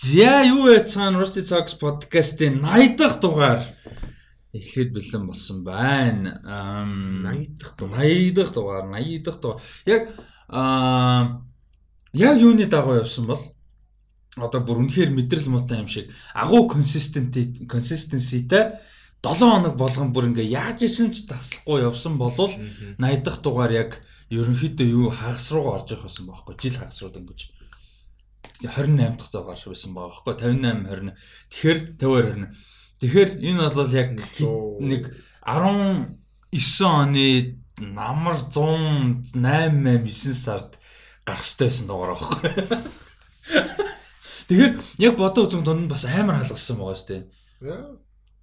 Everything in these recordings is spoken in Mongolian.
За юу яцхан Rusty Talks podcast-ийн 80 дахь дугаар эхлээд бэлэн болсон байна. 80 дахь дугаар 80 дахь дугаар 80 дахь дугаар. Яг аа яг юуны дагуу явсан бол одоо бүр үнэхээр мэдрэл муутай юм шиг агуу consistency consistencyтэй 7 хоног болгон бүр ингээ яаж исэн ч таслахгүй явсан болвол 80 дахь дугаар яг ерөнхийдөө юу хагас руу орж ирэх байсан байхгүй жил хагас руу дөнгөж 28 дахь дугаар байсан байгаа байхгүй 58 20. Тэгэхээр 50 20. Тэгэхээр энэ бол яг нэг 19 оны намар 108 9 сард гарах хэрэгтэй байсан дугаар байхгүй. Тэгэхээр яг бодоо үзэн дунд нь бас амар халгасан байгаа сте.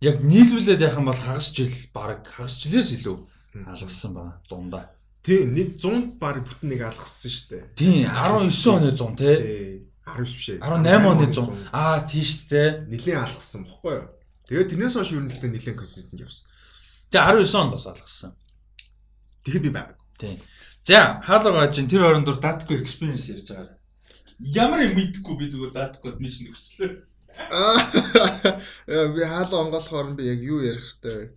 Яг нийлүүлээд яхах юм бол хагас жил баг хагас жилээс илүү халгасан байгаа дундаа. Тийм нэг 100 баг бүтэн нэг алгассан шүү дээ. Тийм 19 оны 100 тий. 19 биш ээ. 18 оны 100. Аа тийш дээ. Нилийн алгасан бохгүй юу? Тэгээд тэрнээс хойш юу нэлээд нилийн консистент явсан. Тэгээ 19 онд бас алгасан. Тэгэхэд би байгааг. Тийм. За хаалгаа чинь тэр оронд дур датгүй experience ярьж байгаа. Ямар юм мэдэхгүй би зүгээр датгүй мишн өгчлөө. Аа би хаалга онгоолохоор би яг юу ярих хэвтэй.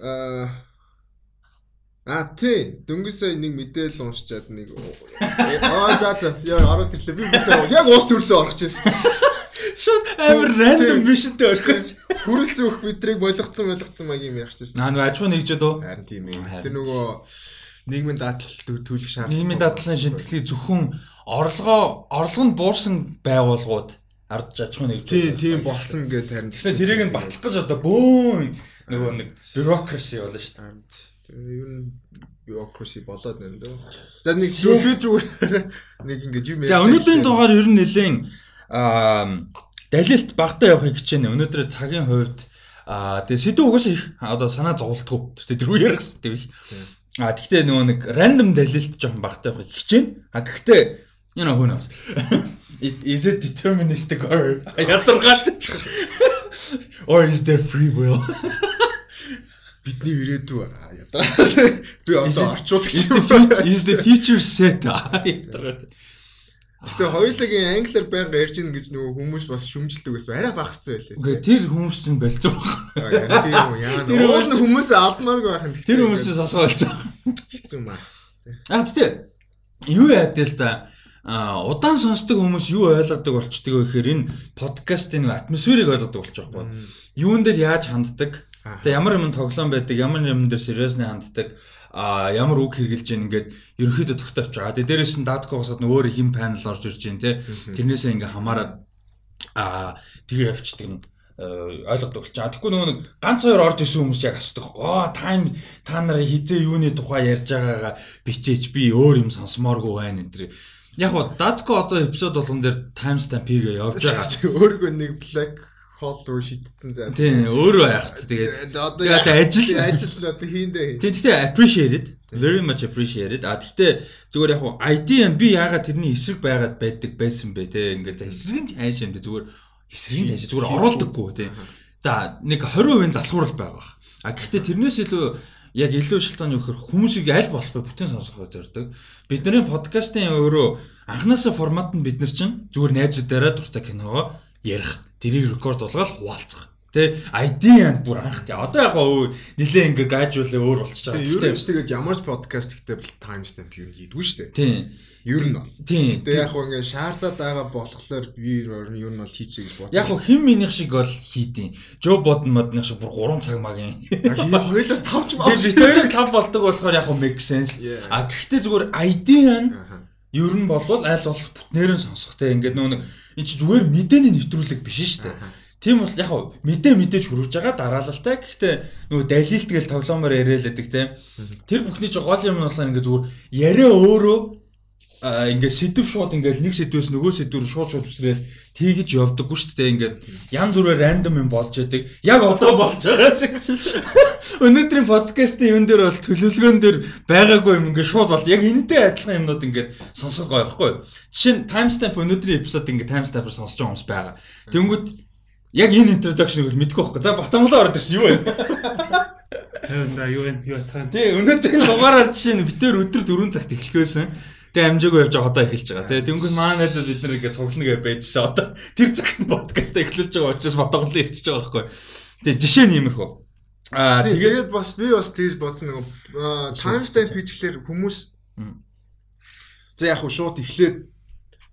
Аа А тий дөнгөсөө нэг мэдээлэл уншчаад нэг аа за за яа ороод ирлээ би бүгд яг уус төрлөө орох гэсэн. Шууд амар рандом мишнтэй орхиж хүрэлсэнөх бидрийг болгоцсон болгоцсон маяг юм ярих гэсэн. Наа нөгөө ажуу нэгжээд үү? Харин тийм ээ. Тэр нөгөө нийгмийн даатгал төлөх шаардлага. Нийгмийн даатгалын шийдвэрлэлийг зөвхөн орлогоо орлого нь буурсан байгууллагууд ардж ажих нэг тийм тийм болсон гэдэг харин. Тэгэхээр тэрийг нь батлах гэж одоо бөөн нөгөө нэг бюрокраси болно шүү дээ. Ер нь bureaucracy болоод байна дөө. За нэг зөв би зүгээр нэг ингэж юм ярьж. За өнөөдрийн дугаар ер нь нэлээд аа далилт багтаа явахыг хичээнэ. Өнөөдөр цагийн хувьд аа тэгээ сэдв угаасаа их одоо санаа зовлтгүй. Тэр үе ярих гэдэг их. А тэгтээ нөгөө нэг random далилт жоохон багтаа явахыг хичээнэ. А гэхдээ you know who knows. Is it deterministic or ядаргаад or is there free will? бидний ирээдүй ядраа би одоо орчуулагч юм байна. Is the future set ядраа. Гэтэ хоёулагийн англиар байнга ярьж ийн гэж нөгөө хүмүүс бас шүмжилдэг гэсэн. Арай багцсан байлээ. Үгүй тэр хүмүүс чинь болж байгаа. Тийм үү яа. Тэр уул нь хүмүүс алдмааргүй байх юм. Тэр хүмүүс чинь сосгоо болж байгаа. Хэцүү юм аа. Аа гэтэ юу яад л да а удаан сонсдог хүмүүс юу ойлгодог болчдөг вэ гэхээр энэ подкастын атмосферыг ойлгодог болчих واخгүй. Юун дээр яаж ханддаг Тэгээ ямар юм тоглоом байдаг, ямар юм дээр сериусны ханддаг, а ямар үг хэрглэж ийн ингээд ерөөхдөө тогтоовч байгаа. Тэгээ дээрээс нь датко босоод өөр хим панел орж ирж байна те. Тэрнээсээ ингээ хамаарад а тэгээ явчихдаг нь ойлгодог болчих. Тэгэхгүй нөгөө нэг ганц хоёр орж исэн хүмүүс яг асуудаг. Оо тайм та нарын хизээ юуны тухай ярьж байгаагаа бичээч би өөр юм сонсомооргүй байна энэ төр. Яг гоо датко одоо эпизод болгон дээр таймстампийг явж байгаа. Өөргөө нэг black хол руу шидсэн заа. Тийм, өөрөө яах. Тэгээд одоо ажил ажил одоо хийндээ. Тийм, гэхдээ appreciated. Very much appreciated. А гэхдээ зүгээр яг ID би яагаад тэрний эсрэг байгаад байдаг байсан бэ те. Ингээд за эсрэг нь хайш юм дэ зүгээр эсрэг нь хайш зүгээр оруулдаггүй те. За нэг 20% залхуурал байгаа. А гэхдээ тэрнээс илүү яг илүү шилтгааны өгөхөр хүмүүсийг аль болох бүтэн сонсохоо зорддог. Бидний подкастын өөрөө анханасаа формат нь бид нар чинь зүгээр найзуудаараа дуртай киногоо ярих тэрийг рекорд болгоод хуваалцах. Тэ ID янд бүр анх тий. Одоо яг гоо нилээ ингээ гажуулаа өөр болчихж байгаа. Ер нь ч тэгээд ямар ч подкаст бол таймстамп юу хийдгүү шүү дээ. Тий. Ер нь бол. Тий. Тэгээд яг гоо ингээ шаардаад байгаа болохоор би ер нь бол хийчихье гэж бодлоо. Яг гоо хэн минийх шиг бол хийдیں۔ Жо бодн модных шиг бүр 3 цаг магийн. Хоёулаас 5 ч маа. Би хоёрыг 5 болдог болохоор яг гоо make sense. А гэхдээ зүгээр ID ян ер нь болвол аль болох бүтнээр нь сонсох те. Ингээд нөө нэг Энд чи зүгээр мэдээний нэвтрүүлэг биш шүү дээ. Тийм бол яг мэдээ мэдээж хүрэж байгаа дараалалтай. Гэхдээ нөгөө далилт гээл тоглоомоор яриалдаг те. Тэр бүхний чи гол юм нь болохоор ингээ зүгээр яриа өөрөө ингээд сэдв шууд ингээд нэг сэдвээс нөгөө сэдвээр шууд шууд үсрээл тийгэж явдаггүй шүү дээ ингээд ян зүрээр рандом юм болж яадаг яг одоо болж байгаа шиг өнөөдрийн подкастын юм дээр бол төлөвлөгөөн дээр байгаагүй юм ингээд шууд болж яг энэтэй адилхан юмнууд ингээд сонсох гоё байхгүй. Жишээ нь timestamp өнөөдрийн эпизод ингээд timestamp-аар сонсож байгаа хүмүүс байгаа. Тэнгүүд яг энэ бол мэдгүй байхгүй. За батамглаа ороод ирсэн юу вэ? Тавинда юу вэ? Юу цаана? Тий өнөөдрийн дугаараар жишээ нь битээр өдөр 4 цагт эхлэх байсан Тэгээ амжаагүй явж байгаа одоо эхэлж байгаа. Тэгээ тэнгуүл маа найзууд бид нар ингээд цуглана гэж байжсэн. Одоо тэр цагт нь подкаст эхлүүлж байгаа учраас бодгонлоо ирчихэж байгаа байхгүй. Тэгээ жишээ нь иймэрхүү. Аа тэгээд бас би бас тийж бодсон нэг timestamp хийчихлээр хүмүүс за яг хуу шууд эхлээд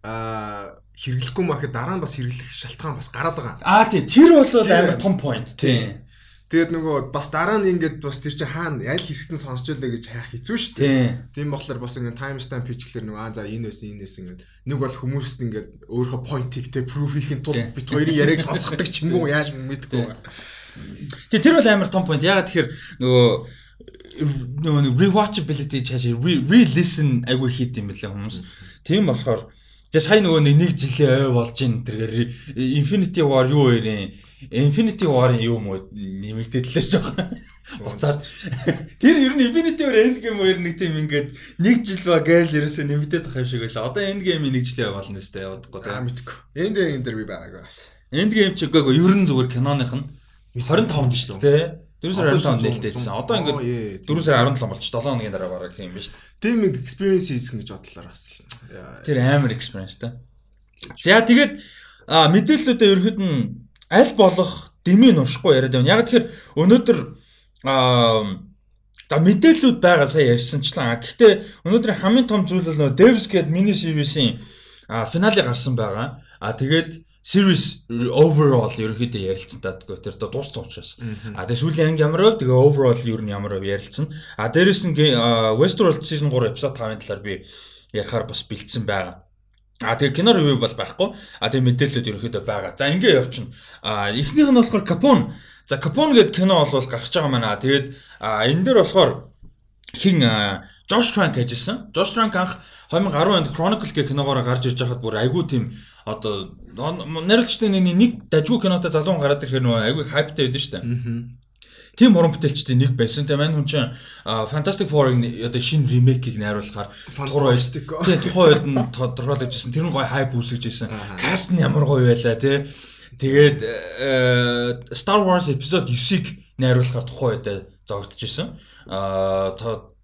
аа хэрэглэхгүй махад дараа нь бас хэрэглэх шалтгаан бас гараад байгаа. Аа тий тэр бол амар том point тий. Тэгээд нөгөө бас дараа нь ингээд бас тэр чинь хаана аль хэсэгт нь сонсч байлаа гэж хайх хэцүү шүү дээ. Тийм болохоор бас ингээд stamp хийчихлээр нөгөө аа за энэ байсан энэ байсан ингээд нэг бол хүмүүс ингээд өөрийнхөө point-ийг те proof хийхин тулд бит хоёрын яриаг сонсгодог ч юм уу яаж мэдгүй. Тэгээд тэр бол амар том point. Ягаад тэгэхээр нөгөө нөгөө rewatchability чааш re-listen айгүй хийд юм бэлээ хүмүүс. Тийм болохоор Тэгээ сая нөгөө нэг жилийн ой болж ин тэргээр Infinity War юу хоёрын Infinity War-ын юу мө нэмэгдээд л шүү. Уцаар. Тэр ер нь Infinity War Endgame хоёр нэг тийм ингээд нэг жил ба гээл ерөөсөө нэмэгдээд байгаа юм шиг байлаа. Одоо Endgame-ийн нэг жилийн болно шүү дээ явахгүй. Аа мэдгүй. Endgame дээр би байгаагүй бас. Endgame ч үгүй ер нь зүгээр киноных нь 25 шүү дээ. 4 сар 15 нээлттэйсэн. Одоо ингээд 4 сар 17 болч 7 хоногийн дараа бараг юм дээ. Тийм нэг experience хийсэн гэж бодлоо бас. Тэр амар experience та. За тэгээд мэдээллүүдээ ерөөд нь аль болох дэмий нуршихгүй яриад байна. Яг тэгэхээр өнөөдөр аа За мэдээллүүд байгаа сая ярьсанчлаа. Гэхдээ өнөөдөр хамгийн том зүйл бол Devs гээд мини series-ийн финале гарсан байгаа. А тэгээд series overall ерөөхдөө ярилцсан таадгүй тэр одоо дууссан учраас. А тэгээ сүүлийн анги ямар вэ? Тэгээ overall ер нь ямар вэ ярилцсан. А дээрэс нь Westworld season 3 episode 5-ын талаар би ярихаар бас бэлдсэн байгаа. А тэгээ кино ревю бол байхгүй. А тэгээ мэдээлэлүүд ерөөхдөө байгаа. За ингээ явчихна. А эхнийх нь болохоор Capone. За Capone гэдэг кино бол гарч байгаа маань. Тэгээд энэ дээр болохоор хин Josh Trank гэжсэн. Josh Trank анх 2010 онд Chronicle гэх киногоор гарч ирж байхад бүр айгүй тийм одоо найруулагчдын нэг дажгүй кинотой залуу гараад ирэхээр нөгөө айгүй хайптай байдсан шүү дээ. Тим уран бүтээлчдийн нэг байсан. Тэгээ мань хүн чинь Fantastic Four-ын одоо шинэ ремейкийг найруулахаар Fantastic. Тэгээ тухайн үед нь тодорхойлож ирсэн. Тэр нь гоё хайп үүсгэж ирсэн. Каст нь ямар гоё байлаа тий. Тэгээд Star Wars episode 9-ыг найруулахаар тухайн үед зогтож ирсэн. Аа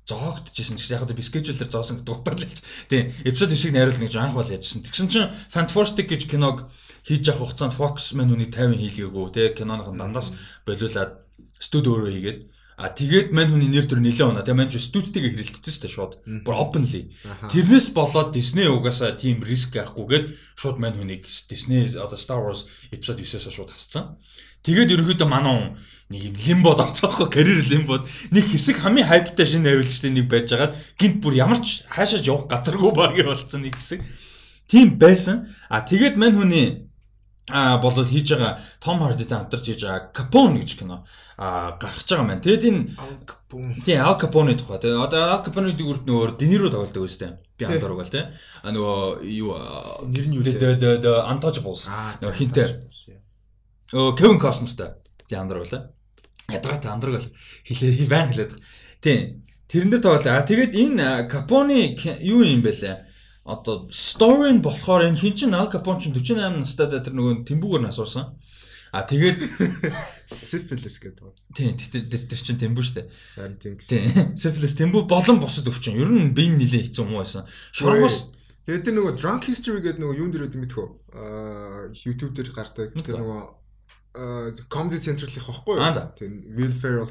зоогдчихсэн чинь яг л би schedule дээр зоосон гэдэг утгаар л. Тийм. Эпизод 9-ийг найруулна гэж анх бол яжсэн. Тэгсэн чинь Fantastic гэж киног хийж явах хугацаанд Fox Man үний 50 хийлгээгүй те киноных нь дандаас болиулаад студи өөрөө хийгээд А тэгээд мань хүний нэр төр нэлээд унаа. Тэгээ мань ч студитэйгээ хэрэлдсэн шүү дээ шууд. Бүр openly. Тэрнээс болоод Disney угаасаа тийм риск авахгүйгээд шууд мань хүнийг Disney одоо Star Wars episode 9-оос шууд хасцсан. Тэгээд ерөнхийдөө манай нэг юм лимбод орцоохгүй карьер лимбод нэг хэсэг хамгийн хайптай шинэ найруулагчтай нэг байж байгаа. Гинт бүр ямар ч хаашаач явах газаргүй багийн болцсон нэг хэсэг. Тийм байсан. А тэгээд мань хүний а болоод хийж байгаа Том Хардитай хамтарч хийж байгаа Capone гэж кино а гарч байгаа маань. Тэгээд энэ Capone. Тийм Al Capone тухай. Тэгээд одоо Al Capone-ийг үрд нөгөө Дениро тоглодог үстэй. Би ханд бол тий. А нөгөө юу нэр нь юу лээ? The Untouchables. Нөгөө хинтээ. Өө. Би ханд ураг лээ. Ядгатай андраг бол хэлээ байн хэлээд. Тийм. Тэрэн дээр тоглоо. А тэгээд энэ Capone юу юм бэ лээ? одоо story нь болохоор энэ хин чин Al Capone чин 48 настай тэр нөгөө тэмбүүгээр нь асуусан. А тэгээд syphilis гэдэг байна. Тийм тэр тэр чин тэмбүү штэ. Харин тийм. Тийм syphilis тэмбүү болон босод өвчин. Ер нь бие нилээ хэцүү юм байсан. Шормос Тэгээд тэр нөгөө drunk history гэдэг нөгөө юун дээр гэдэг мэдхүү. Аа YouTube дээр гардаг. Тэр нөгөө comedy central-ийнх байхгүй юу? Тийм Will Ferrell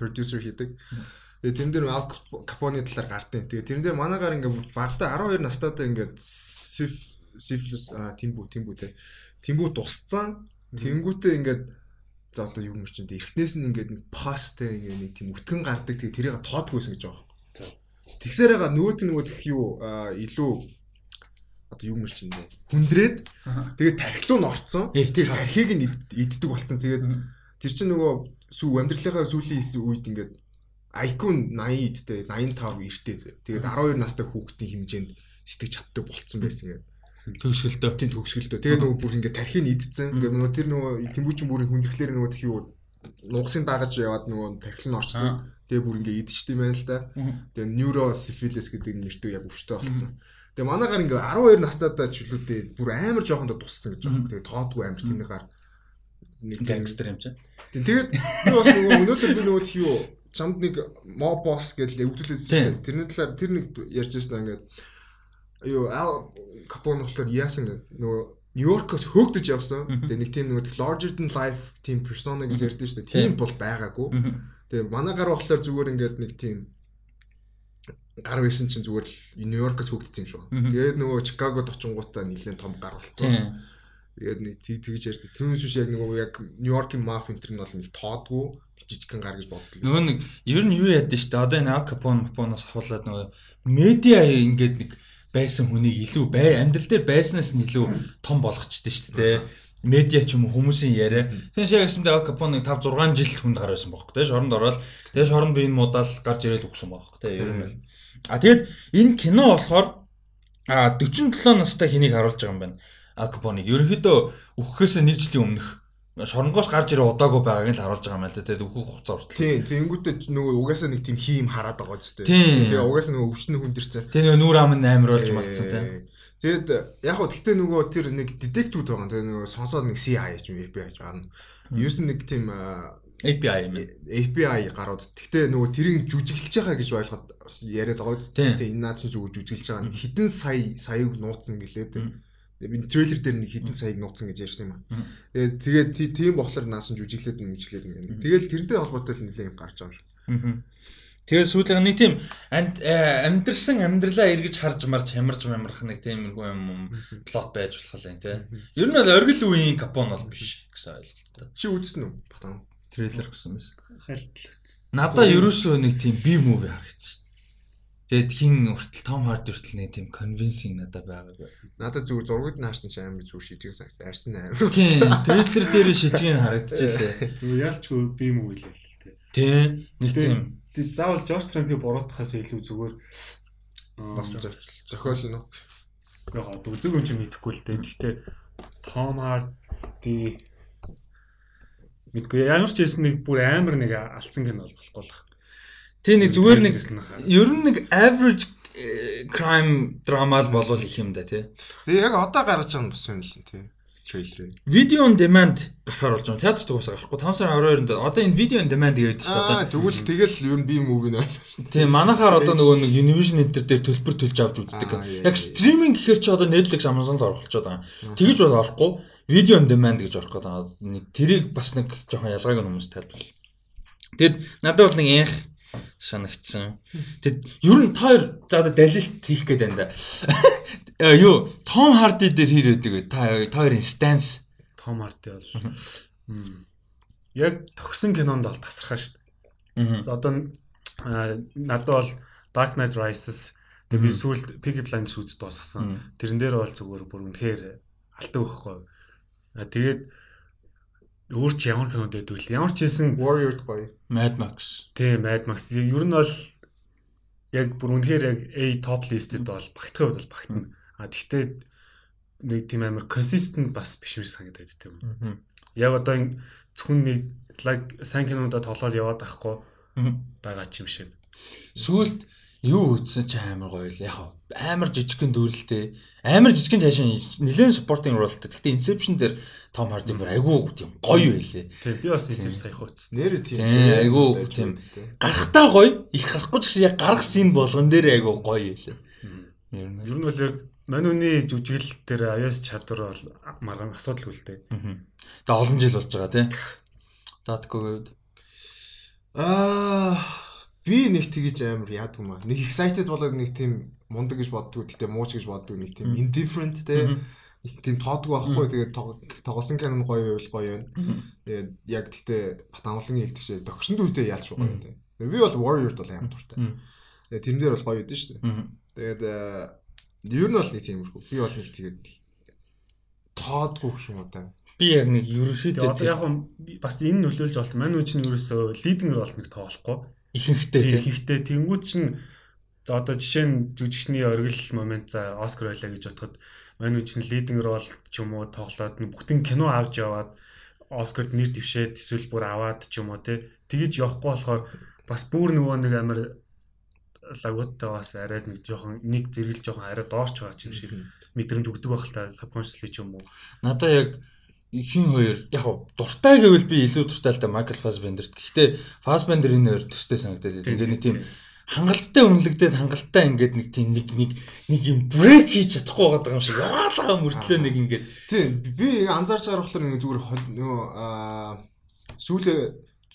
producer хийдэг. Тэгээ тэрэн дээр Al Capone талаар гардیں۔ Тэгээ тэрэн дээр манаагаар ингээд багтаа 12 настайдаа ингээд syphilis тэмбүү те. Тэмбүү тусцсан. Тэнгүүтээ ингээд за одоо юу юм чинь эртнээс нь ингээд нэг посттэй ингээд нэг тийм өтгөн гардаг. Тэгээ тэрийг тоодгүйсэн гэж байгаа. Тэгсээрээ нөгөөт нь нөгөөх юу илүү одоо юу мэрч бэ? Хүндрээд тэгээд тархилуу нь орцсон. Тэгээд тархийг нь иддэг болцсон. Тэгээд тэр чинь нөгөө сүү амьдралынхаа сүүлийн үед ингээд IQ 80 идтэй 85 эртээ. Тэгээд 12 настай хүүхдийн хэмжээнд сэтгэж чаддаг болцсон байсан гэдэг. Төгсгөлтөө. Тийм төгсгөлтөө. Тэгээд нөгөө бүр ингээд тархийг идсэн. Ингээд нөгөө тэр нөгөө тэмбүүчин бүрийн хүндрэлээр нөгөө тхий юу нугасын дагаж яваад нөгөө тархил нь орчдөг. Тэгээ бүр ингээд идчихсэн юм байна л да. Тэгээ neurosyphilis гэдэг нэртэй яг өвчтэй болсон. Тэгээ манайгаар ингээд 12 настайдаа ч үлүүдээ бүр амар жоохондоо туссан гэж байна. Тэгээ тоодгүй амар тэнийгээр нэг гангстер юм чинь. Тэгээд би бас нөгөө өнөөдөр би нөгөө тхий чамд нэг мо босс гэж өвдөлөөсөн. Тэрний талаар тэр нэг ярьж байсан ингээд юу Ал Капон болохоор яасан гэдэг нөгөө Нью-Йоркоос хөөгдөж явсан. Тэгээ нэг тийм нөгөө larger than life тийм persona гэж ярьдэн шүү дээ. Тийм бол байгаагүй. Тэгээ манай гар болохоор зүгээр ингээд нэг тийм гар байсан чинь зүгээр л Нью-Йоркоос хөөгдсөн юм шүү. Тэгээд нөгөө Чикагод очингуудаа нэлээд том гар болцсон. Тэгээд нэг тэгж ярьдаг. Тэрнээс биш яг нөгөө яг Нью-Йоркийн маф энтер нь бол нэг тоодгүй жижигхэн гар гэж бодлоо. Нөгөө нэг ер нь юу яд нь шүү дээ. Одоо энэ Ал Капон, Капоноос хавуулаад нөгөө медиа ингээд нэг байсан хүнийг илүү бай амьдрал дээр байснаас нь илүү том болгочтой шүү дээ медиа ч юм уу хүмүүсийн яриа. Тэгээс яг гэсэндээ Ал Капоне 5 6 жил хүнд гар байсан бохоо. Тэ шоронд ороод тэгээ шоронд би энэ муудаал гарч ирээл өгсөн. Тэ ер нь. А тэгээд энэ кино болохоор а 47 настай хэнийг харуулж байгаа юм байна. Ал Капоныг ерөнхийдөө өгөхөөс нэг жилийн өмнөх шоронгоос гарч ирээ удаагүй байгааг нь л харуулж байгаа юм л да. Тэгээд өөхөх хугацаа хүртэл. Тийм, тэгэнгүүтээ нөгөө угаасаа нэг тийм хийм хараад байгаа ч тийм. Тэгээ угаасаа нөгөө өвчнө хүндэрсэн. Тийм нөгөө нүүр ам нь амар болж мартсан тийм. Тэгэд яг хөө тэгтээ нөгөө тэр нэг детектив байгаа. Тэгээ нөгөө сонсоод нэг CIA ч юм FBI гэж байна. Юус нэг тийм API юм. API гарууд. Тэгтээ нөгөө тэрийг жүжиглэж байгаа гэж ойлгоод яриад байгаа. Тийм энэ наад чинь зүгээр жүжиглэж байгаа. Хитэн сая саяг нууцсан гэлээд. Би трейлер дээр нэг хитэн саяг нууцсан гэж ярьсан юм аа. Тэгээд тэгээд тийм болохоор наасан жүжиглээд мүжиглээд нэг. Тэгэл тэрнтэй холбоотой л нэлээд гарч байгаа юм шиг. Тэгээд сүүлээ нэг тийм амьдрсан амьдралаа эргэж харж марж хямарж мямрах нэг тийм юм плот байж болох юм тий. Ер нь бол оргил үеийн капон бол биш гэсэн ойлголттой. Чи үзсэн үү? Батан трейлер гэсэн. Хайлтл үзсэн. Надаа ерөөсөө нэг тийм би муви харагдсан Тэгээд хин хүртэл Том Хард хүртэл нэг тийм convincing надад байгаагүй. Надад зүгээр зургууд нь харсан чинь амар зүгээр шийдэх санагт арьсан амар. Тийм, трейлер дээр шийдгийг харагдчихлээ. Зүгээр яалчгүй би уу л тээ. Тийм, нэг тийм. Заавал Жорж Транкийг буруутахаас илүү зүгээр бас зохиол нь. Гэхдээ одоо зөв юм чи мэдэхгүй л тээ. Гэхдээ Том Харди мэдгүй ямар ч хэлсэн нэг бүр амар нэг алдсан кино бол болохгүй л Тэ нэг зүгээр нэг ер нь нэг average э, crime drama л болвол их юм да тий. Тэгээ яг одоо гарч байгаа нь бас юм л тий. Трейлер. Video on demand гарахаар болж байгаа. Театрт угаасаа гарахгүй. 5 сарын 22-нд одоо энэ video on demand гэдэг чинь одоо. Аа тэгвэл тэгэл ер нь би movie нэ. Тийм манахаар одоо нөгөө нэг Univision Enter дээр төлбөр төлж авч үздэг. Яг стриминг гэхэр чи одоо Netflix Amazon л оролцоод байгаа. Тэгэж бол орохгүй. Video on demand гэж орох гэдэг. Тэрийг бас нэг жоохон ялгааг нь хүмүүс тайлбарлаа. Тэгэд надад бол нэг энх санагдсан. Тэгэд ер нь та хоёр за далилт хийх гээд байна да. Э, юу Том Харди дээр хэр өгдөг вэ? Та та хоёрын stance Том Харди бол яг төгсөн кинонд бол тасархаа шүү дээ. За одоо надад бол Dark Knight Rises тэгээ би сүүлд Peaky Blinders үз дуусгасан. Тэрэн дээр бол зүгээр бүр үнэхээр алтан өгөхгүй. Тэгээд өөр чи ямар кинод байдаг вэ? Ямар ч хэлсэн Warrior гоё. Mad Max. Тийм, Mad Max. Ер нь бол яг бүр үнэхээр яг A top list-д бол хувьд бол багтана. А тэгтээ нэг тийм амар consistent бас биш юм санагдаад тийм. Яг одоо зөвхөн нэг лаг сайн кинонуудад тоглоод яваад байхгүй байгаа ч юм шиг. Сүүлд юу үзсэн чи амар гоё л яг амар жижигхэн дүүрэлтэй амар жижигхэн цаашаа нэлээд спортинг ролтой. Гэхдээ Inception дээр Том Харди бүр айгүй тийм гоё байлээ. Тийм би бас Inception саяхан үзсэн. Нэр тийм айгүй тийм гарахтаа гоё их гарахгүй ч гэсэн яг гарах син болгон дээр айгүй гоё байлээ. Ер нь ер нь бол яг Манүний жүжиглэл дээр аяас чадвар бол маргаан асуудалгүй л дээ. Тэгээ олон жил болж байгаа тий. Үед аа би нэг тэгэж амар яадгүй маа. Нэг excited болоод нэг тийм мундаг гэж боддгоо. Гэтэ мууч гэж боддгоо. Нэг тийм indifferent те. Нэг тийм тоодгүй байхгүй. Тэгээд тоглосон канон гоё байвал гоё байна. Тэгээд яг гэтэ батамглан хэлдэг шээ. Төгсөнд үедээ ялч гоё те. Би бол Warrior-д бол амар дуртай. Тэгээд тэрэн дээр бол гоё байдэн шүү дээ. Тэгээд ер нь бол нэг тиймэрхүү. Би бол нэг тэгээд тоодгүй гэх юм уу та. Би яг нэг ерөөхдөө яг бас энэ нөлөөлж болт. Мань үуч нь ерөөсөө лидинг рол нэг тоглохгүй ихэнхтэй тийм ихэнхтэй. Тэнгууд чинь за одоо жишээ нь жүжигчний оргил момент за Оскар байлаа гэж бодоход манай үчин лидинг рол ч юм уу тоглоод бүтэн кино авч яваад Оскарт нэр дэвшээд эсвэл бүр аваад ч юм уу тий. Тэгэж явахгүй болохоор бас бүр нөгөө нэг амар лагуудтай бас арай нэг жоохон нэг зэрэгэл жоохон арай доорч байгаа юм шиг мэдрэмж өгдөг байх л та subconsciously ч юм уу. Надаа яг хин хоёр яг дуртай гэвэл би илүү дуртай л та Майкл Фасбендерт. Гэхдээ Фасбендер энэ хоёр төстэй санагдаад байна. Ингээд нэг тийм хангалттай үнэлэгдээд хангалттай ингээд нэг тийм нэг нэг нэг юм брейк хийж чадахгүй байгаа юм шиг яваалгаа мөртлөө нэг ингээд тийм би анзаарч болохоор нэг зүгээр нөгөө сүүлээ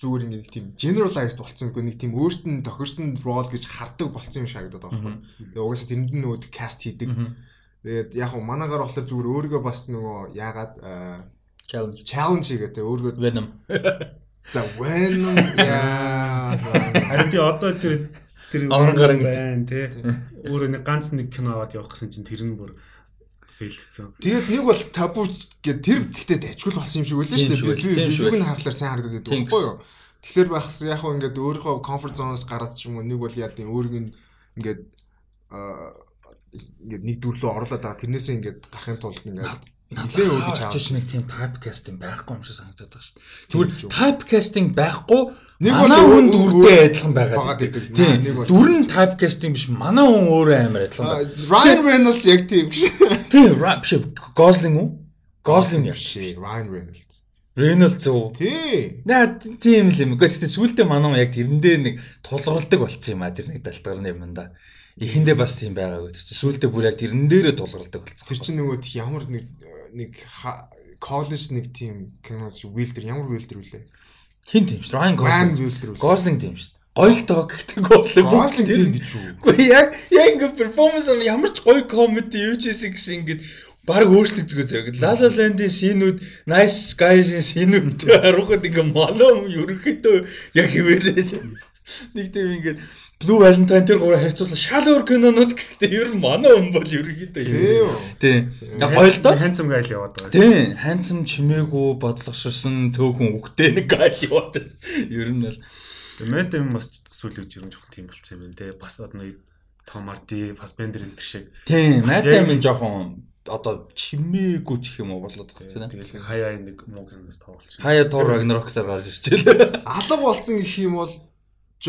зүгээр нэг тийм generalized болсон үгүй нэг тийм өөрт нь тохирсон role гэж хардаг болсон юм шиг харагдаад байгаа байхгүй. Тэгээ угаасаа тэрэнд нь нөгөө cast хийдэг. Тэгээд яг уу манаагаар болохоор зүгээр өөргөө бас нөгөө яагаад challenge challenge хийгээд өөргөө Venom. за Venom яа Харин тий одоо тэр тэр Орон гарan байна тий. Өөрөө нэг ганц нэг кино аваад явах гэсэн чинь тэр нь бүр фейлдсэн. Тэгээд нэг бол табу гэдэг тэр зэгтээ дайчгүй болсон юм шиг үлээ шүү дээ. Би юуг нь харахаар сайн харагдаад байдаг байхгүй юу? Тэгэхээр байхс яг хөө ингээд өөрийнхөө comfort zone-оос гараад ч юм уу нэг бол яа тийм өөрийг нь ингээд аа ингээд нэг дүрлөө орлоод байгаа тэрнээсээ ингээд гарахын тулд ингээд нилээ өгч авч авч нэг тийм typecasting байхгүй юм шиг санагдаад байгаа шүү дээ. Зүгээр typecasting байхгүй Нэг бол бол хүн өөр- дүртэй өөр- адилхан байдаг. байдаг. Тийм. Нэг бол- Дүр нь typecasting биш манай хүн өөрөө амар адилхан байна. Ryan Reynolds яг тийм гэж. Тийм, rap биш Gosling уу? Gosling яа. шээ Ryan Reynolds. Reynolds уу? Тий. Наа тийм л юм. Гэхдээ сүүлдээ манай хүн яг тэрэндээ нэг тулгарладаг болцсон юм а тэр нэг далтгарны юм да. Эхэндээ бас тийм байгаагүй. Сүүлдээ бүр яг тэрэн дээрээ тулгарладаг болцсон. Тэр чинь нөгөө ямар нэг нэг коллеж нэг тийм кино Wilder ямар Wilder вүлээ? Хин тийм шүү. Wilder вүлээ. Gosling тийм шүү. Гоё л тоо гэхдээ Gosling тэр- тийм гэж үү? Гэхдээ яг яг ингээ перформанс нь ямар ч гоё комеди юу ч гэсэн гэсэн ингээд баг өөрчлөгдөж заяг. La La Land-ийн синүүд, Nice Guys-ийн синүүд харахад ингээ моно ерөнхийдөө яг хിവэрээс нэг тийм ингээд Blue Valentine тэр гурав харьцуулах шал өөр кинонууд гэхдээ ер нь моно хүн бол ерөнхийдөө Тийм. Тийм. Яг гоё л доо. Handsome guy л яваад байгаа. Тийм, ханцам чимээгүй бодлогоширсан цөөхөн үгтэй нэг гайл яваад. байна. Ер нь бол Мэд юм бас үед ер нь жоохон тийм болцсон юм байна те. Бас одоо нэг Том Харди, Fassbender энэ шиг. тийм, яг- Damon жоохон одоо чимээгүй ч юм уу болоод байгаа тийм. Тэгэл хаяа нэг муу киноос байна. Хаяа Тор Рагнароклоор гарч ирчихлээ. Алга болсон гэх юм бол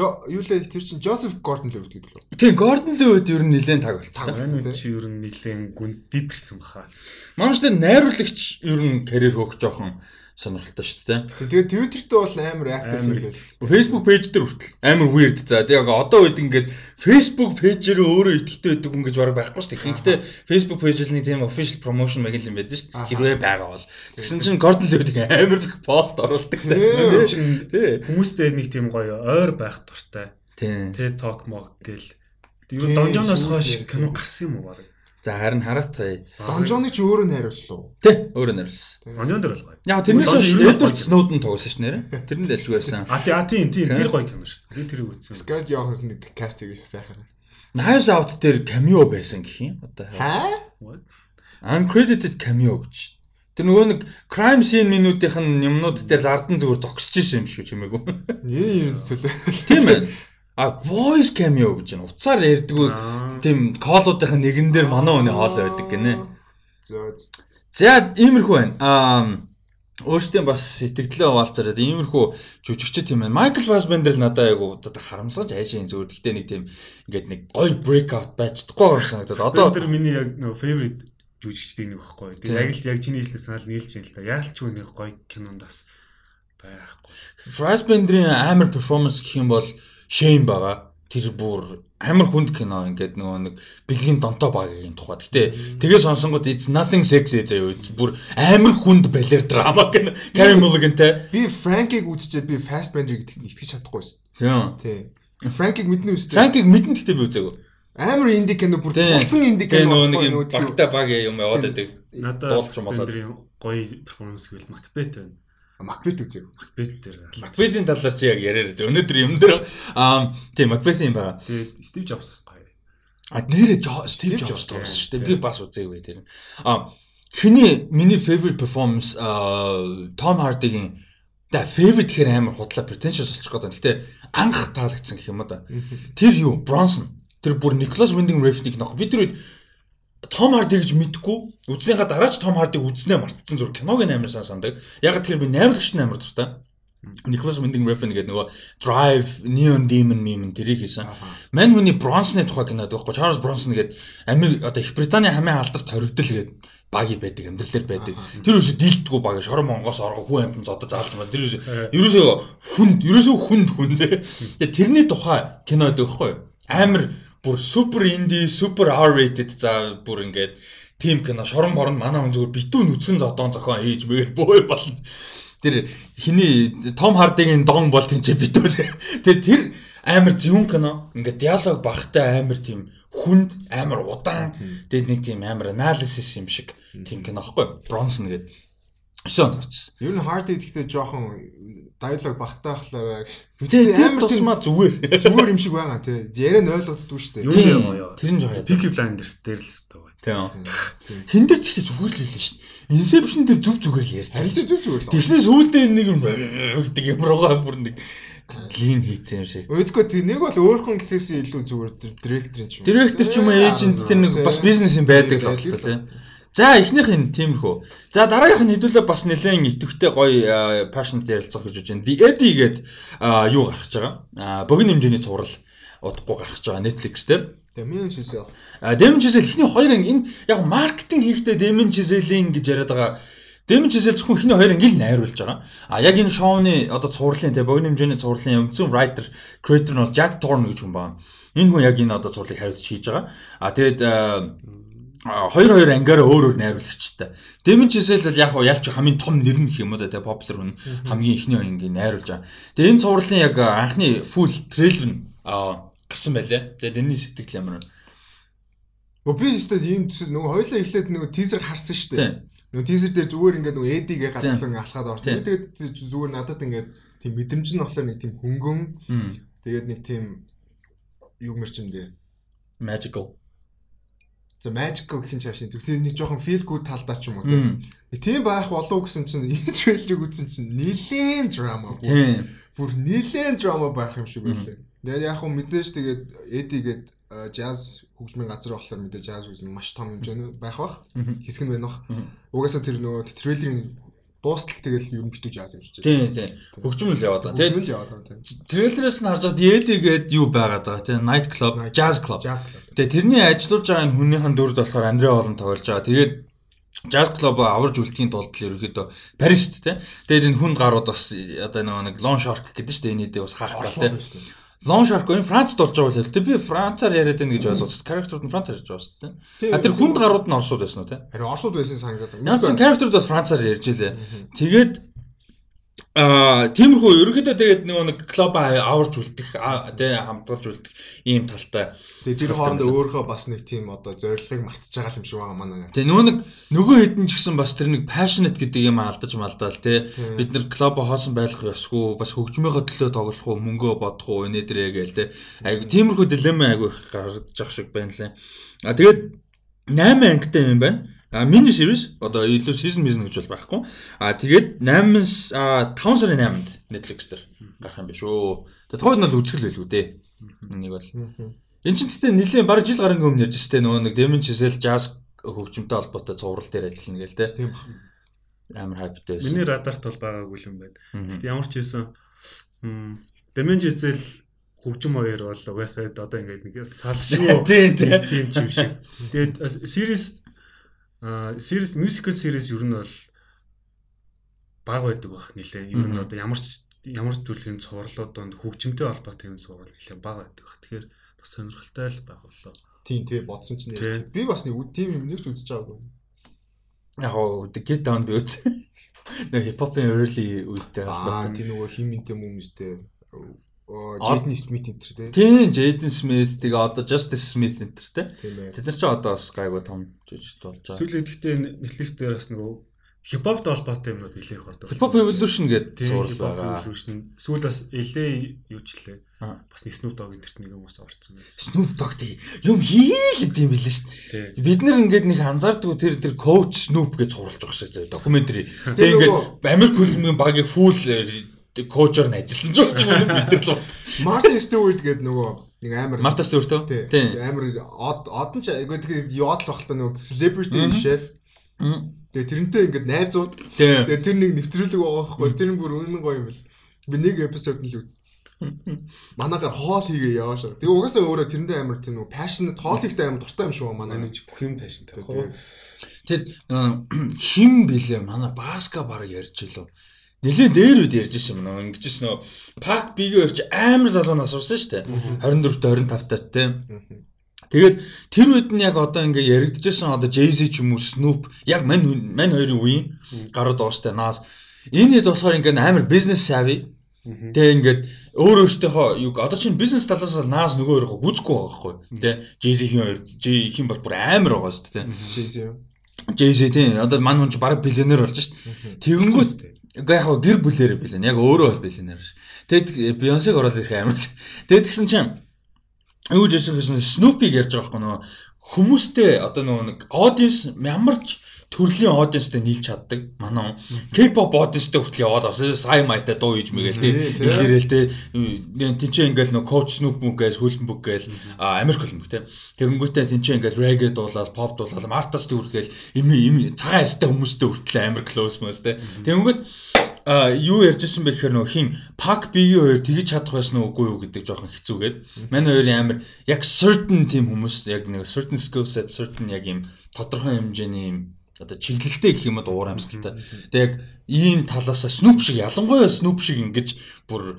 юу лээ тэр чинь Joseph Gordon-Levitt гэдэг л. Тийм, Левит ер нь нэлээд таг. Таг. Энэ чи ер нь нэлээд гүн дип ирсэн баха. Манай ч найруулагч ер нь карьер хөөх жоохон сонирхолтой шүү дээ. Тэгээд Twitter-тэй бол амар актив гэдэг. Facebook page дээр хүртэл амар weird за. Тэгээ одоо үед ингээд Facebook page-ээр өөрөө идэхтэй байдаг хүн гэж бараг байхгүй шүү дээ. Гэхдээ Facebook page-ийн тийм official promotion маяг юм байдаг шүү дээ. Хэрвээ байгаа бол. Тэгсэн чинь Gordon Levitt амар их пост оруулдаг. Чинь Тий. хүмүүстэй нэг тийм гоё ойр байх дуртай. Тийм. TED Talk мог гэл. Юу донжоноос хойш кино гарсан юм уу баг? За харин хараатаа. Донжоны ч өөрөө найрууллаа. Тий, өөрөө нэрлсэн. Донжон дээр бол гоё. Яг тэрнээс нь гоё. Snowden тоглосон ш нэрэ. Тэрэн дээр л байсан. А тий а тий тий тэр гоё кино шүү. Би тэрийг үзсэн. Scarlett Johansson нэг каст хийж сайхан. Knives Out дээр cameo байсан гэх юм. Одоо Хаа? Uncredited cameo гэж. Тэр нөгөө нэг crime scene минутынх нь юмнууд дээр ардан зүгээр зогсож исэн юм шүү чимээгүй. Ээ юм зөвлөө. Тийм ээ. А voice cameo гэж байна. Уцаар ярьдгүй тийм колуудынх нь нэгэн дээр манай хүний хоол байдаг гинэ. Зөө. За иймэрхүү байна. Аа өөртөө бас сэтгэлдээ хаваалцараад иймэрхүү жүжигчд тийм байна. Майкл Фасбендер л надад айгу одоо харамсаж айшийн зүгээр гэхдээ нэг тийм ингээд нэг гоё breakout байж чадахгүй байгаа санагдаад. Одоо тэр миний яг нөгөө favorite жүжигчдийн нэг байхгүй. Тэр яг л яг чиний хэлснээр санал нийлж юм л да. Яалчгүй нэг гоё кинонд бас байхгүй. Fassbender-ийн амар перформанс гэх юм бол shame байгаа. Тэр бүр амар хүнд кино ингээд нөгөө нэг бэлгийн донтой багийн тухай. Гэтэ тэгээ сонсонгод it's nothing sexy заяа. Бүр амар хүнд балер драма кино. Carey Mulligan-тай. Би Frank-ыг үзчихээ би Fassbender гэдэгт итгэж чадахгүй байсан. Тийм. Тий. Frank-ыг мэднэ үстэй. Frank-ыг мэдэн гэхдээ би үзээгүй. Амар инди кино бүр Тийм. тулцсан инди кино. нөгөө нэг юм тийм. багта баг юм яваад байдаг. Надад Дуулсан болоод. Fassbender-ийн гоё перформанс гэвэл Macbeth байна. Macbeth үзег. Macbeth дээр. Macbeth-ийн талаар чи яг яриараа. Өнөөдөр юм дээр аа тийм Macbeth-ийн байгаа. Тэгээд Steve Jobs-аас гоё. А нэрээ Jobs Jobs тоглосон шүү дээ. Би бас үзээгүй тэр. А хиний миний favorite performance а Tom Hardy-гийн да favorite гэхээр амар худлаа pretentious болчих гээд байна. Гэтэ анх таалагдсан гэх юм да. Тэр юу? Bronson. Тэр бүр Nicholas Winding Refn-ийг нөх. Би тэр үед Том Харди гэж мэдгүй. Үзснийхаа дараа ч Том Хардиг үзснээ мартсан зүр киног нь амар сан сандаг. Яг тэгэхээр би найруулагч нь амар дуртай. Nicholas Winding Refn гэдэг нөгөө Drive, Neon Demon мем тэрийг хийсэн. Мань хүний Bronson-ы тухай кино байдаг байхгүй Charles Bronson гэдэг Америк одоо Их Британий хамгийн алдарт хоригдл гэдэг баги байдаг амьдрал дээр байдаг. Тэр үсээ дийлдэггүй баг шорон монгоос орго хүн амтан зодож аалж байна. Тэр үсээ ерөөсөө хүнд ерөөсөө хүнд хүн зэ. Тэрний тухай кино байдаг байхгүй юу? амар бүр супер инди, супер R rated за бүр ингээд тим кино шорон борон манай хүн зүгээр битүү нүцгэн зодон зохион хийж мэйл бөө болно. Тэр хиний Том Хардигийн дон бол тэнцээ битүү. Тэгээ тэр амар зөвүүн кино. Ингээд диалог багтай амар тийм хүнд амар удаан тэгээд нэг тийм амар анализис юм шиг тийм кино аахгүй. Бронсон гэдэг. 9 онд гарчсан. Ер нь Hardy гэхдээ жоохон диалог багтаа болохоор тэгээд амар тусмаа зүгээр. зүгээр юм шиг байгаа тий. Ярэ нь ойлгогддгүй шүү дээ. Юу Тэр нь жоо. Peaky Blinders дээр л өстой байна. Тийм. Хин дээр ч ихтэй зүгээр л хэлсэн шүү дээ. Inception дээр зүг зүгээр л ярьж Харин зүг зүгээр л. Тэгснээс сүүлдээ нэг юм гэдэг юм руугаа бүр нэг лин хийцэн юм шиг. Өөдгөө тий нэг бол өөрхөн гэхээс илүү зүгээр директор юм. Директор ч юм уу эйжент тэр нэг бас бизнес юм байдаг л байна тийм. За эхнийх нь тиймэрхүү. За дараагийнх нь хэдүүлээ бас нэлээд идэвхтэй гоё passionate ярилцах гэж байна. The Eddie гээд юу гаргаж байгаа. Богино хэмжээний цуврал удахгүй гаргаж байгаа Netflix дээр. Дэмэн Чизэл. А Дэмэн Чизэл эхний хоёр энэ яг маркетинг хийхдээ Дэмэн Чизелийн гэж яриад байгаа. Дэмэн Чизел зөвхөн эхний хоёр ангил найруулж байгаа. А яг энэ шоуны одоо цувралын тэ богино хэмжээний цувралын өмцөн writer creator нь бол Jack Thorne гэж хүн байна. Энэ хүн яг энэ одоо цувралыг хариуцж хийж байгаа. А тэгээд хоёр хоёр ангиараа өөр өөр найруулагчтай. Дэмэн Чизел бол яг ялч хамгийн том нэр нь гэх юм уу да тэгээ popular хүн хамгийн эхний ангийн найруулж байгаа. Тэгээ энэ цувралын яг анхны full trailer нь гарсан байлаа. Тэгээд энэний сэтгэл ямар вэ? Өө би өстой ийм төсөл нөгөө хоёлаа эхлээд нөгөө тизер харсан шүү дээ. Нөгөө тизер дээр зүгээр ингээд нөгөө эдигээ газарлан алхаад орсон. Тэгээд зүгээр надад ингээд тийм мэдрэмж нь болохоор нэг тийм хөнгөн. Тэгээд нэг тийм юу мэрч юм дээ. Magical За magical гэх юм чаашаа зөвхөн нэг жоохон feel good талдаа ч юм уу тийм. Тийм байх болов гэсэн чинь энэ трейлерыг үзсэн чинь нилээн драма бүр. Бүр нилээн драма байх юм шиг байлаа. Тэгээд яг хөө мэдээж тэгээд Эди гээд jazz хөгжмийн газар болохоор мэдээж jazz хөгжим маш том хэмжээний байх бах. Хэсэг нь байна бах. Угаасаа тэр нөгөө трейлерын дуустал тэгэл ер нь битүү jazz юм шиг. Тийм тийм. Хөгжим л яваад байгаа. Тэгээд л яваад байгаа тийм. Трейлерээс нь харж байгаа Эди гээд юу байгаад байгаа тийм night club, jazz club. Тэгээ тэрний ажиллаж байгаа энэ хүнийхэн дүрд болохоор Андре Холн тоглож байгаа. Тэгээд Jazz Club аварж үлдэхийн тулд л ерөөхдөө Парис шүү дээ. Тэгээд энэ хүн гарууд бас одоо нэг Long Shark гэдэг шүү дээ. Энийг бас хаах гал тийм. Long Shark энэ Францд болж байгаа үл тийм. Би Францаар яриад байна гэж ойлгож. Character-ууд нь Францаар ярьж байгаа шүү дээ. А тэр хүнд гарууд нь Оросууд байсан уу тийм. Харин Оросууд байсан санагдаад байна. Ямар ч character-ууд бас Францаар ярьж илээ. Тэгээд Аа тиймэрхүү ерөнхийдөө тэгээд нөгөө нэг клуб аварч үлдэх тий хамтгалж үлдэх ийм талтай. Тэгээд тэр хоорондоо өөрөө бас нэг тийм одоо зорилгыг мартаж байгаа юм шиг байгаа манай. Тэгээ нөгөө нэг нөгөө хэдэн ч гэсэн бас тэр нэг passionate гэдэг юм алдаж малдаал тий. Бид нэр клуб хоосон байх ёсгүй бас хөгжмийнхөө төлөө тоглох уу мөнгөө бодох уу дээрээ гээл тий. Айгу тиймэрхүү дилемма айгу их гарч ах шиг байна лээ. А тэгээд 8 ангитай юм байна. А мини series одоо илүү season season гэж бол байхгүй. А тэгээд 8 5 сарын 8-нд Netflix дээр гарах юм биш үү. Тэгээд тухайд нь бол үзэл байлгүй дээ. Энийг бол. Энд чинь гэхдээ нэлийн бараг жил гарангийн өмнө ярьж штэ нөгөө нэг Demon Chisel Jazz хөгжимтэй холбоотой цуврал дээр ажиллана гээл те. Тийм. Амар хайптай байсан. Миний радарт бол байгаагүй юм байна. Гэхдээ ямар ч хэлсэн Demon Chisel хөгжим хоёр бол угаасаа одоо ингээд нэг салшгүй тийм тийм тийм ч юм шиг. Тэгээд series Аа series musical series ер нь бол баг байдаг бах нилээ. Ер нь одоо ямар ч ямар ч зүйлийн цувралууд донд хөгжимтэй холбоотой юм цуврал нилээ баг байдаг бах. Тэгэхээр бас сонирхолтой л байх боллоо. Тийм тий бодсон ч нэр. Би бас нэг тийм юм нэгч үзэж байгаагүй. Яг гоо get down би үз. Нэг хипхопын early үедээ. Аа тийм нөгөө химинтэй хүмүүстэй Jaden Smith энэ төр тий. Тийм Jaden Smith тэгээ одоо Justice Smith энэ төр тий. Тэд нар ч одоо бас гайгүй том жүжигт болж байгаа. Сүүлийн гэхдээ Netflix дээр бас нөгөө хипхоптой холбоотой юмнууд нэлээх ордог. Hip-hop evolution гэдэг зураг байгаа. Evolution. Сүүл бас LA юу ч лээ. Бас Snoop Dogg энэ төрт нэг юм ус орцсон байсан. Snoop Dogg тий юм хийлээд юм билээ шүү дээ. Бид нар ингээд нэг анзаардгүй тэр тэр coach Snoop гэж зурлаж байгаа шүү дээ. Докюментари. Тэгээ ингээд Америк хөлбөмбөгийн багийг full коучор нь ажилласан ч гэсэн мэдэрлээ. Мартин Стюарт гэдэг нөгөө нэг амар Марта Стюарт уу? Тийм. Амар од од нь ч айгүй тэгээд яодлох та нөгөө celebrity chef. Тэгээ тэрнтэй ингээд найзууд. Тэгээ тэр нэг нэвтрүүлэг байгаа байхгүй. Тэр нь бүр үнэн гоё юм бэл. Би нэг эпизод нь л үз. Манайгаар хоол хийгээ яваа шаа. Тэгээ угаасаа өөрөө тэрэндээ амар тийм нөгөө passionate хоол ихтэй амар дуртай юм шүү манай. Нэг бүх юм passionate. Тэгэд хим бэлээ манай баска баг ярьж илөө Нэлээд дээр үед ярьж ирсэн юм нөө ингэжсэн нөө Пак бигийн өрч амар залуу нас урсан шүү дээ. 24 25 таа те. Тэгээд тэр үед нь яг одоо ингээ яригдчихсэн одоо Jay-Z ч юм уу Snoop яг мань мань хоёрын үеийн гарууд уустай Nas энэ хэд болохоор ингээ амар бизнес savvy Тэгээ ингээд өөр өөртөөхөө юу одоо чинь бизнес талаас нь Nas нөгөө хоёроо гүцэхгүй байгаа хгүй. Тэ Jay-Z-ийн хоёр Jay хин бол бүр амар байгаа шүү дээ. Jay-Z? Jay-Z тийм одоо мань хүн ч бараг биллионер болж дээ. Тэгэнгүүт Гэхдээ яг гэр бүлээрээ билэн. Яг өөрөө бол билэнэр ш. Тэгэд Beyoncé-г ороод ирэх амар. Тэгэд гисэн чинь юу ч гэсэн Snoopy-г ярьж байгаа байхгүй нөгөө хүмүүстэй одоо нөгөө нэг audience ямарч төрлийн аудиенстэй нийлж чаддаг манай K-pop аудиенстэй хүртэл яваад авсан сая майтай дуу хийж мэгээл тий. Хэлээрэл тий. Тэнцээ ингээл нөө coach snoop мөггээл хөлбөмбөг гээл Америк хөлбөмбөг тий. Тэгэнгүүтээ тэнцээ ингээл reggae дуулаад pop дуулаад Martas дүүргээл ими ими цагаан эстэй хүмүүстэй хүртэл Америк close мөс тий. Тэгэнгүүт а юу ярьжсэн бэ гэхээр нөх хин пак бигийн хоёр тэгж чадах байсан уу үгүй юу гэдэг жоохон хэцүүгээд мань хоёрын амир яг certain team хүмүүс яг нэг certain skill set certain яг юм тодорхой хэмжээний юм одоо чиглэлтэй гэх юм уу уур амьсгалтай. Тэгээ яг ийм талаас Snoop шиг ялангуяа Snoop шиг ингэж бүр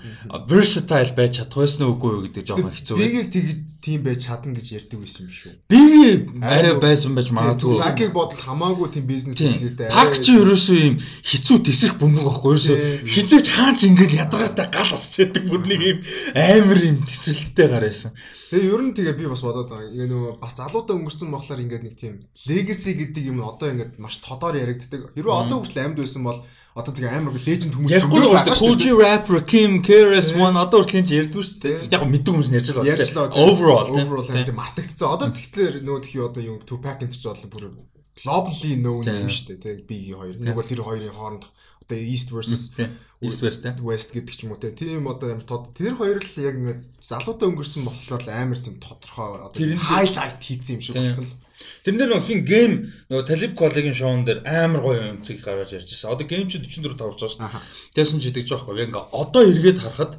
versatile байж чадах байсан үгүй юу гэдэг жоохон хэцүү. Бигийг тэг тийм байж чадна гэж ярьдаг байсан юм шүү. Биги арай байсан байж магадгүй. Пакийг бодол хамаагүй тийм бизнес хийлгээд Пак чи ерөөсөө ийм хэцүү тесрэх бөмбөг байхгүй ерөөсөө хизээч хаач ингэж ядаргаатай гал асч яадаг бүр нэг ийм амар ийм тесрэлттэй гараасан. Тэгээ ер нь тэгээ би бас бодоод байгаа. Ингээ нөгөө бас залуудаа өнгөрсөн болохоор ингээд нэг тийм legacy гэдэг юм одоо ингээд маш тодоор яригддаг. Хэрвээ одоо хүртэл амьд байсан бол одоо тэгээ амар леженд хүмүүс ярихгүй л байна. Cool Rap, Rakim, KRS-One одоо хүртэл энэ ярьдгүй шүү дээ. Яг мэддэг хүмүүс ярьж байгаа байна. Overall overall тийм мартагдсан. Одоо тэгэхээр нөгөө тхий одоо юу Tupac энэ ч бол бүр globally known юм шүү дээ. Тэг би хоёр. Нэг бол тэр хоёрын хооронд одоо East versus East West West гэдэг ч юм уу те. Тийм одоо амар тод тэр хоёр л яг ингээд залуутай өнгөрсөн болохоор амар тийм тодорхой одоо highlight хийсэн юм шиг болсон л. Тэрнэр нөх хин гейм нөгөө Talib Kweli-гийн шоун дээр амар гоё юмцыг гаргаж ярьж байсан. Одоо гейм чи 44 тавж байгаа шүү дээ. Тэгсэн чи тэгж байхгүй. Яг ингээ одоо эргээд харахад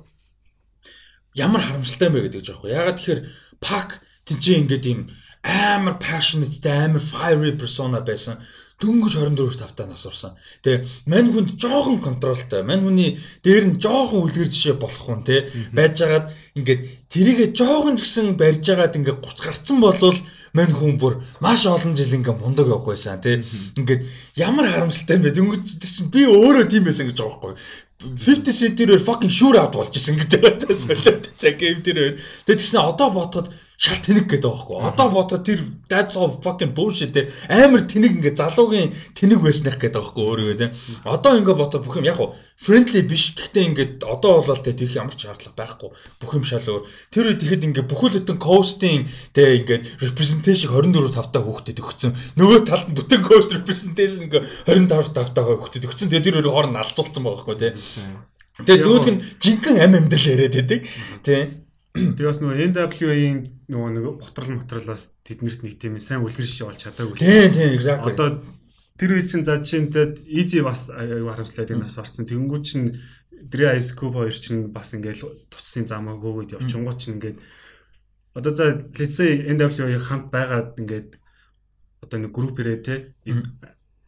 ямар харамсалтай юм бэ гэдэг жоохгүй. Ягаад тэгэхээр Pac тэнцээ ингээд юм амар passionate амар fiery persona байсан дөнгөж 24 тавтаа нас урсан. Тэгээ мань хүнд жоохон контролтой. Мань хүний дээр нь жоохон үлгэр жишээ болох хүн те байжгаад ингээд тэрийгэ жоохон ч гэсэн барьж агаад ингээд 30 гарцсан болвол мань хүн бүр маш олон жил ингээ мундаг явах байсан тий. Ингээд ямар харамсалтай юм бэ? Дөнгөж чинь би өөрөө тийм байсан гэж байгаа байхгүй. 50 cent-ээр fucking sure out болж исэн гэж байгаа цаас солиод. За game дээр. Тэгээд тэгснэ одоо бодоход шал тэнэг гэдэг байхгүй. Одоо бодоход тэр that's all fucking bullshit те амар тэнэг ингээ залуугийн тэнэг байснах гэдэг байхгүй өөрөө те. Одоо ингээ бодоход бүх юм яг хуу friendly биш. Гэхдээ ингээ одоо болол те тийх ямар ч шаардлага байхгүй. Бүх юм шал өөр. Тэр үед ихэд ингээ бүхэл бүтэн coast-ийн те ингээ representation 24 тавтаа хүүхдэд өгсөн. Нөгөө талд нь бүтэн coast representation ингээ 25 тавтаа хүүхдэд өгсөн. Тэгээ тэр хоёрыг хооронд алцуулсан байгаа байхгүй те. Тэгээ дүүд нь жинхэнэ ам амьдрал яриад байдаг. Тэ Тэгээ бас нөгөө NWA-ийн нөгөө нэг ботрол материалаас тэднэрт нэг тийм сайн үлгэр шишээ болж чадаагүй. Тийм тийм exactly. Одоо тэр үе чинь за жишээлбэл Easy бас аюу харамслаад энэ нас орсон. Тэгэнгүүт чинь Dre Ice Cube хоёр чинь бас ингээл туссын замаа хөөгд явчихгоо чинь ингээд одоо за let's say NWA-ийн хамт байгаад ингээд одоо нэг группэрээ те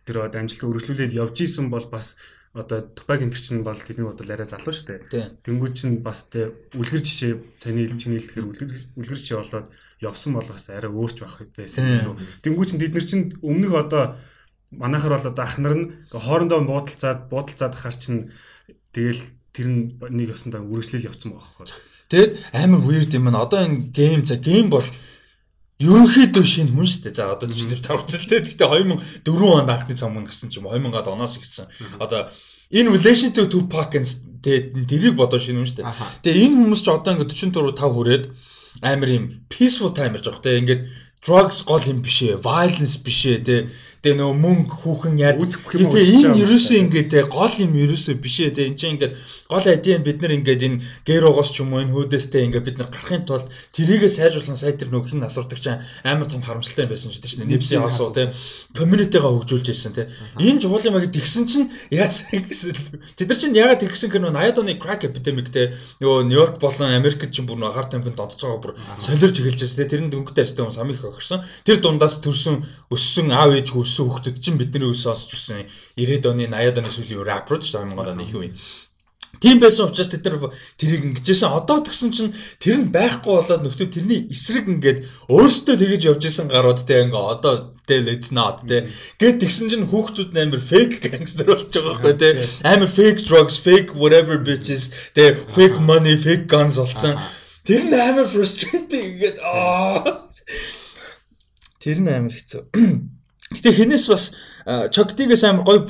тэр амжилт өргөжлүүлээд явж исэн бол бас одоо Тупак энэ чинь бол тэдний бодол арай залуу шүү дээ. Тэнгүүд чинь бас тэ үлгэр жишээ цаний чиний хэлэхээр үлгэр жишээ болоод явсан бол бас арай өөрч байх байсан. Тэнгүүд чинь тэд нар чинь өмнөх одоо манайхаар бол одоо ахнар нь хоорондоо буудалцаад буудалцаад ахаар чинь тэгэл тэр нь нэг ёсондоо үргэлжлэл явцсан байгаа байхгүй. Тэгэд амар weird юм байна. Одоо энэ гейм за гейм бол ерөнхийдөө шинэ хүн шүү дээ. За одоо чинь тэр тавцалтай. Гэхдээ 2004 онд анхны цом гарсан ч юм 2000-аад оноос ихсэн. Одоо энэ relation to Tupac тэрийг бодоо шинэ хүн шүү дээ. Тэгээ энэ хүмүүс ч одоо ингээд 44 5 хүрээд амар юм peaceful time гэж байгаа. Тэгээ ингээд drugs гол юм биш ээ, violence биш ээ, тэгээ Тэгээ нөгөө мөнгө хүүхэн яд тэгээ энэ ерөөсөө ингээд гол юм ерөөсөө биш ээ тэгээ энэ чинь ингээд гол айдиан бид нар ингээд энэ гэрогоос ч юм уу энэ хөөдөөстэй ингээд бид нар гарахын тулд тэрийгээ сайжруулах сая тэр нөгөө хин асуурдаг чинь амар том харамсалтай байсан шүү дээ нэмсийн асуу тэгээ community-га хөгжүүлж ирсэн тэгээ энэ юм аа тэгсэн чинь яасан гэсэн. Тэд нар чинь ягаад тэгсэн гэх нь 80-ад оны crack epidemic тэгээ нөгөө Нью-Йорк болон Америкт чинь бүр хар тамхинд донтож байгаа бүр солирч эхэлж байсан тэгээ тэрний дөнгөтэй ажтай хүмүүс амих өгсөн тэр дундаас төрсөн өссөн аав ээж хөөс өссөн хүүхдүүд чинь бидний үс сонсч ирсэн 90-ад оны 80-ад оны сүүлийн рэпрууд шүү дээ 2000 оны их үе. Тийм байсан учраас тэд нар тэрийг ингэжсэн. Одоо тэгсэн чинь тэр нь байхгүй болоод нөхдөө тэрний эсрэг ингээд өөрөөсөө тэгэж явж исэн гарууд те ингээ одоо тэл it's not те. Гэт тэгсэн чинь хүүхдүүд амар fake gangster болж байгаа байхгүй те. Амар fake drugs, fake whatever bitches, те fake money, fake guns болсон. Тэр нь амар frustrating ингээд аа. Тэр нь амар хэцүү. Гэтэ хинээс бас Чоктигээс амар гоё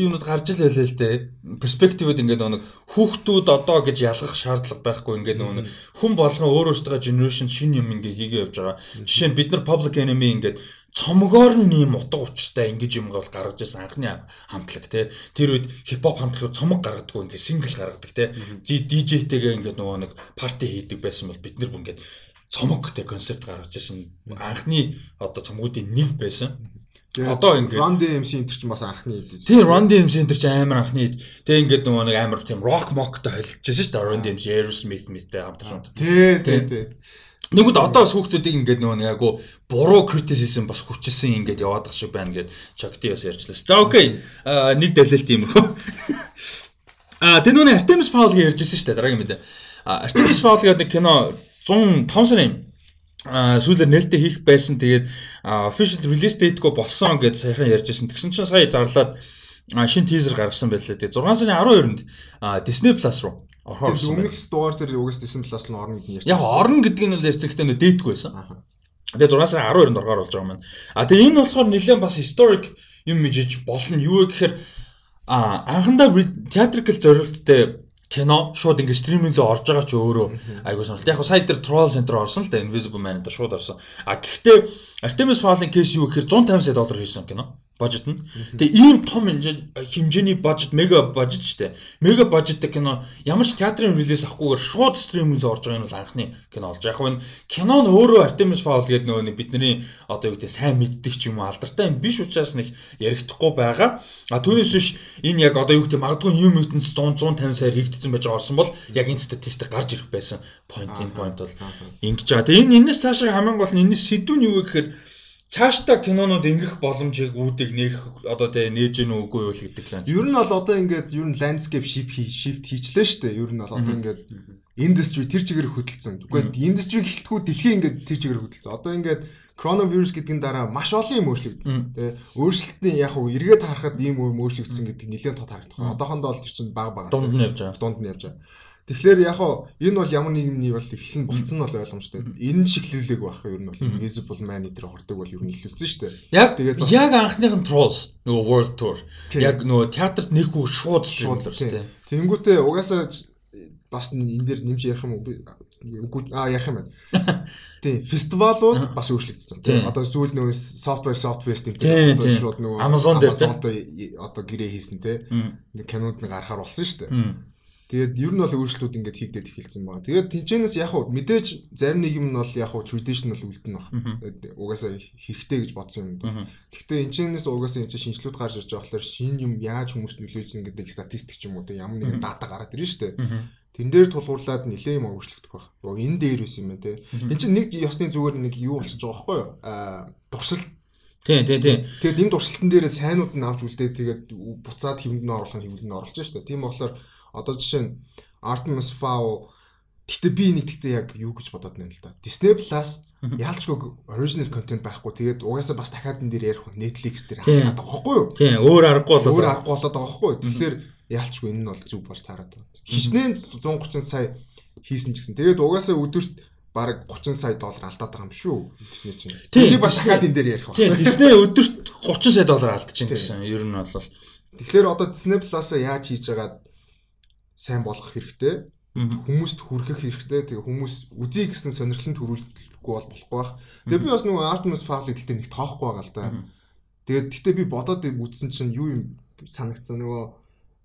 юунууд гарч ил байлаа л дээ. Перспективүүд ингээд нэг хүүхдүүд одоо гэж ялгах шаардлага байхгүй ингээд нэг хүн болгон өөр өөртөө generation шин юм ингээд хийгээ явж байгаа. Жишээ нь бид нар public enemy ингээд цомгоор нь ийм утга учиртай ингэж юм бол гаргаж ирсэн анхны хамтлаг тий. Тэр үед хипхоп хамтлагууд цомог гаргадаг ингээд сингл гаргадаг тий. DJ-тэйгээ ингээд нөгөө нэг парти хийдэг байсан бол бид нар ингээд цомог тий концепт гаргаж ирсэн анхны одоо цомгуудын нэг байсан. Одоо ингээд Run DMC энэ чинь бас анхны хэд. Тийм Run DMC энэ чинь амар анхны хэд. Тэгээ ингээд нөгөө нэг амар тийм rock mockтай холилжсэн шүү дээ. Run DMC Aerosmith мэттэй хамтарсан. Тий, тий, тий. Нэгүүд одоо бас хүүхдүүдийг ингээд нөгөө нэг айгу буруу criticism бас хүчилсэн ингээд яваад ах шиг байна гэд Chucky бас ярьжлаа. За окей. Нэг дэлэлт юм хөө. А тэр нөгөө Artemis Fowl-ыг ярьжсэн шүү дээ. Дараагийн мэдээ. Artemis Fowl гэдэг нэг кино 105 сарын сүүлээр нээлттэй хийх байсан. Тэгээд official release date-г болсон гэж саяхан ярьжсэн. Тэгсэн чинь сая зарлаад шин тийзер гаргасан байлаа. Тэгээд 6 сарын 12-нд Disney Plus руу орхон орсон. Өмнөх дугаар дээр угс Disney Plus руу орно нь ярьсан. Яг орно гэдэг нь бол гэхдээ нөө дээдгүй байсан. Тэгээд 6 сарын 12-нд оргоор болж байгаа маань. А тэгээд энэ болохоор нэлээд бас historic юм мижиж болно. Юу вэ гэхээр анхандаа theatrical зорилттой кино шууд ингээд стриминг рүү орж байгаа ч өөрөө айгуу сонирхолтой. Яг сая дээр Troll Center орсон л да Invisible Man дээр шууд орсон. А гэхдээ Artemis Fowl-ын кейс юу гэхээр 150 сая доллар хийсэн кино бажет нь. Тэгээ ийм том хэмжээний бажет, мега бажет шүү дээ. Мега бажеттэй кино ямар ч театрын релиз авахгүйгээр шууд стриминг рүү орж байгаа нь бол анхны кино болж. Яг нь кино нь өөрөө Artemis Fowl гэдэг нөгөө нэг бидний одоо юу гэдэг сайн мэддэг ч юм уу алдартай юм биш учраас нэг ярихдахгүй байгаа. А түүнээс биш энэ яг одоо юу гэдэг магадгүй New Mutants 150 саяар хийгдсэн байж байгаа орсон бол яг энэ статистик гарч ирэх байсан. Point in point бол ингэж байгаа. Тэгээ энэ энэс цаашаа хамгийн гол нь энэс сэдвүүн юу вэ гэхээр цаашдаа кинонууд ингэх боломжийг үүдийг нээх одоо тэгээ нээж гэнэ үгүй юу гэдэг л. Ер нь бол одоо ингээд ер нь landscape shift shift хийчлээ шүү дээ. Ер нь бол одоо ингээд industry тэр чигээр хөдөлсөн. Үгүй industry гэлтгүү дэлхийн ингээд тэр чигээр хөдөлсөн. Одоо ингээд коронавирус гэдгийн дараа маш олон юм өөрчлөгдсөн. Тэгээ өөрчлөлтний яг хөө эргээд харахад ийм юм өөрчлөгдсөн гэдэг нэлээд тод харагдах. Одоохондоо л тэр чинь баг баг дунд нь явж байгаа. Дунд нь явж байгаа. Тэгэхээр яг хоо энэ бол ямар нэгний бол эхлэн болцсон нь бол ойлгомжтой. Энэ шиглүүлэг байх ер нь бол Invisible Man дээр хордог бол ер нь илүүлсэн шүү дээ. Яг тэгээд яг анхных нь Trolls нөгөө World Tour. Яг нөгөө театрт нэхүү шууд шуудлаар шүү дээ. Тэнгүүтээ угаасаа бас энэ дээр нэмж ярих юм уу? Аа ярих юм байна. Тийм, фестивалууд бас өөрчлөгдсөн. Тийм. Одоо сүүл нөгөө software software гэдэг одоо шууд нөгөө Amazon дээр одоо гэрээ хийсэн те. Кинонд нэг гарахаар болсон шүү дээ. Тэгээд ер нь бол өөрчлөлтүүд ингээд хийгдээд эхэлсэн байна. Тэгээд тэнцэнээс яг хуу мэдээж зарим нэг юм нь бол яг хуу traditional үлдэн баг. Угаасаа хэрэгтэй гэж бодсон юм. Гэхдээ энэчнээс угаасаа энэ шинжилгүүд гарч ирж байгаа болохоор шинэ юм яаж хүмүүст нөлөөлж байгаа гэдэг статистик ч юм уу те ямар нэгэн дата гараад ирнэ шүү дээ. Тэн дээр тулгуурлаад нэлээ юм өөрчлөгдөх баг. Энэ дээр үс юм байна те. Энд чинь нэг ёсны зүгээр нэг юу болчихж байгаа байхгүй юу? Аа дурсал Тийм тийм тийм. Тэгээд энэ дурсалтан дээр сайнууд нь авч үлдээ тэгээд буцаад хэмнэн оруулах нь хэмнэн оруулж штэ. Тийм болохоор Одоо жишээ нь Artemis Fowl Гэтэ би нэг тэгтээ яг юу гэж бодоод байна л да. Disney Plus яалчгүй original content байхгүй. Тэгээд угаасаа бас дахиад энэ дээр ярих Netflix дээр хацаад байгаа байхгүй юу? Тийм, өөр аргагүй болоод өөр аргагүй болоод байгаа байхгүй юу? Тэгэхээр яалчгүй энэ нь бол зүг болж таарад байна. Хичнээн 130 сая хийсэн ч гэсэн. Тэгээд угаасаа өдөрт бараг 30 сая доллар алдаад байгаа юм шүү. Disney чинь. Энийг бас дахиад энэ дээр ярих байна. Тийм, Disney өдөрт 30 сая доллар алдаж байна гэсэн. Ер нь бол Тэгэхээр одоо Disney Plus-а яаж хийж байгаа сайн болгох хэрэгтэй. Хүмүүст хүргэх хэрэгтэй. Тэгээ хүмүүс үзье гэсэн сонирхлын төрүүлэхгүй бол болохгүй байх. Тэгээ би бас нөгөө Artemis Fowl-ыг гэхдээ нэг тоохгүй байгаа л да. Тэгээд гэхдээ би бодоод үзсэн чинь юу юм санагдсан нөгөө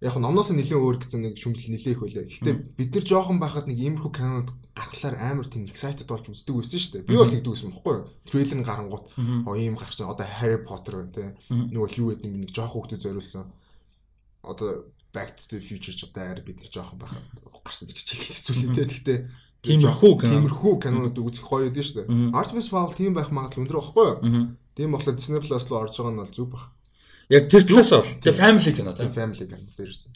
яг номноос нэлээд өөр гэсэн нэг шүмжил нэлээ их байлаа. Гэхдээ бид нар жоохон байхад нэг иймэрхүү кинод гаргалаар амар тийм excited болж үздэг байсан шүү дээ. Би бол тэгдэг байсан бохгүй юу? Трейлер нь гарангуут оо ийм байгаа. Одоо Harry Potter байна те. Нөгөө юу гэдэг нэг жоохон хүүхдэд зориулсан. Одоо Back to the Future ч одоо арай бид нар жоохон байхад гарсан гэж хэлэх зүйлээ те. Гэхдээ тиймэрхүү тиймэрхүү кинонууд үзэх гоё дээ шүү дээ. Artemis Fowl тийм байх магадлал өндөр байхгүй юу? Тийм болохоор Disney Plus руу орж байгаа нь бол зүг баг. Яг тэр талаас бол тэгээ family кино Тийм family кино дээрсэн.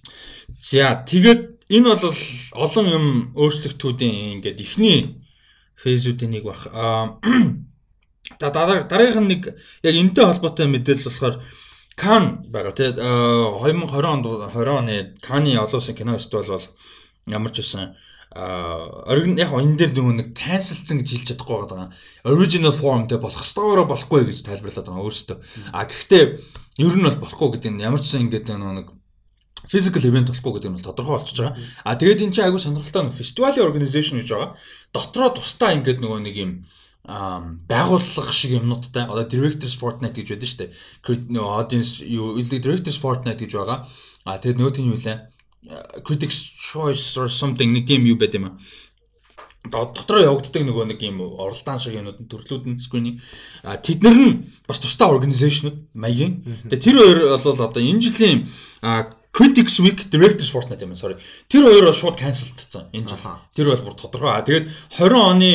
За тэгээд энэ бол олон юм өөрчлөлтүүдийн ингээд ихний фэйзүүдийн нэг баг. Аа дараагийнх нь нэг яг энэтэй холбоотой мэдээлэл болохоор Кан байгаа тийм 2020 онд 20 оны Каны олон улсын кино фестивал бол ямар ч байсан а оригин яг энэ дээр нөгөө нэг cancelцсан гэж хэлж чадахгүй байгаа. Original form дээр болох ёстойгоор болохгүй гэж тайлбарлаад байгаа өөрөөсөө. А гэхдээ ер нь бол болохгүй гэдэг нь ямар ч сан ингээд нөгөө нэг physical event болохгүй гэдэг нь тодорхой болчихж байгаа. А тэгээд эн чинь айгүй сонирхолтой нэг фестивалийн organization гэж байгаа. Дотроо тусдаа ингээд нөгөө нэг юм байгууллага шиг юмнуудтай. Одоо directors fortnight гэж байдаг шүү дээ. нөгөө audience юу directors fortnight гэж байгаа. А тэгээд нөгөө тийм юу лээ? Critics choice or something нэг юм юу байт юм аа? Дотроо явагддаг нөгөө нэг юм оролдаан шиг юмнууд нь төрлүүд нь screening а тэднэр нь бас тусдаа организашнууд маягийн. Тэгээ тэр хоёр бол одоо энэ жилийн Critics Week Directors Fortnite юм sorry. Тэр хоёр шууд cancelдсан энэ жил. Тэр бол бүр тодорхой. А тэгээд 20 оны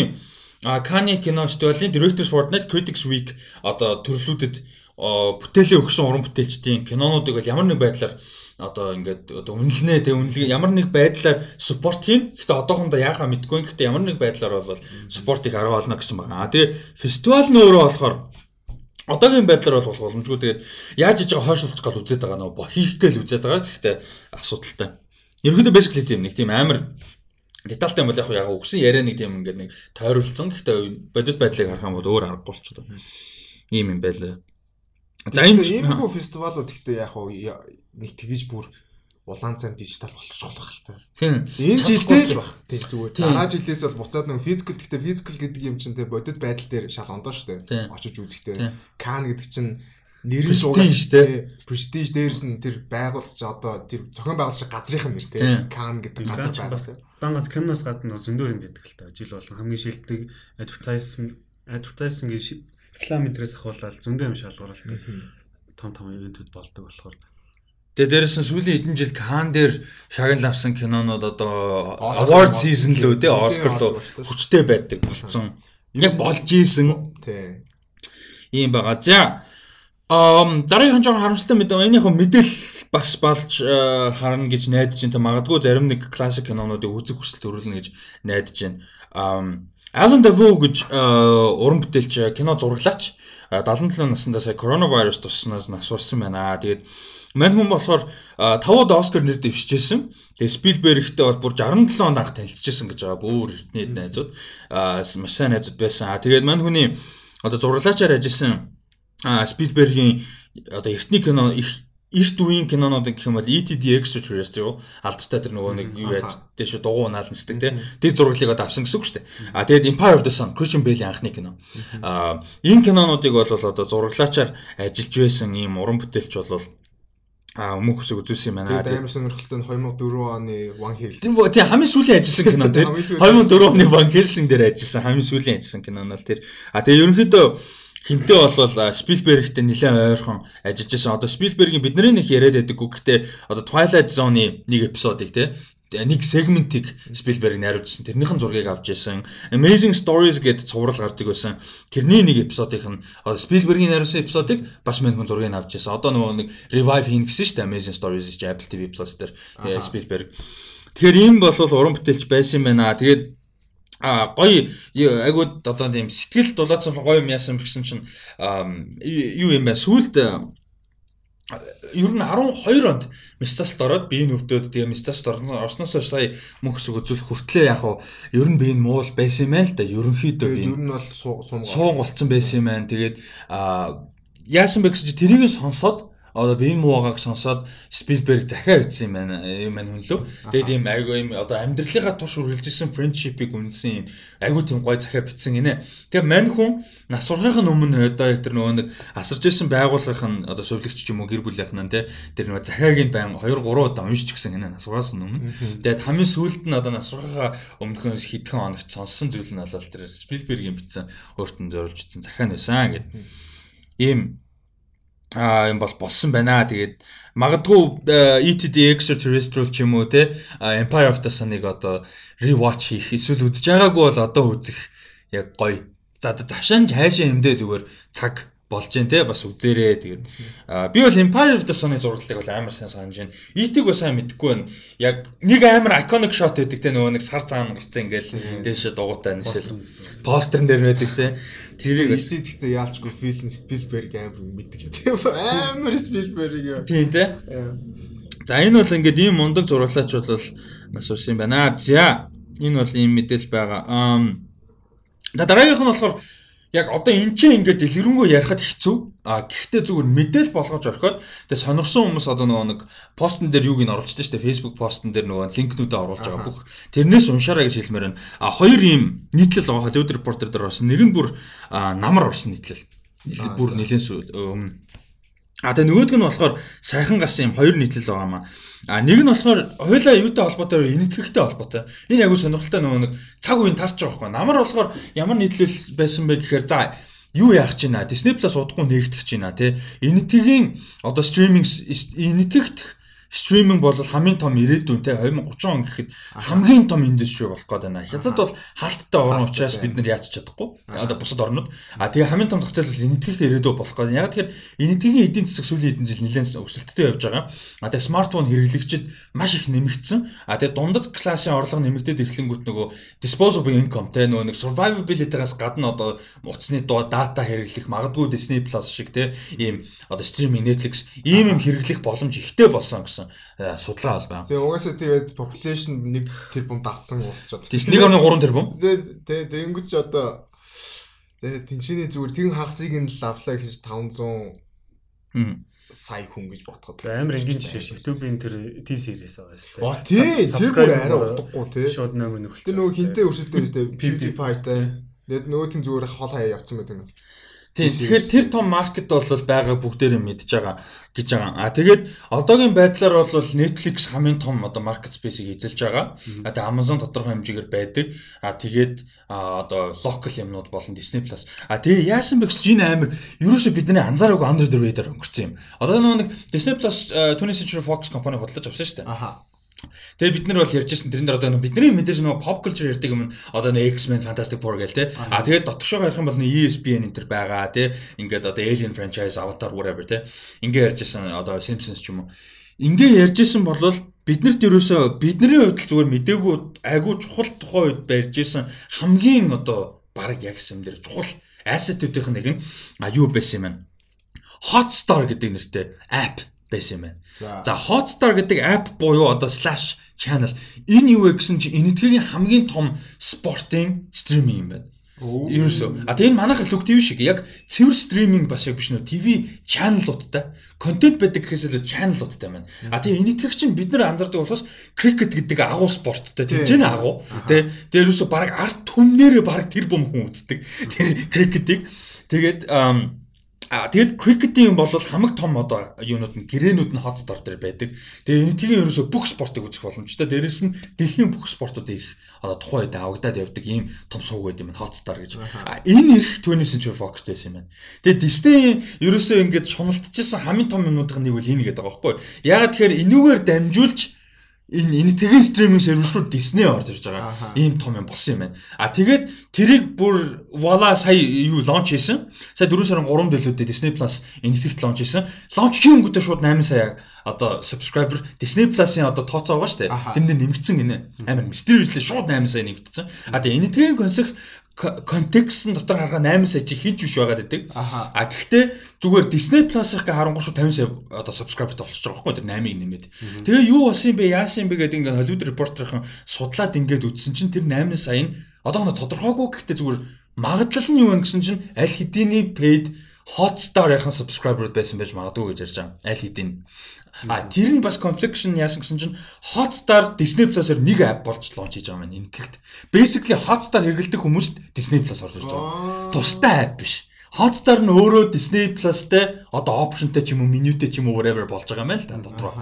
Cannes кино фестивалийн Directors Fortnite Critics Week одоо төрлүүдэд бүтээлээ өгсөн уран бүтээлчдийн кинонуудыг бол ямар нэг байдлаар одоо ингээд одоо үнэлнэ тэг үнэлгээ ямар нэг байдлаар спорт хийн. Гэхдээ одоохондоо яахаа мэдгүй. Гэхдээ ямар нэг байдлаар бол спортыг арга олно гэсэн байна. А тэгээ фестивал нь өөрөө болохоор одоогийн байдлаар бол боломжгүй. Тэгээд яаж иж байгаа хойш болчих гал үзээд байгаа нөө хийх гээл үзээд байгаа. Гэхдээ асуудалтай. Ерөнхийдөө basically тийм нэг тийм амар детальтай юм бол яг яг өгсөн яриа нэг тийм ингээд нэг тойруулсан. Гэхдээ бодит байдлыг харах юм бол өөр аргагүй болчиход байна. Ийм юм байлаа. За энэ иймэрхүү фестивалууд гэхдээ яг нэг тэгэж бүр улаан цайм дижитал болчих болох л та. Тийм. Энэ жилдээ л баг. Тийм зүгээр. Дараа жилээс бол буцаад нэг физикал гэхдээ физикал гэдэг юм чинь те бодит байдал дээр шал ондоо шүү дээ. Очиж үзэхтэй. Кан гэдэг чинь нэрэн шуугаас шүү дээ. Prestige дээрс нь тэр байгуулч одоо тэр зохион байгуулах газрын нэр те. Кан гэдэг газар байгуулсан. Дан гац киноноос гадна зөндөө юм байдаг л та. Жил болгон хамгийн шилдэг advertisement advertising гэж реклам интерес ахуулаад зөндөө юм шалгууралтай. Том том ивентүүд болдог болохоор Тэгээ дээрэс нь сүүлийн хэдэн жил Кан дээр шагнал авсан кинонууд одоо award season лөө тий Оскар лөө хүчтэй байдаг болцсон. Яг болж ийсэн. Тий. Ийм байгаа. За Ам дараагийн жоохон харамсалтай мэдээ энийхөө мэдээлэл бас болж харна гэж найдаж байна. Магадгүй зарим нэг классик кинонуудыг үзэх хүсэл төрүүлнэ гэж найдаж байна. Ам Alan Dafoe гэж уран бүтээлч кино зураглаач 77 наснда сая коронавирус тусснаас нас урсан байна. Тэгээд мань хүн болохоор тавууд Оскар нэр дэвшижсэн. Тэгээд Спилбергтэй бол бүр 67 онд анх танилцчихсан гэж байгаа. Бүр эртний найзууд маш сайн найзууд байсан. Тэгээд мань хүний одоо зураглаачаар ажилласан а Спилбергийн одоо эртний кино их эрт үеийн кинонууд гэх юм бол ETD Extraterrestrial алдартай тэр нөгөө нэг юу яаж тийш дугуй унаал нисдэг тий. Тэр зураглыг одоо авсан гэсэн үг шүү дээ. А тэгээд Empire of the Sun Christian Bale-ийн анхны кино. А энэ кинонуудыг бол одоо зураглаачаар ажиллаж байсан ийм уран бүтээлч бол А өмнөх хүсэг үзүүлсэн юм байна. Тэгээд амар сонирхолтой нь 2004 оны One Helsing. Тийм боо тий хамгийн сүүлийн ажилласан кино тэр 2004 оны One Helsing дээр ажилласан хамгийн сүүлийн ажилласан кино нь л тэр. А тэгээд ерөнхийдөө хинтээ болвол Спилбергтэй нэлээд ойрхон ажиллаж байсан. Одоо Спилбергийн бидний нэг яриад байдаггүй гэхдээ одоо Twilight Zone-ы нэг эпизодыг те нэг сегментийг Спилберг найруулжсэн. Тэрнийхэн зургийг авч ирсэн. Amazing Stories гэдэг цуврал гардаг байсан. Тэрний нэг эпизодыг нь Спилбергийн найруулсан эпизодыг бас мань хүн зургийг авч ирсэн. Одоо нөгөө нэг revive хийн гэсэн шүү дээ Amazing Stories гэж Apple TV Plus дээр Спилберг. Тэгэхээр ийм бол уран бүтээлч байсан юм байна. Тэгээд а гоё айгуу одоо тийм сэтгэл дулаацсан гоё юм яасан гэсэн чинь юу юм бэ? Сүулт ер нь 12 онд Мистаст ороод би энэ өвдөд тэгээ Мистаст орсноос хойш сая мөнх хэсэг үзүүлэх хүртлээ яг уу. Ер нь би энэ муул байсан юм байна л да ерөнхийдөө би. Ер нь бол сууг болцсон. Байсан юм байна тэгээд яасан бэ гэсэн чи тэрийг сонсоод одоо Бин Муугааг сонсоод Спилберг захиа ütсэн юм байна. Юм байна хүн лөө. Тэгээд ийм айгу ийм одоо амьдралынхаа турш үргэлжилсэн friendship-ийг үнсэн юм айгу тийм гой захиа битсэн гинэ. Тэгээд мань хүн нас урахын өмнө одоо яг тэр нөгөө нэг асарж исэн байгууллагын одоо сувлагч ч юм уу гэр бүлийнх нь те тэр нөгөө захиагийн байн 2 3 удаа уншиж гисэн гинэ нас ураас өмнө. Тэгээд хамгийн сүүлд нь одоо нас урахаа өмнөхөн хитгэн хоногт сонссон зүйл нь бол тэр Спилбергийн битсэн өөртөө зориулж ицсэн захиа нь байсан гэдэг. Ийм а юм бол болсон байна. Тэгээд магадгүй ETD Extraterrestrial ч юм уу те Empire of the Sun-ыг одоо rewatch хийх эсвэл үзэж байгаагүй бол одоо үзэх яг гоё. За завшаанч хайшаа юмдээ зүгээр цаг болж जैन те бас үзээрэй тэгээд би бол Empire of the Sun-ы зураглалыг бол амар сайн санаж байна. Итиг бас сайн мэдэхгүй байна. Яг нэг амар iconic shot гэдэг те нөгөө нэг сар цаана гэрцэн ингээл дээшээ дугуйтай нисэл постерн дээр байдаг те. Тэрийг итиг гэхдээ яалчгүй фильм Spielberg амар мэддэг те. Амар Spielberg. Тийм те. За энэ бол ингээд ийм мундаг зураглаач бол нас урсан байна. За энэ бол ийм мэдээлэл байгаа. Аа дараагийнх нь болохоор яг одоо эн чинь ингээд дэлгэрэнгүй ярихад хэцүү. А гэхдээ зүгээр мэдээл болгож орхиод тэгээ сонирсон хүмүүс одоо нөгөө нэг постн дээр юуг нь оруулчихсан шүү дээ. Facebook постн дээр нөгөө линкнүүдээ оруулж байгаа бүх. Тэрнээс уншаарай гэж хэлмээр байна. А хоёр ийм нийтлэл байгаа Hollywood Reporter дээр орсон. Нэг нь бүр намар орсон нийтлэл. Бүр нэлээд өмнө А тэгээ нөгөөдг нь болохоор сайхан гарсан юм хоёр нийтлэл байгаа маа. А нэг нь болохоор хоёулаа юутай холбоотой энэтхэгтэй холбоотой. Энэ үл сонирхолтой нөгөө нэг цаг үеийн тарч байгаа байхгүй. Намар болохоор ямар нийтлэл байсан бэ гэхээр за юу яах гэж байна? Disney Plus удахгүй нэгтгэж байна тий. Энэтхэгийн одоо стриминг энэтгэгт стриминг бол хамгийн том ирээдүйн те 2030 он гэхэд хамгийн том индастри болох гээд байна. Хятад бол хаалттай орн учраас бид нар яаж чадахгүй. Одоо бусад орнууд. А тэгээ хамгийн том зах зээл бол энэтхэгт ирээдүй болох гээд. Яг тэгэхээр энэтхэгийн эдийн засаг сүүлийн хэдэн жил нэлээд өсөлттэй явж байгаа. А тэгээ смартфон хэрэглэгчид маш их нэмэгдсэн. А тэгээ дундад классын орлого нэмэгдээд эхлэнгүүт нөгөө disposable income те нөгөө нэг survivability-гаас гадна одоо утасны дуу дата хэрэглэх магадгүй Disney Plus шиг те ийм одоо стриминг Netflix ийм юм хэрэглэх боломж ихтэй болсон гэсэн гэсэн судалгаа бол байна. Тэгээ угаасаа тэгээд population 1 тэрбум давцсан уусчаад. Тийм 1.3 тэрбум. Тэгээ тэгэнгүүт ч одоо тэгээ тэнцний зүгээр тэгэн хагасыг нь лавлаа гэж 500 сая хүн гэж бодоход амар энгийн жишээ YouTube-ийн тэр T series байгаа шүү дээ. Оо тий, тэр бүр арай удахгүй тий. Шууд номер нөхөлт. Тэр нөгөө хинтээ өршөлтөө шүү дээ. PewDiePie-тай. Тэгээд нөгөөт нь зүгээр хол хаяа явцсан байдаг юм. Тийм тэгэхээр тэр том маркет бол байгаа бүгдээрээ мэдж байгаа гэж байгаа. А тэгээд одоогийн байдлаар бол Netflix хамгийн том одоо market space-ийг эзэлж байгаа. А тэгээд Amazon тодорхой хэмжээгээр байдаг. А тэгээд одоо local юмнууд болон Disney Plus. А тэгээд яасан бэ гэсэн чинь амар ерөөсөө бидний анзаараагүй under the radar өнгөрсөн юм. Одоо нөгөө нэг Disney Plus 20th Century Fox компани худалдаж авсан шүү дээ. Аха. Тэгээ бид нар бол ярьжсэн тэрэн дээр одоо бидний мэдээж нөгөө pop culture ярьдаг юм одоо нэг X-Men Fantastic Four гэл те. А тэгээд дотгошоо ярих юм бол нэг ESPN энэ төр байгаа те. Ингээд одоо Alien franchise, Avatar whatever те. Ингээ ярьжсэн одоо Simpsons ч юм уу. Ингээ ярьжсэн бол биднэрт ерөөсөө бидний хувьд зүгээр мдээгүй айгүй чухал тухай үед барьжсэн хамгийн одоо баг яг юм дээр чухал asset-үүдийнх нэг нь а юу байсан юм бэ? Hotstar гэдэг нэртэй app байсан юм байна. За Hotstar гэдэг app буюу одоо slash channel энэ юу вэ гэсэн чинь энэтхэгийн хамгийн том спортын стриминг юм байна. Ерөөсөө. А тэгээ энэ манайх лүг ТV шиг яг цэвэр стриминг бас яг биш нөө ТV чаналуудтай контент байдаг гэхээс илүү чаналуудтай байна. А тэгээ энэтхэг чинь бид нар анзаардаг болохоос крикет гэдэг агуу спорттой тийм ч агуу. Тэ тэгээ ерөөсөө баг арт түмнэрээ баг тэр бом хүн үздэг. Тэр крикетийг тэгээд А тэгэд крикетийн бол хамаг том одоо юунууд нь гэрээнүүд нь хотстор дээр байдаг. Тэгээ энэ тгийн ерөөсө бүх спортыг үзэх боломжтой. Дээрэс нь дэлхийн бүх спортуудыг их одоо тухайн үед авагдаад явдаг ийм том сууг байд юм хотстор гэж. А энэ их 20th Century Fox байсан юм байна. Тэгээ Disney ерөөсө ингэж шуналтчихсан хамгийн том юмнуудын нэг үл энэ гэдэг байгаа байхгүй. Ягаад тэгэхээр энүүгээр дамжуулж энэ энэ тэгэн стриминг сервис руу Disney орж ирж байгаа. Ийм том юм болсон юм байна. А тэгээд тэрийг бүр Voila сая юу лонч хийсэн. Сая 4 сарын 3 дэлгүүдэд Disney Plus энэтхэгт лонч хийсэн. Лонч хийм өнгөтэй шууд 8 сая одоо subscriber Disney Plus-ын одоо тооцоо байгаа шүү дээ. Тэрнээ нэмэгдсэн гинэ. Амар mysteriously шууд 8 сая нэмэгдсэн. А тэгээд энэтхэгийн консерт контекстн дотор харахад 8 сая чи хийж биш байгаад байдаг. А гэхдээ зүгээр Disney Plus-ыг харангуй шүү 50 сая одоо subscriber болчихж байгаа байхгүй тэр 8-ыг нэмээд. Тэгээ юу болсон бэ? Яасан бэ гэдэг ингээд Hollywood Reporter-ын судлаад ингээд үтсэн чинь тэр 8 сая нь одоо нэг тодорхойгүй гэхдээ зүгээр магадлал нь юу вэ гэсэн чинь аль хэдийний paid Hotstar-ын subscriber байсан байж магадгүй гэж ярьж байгаа. Аль хэдийн. А тэр нь бас complexion яасан гэсэн чинь Hotstar Disney Plus-оор нэг app болж лонч хийж байгаа маань энтгэгт. Basically Hotstar хэрэглэдэг хүмүүст Disney Plus орж ирж байгаа. Тустай app биш. Hotstar нь өөрөө Disney Plus-тэй одоо optionтэй ч юм уу, менютэй ч юм уу whatever болж байгаа юм л да дотроо.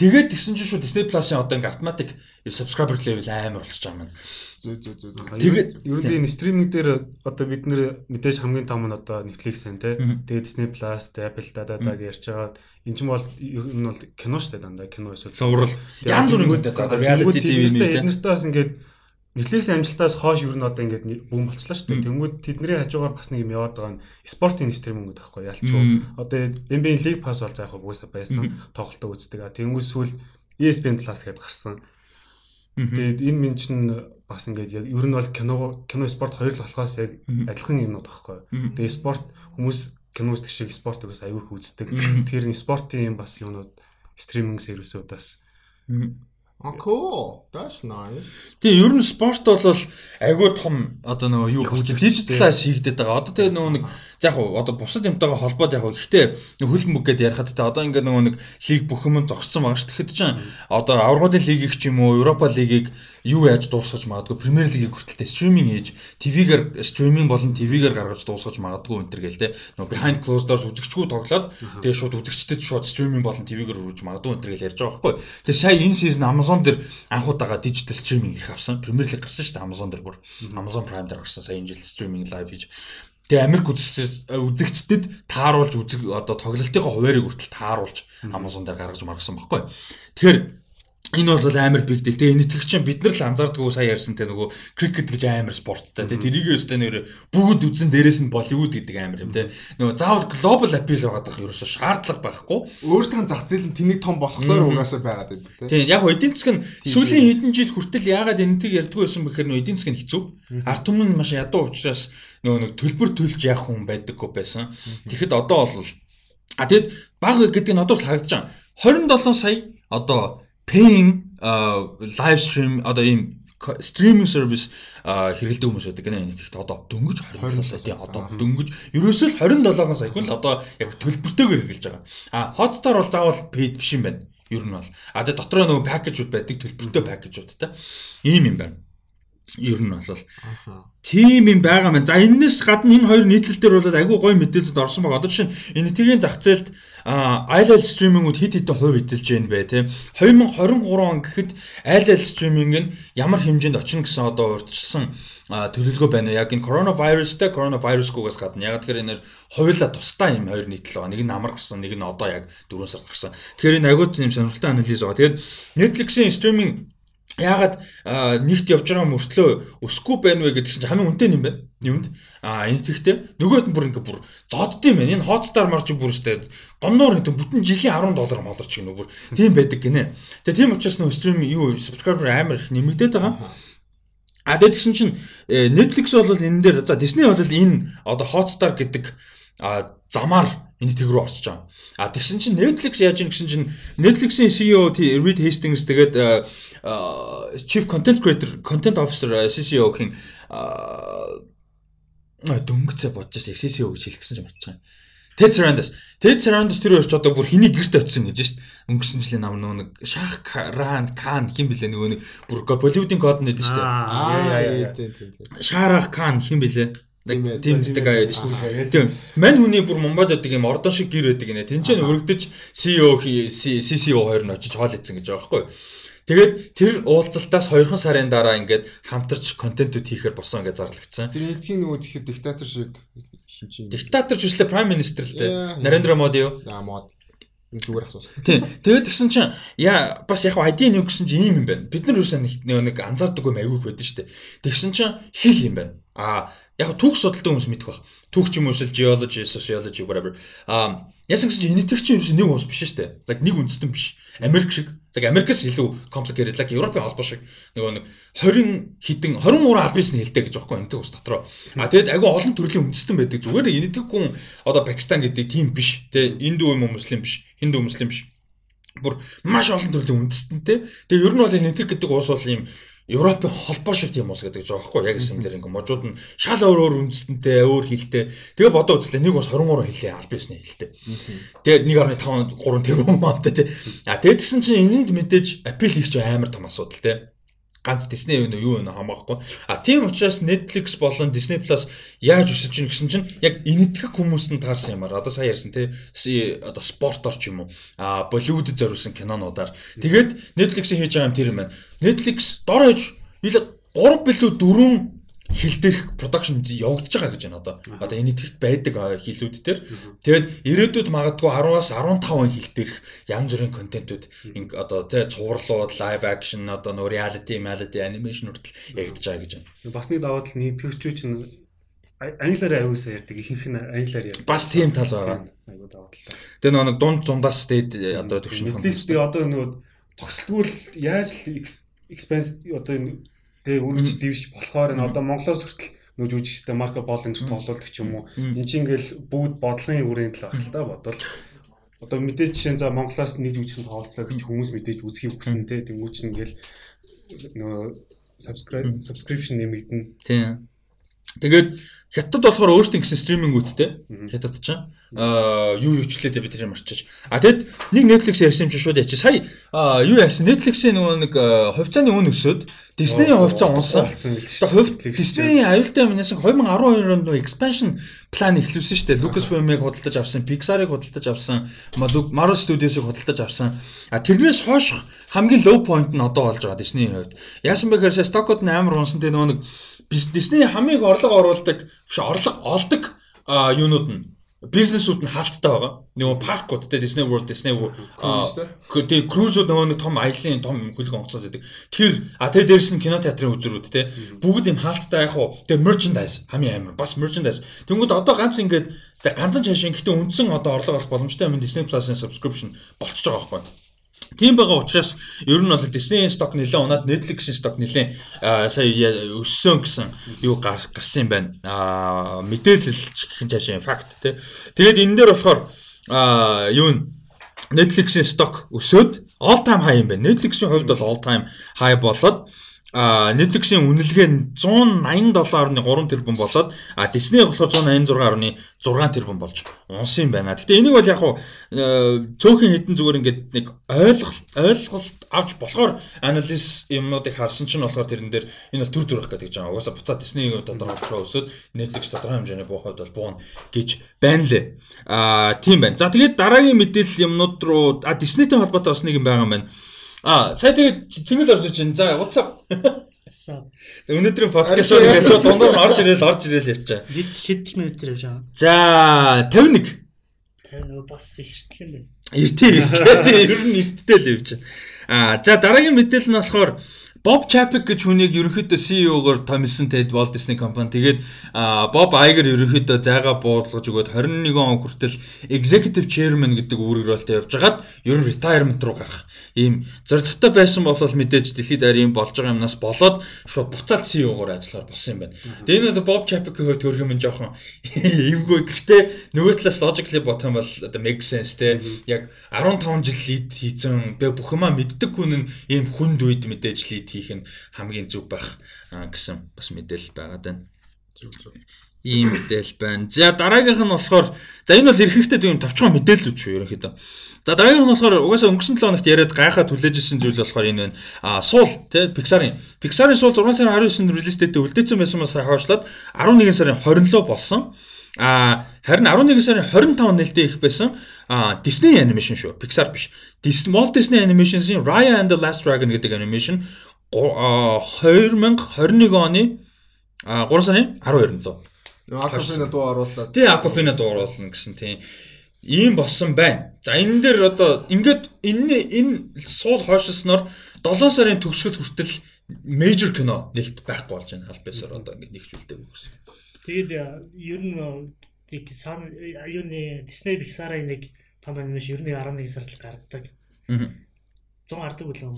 Тэгээд тэгсэн чинь шүү Disney Plus-ын одоо ингээ автоматик subscriber level амар болчихж байгаа маань. Зөө зөө зөө. Тэгээд гэдэг нь стриминг дээр одоо бид нэр мэдээж хамгийн том нь одоо Netflix эн тэ. Тэгээд Disney Plus, Apple даа даа гэж ярьж байгаа. Энэ ч бол энэ бол кино шүү дээ дандаа кино эсвэл цуврал янз бүрийн одоо reality TV мэдээ. Эднэртээ бас ингээд Netflix амжилтаас хойш ер нь одоо ингээд бүүн болчлаа шүү дээ. Тэнгүүд тэдний хажуугаар бас нэг юм яваад байгаа нь спортын стриминг гэдэг байхгүй ялчгүй. Одоо NBA League Pass бол заах угсаа байсан тоглолтоо үздэг. Тэнгүүд сүүл ESPN Plus гэдээ гарсан. Тэгээд энэ минь чинь бас ингээд яг ер нь бол кино кино спорт хоёр л болохоос яг адилхан юмнууд байхгүй. Тэгээд спорт хүмүүс кино үздэг шиг спорт угсаа аягүй их үздэг. Тэр нь спортын юм бас юмнууд стриминг сервисүүдээс А cool. That's nice. Тэгээ ер нь спорт бол айгүй том одоо нөгөө юу дижиталайз хийгдэт байгаа. Одоо тэгээ нөгөө нэг яг одоо бусад юмтайгаа холбоод яг гэхдээ хөлн бүг гэдээ ярихад тэ одоо ингээд нөгөө нэг лиг бүх юм зогссон байгаа ш. Тэгэхэд чинь одоо аврагын лигийг ч юм уу, Европа лигийг юу яаж дуусгаж магадгүй Премьер лигийг хүртэлтэй стриминг хийж ТV-гээр стриминг болон ТV-гээр гаргаж дуусгаж магадгүй энэ төр гээл те. Нөгөө behind closed doors үзэгчгүй тоглоод тэгээ шууд үзэгчдэд шууд стриминг болон ТV-гээр хүргэж магадгүй энэ төр гээл ярьж байгаа байхгүй. Тэгээ сая энэ сизон Amazon дээр анхудаага дижитал стриминг ирэх авсан. Премьер лиг гарсан дээ Amazon дээр бүр. Amazon Prime дээр гарсан сая энэ жил стриминг лайв хийж Тэгээ Америк үзэгчдэд тааруулж үзэг одоо тоглолтынхаа хуваарийг хүртэл тааруулж Amazon дээр гаргаж маргасан баггүй. Тэгэхээр энэ бол амар биг дэл. Тэгээ энэ итгэж чинь бид нар л анзаардгүй сая ярьсан те нөгөө крикет гэж амар спорттай. Те тэрийг өстэй нэр бүгд үзэн дээрэс нь Болливуд гэдэг амар юм те. Нөгөө заавал глобал апил байгаад байх ерөөсө шаардлага байхгүй. Өөртөө зах зээл нь тэнийг том болохоор угаасаа байгаад байдаг те. Тийм яг эдийн нь сүүлийн хэдэн жил хүртэл яагаад энэтиг ярьдгүй байсан бэхээр нөгөө эдийн нь хэцүү. Ард түмэн нь маш ядуу учраас нөгөө нэг төлбөр төлж явах хүн байдаггүй байсан. Тэгэхэд одоо бол а тэгэд баг гэдэг нь одоо л харагдаж байгаа. 27 сая одоо paying live stream одоо ийм стриминг сервис хэрэгэлдэг хүмүүс байдаг гэнэ энэ ихт одоо дөнгөж 27 сая тий одоо дөнгөж ерөөсөө л 27 сая хүн л одоо яг төлбөртэйгээр хэрэгжилж байгаа. А Hotstar бол заавал paid биш юм байна. Ер нь бол. А тэгээ дотроо нөгөө пакэжууд байдаг төлбөртэй пакэжуудтай. Ийм юм байна ер нь бол тийм юм байгаа маань. За энэс гадна энэ хоёр нийтлэл дээр бол айгүй гоё мэдээлэлд орсон байгаа. Одоо жишээ энэ нэтгэгийн зах зээлд ILL стримингүүд хэд хэдэн хувь эдэлж байна бэ тийм 2023 он гэхэд ILL стриминг нь ямар хэмжээнд очно гэсэн одоо урьдчилсан төлөвлөгөө байна. Яг энэ коронавирустэй коронавирусгүйгээс гадна яг тэгэхээр энэ хоёулаа тусдаа юм хоёр нийтлэл байгаа. Нэг нь амар гарсан, нэг нь одоо яг 4 сард гарсан. Тэгэхээр энэ айгүй тийм сонирхолтой анализ байгаа. Тэгээд Netflix-ийн стриминг яагаад нэгт явж байгаа мөртлөө өсөхгүй байна вэ гэдэг чинь хамгийн үнэтэй юм байна. Юмд. А энэ тэгтээ нөгөөд нь бүр ингээ бүр зодд юм байна. Энэ Hotstar марч бүр өстэй гомноор гэдэг бүтэн жилийн 10 доллар молорч гинэ бүр тийм байдаг гинэ. Тэгээ тийм учраас нөө стрим юу subscriber амар их нэмэгдээд байгаа. А тэгээд тэгсэн чинь э, Netflix бол энэ дээр за Disney бол энэ одоо Hotstar гэдэг замаар энэ тэг рүү орчиж байгаа. А тэгсэн чинь Netflix яаж ийн гэсэн чинь Netflix-ийн CEO Reed Hastings тэгээд Chief Content Creator Content Officer CCO-гийн дөнгөцөө бодож CCO гэж хэлсэн ч марцсан. Ted Sarandos. Ted Sarandos тэр хоёрч одоо бүр хэний гэрт очисон гэж шít. Өнгөрсөн жилийн нам нөгөө нэг Shah Rand Khan хин блэ нөгөө нэг бүр Bollywood-ийн код нэдэж шít. Аа тийм тийм тийм. Shah Khan хин блэ? Тийм здэг аяа гэж шүү. Тийм. Мань хүний бүр Мумбайд байдаг юм ордон шиг гэр байдаг нэ. Тин ч өргөдөж CEO CCO хоёр нь очиж хоол идсэн гэж байгаа байхгүй. Тэгээд тэр уулзалтаас 2хан сарын дараа ингээд хамтарч контентууд хийхээр босон гэж зарлагдсан. Тэр эдгийн нөгөө тэгэхэд диктатор шиг хэмжээ. Диктатор ч үстэй прайм министр л дээ. Нарендра Моди юу? Аа мод. зүгээр асуусан. Тийм. Тэгээд тэгсэн чинь яа бас яг ID юу гэсэн чинь ийм юм байна. Бид нар юусан нэг анзаардаг юм аягүй байдаг шүү дээ. Тэгсэн чинь хил юм байна. Аа яг түүх судалтай хүмүүс мэдэх баг. Түүх ч юм уу эсвэл geology, sociology whatever. Аа яасан гэсэн чинь энэтхэг чинь ерөөс нэг хүмүүс биш шүү дээ. Like нэг үндэстэн биш. Америк шиг. Like Америкээс илүү complicated. Like Европын холбоо шиг нөгөө нэг 20 хитэн 23 аль бизнес хэлдэг гэж байхгүй энэтхэг ус дотроо. А тэгэд агүй олон төрлийн үндэстэн байдаг. Зүгээр энэтхэг хүн одоо Пакистан гэдэг тийм биш. Тэ Индүү юм уу муслим биш. Хиндүү муслим биш. Бүр маш олон төрлийн үндэстэнтэй. Тэгээ ер нь бол энэтхэг гэдэг уус бол ийм Европын холбоо шиг тийм ус гэдэг жоо байхгүй яг юм дээр ингээ можууд нь шал өөр өөр үндэстэнтэй өөр хилтэй тэгээ бодоо үзлээ нэг бас 23 хилээ аль бисны хилтэй тэгээ 1.5 3 тэрбум амтай тий. А тэгээд тэгсэн чинь энэнд мэдээж апил хийх чинь амар том асуудал тий ганц Disney юу юу вэ хамаахгүй. А тийм учраас Netflix болон Disney Plus яаж өсөж чинь гэсэн чинь яг энэтхэг хүмүүст нь таарсан юмар. Одоо сая ярьсан тий одоо спортоор ч юм уу а Болливуудд зориулсан кинонуудаар. Тэгээд Netflix-ийн хийж байгаа юм тэр юм байна. Netflix дор ил 3 билүү 4 хил дээрх production явагдаж байгаа гэж байна одоо. Одоо энэ итгэвт байдаг хилүүд төр. Тэгээд ирээдүйд магадгүй 10-аас 15 хил дээрх янз бүрийн контентууд одоо тий цувралууд, live action одоо нөө reality, reality animation хүртэл яригдаж байгаа гэж байна. Бас нэг даваа тал нэгтгэвчүү чинь англиар аюу сайн ярьдаг ихэнх нь англиар ярьдаг. Бас тийм тал байгаа. Аюу даваа тал. Тэгээ нэг дунд дундаас дээд одоо төвшин. Netflix би одоо нөгөө зогсолтгүй л яаж л expense одоо энэ Тэгээ үргэлж дивж болохоор энэ одоо Монголоос хүртэл нөө жүжигчтэй Марко Болингер тоглуулдаг ч юм уу. Энд чинь ингээл бүгд бодлогын баг л та бодвол. Одоо мэдээж жишээ за Монголоос нэг жүжигчин тоглолоо гэж хүмүүс мэдээж үзхийг хүсэн те. Тэнгуүч ингээл нөө subscribe subscription нэмэгдэнэ. Тийм. Тэгээд хятад болохоор өөрсдийн гэсэн стримингүүдтэй хятад ч аа юу юучлээ бид тэр марчиж. А тэгэд нэг Netflix ярьсан юм чи шууд ячи. Сая юу яасан Netflix-ийн нөгөө нэг хувьцааны үн өсөөд Disney-ийн хувьцаа унсан. Disney-ийн аюултай юмнаас 2012 онд нөгөө expansion план эхлүүлсэн шүү дээ. Lucasfilm-ыг худалдаж авсан, Pixar-ыг худалдаж авсан, Marvel Studios-ыг худалдаж авсан. А тэрнээс хойш хамгийн low point нь одоо болж байгаа Disney-ийн хувьд. Яасан бэ гэхээр стокууд нь амар унсан тэгээ нөгөө нэг Disney хамгийн орлого оруулдаг биш орлого олдог юунууд нь бизнесүүд нь хаалттай байгаа. Нөгөө паркууд те Disney World, Disney тэгээ крузууд нөгөө нэг том аялын том хөлгөн онцлоод байдаг. Тэр а тэгээ дээрэс нь кино театрын үзрүүд те бүгд юм хаалттай яг уу. Тэгээ merchandise хамгийн амар. Бас merchandise. Тэнгүүд одоо ганц ингээд ганцхан чашин гэхдээ үндсэн одоо орлого олох боломжтой юм Disney Plus-ын subscription болчихж байгаа байхгүй. Тийм байгаа учраас ер нь бол Disney-ийн сток нэлээд унаад Netflix-ийн сток нэлээд сая өссөн гэсэн юу гарсан юм байна. Аа мэдээлэл гэх цаашаа факт тий. Тэгээд энэ дээр болохоор аа юу н Netflix-ийн сток өсөөд all time high юм байна. Netflix-ийн хувьд бол all time high болоод а Netflix-ийн үнэлгээ нь 180 долларны 3 тэрбум болоод а Disney болохоор 186.6 тэрбум болж унсан байна. Гэтэ энийг бол яг хуу э, цөөхөн хідэн зүгээр ингээд нэг ойлголт ойлголт авч болохоор анализ юмнуудыг харсан чинь болохоор тэрэн дээр энэ бол төр төрөх гэдэг жаа. Угаасаа буцаад Disney-ийн тодорхой бодлого өсөд Netflix тодорхой хэмжээний буухад бол буун гэж байна лээ. А тийм байна. За тэгээд дараагийн мэдээлэл юмнууд руу а Disney-тэй холбоотой бас нэг юм байгаа юм байна. Аа, сая тэгээд цэнгэл орж иж байна. За, WhatsApp. Өнөөдрийн подкаст руу гэж дундуур орж ирэл орж ирэл явчаа. Хэд хэд минут явж байгаа. За, 51. 50 бас их юм байна. Эртээ эртээ ер нь эрттэй л явж байна. Аа, за дараагийн мэдээлэл нь болохоор Боб Чапик гэж хүнийг ерөнхийдөө CEO-гоор томилсон Ted Walt Disney компани. Тэгээд Боб Iger ерөнхийдөө зайгаа буулгаж өгөөд 21 он хүртэл Executive Chairman гэдэг үүрэг ролтой явж хагаад ер нь retirement руу гарах ийм зорилготой байсан бол мэдээж дэлхийд арийн болж байгаа юмнаас болоод шууд буцаад CEO-гоор ажиллахаар болсон юм байна. Тэгээд энэ Боб Чапик-ийн хувьд төрх юм жоохон эвгүй. Гэхдээ нөгөө талаас logically бодох юм бол одоо make sense те. Яг 15 жил лид хийцэн бэ бүх юмаа мэддэг хүн нь ийм хүнд үед мэдээж лид хийх нь хамгийн зөв байх гэсэн бас мэдээлэл байгаад байна. Зөв зөв. Ийм мэдээлэл байна. За дараагийнх нь болохоор за энэ бол эрхэхтэй юм товчхон мэдээлэл үү ерөнхийдөө. За дараагийнх нь болохоор угаасаа өнгөрсөн 7 хоногт яриад гайхаа түлээжсэн зүйл болохоор энэ байна. А суул тий Pixar-ын Pixar-ын суул 6 сарын 29-нд релиз дэйтэй үлдээсэн байсан бас хойшлоод 11 сарын 27 болсон. А харин 11 сарын 25 нэлтээ их байсан. А Disney animation шүү. Pixar биш. Disney Walt Disney Animation-ийн Raya and the Last Dragon гэдэг animation 2021 оны 3 сарын 12-нд лөө. Aquafina дуу оруулаад. Тий, Aquafina дуу оруулна гэсэн тийм ийм болсон байна. За энэ дээр одоо ингээд энэ энэ суул хойшлсноор 7 сарын төгсгөл хүртэл major кино нэлт байхгүй болж байна. Албасаар одоо ингээд нэгжүүлдэг гэсэн. Тэгээд ер нь тийг сан юуны Disney Pixar-ын нэг том анимашн ер нь 11 сард л гардаг. Аа 100 гардаг үлээ.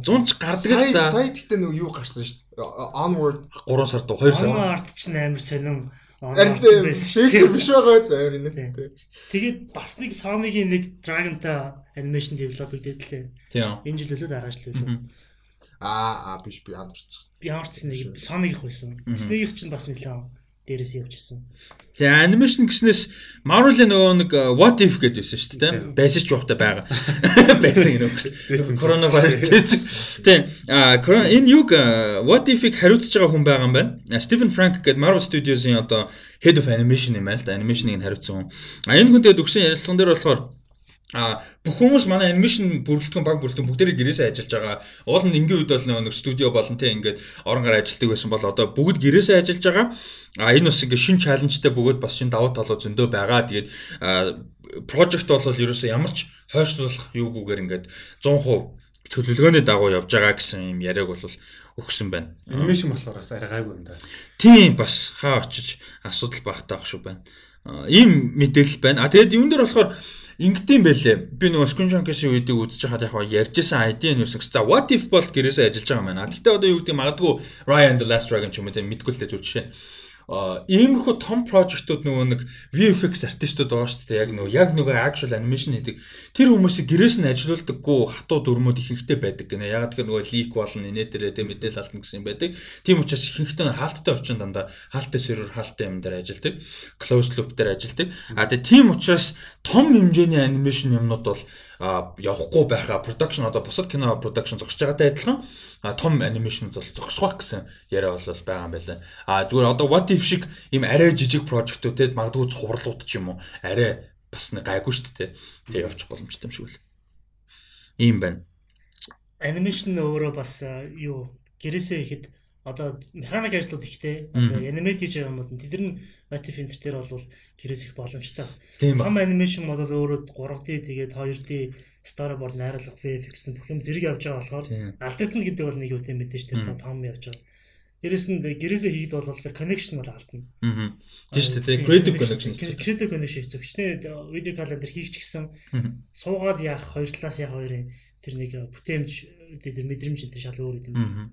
100 ч гардаг л да. Сая тэгтээ нэг юу гарсан шүү дээ. Onward 3 сард 2 сар. Onward ч амар сонирм. Shakespeare биш байгаа заяа энэс тээ. Тэгээд бас нэг Sony-гийн нэг Dragon-тай animation develop хийдэлээ. Тийм. Энэ жил өлөө дараач л үлээ. Аа аа биш би ямарч. Би ямарч нэг Sony-ийнх байсан. Disney-ийнх чинь бас нэлээд дээрээс явж исэн. За анимашн гиснээс Marvel-ийн нөгөө нэг э, What If гэдэг байсан шүү дээ. Байсан ч жоохтой байгаа. Байсан гэнэ үү. Коронавирус. Тийм. А энэ юг э, What If-ийг хариуцж байгаа хүн байгаа юм байна. Stephen Frank гэдэг Marvel Studios-ийн одоо Head of Animation юм байна л да. Animation-ыг хариуцсан хүн. А энэ хүн тэгээд өгсөн ярилцлаган дээр болохоор А бүх хүмүүс манай анимашн бүрэлдэхүүн баг бүрэлдэхүүн бүгдээрээ гэрээсээ ажиллаж байгаа. Уул нь ингийн үед бол нэг студио болон те ингээд орон гар ажилтдаг байсан бол одоо бүгд гэрээсээ ажиллаж байгаа. А энэ бас ингээд шин чаленжтай бөгөөд бас шин давуу талууд зөндөө байгаа. Тэгээд project бол ерөөсөө ямар ч хойшлуулах юугүйгээр ингээд 100% төлөвлөгөөний дагуу явж байгаа гэсэн юм яриаг бол өгсөн байна. Анимашн болохоор бас арай гайгүй юм да. Тийм бас хаа очиж асуудал багтаах шүү байна. Ийм мэдээлэл байна. А тэгээд юун дээр болохоор Ингэдэм байлээ. Би нөгөө Screen Junkies-ийн үеийг үзэж хахад яг ярьжсэн ID юусагс. За what if бол гэрээсээ ажиллаж байгаа юм байна. Гэхдээ одоо юу гэдэг магадгүй Ryan the Last Dragon ч юм уу тийм мэдгүй л дээ зүг жишээ иймэрхүү том прожектууд нөгөө нэг VFX артистууд байгаа шүү дээ. Яг нөгөө яг нөгөө actual animation хийдэг. Тэр хүмүүсийг гэрээс нь ажилуулдаггүй хатуу дүрмүүд ихэнхдээ байдаг гинэ. Яг тэгэхээр нөгөө leak болно, инээдэрээ тийм мэдээлэл алдна гэсэн юм байдаг. Тийм учраас ихэнхдээ хаалттай орчин дандаа хаалттай сервер, хаалттай юм дээр ажилдаг. Closed loop дээр ажилдаг. А тэгээ тийм учраас том хэмжээний animation юмнууд бол явахгүй байхаа production одоо бусад кино production зогсож байгаатай адилхан том анимашнууд бол зогсох гэсэн яриа бол байгаа юм байна. А зүгээр одоо what if шиг ийм арай жижиг прожектууд те магадгүй цувралууд ч юм уу арай бас нэг гайгүй шүү дээ. Тэгээ явчих боломжтой юм шиг л. Ийм байна. Анимашн өөрөө бас юу гэрээсээ ихэд одоо механик ажлууд ихтэй одоо анимейт хийж байгаа юмуд тэд нар Matif Enter дээр бол гэрээс их боломжтой. Том анимашн бол өөрөө 3D тэгээд 2D storyboard найруулга VFX нь бүх юм зэрэг явж байгаа болохоор алдагдана гэдэг бол нэг үтэй мэдээж тэр том явж байгаа. Дээрэс нь гэрээсээ хийгд бол тэр connection бол алдна. Аа. Тийм шүү дээ. Creative connection. Creative connection зөвчнээ видео календар хийх ч гэсэн суугаад яах хоёр талаас яах хоёрын тэр нэг бүтээмж тэр мэдрэмж энэ шал өөр юм.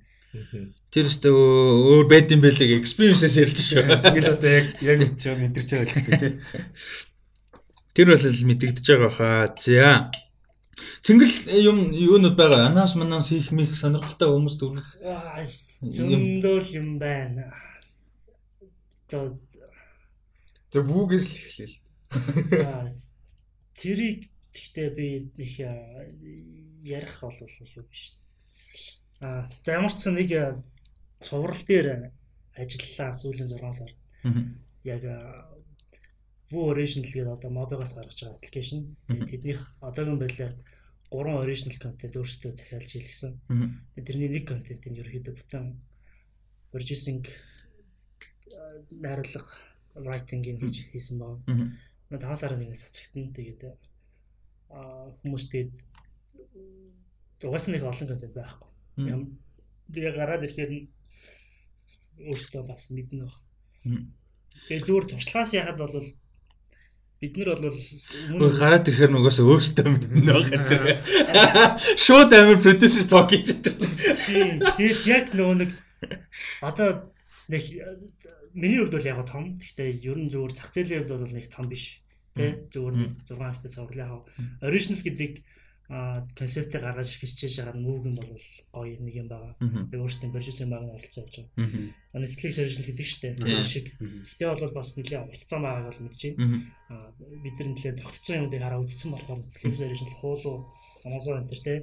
Тэр өстө өөр байд юм байлиг experience-ээс ярьж шүү. Одоо яг яг мэдэрч байгаа л гэдэг тий. Тэр бол мэдэгдэж байгаа хаа. За. Цэнгэл юм юунууд байгаа. Анаас манаас хийх мих сонирхолтой хүмүүс дүрх. Зөндөөл юм байна. За бүгээс л эхлэв. Тэрийг гэхдээ би их ярих бол их юм биш. А за ямар ч нэг цуврал дээр ажиллалаа сүүлийн 6 сар. Яг Vue Original гэдэг одоо мобигоос гаргаж байгаа аппликейшн. Тэднийх одоогийн байдлаар 3 original content өөрсдөө захиалж хийлгсэн. Тэрний нэг контентын ерөөхдөө бүтэн producing найруулга writing-ийг хийж хийсэн баг. 5 сарын нэгээс цацагтана. Тэгээд хүмүүс тэгээд угаасаа нэг олон контент байхгүй. Тэгээ гараад ирэхээр өөртөө бас мэднэ баг. Тэгээ зүгээр туршлагаас яхад бол бид нар бол мөн гараад ирэхээр нугаас өөртөө мэднэ баг гэдэг. Шууд амир продюсер ток хийж байдаг. Тэгээд яг нөгөө нэг одоо нэг миний хувьд бол яг том. Гэхдээ ер нь зүгээр зах зээлийн хувьд бол нэг том биш. Тэ зүгээр нэг 6 хавтаа яг original гэдэг а концептыг гаргаж гэж байгаа мөвг юм бол гоё нэг юм байгаа. Би өөртөө продюсер баг оролцоо явж байгаа. А Netflix original гэдэг дээ. шиг. Гэтэ бол бас нэлээд уртцсан байгааг бол мэдэж байна. А бид нар нэлээд тогтцсон юмдыг хараа үзсэн болохоор Netflix original хуулуу Amazon энэ тэ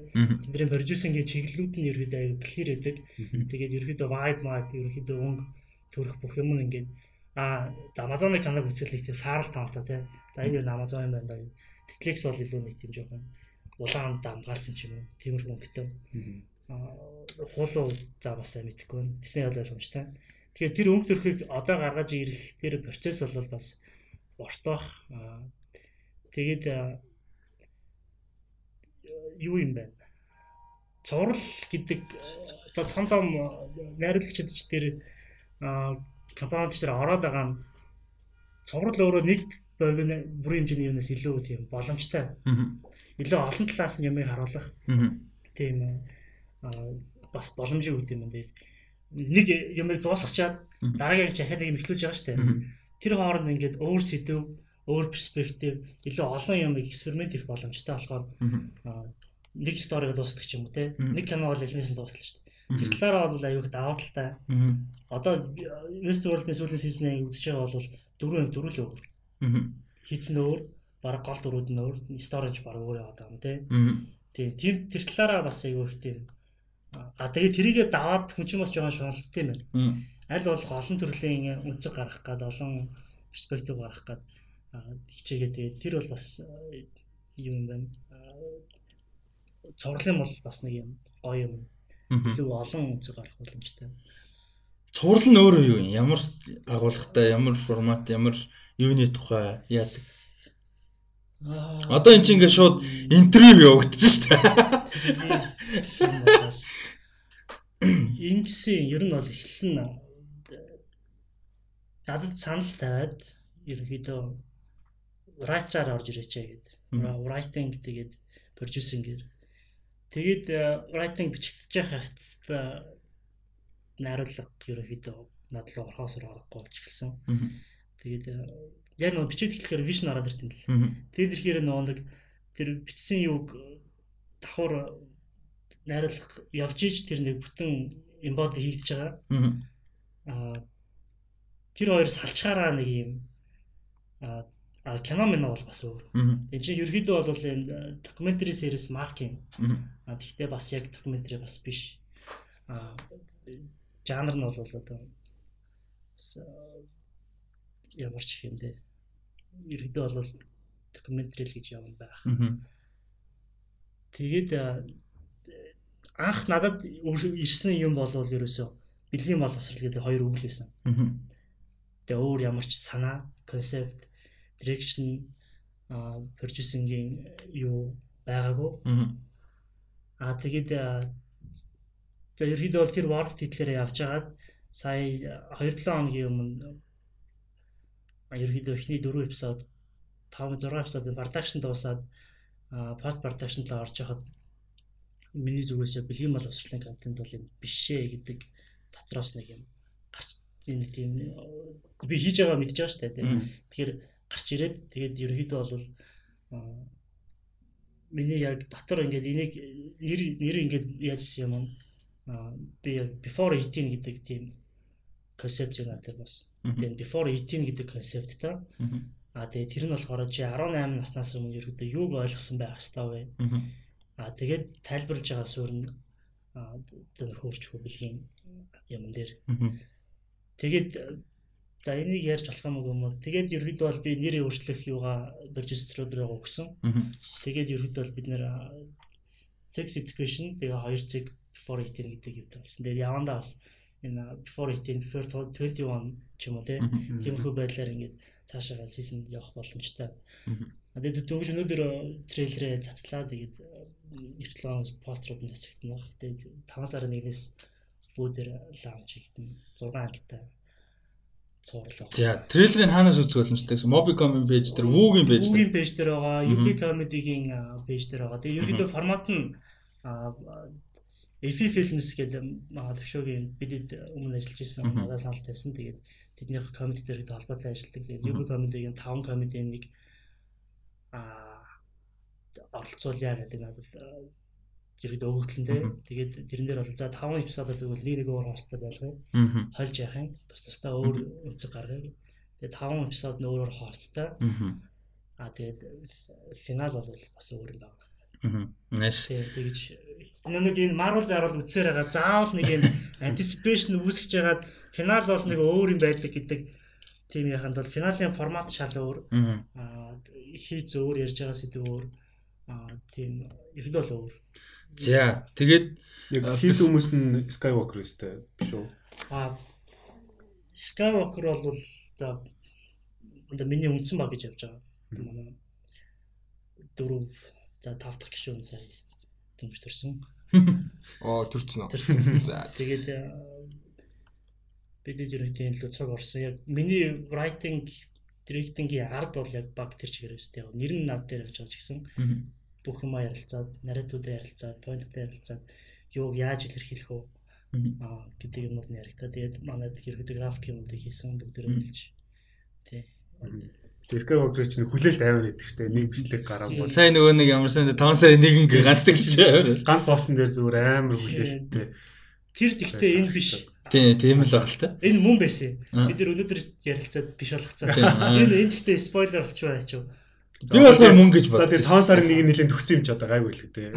тэдний продюсингийн чиглэлүүд нь ерөөдөө аяг clear байдаг. Тэгээд ерөөдөө vibe map ерөөдөө өнгө төрөх бүх юм ингээд а Amazon-ы канал үзүүлэх тийм саарал таамтай тий. За энэ нь Amazon юм байна да. Netflix бол илүү нэг тийм жоохон улаан дамгаалсан ч юм уу. Тиймэрхүү өнгөтэй. Аа хуулуу за бас мэдхгүй байна. Disney бол ойлгомжтой. Тэгэхээр тэр өнгө төрхийг одоо гаргаж ирэх тэр процесс бол бас ортох. Аа тэгээд юу юм бэ? Цуврал гэдэг одоо том том найруулагчид ч тэр компанид ч ороод байгаа нь цуврал өөрөө нэг бүрийн хэмжээний юунаас илүү тийм боломжтой. Илүү олон талаас нь юмыг харуулах. Тийм бас боломжийг өгд юм байна. Нэг юмыг дуусгачаад дараагийн чахаад нэг юм эхлүүлж байгаа шүү дээ. Тэр хооронд ингээд өөр сэдв, өөр перспектив, илүү олон юмыг эксперимент хийх боломжтой болохоор нэг сториг дуусгах юм уу те. Нэг кино бол эхнээс нь дуусгалж шүү дээ. Тэр талаараа бол аюух даваа талтай. Одоо Westworld-ийн сүүлийн сизныг үзэж байгаа бол дөрөв дөрөв л өөр. Хийцэн өөр баг гол дөрүүд нь өөр storage баг өөр яваад байгаа юм тий. Тийм тийм тэр талаараа бас айгүй их тийм а тэгээ тэрийгэ даваад хүн ч бас жоохон шуналт юм байна. Аль болох олон төрлийн үнцэг гаргах гад олон перспектив гаргах гад хичээгээ тэгээ тэр бол бас юм байна. Цувралын бол бас нэг юм гоё юм. Илүү олон үзэг гарах боломжтой. Цуврал нь өөрөө юу юм? Ямар агуулгатай, ямар формат, ямар юуны тухай яадаг? Одоо эн чинь ингээд шууд интервью явагдчих шүү дээ. Ингэсэн ер нь бол эхлэн надад санал тавиад ерөнхийдөө writer орж ирээчээ гэд. Writing тэгээд producing-ээр. Тэгээд writing бичигдэж байгаа хавцад найруулга ерөнхийдөө над руу орхоос орохгүй болж эхэлсэн. Тэгээд яг нөгөө бичиж эхлэхээр vision ороод ирт юм л. Тэгээд ирэхээр нөгөө нэг тэр бичсэн юуг давхар найруулга явж иж тэр нэг бүтэн embody хийгдэж байгаа. Аа тэр хоёр салчгаараа нэг юм аа кино мэн бол бас өөр. Энд чинь ерөөдөө бол юм докюментари series маркинг. Аа тэгтээ бас яг докюментари бас биш. Аа жанр нь бол одоо ямар ч юм дээ. Ерөөдөө бол докюментари л гэж явна байх. Тэгээд анх надад ирсэн юм бол ерөөсөө бэлгийн боловсрал гэдэг хоёр үг л байсан. Тэгээ өөр ямар ч санаа, концепт, direction, producing юу байгаагүй. Аа тэгээд за ерөөдөө бол тэр work title-ээр явж хагаад сая 2-7 хоногийн өмнө ерөөдөө эхний 4 эпизод 5 6 эпизод production дуусаад пост production руу орж яхад миний зүгээс бэлгийн мал авсралын контент бол юм бишээ гэдэг дотроос нэг юм гарч нэг тийм би хийж байгаа мэдж байгаа шүү дээ. Тэгэхээр гарч ирээд тэгээд ерөөхдөө бол миний яг дотор ингээд энийг нэр нэр ингээд яажсэн юм аа би яг before 18 гэдэг тийм концепт юм надад бас. Тэгээд before 18 гэдэг концепт та. Аа тэгээд тэр нь болохоор чи 18 наснаас өмнө ерөөдөө юуг ойлгосон байх хэвээр вэ? Аа тэгээд тайлбарлаж байгаа суурь нь одоо хөөрч хөвлийн юм дээр. Тэгээд за энийг ярьж болох юм уу. Тэгээд ерөөдөө бол би нэрээ өөрчлөх юугаа региструудаар өгсөн. Тэгээд ерөөдөө бол бид нэр sex education тэгээ хоёр цэг before 18 гэдэг юм болсон. Тэгээд явандаа бас энэ before 18 before 21 ч юм уу тиймэрхүү байдлаар ингээд цаашаа season явах боломжтой. Тэгээд дөнгөж өнөөдөр трейлерээ цацлаа. Тэгээд эртлэн пострууд нь засагдана. Тэгээд 5 сарын 1-ээс фүүдэр лаунч хийгдэн 6 ангитай цуурлаа. За, трейлерыг хаанаас үзэх боломжтой гэсэн Mobicom-ийн пэйж дээр, Woo-гийн пэйж дээр. Woo-гийн пэйж дээр байгаа, UP Comedy-гийн пэйж дээр байгаа. Тэгээд ерөнхийдөө формат нь Эфи Films гэдэг төвшөөгийн бидэд өмнө ажиллаж исэн надад санал тавьсан. Тэгээд тэднийх комеди дээр холбоотой ажилладаг. Тэгээд UP Comedy-гийн 5 комедийн нэг оролцуулъя гэдэг надад зэрэг өгөгдлөнтэй. Тэгээд тэрэн дээр бол за 5 эпизодоор тэгвэл нэг өөр хосттой байлгая. Хольж яах юм. Тус тусдаа өөр үнцэг гаргая. Тэгээд 5 эпизод нь өөрөөр хосттой. Аа тэгээд финал бол бас өөр юм байна. Нэш. Тэгэж нэг энэ Marvel заруул үтсээр байгаа заавал нэг юм anticipation үүсгэж байгаад финал бол нэг өөр юм байдаг гэдэг тийм яханд бол финалийн формат шал өөр. Аа хийц өөр ярьж байгаа сэдв өөр. Аа тийм ердөө л өөр. За тэгээд яг хийсэн хүмүүс нь Skywalker өстэй биш үү? Аа Skywalker бол за одоо миний үндсэн баг гэж явж байгаа. Манай дөрөв за тав дахь гишүүн сая дөнгөж төрсөн. Оо төрсөн үү? За тэгээд бид ерөнхийдөө л цог орсон. Яг миний writing directing-ийн ард бол яг баг тэр чигээр өстэй. Нэр нь над дээр явж байгаа ч гэсэн бүх юм ярилцаад, нарративуудаа ярилцаад, поинтуудаа ярилцаад юуг яаж илэрхийлэх вэ? Аа гэдэг юмуд нь яригта. Тэгээд манайд ерөнхийдөө график юмудыг хийсэн бүгдөө хэлж. Тий. Тэрхээ огрч нэг хүлээлт амар идэг штэ нэг бичлэг гараагүй. Сайн нөгөө нэг ямарсан 5 сарын нэг ингээ ганцдаг ч. Ганц боссон дээр зүгээр амар хүлээлттэй. Тэр тэгтээ энэ биш Тийм, тийм л баг л та. Энэ мөн байсан. Бид нар өнөөдөр ярилцаад биш болгоцсон. Энэ энэ хэвчээ спойлер болчихоо яач юу. Би болохоор мөн гэж бодлоо. За тэгээ 5 сарын нэг нэлийн төгсөн юм ч одоо гайгүй л гэдэг.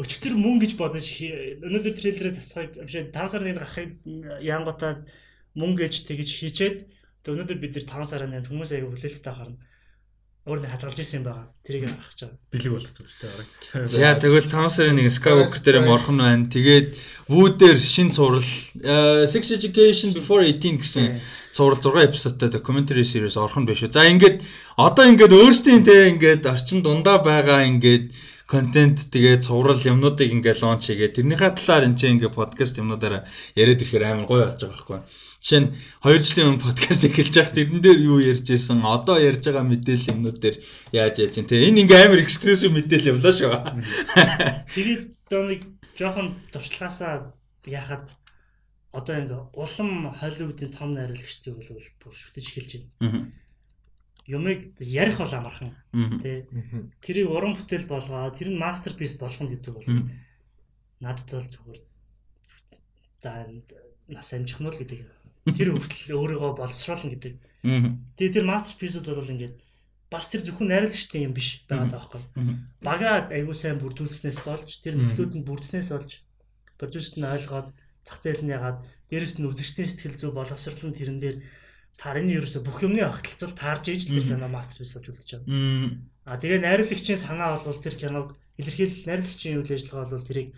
Өчтөр мөн гэж бодож өнөөдөр трейлерээ засахыг биш 5 сарын нэг гарахыг янготаад мөн гэж тэгж хийчээд өнөөдөр бид нар 5 сарын 8 хүмүүс аяга хүлээлттэй харна. Өөрөө хадгалж исэн юм байгаа. Тэрийг харах гэж байгаа. бэлэг болгож байгаа шүү дээ. За тэгвэл Thompson-ы нэг Skywalker дээр юм орхон байна. Тэгээд Woo дээр шин цуврал э, Sex Education Before 18 гэсэн цуврал 6 эпизодтай documentary series орхон биш үү. За ингээд одоо ингээд өөрсдийн те ингээд орчин дундаа байгаа ингээд контент тэгээд цуврал юмнуудыг ингээд лонч хийгээд тэрнийхээ талаар энэ чинь ингээд подкаст юмнуудаараа яриад ирэхээр амар гоё болж байгаа байхгүй. Жишээ нь 2 жилийн өмнө подкаст эхэлж байхад тэрэн дээр юу ярьж ирсэн, одоо ярьж байгаа мэдээлэл юмнууд дээр яаж яаж чинь те энэ ингээ амар эксклюзив мэдээлэл явлаа шүү. Тэгээд одоо нэг жоохон туршлагаасаа яхад одоо ингээ улам Холливуудын том найруулагчдыг бол бүр шүтэж эхэлж байна. Юмыг ярих бол амархан тий. Тэрийг уран бүтээл болгоо, тэр нь мастерпис болгоно гэдэг бол надад бол зүгээр за нас амжихнуул гэдэг. Тэр хүртэл өөрийгөө боловсруулна гэдэг. Тэгээ тэр мастерписүүд бол ингээд бас тэр зөвхөн найруулагчтай юм биш байгаа даахгүй. Бага айгуу сайн бүрдүүлснээс болж тэр нөхлүүд нь бүрдснээс болж продюсерт нь ойлгоод зах зээл нь ягаад дээрэс нь үзэгчдийн сэтгэл зүй боловсрол нь тэрэн дээр тарины ерөөсө бүх юмны огтлцол таарж ээж л тэр кино мастерпис болж үлдэж байгаа. А тэгээ найруулагчийн санаа бол тэр киног илэрхийлэл найруулагчийн үйл ажиллагаа бол тэрийг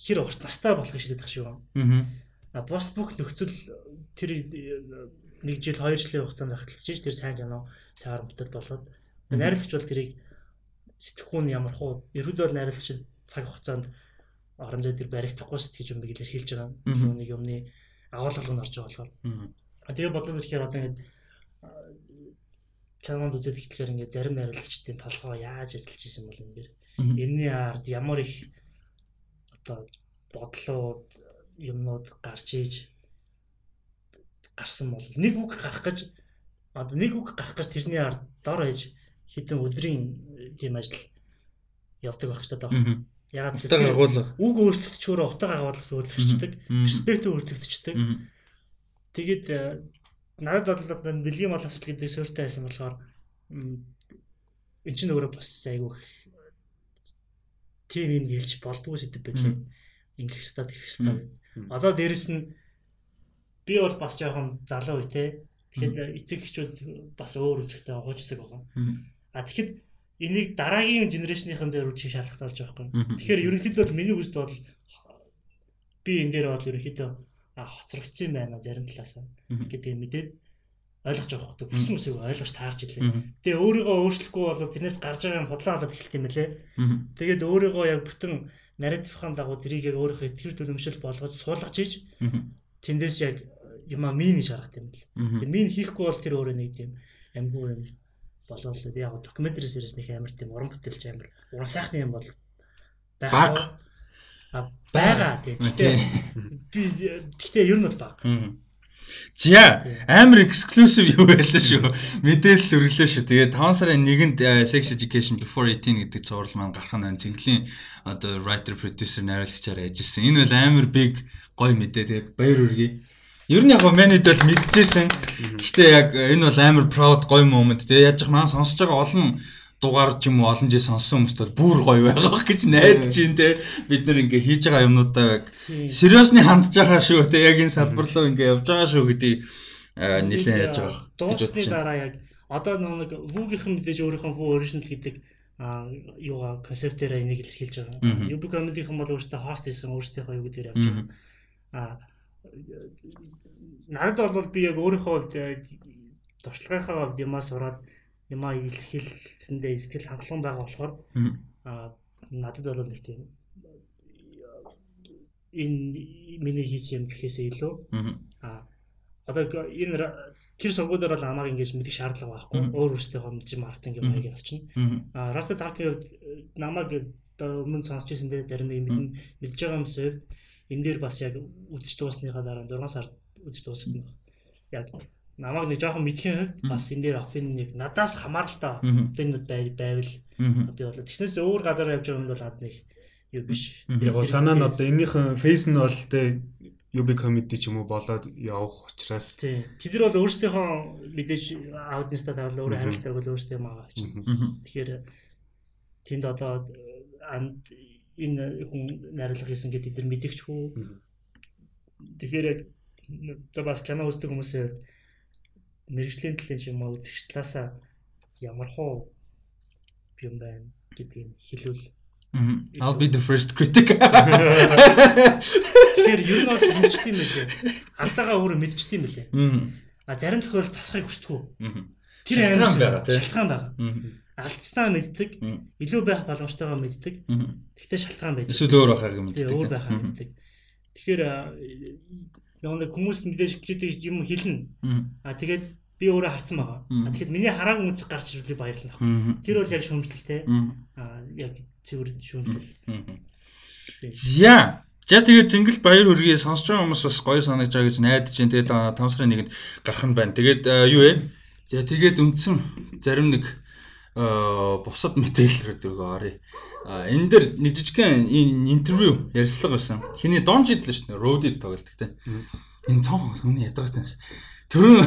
хэр урт настай болохыг шийдэх байх шүү. А пост бүх нөхцөл тэр нэг жил хоёр жилийн хугацаанд ахталж тэр сайн кино сайн бүтээл болоод найруулагч бол тэрийг сэтгхүүн ямар хуу ерөөдөө бол найруулагч цаг хугацаанд орон зай дээр баригдахгүй сэтгэж юм бийг илэрхийлж байгаа. Нэг юмны агуулгал нь орж байгаа болохоор. Тэгээ бодлоо ихээр одоо ингэ кинонд үзээд ихтлэхээр ингээ зарим найруулагчдын толгоо яаж ажиллаж исэн бол энэ дэр энэний ард ямар их одоо бодлууд юмнууд гарч ийж гарсан бол нэг үг гарах гэж одоо нэг үг гарах гэж тэрний ард дор ээж хідэн өдрийн тийм ажил явдаг байх ч таа. Ягаад гэвэл үг өөрчлөгдчихөөрөө утга агуулга өөрчлөгдчихдөг, перспектив өөрчлөгдчихдөг. Тэгээд э, надад бодлоо бэлгийн боловсрол гэдэг суурьтай байсан болохоор эн чинь өөрөө бас айгүй тийм юм гэлж болдгоо сэдв байлаа. Ингэх хэвээр тэгэх хэвээр. Одоо дээрэс нь би бол бас жоохон залуу үе те. Тэгэхээр эцэг эхчүүд бас өөр үзэгтэй хуучсаг байгаа. А тэгэхэд энийг дараагийн генерашныхын зөөр үчих шаардлагатай болж байгаа юм. Тэгэхээр ерөнхийдөө миний үзд бол би энэ дээр бол ерөнхийдөө хоцрогдсон байна зарим талаас гэдэг мэдээд ойлгож байгаа хөөх. Бүсэн бүсийг ойлгож таарч илээ. Тэгээ өөрийгөө өөрчлөхгүй бол тэрнээс гарч байгаа юм худлаа болоод эхэлт юм лээ. Тэгээд өөрийгөө яг бүтэн нарративын дагуу тэрийг яг өөрийнхөө итгэр төлөмшөл болгож суулгаж ийж тэндээс яг юма мин шаргат юм л. Тэгээ мин хийхгүй бол тэр өөрөө нэг тийм амгүй юм болоод яг докюментари сериэс нэг амар тийм уран бүтээлч амар уран сайхны юм бол баг байгаа тийм. Би гэхдээ ер нь бол баг. За амар эксклюзив юу байлаа шүү. Мэдээлэл өргөлөө шүү. Тэгээд 5 сарын 1-нд Sex Education Before 18 гэдэг цуврал маань гарах нь. Цэнгэлийн одоо writer producer найруулагчаар ажилласан. Энэ бол амар big гоё мэдээ. Тэгээд баяр хүргэе. Ер нь яг манайд бол мэдчихсэн. Гэхдээ яг энэ бол амар proud гоё moment. Тэгээд яаж маань сонсож байгаа олон дугаар ч юм уу олон жил сонссон хүмүүст бол бүр гоё байгаа гэж найдаж байна те. Бид нэр ингээ хийж байгаа юмнуудаа яг сериосны хандж байгаа шүү те. Яг энэ салбар руу ингээ явж байгаа шүү гэдгийг нэлээд яаж байгаа дуусны дараа яг одоо нэг вүүгийнхэн мэдээж өөрийнхөө вүү оригинал гэдэг а юугаа концептээр энийг илэрхийлж байгаа. Юб комедихан бол өөртөө хост хийсэн өөртөөхөө юу гэдгээр явж байгаа. А надад бол би яг өөрийнхөө хувьд туршлагынхаа хувьд юмас ураад юмаа илэрхийлсэндээ сэтгэл хангалуун байгаа болохоор аа надад бол нэг тийм энэ миний хийсэн юм гэхээсээ илүү аа одоо энэ тэр сургуулиар бол амааг ингэж мэдих шаардлага байхгүй өөр өөртөө хомж маркетинг юм аяг явчихна аа раста таки намайг өмнө сонсч дээр зарим нэг мэдэн мэдж байгаа юмс хувьд энэ дээр бас яг үдч дуусныхаа дараа 6 сар үдч дуусгах нь яг намайг нэг жоохон мэдхийн хувьд бас энэ дээр опин нэг надаас хамааралтай опинууд байвал би бол тэгснээс өөр газар явж байгаа юм бол ад нэг юу биш. Яг санаа нь одоо эннийхэн фейс нь бол тэ UB comedy ч юм уу болоод явах учраас. Тий. Тэд нар бол өөрсдийнхөө мэдээж аудиенстай тавлаа өөрөө хариултаа бол өөрсдөө аа. Чинь. Тэгэхээр тэнд одоо энэ хүн найруулга хийсэн гэдэг тэд нар мэдэгчгүй. Тэгэхээр яг за бас кино үздэг хүмүүсээ мэрэгжлийн талын юм уу үзэгч талаасаа ямар хуу юм байна гэдгийг хэлвэл. I'll be the first critic. Ер нь бол хэмждэг юм лээ. Алдаага өөрөө мэдчихдээ юм лээ. А зарим тохиолдолд засахыг хүсдэг үү? Тэр шалтгаан байгаа тийм. Шалтгаан байгаа. Алдцнаа мэддэг, илүү байх боломжтойгоо мэддэг. Гэхдээ шалтгаан байж. Эсвэл өөр байхаг мэддэг. Өөр байхаа мэддэг. Тэгэхээр нэг хүмүүс мэдээж критик юм хэлнэ. А тэгээд би өөрөө харсан байгаа. Тэгэхээр миний хараагүй үнцэг гарч ирвэл би баярлана. Тэр бол яг шүүмжлэлтэй. А яг цэвэр шүүмжлэл. За За тэгээд зингэл баяр хүргэе сонсож байгаа хүмүүс бас гоё санагдаж байгаа гэж найдаж байна. Тэгээд тамсрын нэгэнд гарах нь байна. Тэгээд юу вэ? За тэгээд үндсэн зарим нэг бусад мэдээлэл рүү оръё. Энэ дэр нэг жижигхэн интервью ярилцлага байсан. Хиний Дон жидлээ шүү дээ. Роудид тоглолт гэдэг. Энэ цонх өмнө ядаргатай байсан. Төрөн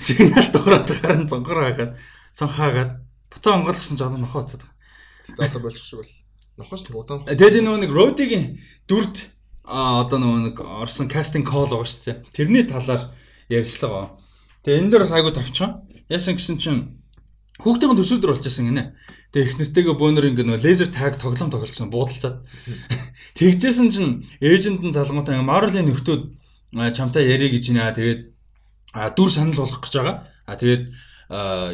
сигнал дуурайд харин цонхоор хаагаад цонхаагаад буцаа онгойлгосон ч одоо нохоо уцаад. Одоо болчих шиг бол нохоос удаан. Тэгээд энэ нэг Родигийн дүрд а одоо нэг орсон кастинг кол байгаа шүү дээ. Тэрний талаар ярилцлага. Тэгээ энэ дээр бас айгу тавчхан. Яасан гэсэн чинь хүүхдийн төсөлдөр болчихсон гинэ. Тэгээ их нэртэйгээ бөөнөр ингэ нөгөө лазер таг тоглоом тоглолцсон буудалцаад. Тэгжсэн чинь эйжент нь залгуутай Marvel-ийн нөхдүүд чамтай ярих гэж наа. Тэгээд дүр санал болгох гэж байгаа. А тэгээд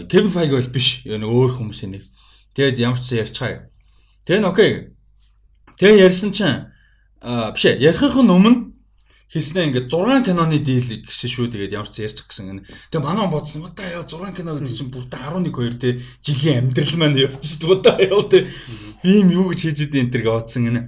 Кевин Файг бол биш. Энэ өөр хүмүүсийн нэг. Тэгээд ямар ч ярьчихаа. Тэгээ н окей. Тэгээ ярьсан чинь аа биш ээ ярихын өмнө хийснэ ингээд 6 киноны дийл гэсэн шүү тэгээд ямар ч ярьчих гэсэн. Тэгээ манай бодсон удаа яа 6 кино гэдэг чинь бүр 11 2 те жилийн амьдрал маань явчихсан удаа яа те ийм юу гэж хийж идэв энэ төр гооцсон гинэ.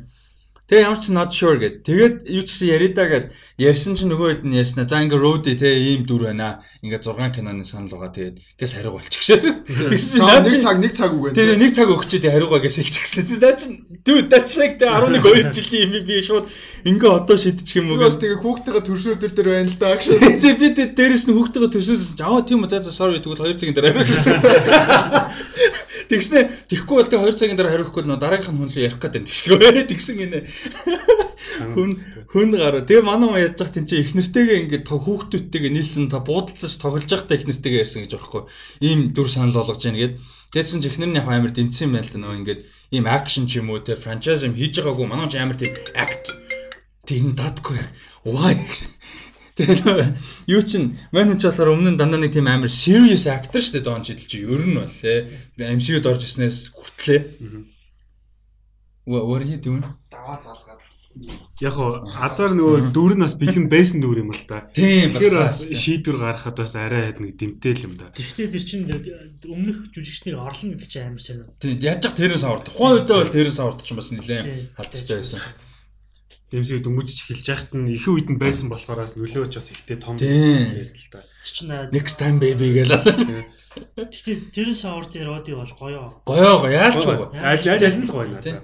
Тэгээ ямар ч not sure гэд. Тэгээд юу ч гэсэн яридаа гэд ярьсан чинь нөгөө хэд нь ярьснаа. За ингээ road те ийм дүр байна. Ингээ 6 киноны санал байгаа. Тэгээд гээс хариу болчихшээ. Тэгсэн чинь нэг цаг нэг цаг үг байна. Тэгээ нэг цаг өгч дээ хариугаа гэж шилчихсэн. Наа чинь dude that's like the 11 2 жилийн юм би шууд ингээ одоо шидчих юм уу. Бас тэгээ хүүхдтэйгээ төршөөдөр дээр байна л да. Тэгээ би дээрээс нь хүүхдтэйгээ чинь аа тийм үү за за sorry тэгвэл 2 цагийн дараа. Тэгснэ тэгхгүй бол тэг 2 цагийн дараа хариухгүй л нөө дараагийнх нь хүн рүү ярих гэдэг тийм тэгсэн гинэ. Хүн хүн гараа. Тэгээ манай маа яаж зах тийм чи их нэртэйгээ ингээд хүүхдүүдтэйгээ нийлцэн та буудалцаж тоглож байхдаа их нэртэйгээ ярьсан гэж байхгүй. Ийм дүр санал болгож яана гээд. Тэгсэн чи ихнэр нь яг амар дэмцсэн юм байл та нөө ингээд ийм акшн ч юм уу те франчайз юм хийж байгаагүй манай ч амар тийм акт тийм дадгүй. Why Тэгээ юу чин мань хүн ч болохоор өмнө нь дандаа нэг тийм амар serious actor шүү дээ Дон Жидл чи ер нь бол те MCU-д орж ирснээс хүртлээ. What are you doing? Даваа залгаад. Яг хоо азар нөгөө дүр нь бас бэлэн байсан дүр юм л да. Тийм Тэгэхээр бас шийдвэр гаргахад бас арай хэд нэг дэмтэй л юм да. Гэхдээ тэр чинь өмнөх жүжигчнэр орлоно гэдэг чинь амар сонио. Тийм яаж ч тэрээс авард. Тухайн үедээ бол тэрээс авард ч бас нэлээд халттай байсан. Дэмсийг дөнгөжж эхэлж яхад нь их үед нь байсан болохоорс нөлөөч бас ихтэй том байсан л та. Чинь next time baby гэлээ. Гэхдээ тэрээс авардын роди бол гоёо. Гоёо гоё яалч гоё. Аль аль аль нь л гоё надад.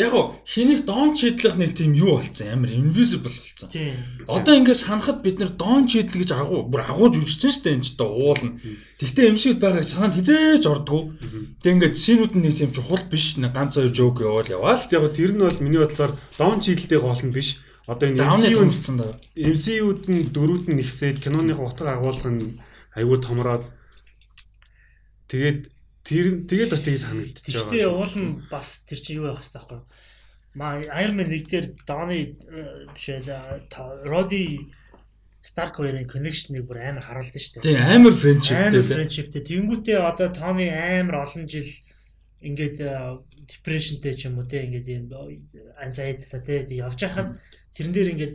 Яг уу хэнийг дон чидлэх нэг тийм юу болцсон амар invisible болцсон. Одоо ингээд санахад бид нэр дон чидл гэж агуу бүр агууж үжиж штэ энэ ч одоо уулна. Тэгтээ эмшигд байгааг санаанд хизээж ордгоо. Тэг ингээд синүүд нь нэг тийм чухал биш нэг ганц хоёр жоок яваал яваал. Яг тэр нь бол миний бодлоор дон чидлтэй гол нь биш. Одоо энэ MCU-д MCU-д нь дөрүүд нь нэгсээд киноныхоо утга агуулга нь аюул томроод тэгээд Тэр тэгээд бас тийг санагдчих байгаа. Тэгээ уул нь бас тэр чинь юу байх хэвээр байхгүй. Маа Iron Man 1 дээр Donny бишээ Roddy Stark хоёрын connection-ыг бүр амар харуулдаг шүү дээ. Тийм амар friendshipтэй. Амар friendshipтэй. Тэнгүүтээ одоо Tony амар олон жил ингээд depressionтэй ч юм уу те ингээд юм anxiety-та те явж хахад тэрэн дээр ингээд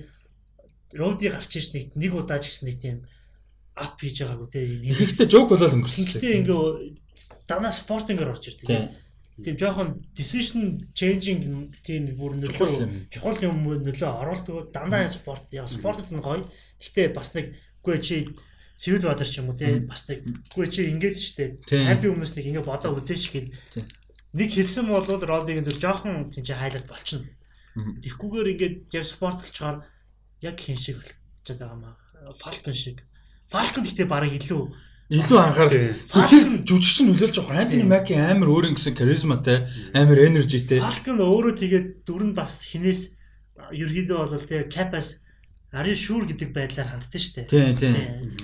Roddy гарч ирж нэг нэг удаа ч гэсэн нэг тийм ап хийж байгаагүй те. Ихэнхдээ joke болол өнгөрсөн. Гэхдээ ингээ дана спортингээр орж ирдэг. Тийм жоохон decision changing тийм бүр нөлөө чухал юм нөлөө оруулдаг. Дандаа спорт яа спортод нь гоё. Гэхдээ бас нэг үгүй чи Цэвэл бадар ч юм уу тий бас нэг үгүй чи ингэж штэ 50 хүмүүс нэг ингэ бодоо үзээч гэл нэг хэлсэн бол Родиг энэ жоохон тийм чи хайлт болчихно. Тэгхгүйгээр ингээд яг спорт болчоор яг хин шиг болчиход байгаа маа. Фалкон шиг. Фалкон гэхдээ бараг илүү илүү анхаарал. Тэр жүжигч нь нөлөөлж байгаа. Антони Маки амар өөр ингэсэн харизматай, амар энержитэй. Falcon өөрөө тэгээд дүр нь бас хинээс ерөөдөө бол тэгээ Capas Ари шүүр гэдэг байдлаар ханддаг шүү дээ. Тийм тийм.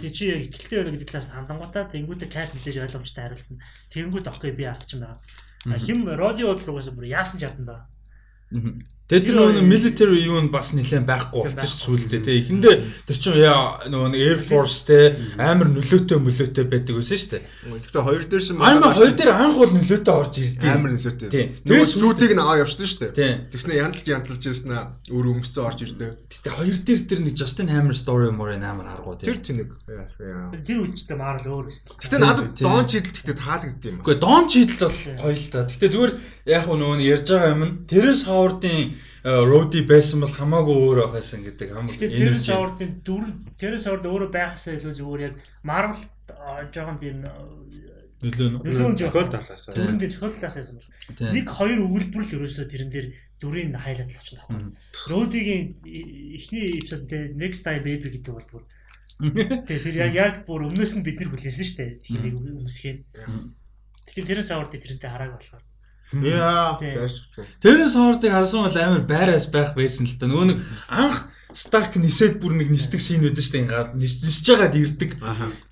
Тэг чи ихтэлтэй байна гэдэг талаас хандангуудаа тэнгуүтэ Cap мэдээж ойлгомжтой хариултана. Тэнгуүт окей би арт ч юм байна. Хим радио бодлогоос бүр яасан да. Мгм. Тэгээд тэр нөгөө military юу нь бас нэлээд байхгүй Тийм, болчих байхгүй. сүүлдээ тий. Эхэндээ тэр чинь яа нөгөө нэг Air Force те амар нөлөөтэй мөлөөтэй байдаг байсан шүү дээ. Гэхдээ хоёр дээр шин Ама хоёр дээр анх бол нөлөөтэй орж ирдээ. амар нөлөөтэй. Нөгөө Тэгээд сүүдийг нь аваа явчихсан шүү дээ. Тэгснэ янзлж янзлж яснаа өөр өмсцөө орж ирдээ. Тэгтээ хоёр дээр тэр нэг Justin Hammer story мөр амар аргуу тий. Тэр. Яа, яа. Тэр үедээ Marvel өөр өстэй. Гэтэ надад. Дон чидэл гэхдээ таалагдд юм. Гэхдээ Don Cheadle бол гоё л та. Гэтээ зүгээр яг нөгөө нэг ярьж байгаа юм нь Terence Howard-ын Rody байсан бол хамаагүй өөр байхсан гэдэг хамаг Тэгэхээр тэр саврын дүр тэр саврд өөрөө байхсаа илүү зүгээр яг Marvel жоохон тийм нөлөө нь. нөлөө зохиол жоохон талаасаа. дүрэндээ зохиоллаас байсан бол Тийм. нэг хоёр өгүүлбэр л ерөөсөө тэрэн дээр дүрийн хайлаад л очно Мм. байхгүй. Родигийн эхний эпизод дээр Next Time Baby гэдэг бол бүр тэгээ тэр яг яг бүр өмнөөс нь бид нар хүлээсэн шүү дээ. Тэгэхээр нэг өмсгэн. Тэгэхээр тэрэн саврд тэрнтэй харааг болохоор. Яа. Terence Howard-ыг харсан бол амар байраас байх байсан л та. Нөгөө нэг анх Stark нисээд бүр нэг нисдэг шин үүдэн штэ ингээд нис- нисэж байгаад ирдэг.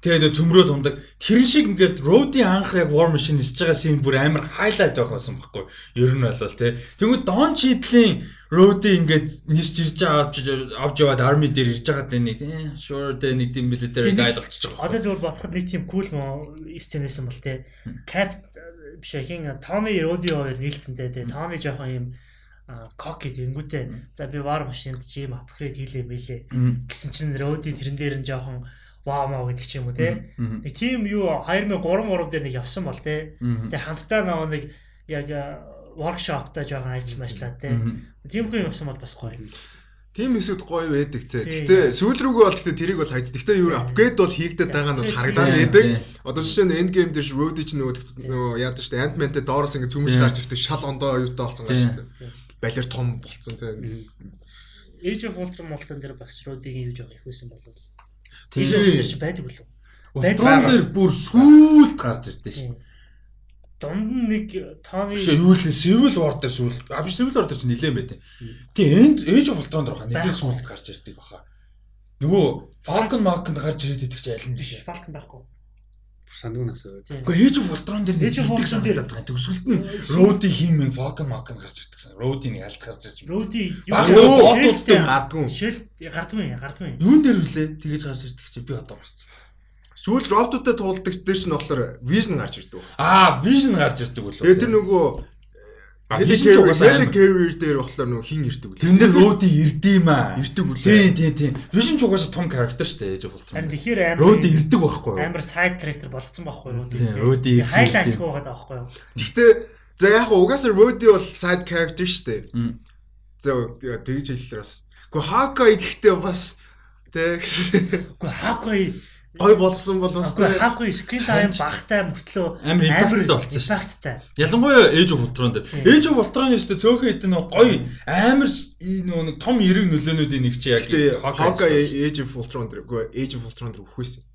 Тэгээд цөмрөө дундаг. Тэрэн шиг ингээд Rody анх яг War Machine нисэж байгаа шин бүр амар highlight байх байсан байхгүй. Ер нь бол тий. Тэгвэл Don Cheadle-ийн Rody ингээд нисж ирж байгаа авч авч яваад army дээр ирж байгаа дээ нэг тий. Sure дээ нэг тийм military guy болчихж байгаа. Одоо зөвхөн бодоход нэг тийм кул мó сценэсэн бол те. Cap биш хин Тони Роди хоёр нийлцэндээ те. Тони жоохон юм коки дэнгүүтээ за би вар машинд чи юм апгрейд хийлээ мэлээ гэсэн чинь Роди тэрэн дээр нь жоохон вау маа гэдэг ч юм уу те. Нэг тийм юу 2003 3 дээр нэг явсан бол те. Тэгээ хамтдаа нөгөө нэг яг воркшопта жоохон ажил машлаа те. Тийм хүн явсан бол бас гоё. Тим хэсүүд гоё байдаг те. Тийм. Гэтэ сүүл рүүгээ бол гэтэ тэрийг бол хайц. Гэтэ юу апгрейд бол хийгдэт байгаа нь бол харагдаад байдаг. Одоо жишээ нь end game дээр ш Rody ч нөгөө нөгөө яадаг штэ Ant-Man-тэй доороос ингэ Тийм. гарч ирдэг шал ондоо оюутаа болсон гарч ирдэг. Балер том болцсон те. Age of Ultron Molten дээр бас Родигийн юу жоох их байсан болов. Ultron ч байдаг үлээ. Ultron дээр бүр сүүлд гарч ирдэ шүү. Дунд нэг тооны Биш юу л Civil War дээр сүүл. А биш Civil War дээр ч нилээн байт. Тэгээ энд Ultron дээр баха нилээн сүүлд гарч ирдэг баха. Нөгөө Falcon Mark-нд гарч ирээд идэх чи аль нь биш. Falcon байхгүй. Сандуунаас Тийм. Гэхдээ Age of Ultron дээр идэх Ultron дээр- байгаа. Төгсгөлд нь Rhodey химэн Falcon Mark-нд гарч ирдэг сан. Rhodey нэг алт гарч ирж. Баг юу боотуудтай Гардгүй. шил гардгүй гардгүй. Юун дээр үлээ? Тэгэж гарч ирдэг чи би одоо марцсан. Сүүл роботуудтай туулдаг дээр чинь болохоор Vision гарч ирдэг. Аа, Vision гарч ирдэг болов. Тэгээ тэр нөгөө амар. Carrier дээр болохоор нөгөө хин ирдэг үү? Тэрэн дээр Rhodey ирдэм аа. ирдэг үү? Тийм тийм тийм. Vision ч угаасаа том character шүү дээ of Ultron. Харин тэгэхээр амар Rhodey ирдэг байхгүй юу? амар side character болгоцсон байхгүй Роди. Тийм, Rhodey ирдэг. гоогаад байгаа байхгүй юу? Гэхдээ за яг угаасаа Rody бол side character шүү дээ. За тэгж хэллээр бас. Гэхдээ Hawkeye гэхдээ бас тэг Үгүй Хакой гой болгосон бол бас Үгүй Хакой screen time багтай мөртлөө Амар impactтай болцсон шүү. Impactтай. Ялангуяа Age of Ultron дээр. Age of Ultron өстө цөөхөн хэдэн гоё амар нөгөө нэг том эрэг нөлөөнүүдийн нэг чи яг Hawkeye Age of Ultron дээр үгүй Age of Ultron дээр үхвэсэн.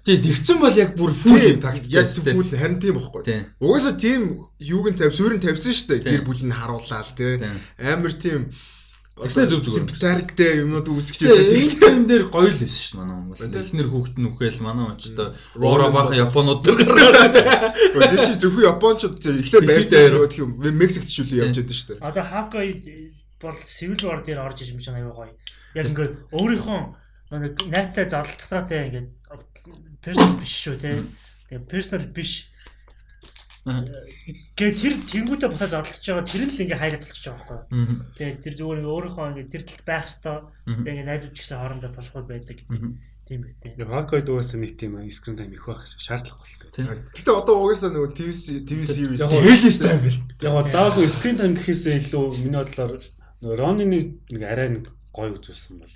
Тий, тэгсэн бол яг бүр full impact яг фул харин тийм бохгүй. Угаасаа тийм юуг нь тавь суурин тавьсан шүү дээ. Гэр бүл нь харууллаа тий. Тийм. Амар тийм Тэгсэн зүг зүгээр. симптариктэй юмнууд үүсгэж Тэгээ байсан. энэ дээр гоё л байсан шүү дээ манай хүмүүс. Тий. Эхнэр хүүхэд нь үхэл манай очтой Ronan Роо бахан бол- японууд дээр гаргаад. Тэр чинь зөвхөн японочд тэр эхлээд Дэлхийд байрцаа аяар. нөгөө тийм Мексикт ч үл явж байдаг шүү дээ. Одоо Хакой бол Civil War дээр орж иж мэж аюу гоё. Яг ингээд өөрийнхөө нэг найртай зодтолтойтой ингээд personal биш шүү те. Тэгээ personal биш. Аа. Гэ тэр тэнгуүтэ бутаа зодтолж байгаа тэр нь л ингээ хайлт болчихж байгаа байхгүй. Мгм. Тэгээ тэр зүгээр ингээ өөрийнхөө ингээ тэр талд байх хэвээр тэгээ ингээ найзууд ч гэсэн хоорондоо болохгүй байдаг тийм үү. Яг Hawkeye дуугаас нэг тийм screen time их байх шаардлага болтой. Тий. Гэтэ одоо угаасаа нөгөө TV TV series Яг Зээлээс тайм бил. Яг заагүй screen time гэхээсээ илүү миний бодлоор Ронны нэг арай нэг гоё үзүүлсэн бол.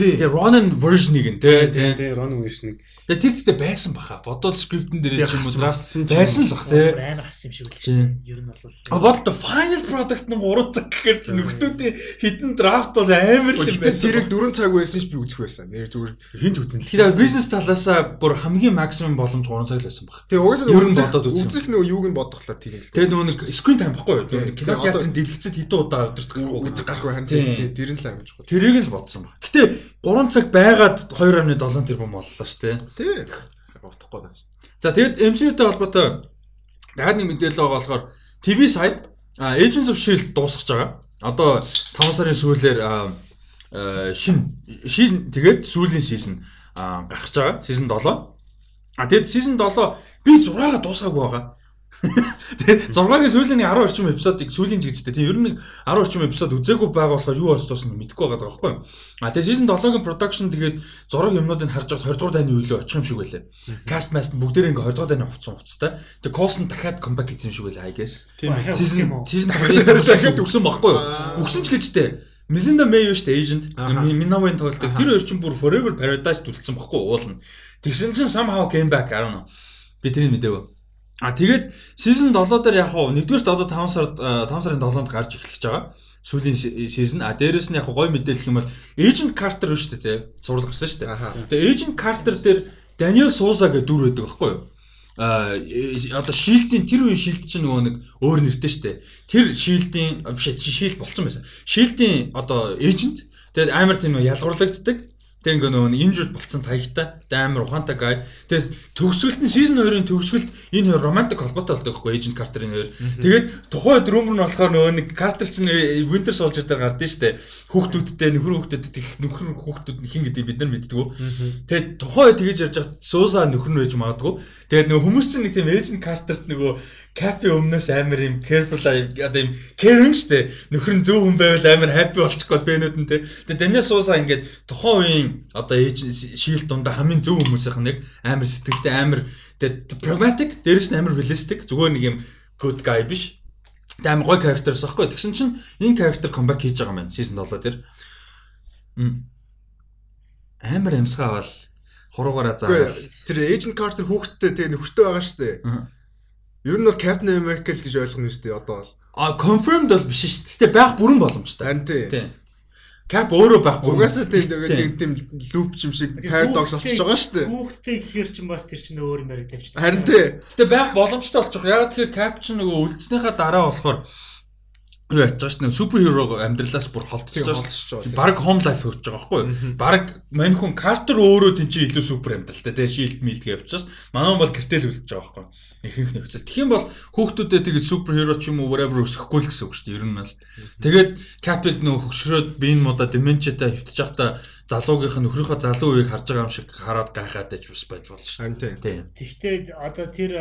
Тэгээ Ronan version-ыг нь тий, тий. тий Ron Wish нэг Тэгээ тэр зүйтэй байсан баха. Бодвол скриптэн дээр ч юм уу байсан л бах тий. Амар хас юм шиг шүү дээ. Ер нь бол А бодол final product нь 3 цаг гэхээр чи нөхдүүдийн хідэн драфт бол амар л Гэтэ тэрийг 4 цаг байсан ч би үзэх байсан. Нэр зүгээр хинж үзэн л. Тэгэхээр бизнес талаасаа бүр хамгийн максимум боломж 3 цаг л байсан баг. Тэгээ угаасаа Ер нь үзэх- бодоод үзсэн. үзэх нөгөө юуг нь бодохлоор тийм л. Тэгээ нөгөө нэг screen time баггүй юу? Тий. Кино Тэгээ одоо- театрын дэлгэцэд хэдэн удаа өдөрт үзэх гарах байх Тий. харин тий тэр нь л амжих. Тэрийг л бодсон баг. Гэтэ 3 цаг байгаад 2.7 тэрбум боллоо шүү дээ. Тий. Утахгүй байна. За тэгэд MCU-тэй холбоотой дахиад нэг мэдээлэл байгаа болохоор TV side Agents of Shield дуусгаж байгаа. Одоо 5 сарын сүүлээр шин шин тэгээд сүүлийн season гарч байгаа. Season 7. А тэгэд season 7 би 6-аа дуусгаагүй байгаа. Тэгээ 6-гийн сүүлийн 10 орчим эпизодыг сүүлийн жигчтэй. Тийм ер нь 10 орчим эпизод үзээгүй байгаа болохоор юу болж дуусна мэдэхгүй байгаа байхгүй юу. А тэгээ season 7-гийн production тэгээд зураг юмнуудыг харж байгаад 20 дугаар дайны үеэлөө очих юм шиг байлаа. Cast mast бүгдээр ингээ 20 дугаар дайны хувцсан хувцтай. Тэгээ Coulson дахиад comeback хийсэн юм шиг байлаа I guess. Тийм Season season 2-ын дахиад өгсөн байхгүй юу. Өгсөн ч гэжтэй. Melinda May юу штэ agent. Minawin тоглолт. Тэр хоёр чинь бүр Forever Paradise төлсөн байхгүй уулна. Тэгсэн чинь somehow came back I don't know. Би тэрийг мэдээгүй. А тэгээд season 7 дээр яг хуу нэгдүгээр одоо 5 сард 5 сарын 7-нд гарч эхлэж байгаа. Сүүлийн season. А дээрэс нь яг гой мэдээлэх юм бол Agent Carter шүү дээ тий. Сурал гарсан шүү дээ. Тэгээд Agent Carter дээр Daniel Souza гэдэг дүр байдаг байхгүй юу? а одоо шилдийн тэр үеийн шилд чинь нөгөө нэг өөр нэртэй штэ. Тэр шилдийн биш шилд болцсон байсан. Шилдийн одоо эйжент тэгээд амар тийм ялгуурлагддаг. Тэг ингээ нөгөө injured болцсон таягтай. Амар ухаантай guy. Тэг төгсгөлт нь season 2-ын төгсгөлт энэ хоёр romantic холбоотой болдог байхгүй Agent Carter-ын хоёр. Тэгээд тухайн үед rumor нь болохоор нөгөө нэг Carter чинь Winter Soldier дээр гардыг штэ. Хүүхдүүдтэй нөхөр хүүхдүүдэд их нөхөр хүүхдүүд хин гэдэг бид нар мэддэг. Тэгээд тухайн үед тэгэж ярьж хат Сууса нөхөр нь байж магадгүй. Тэгээд нөгөө хүмүүс чинь нэг тийм Agent Carter-т нөгөө Капи өмнөөс амар юм careful одоо юм caring штэ нөхөр нь зөв хүн байвал амар happy болчих гээд бэнүүд нь те. Тэгээ Даниэл Сууса ингээд тухайн үеийн одоо ээж шийл дундаа хамгийн зөв хүмүүсийнх нэг амар сэтгэлтэй амар тэгээ pragmatic дээрэс нь амар realistic зүгээр нэг юм good guy биш. Тэгээ амар гоё character-с аахгүй. Тэгсэн чинь энэ character comeback хийж байгаа маань season 7 дээр. Амар амсгаа бол хуруугаараа заавал. Тэр Agent Carter хүүхдтэй тэгээ нөхөртэй байгаа штэ. Ер нь бол Captain America л гэж ойлгоно шүү дээ одоо бол. А confirmed бол биш шүү дээ. Гэтэ байх бүрэн боломжтой. Харин тий. Cap өөрөө байх бүрэн. Угаасаа тий нэг тийм loop юм шиг paradox болчихж байгаа шүү дээ. Хүүхдээ гэхэр чинь бас тэр чинь өөр юм яриг тавьчихсан. Харин тий. Гэтэ байх боломжтой болчих. Яг тэгэхээр Cap чинь нөгөө үлдснийхаа дараа болохоор юу яаж байгаа ш нь суперхиро амьдралаас бүр холдчихж байгаа. Бараг home life өгч байгаа байхгүй юу? Бараг мань хүн Картер өөрөө тэн чинь илүү супер амьдралтай тий шилд милд гэж явчихсан. Манай бол картел үлдэж байгаа байхгүй юу? Ихэнх нөхцөл. Тэгэх юм бол хүүхдүүдэд тэгээд суперхиро ч юм уу whatever өсөхгүй л гэсэн үг шүү дээ. Ер нь бол. Тэгээд Капиг нөө хөгшрөөд биен муда деменчатай хөвтөж явахдаа залуугийнх нь нөхрийнхөө залуу үеийг харж байгаа юм шиг хараад гайхаад байж бас байж болно шүү дээ. Тийм. Тэгвэл одоо тэр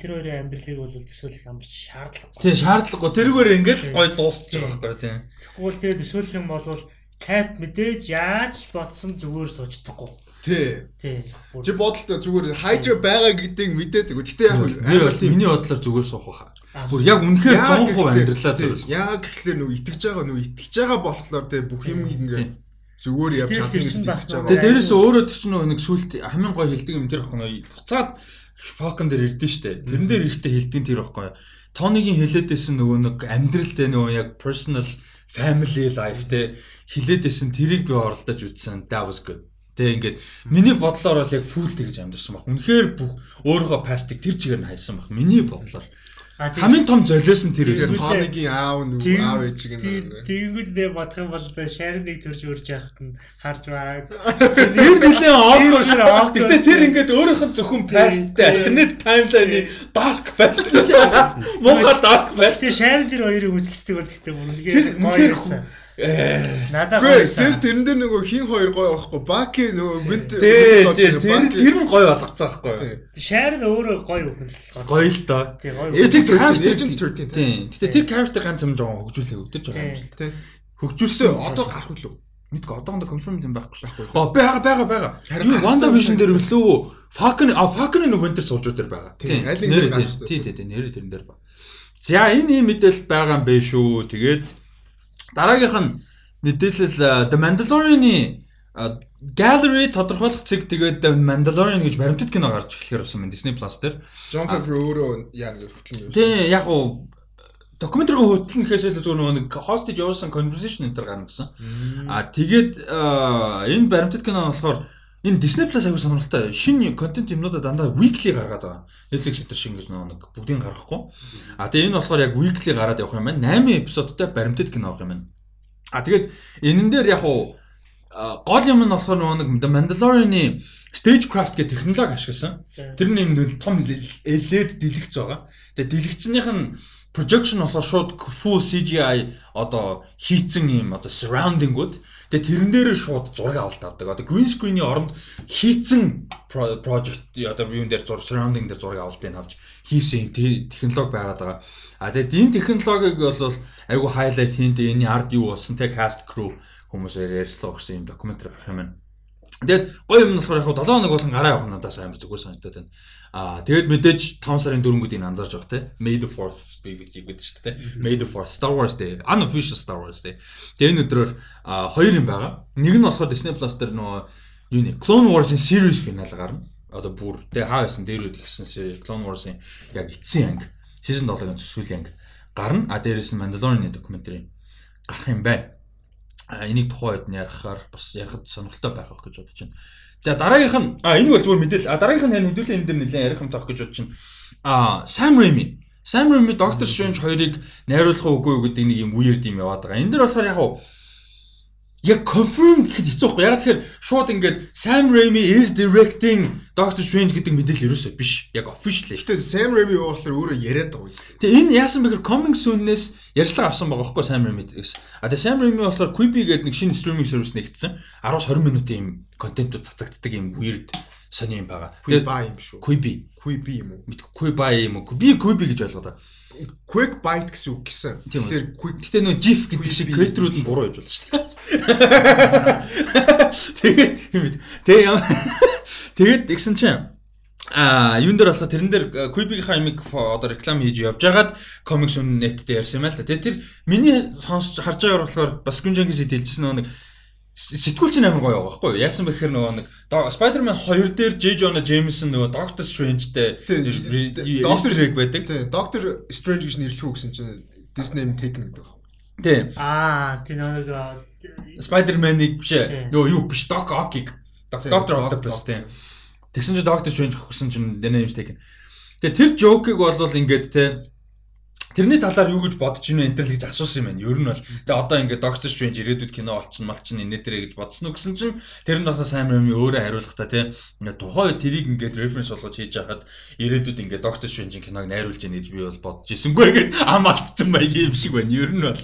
тэр хоёрын амьдралыг бол төсөөлөх юм биш шаардлагагүй. Тийм шаардлагагүй. Тэрүүгээр ингээл гой дуусчих байгаа байхгүй тийм. Тэгвэл тэгээд төсөөлөх юм бол Кап мэдээж яаж бодсон зүгээр суучдаггүй. Тий. Тий. Чи бодолтой зүгээр хайж байгаа гэдгийг мэдээд өгөө. Гэтэ яг амар тийм миний бодлоор зүгээр суух баха. Бүр яг үнэхээр 100% амьдралаа зөв. Яг гэхлээр нөгөө итгэж байгаа нөгөө итгэж байгаа болохоор тий бүх юм ингээ зүгээр явж чадна гэж итгэж байгаа. Тэгээ дээрэс өөрөө тэр чинь нэг сүулт хамгийн гой хилдэг юм тэр ахгүй буцаад Falcon дээр ирдэ штэ. Тэрэн дээр ихтэй хилдэг тэр ахгүй. Тоныгийн хэлээдсэн нөгөө нэг амьдралтэй нөгөө яг personal family life те хилээдсэн тэрийг би оролдож үзсэн. That was good. Тэ ингээд миний бодлоор бол яг фүүлтэй гэж амьдсан баг. Үнэхээр бүх өөрийнхөө пастик тэр чигээр нь хайсан баг. Миний бодлоор. Хамгийн том золиос нь тэр байсан. Тоныгийн аав нүг аав ээжиг нь. Тэгэнгүүт нэ бодох юм бол шарныг төрж үрж яхад нь харж байгаа. Тэр нэлээ awkward шээ. Гэтэ тэр ингээд өөрийнх нь зөвхөн pastтэй alternate timeline-ы dark past шээ. Муухай dark past. Тэр шарн тэр хоёрыг үзэлдэг бол гэтээ бүр үнэхээр гоё байсан. Надад гоё. Тэр тэрэн дээр нөгөө хин хоёр гоё байхгүй. Баки нөгөө винт тэр тэр нь гоё болгоцсон байхгүй. Шаар нь өөрөө гоё өгнө. Гоё л доо. Agent 13, Agent 13. Тийм. Гэтэ тэр character ганц юм жоо хөгжүүлээ өгдөж байгаа юм шиг. Тийм. Хөгжүүлсэн одоо гарах үлээ. Мэдгүй одоохондоо confirm юм байхгүй шахгүй. Оо байгаа байгаа байгаа. Харин Wanda Vision дээр өглөө Falcon а Falcon нэг Winter Soldier дээр байгаа. Тийм. Аль нэг гарах шүү. Тийм тийм нэрээ тэрэн дээр байна. За энэ юм мэдээлэл байгаа юм бэ шүү. Тэгээд Дараагийнх нь мэдээлэл The Mandalorian-ы gallery тодорхойлох цэг тэгээд The Mandalorian гэж баримтат кино гарч эхлэхээр болсон байна Disney Plus дээр. John Favreau өөрөө яа нэг хөтлөн юм. Тийм яг уу докюментари хөтлөн гэхээс илүү зүгээр нэг hostage явуулсан conversation энэ төр гарна гэсэн. А тэгээд энэ баримтат кино болохоор энэ Disney Plus аягүй сонирхолтой. Шинэ контент юмнуудаа дандаа weekly гаргаад байгаа. Netflix дээр шиг ингэж нэг бүгдийг гаргахгүй. А тэгээ энэ болохоор яг weekly гараад явах юм байна. 8 эпизодтай баримтат кино авах юм байна. А тэгээд энэн дээр яг уу гол юм нь болохоор нэг Mandalorian-ы Stagecraft гэх технологи ашигласан. Тэр нь энэ том LED дэлгэц байгаа. Тэгээ дэлгэцнийх нь projection болохоор шууд full CGI одоо хийцэн юм одоо surrounding-ууд тэгээ тэрэн дээр шууд зураг авалт авдаг. Одоо green screen-ийн оронд хийцэн project одоо юун дээр зураг surrounding дээр зураг авалтыг авч хийсэн технологи байгаад байгаа. А тэгээд энэ технологиг бол айгүй highlight хийн дээ энэ арт юу болсон те cast crew хүмүүсээр ярьслаа гэсэн юм докюментари film байна. Тэгээд гоё юм болохоор яг 7 хоног болон гараа явах надаас амар зүгээр санагдаад байна. Аа тэгээд мэдээж 5 сарын 4-нд энэ анзаарч байгаа те. May the Force be with you гэдэг шүү дээ. May the Force Star Wars Day, unofficial Star Wars Day. Тэгээд энэ өдрөөр хоёр юм байгаа. Нэг нь болохоор Disney Plus дээр нөгөө юу нэ Clone Wars-ын series finale гарна. Одоо бүр тэг хаа байсан дээр үд гисэн Clone Wars-ын яг эцсийн анги season 7-гийн сүүлийн анги гарна. А дээрээс нь Mandalorian-ы докюментари гарах юм байна. А энийг тухайн үед нь ярихаар бас ярихад сонирхолтой байх гэж бодож байна. За дараагийнх нь а энэ бол зүгээр мэдээлэл. А дараагийнх нь харин хөдөлгөөний энэ дэр нэлээд ярих юм таах гэж бодож байна. А Sam Raimi. Sam Raimi Doctor Strange хоёрыг найруулах уугүй юу гэдэг нэг юм weird юм яваад байгаа. Энэ дэр болохоор яг яг confirm гэхэд хэцүү байхгүй. Яг тэгэхээр шууд ингээд Sam Raimi is directing Doctor Strange гэдэг мэдээлэл ерөөсөө биш. Яг officially. Гэтэ Sam Raimi юу болохоор өөрөө яриад байгаа юм шүү. Тэгээ энэ яасан бэхээр coming soon-нээс ярьцлага авсан байгаа байхгүй Sam Raimi гэсэн. А тэгээ Sam Raimi болохоор Quibi гэдэг нэг шинэ streaming service нэгтсэн. 10-20 минутын юм контентууд цацагддаг юм weird сони юм байгаа. Ба юм шүү. Quibi. Quibi юм уу? Quibi ба юм уу? Би Quibi гэж ойлгоод байгаа. Quick bite гэсэн үг гэсэн. Тэгэхээр quick гэтээ нөө GIF гэдэг шиг креаторууд нь буруу хийж болно шүү дээ. Тэгээд юм бид. Тэгээ яа. Тэгээд тэгсэн чинь А юун дээр болохоор тэрэн дээр Quibi-ийн имиг одоо реклам хийж явж байгаад Comics Net дээр ярьсан юм л та. Тэгээ тэр миний сонсч харж байгаагаар болохоор бас Гүнжэнгээс хэлжсэн нэг сэтгүүл чинь амар гоё байгаа байхгүй юу? Яасан бэхээр нөгөө нэг Spider-Man 2 дээр J. Jonah Jameson нөгөө Doctor Strange-тэй Doctor Strange байдаг. Тийм, Doctor Strange гэж нэрлэх үү гэсэн чинь Disney юм taken гэдэг байна. Тийм. Аа, тийм нөгөө Spider-Man-ыг биш ээ. Нөгөө юу биш Doc Ock-ыг Doctor Octopus тийм. Тэгсэн чинь Doctor Strange өгсөн чинь Name's Taken. Тэгээ тэр joke-ыг бол ингээд те Тэрний талаар юу гэж бодож ийнө энэ төр л гэж асуусан юм байна. Ер нь бол тэгээ одоо ингээд Doctor Strange ирээдүйд кино олчин малчин энэ төрөө гэж бодсон уу гэсэн чинь тэр нь болохоор Sam Raimi өөрөө хариулахдаа тий ингээд тухайн тэрийг ингээд референс болгож хийж байхад ирээдүйд ингээд Doctor Strange-ийн киног найруулж яах гэж би бол бодож ирсэнгүй гэж ам алдсан байг юм шиг байна. Ер нь бол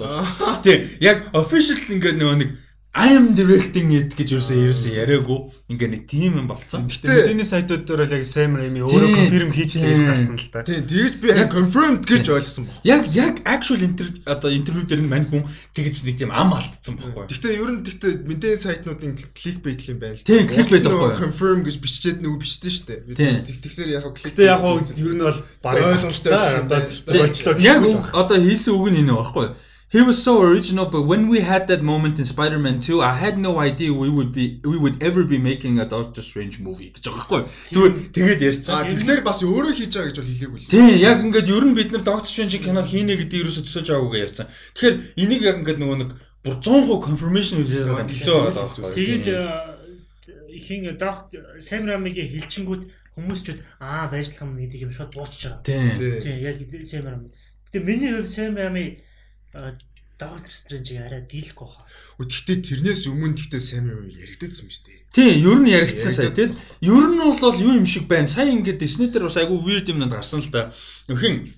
тий яг official ингээд нөгөө нэг I am directing it гэж юусэн ерөөсөө яриаггүй. Ингээ нэг тийм юм болцсон. Гэтэ мэдээний сайтууд дээр бол яг Sam Raimi өөрөө confirm хийж л гэж гарсан л та. Тийм, тэгэж би яг confirmed гэж ойлгосон баг. Яг яг actual одоо интервью дээр нь мань хүн тэгэж нэг тийм ам алдсан байхгүй. Гэтэ ер нь гэтэ мэдээний сайтнуудын clickbait юм байна л. Тийм, clickbait байхгүй. Confirm гэж биччихэд нөгөө бичсэн шүү дээ. Тэгэхээр яг click. Гэтэ яг ер нь бол бараг ойлгомжтой одоо болчлоо. Яг одоо хийсэн үг нь энэ байхгүй. He was so original, but when we had that moment in Spider-Man 2, I had no idea we would be we would ever be making a Doctor Strange movie гэж байгаа байхгүй. Тэгээд ярьцсан. А тэгэхээр бас өөрөө хийж байгаа гэж бол хэлээгүй л. Тийм, яг ингээд ер нь бид нар Doctor Strange кино хийнэ гэдэг ерөөсө төсөөлж байгаагүй ярьсан. Тэгэхээр энийг яг ингээд нөгөө нэг бүр 100% confirmation хийж байгаа хэлцээ байгаа. Тэгээд хин Sam Raimi-гийн хэлчингүүд хүмүүсчүүд аа байжлах юм гэдэг юм шууд дуусч байгаа. Тийм, яг Sam Raimi. Гэтэ миний хувьд Sam Raimi Doctor Strange арай дийлэхгүй хаа. Гэхдээ тэрнээс өмнө гэхдээ сайн юм яригдсан шүү дээ. Тийм, ер нь яригдсан сая тийм. Ер нь бол юу юм шиг байна. Сайн ингээд Disney дээр бас айгүй weird юм надад гарсан л да. Нөхөн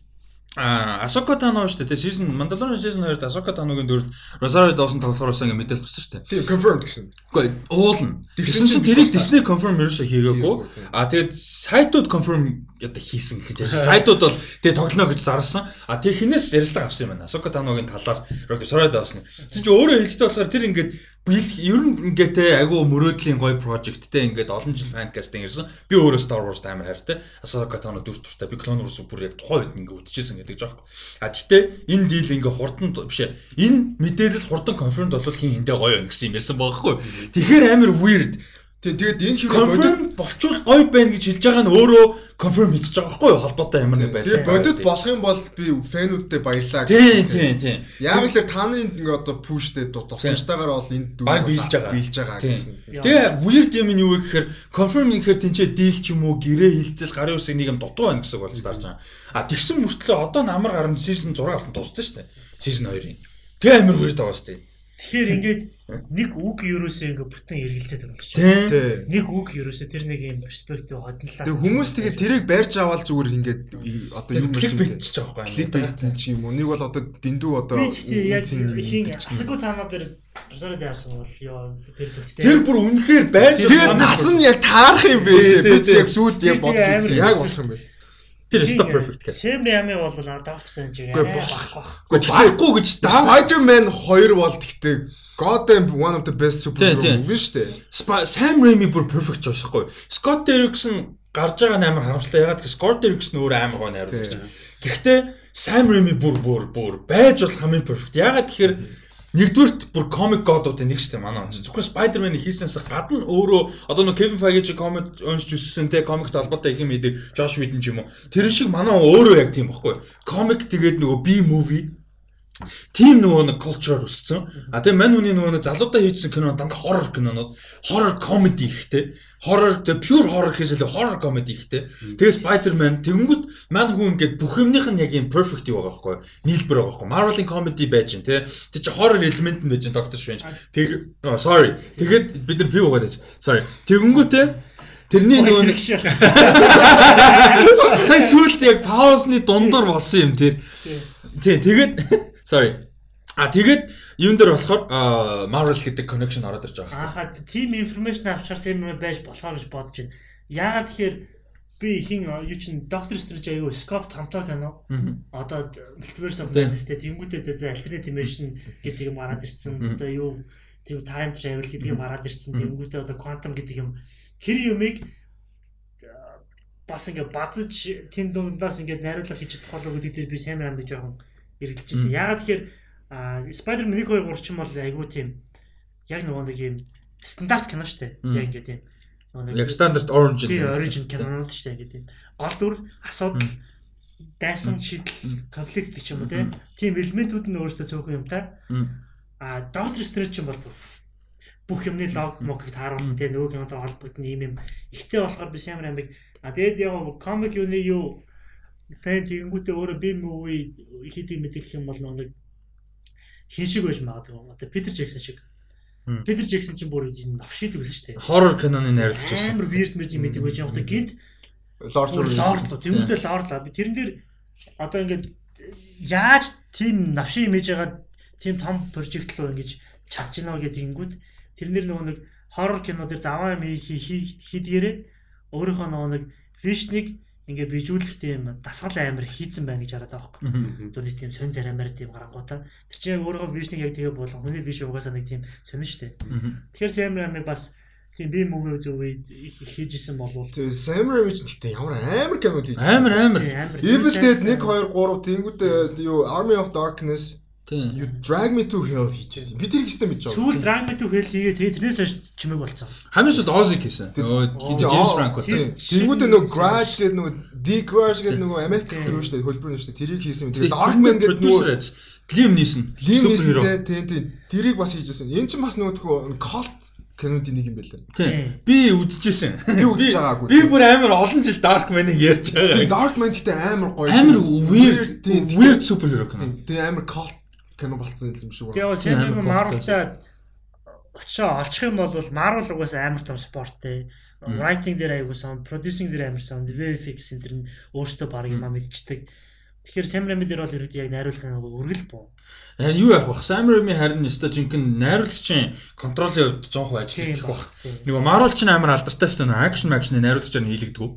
А Асока Тано шүү дээ. Season Mandalorian season 2-д Асока Таногийн дөрөвд Rosario Dawson тоглохоорсон ингэ мэдээлэл гарсан шүү дээ. Тийм, confirmed гэсэн. Үгүй, уулна. Тэгсэн чинь тэрийг Disney confirm ерөөсөө хийгээгүй. А тэгээд сайтууд confirm одоо хийсэн гэж байна. Сайтууд бол тэгээд тоглоно гэж зарласан. А тэг хинээс ярилцлага авсан юм байна. Асока Таногийн талаар Rosario Dawson. Тэгсэн чинь өөрөө хэлэхдээ болохоор тэр ингээд ер нь ингээд те агуу мөрөөдлийн гоё project те ингээд олон жил фанкастинг ирсэн. Би өөрөө Star Wars амар хайртай. Асока Тано дүр туртай. Би Clone Wars бүр яг тухайн үед ингээд үзчихсэн гэдэг жаахгүй. А гэхдээ энэ дийл ингээ хурдан биш ээ. Энэ мэдээлэл хурдан конференц болвол хин эндээ гоё юм гэсэн юм ярьсан байгаа хгүй. Тэгэхээр амар weird. Тэгээд энэ хэрэг бодит болчвол гоё байна гэж хэлж байгаа нь өөрөө конферм хийж байгаа байхгүй юу холбоотой ямар нэг байлаа. Тэгээд бодит болох юм бол би фэнүүдтэй баярлаа. Тийм тийм тийм. Яг л та нарын ингээ одоо пуштэй тусламжтайгаар бол энд баг биелж байгаа. Биелж байгаа гэсэн. Тэгээ weird юм нь юу вэ гэхээр confirm гэхээр тэнцээ дийл ч юм уу гэрээ хилцэл гарын усыг нэг юм дутуу байна гэсэн болж дарж байгаа. А тэгсэн мөртлөө одоо намар гарна season 6 алтан дууссан шүү дээ. Season 2-ын. Тэгээ амар weird байгаа шүү дээ. Тэгэхээр ингээд нэг үг ерөөсөө ингээд бүтэн эргэлзээд байгаа ч. Тий. Тий. Нэг үг ерөөсөө тэр нэг юм перспектив хотлолаас. Тэгээ хүмүүс тэгээ тэрийг барьж аваад зүгээр ингээд одоо юм бит ч байгаа юм. клик бит ч юм уу. Нэг бол одоо дэндүү одоо асагу таанаа дээр просород явсан бол ёо перфекттэй. Тэр бүр үнэхээр байж Тэгээд нас нь яг таарах юм бэ. Би ч яг сүүлд яг Тэр үзсэн. Яг болох юм байна. Тэр stop perfect гэх. Сэм ями бол ч зэн чиг. Үгүй, болох. бах. Гэхдээ байхгүй гэж даа. Spider-Man 2 бол тэгтээ Goddamn one of the best superhero Тий, тий. movie шүү дээ. Sam Raimi бүр perfect ч байхгүй. Scott Derrickson гарч байгаа нь амар харамсалтай. Ягаад гэвэл Scott Derrickson өөрөө амар гоо найруулагч. Гэхдээ Sam Raimi бүр бүр бүр байж болох хамгийн perfect. Ягаад тэгэхээр нэгдүгürt бүр comic god-уудын нэг дээ манай онц. Зөвхөн Spider-Man-ийг хийснээс гадна өөрөө одоо нэг Kevin Feige чи comic уншиж үссэн те comic талбартай их юм идэг Josh Whedon ч юм уу. Тэр шиг манай өөрөө яг тийм байхгүй. Comic тэгээд нөгөө B movie тийм нөгөө нэг culture өссөн. А тэгээ мань хүний нөгөө нэг залуудаа хийжсэн кино дандаа horror кинонууд, horror comedy ихтэй. Horror тэгээ pure horror илүү horror comedy ихтэй. Тэгээ Spider-Man тэгэнгүүт мань хүн ингээд бүх юмных нь яг юм perfect юу байгаа байхгүй. Нийлбэр байгаа байхгүй. Marvel-ийн comedy байж гэн тий. Тэг чи horror element нь байж гэн Doctor Strange. Тэг sorry. Тэгээд бид нар view угаад байж. Sorry. Тэгэнгүүтээ Тэрний нөгөө нэг сая сүулт яг паузны дундуур болсон юм тэр. Тий, тэгээд sorry. А тэгээд юун дээр болохоор Marvel гэдэг connection ороод ирж байгаа. Аахад тийм информашн авчаар сэм байж болохоор гэж бодож байна. Яагаад тэгэхээр би хин юу чин доктор Стрэндж аягүй scope хамтаа кино. Одоо multiverse of madness-тэй тэнгуүтэй дээр alternate dimension гэдэг юм гараад ирсэн. Одоо юу тийм time travel гэдэг юм гараад ирсэн. Тэнгуүтэй одоо quantum гэдэг юм тэр юмыг бас ингээ базж тэн дундаас ингээ найруулга хийж чадах болов гэдэг дээр би сайн амар жоохон эргэлдэж ирсэн. Яагаад тэгэхээр Spider-Man 1 2 3 ч юм бол айгүй тийм яг нөгөө нэг юм стандарт кино штэ. Мгм. Яг ингээ тийм Яг standard origin. тийм origin кинонууд штэ ингээ тийм гол дүр асуудал дайсан шийдэл конфликт гэх юм уу тийм тийм элементүүд нь өөрөөсөө цөөхөн юм та. Мм. А доктор Стрэндж ч юм бол бүх юмны лог мокийг тааруулсан тийм нөгөө кинотой холбогдсон юм юм ихтэй болохоор би амар амиг а тэгээд яг комик юуны юу фэн тэгэнгүүтээ өөрөө би movie хийдэг мэдэх юм бол нэг хин шиг байж магадгүй. Одоо Питер Джексон шиг. Питер Джексон ч бүр энэ навшидаг байсан шүү дээ. Horror киноны найруулагч байсан. Амар weird мэд юм мэддэг байж байгаа. Гинт Lord бүр лорд лоо. Тэнгүүдээ лорд лаа. Би тэрэн дээр одоо ингээд яаж тийм навшин имиж байгаа тийм том прожект руу ингэж чадж гинэ гэдэг ингүүд тэрнэр нөгөө нэг хоррор кино дээр заваа юм хий- хий- хийдгээрээ өөрийнхөө нөгөө нэг вишнийг ингээ бижүүлэх тийм дасгал амир хийцэн байна гэж хараад байгаа байхгүй. Мгм. Зөв нэг тийм сонь зарамаар тийм гарангуудаа. Тэр чинь өөрийнхөө вишнийг яг тэгээ болгон хүний виш угаасаа нэг тийм сонин штэ. Тэгэхээр Сэм Рами бас тийм би мөвөө зөв хийжсэн болвол Sam Raimi ч гэхдээ ямар амар кинод хийж. Амар амар. тийм амар Evil Dead 1 2 3 тэнгүүдээ юу Army of Darkness Тийм. You Drag Me to Hell хийчихсэн. Би тэр ихтэй мэдэж Сүүл байгаа. Drag Me to Hell хийгээ тэгээ тэрнээс хойш чимэг болцсон. Хамгийн сүүлд Ozzy хийсэн. Хин James Franco. тийм. Тэнгүүдээ нөгөө Grudge гэдэг нөгөө D Grudge гэдэг нөгөө Америк хөрөө шүү дээ. Хөлбөр нь шүү дээ. Тэрийг хийсэн. Тэгээд Тэгээ Darkman гэдэг нөгөө Liam Neeson. Superhero. нисэнтэй тийм тийм тэрийг бас хийжсэн. Энэ чинь бас нөгөө cult кинодын нэг юм байлаа. Тийм. Би үдчихсэн. Би үзэж байгаагүй. Би бүр амар олон жил Darkman-ыг ярьж байгаа. Darkman гэхдээ амар гоё. Амар weird weird superhero кино. тийм. Амар cult кино болцсон юм шиг байна. Тэгээ Сэм амар Marvel-тай очоо олчих юм бол Marvel угаасаа амар том спорттэй. Мм. Writing дээр аягуулсан, producing дээр амарсан, VFX энэ төр нь өөртөө баг юм а мэдчихдэг. Тэгэхээр Сэм Рами дээр бол ерөөдөө яг найруулгын үргэл боо. Харин юу яах вэ? Sam Raimi харин өстой жинхэнэ найруулагчийн контролын хувьд 100% ажиллах бах. Нөгөө Marvel ч амар алдартай шүү дээ. Action action найруулагчаар нь хийлэгдэггүй.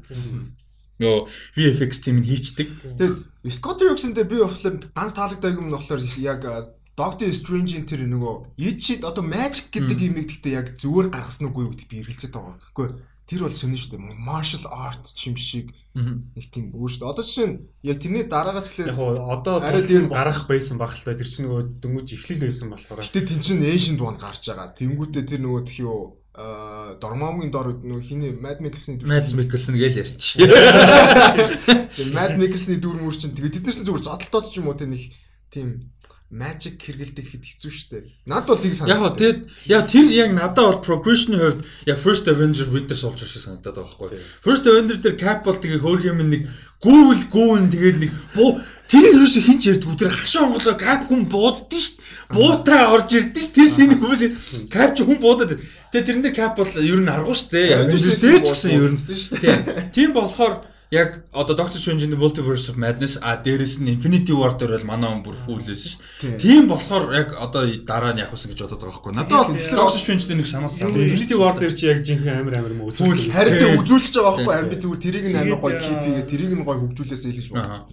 Нөгөө VFX team нь хийцдэг. Тэгээд Scott Derrickson-тэй би болохоор ганц таалагдаагүй юм нь болохоор яг а, Doctor Strange-ийн тэр нөгөө Itchy одоо Magic гэдэг юмыг гэхдээ яг зүгээр гаргасан юу гэдэг би эргэлзээд байгаа. Үгүй тэр бол сонин шүү дээ. Martial art ч юм шиг нэг тийм бүр шүү дээ. Одоо жишээ нь яг тэрний дараагаас Яг эхлээд хоо одоо Арай дээр гарах байсан баг л та тэр чинь нөгөө дөнгөж эхлэл байсан болохоор гэтээ тэн чин Ancient One гарч байгаа. Тэнгүүтээ тэр нөгөө тхий юу а Дормамгийн дор нөгөө хиний Mad Max-ийн дүр. Mads Mikkelsen гээл ярьч. Тэгээ Mad Max-ийн дүр мөр чинь тэгээ тэд нар чинь зүгээр зодолтоод ч юм уу тэ нэг тийм magic хэрэгэлдэг хэд хэцүү дээ. Над бол тийг Яг гоо тэгэд яг тэр яг надад бол progression-ийн хувьд яг First Avenger Winter Soldier шиг санагдаад байгаа байхгүй. First Avenger дээр cap бол тэгээ хөөрх юм нэг гүүл гүүн тэгээд нэг буу тэр юу шиг хинч ярьдгүй тэр хашаа онголоо cap хүн бууддсан шүү дээ. Буутай орж ирдэн ш тэр шинэ хүмүүс cap ч хүн буудаад. Тэгээ тэрэндээ cap бол ер нь аргу шүү дээ. Avengers дээр ч гэсэн ер нь шүү дээ. Тийм болохоор яг одоо Doctor Strange-ийн Multiverse of Madness а дээрэс нь Infinity War дээр бол манай он бүр фүүлсэн шүү дээ. Тийм болохоор яг одоо дараа нь явах гэсэн гэж бодоод байгаа байхгүй. Надад бол Doctor Strange дээр нэг санаасан. Infinity War дээр чи яг жинхэнэ амир амир мөн үзүүл. Харин үзүүлчихэж байгаа байхгүй. Харин би зүгээр тэрийг нь амир гоё кипигээ тэрийг нь гоё хөгжүүлээсэй л гэж бодлоо.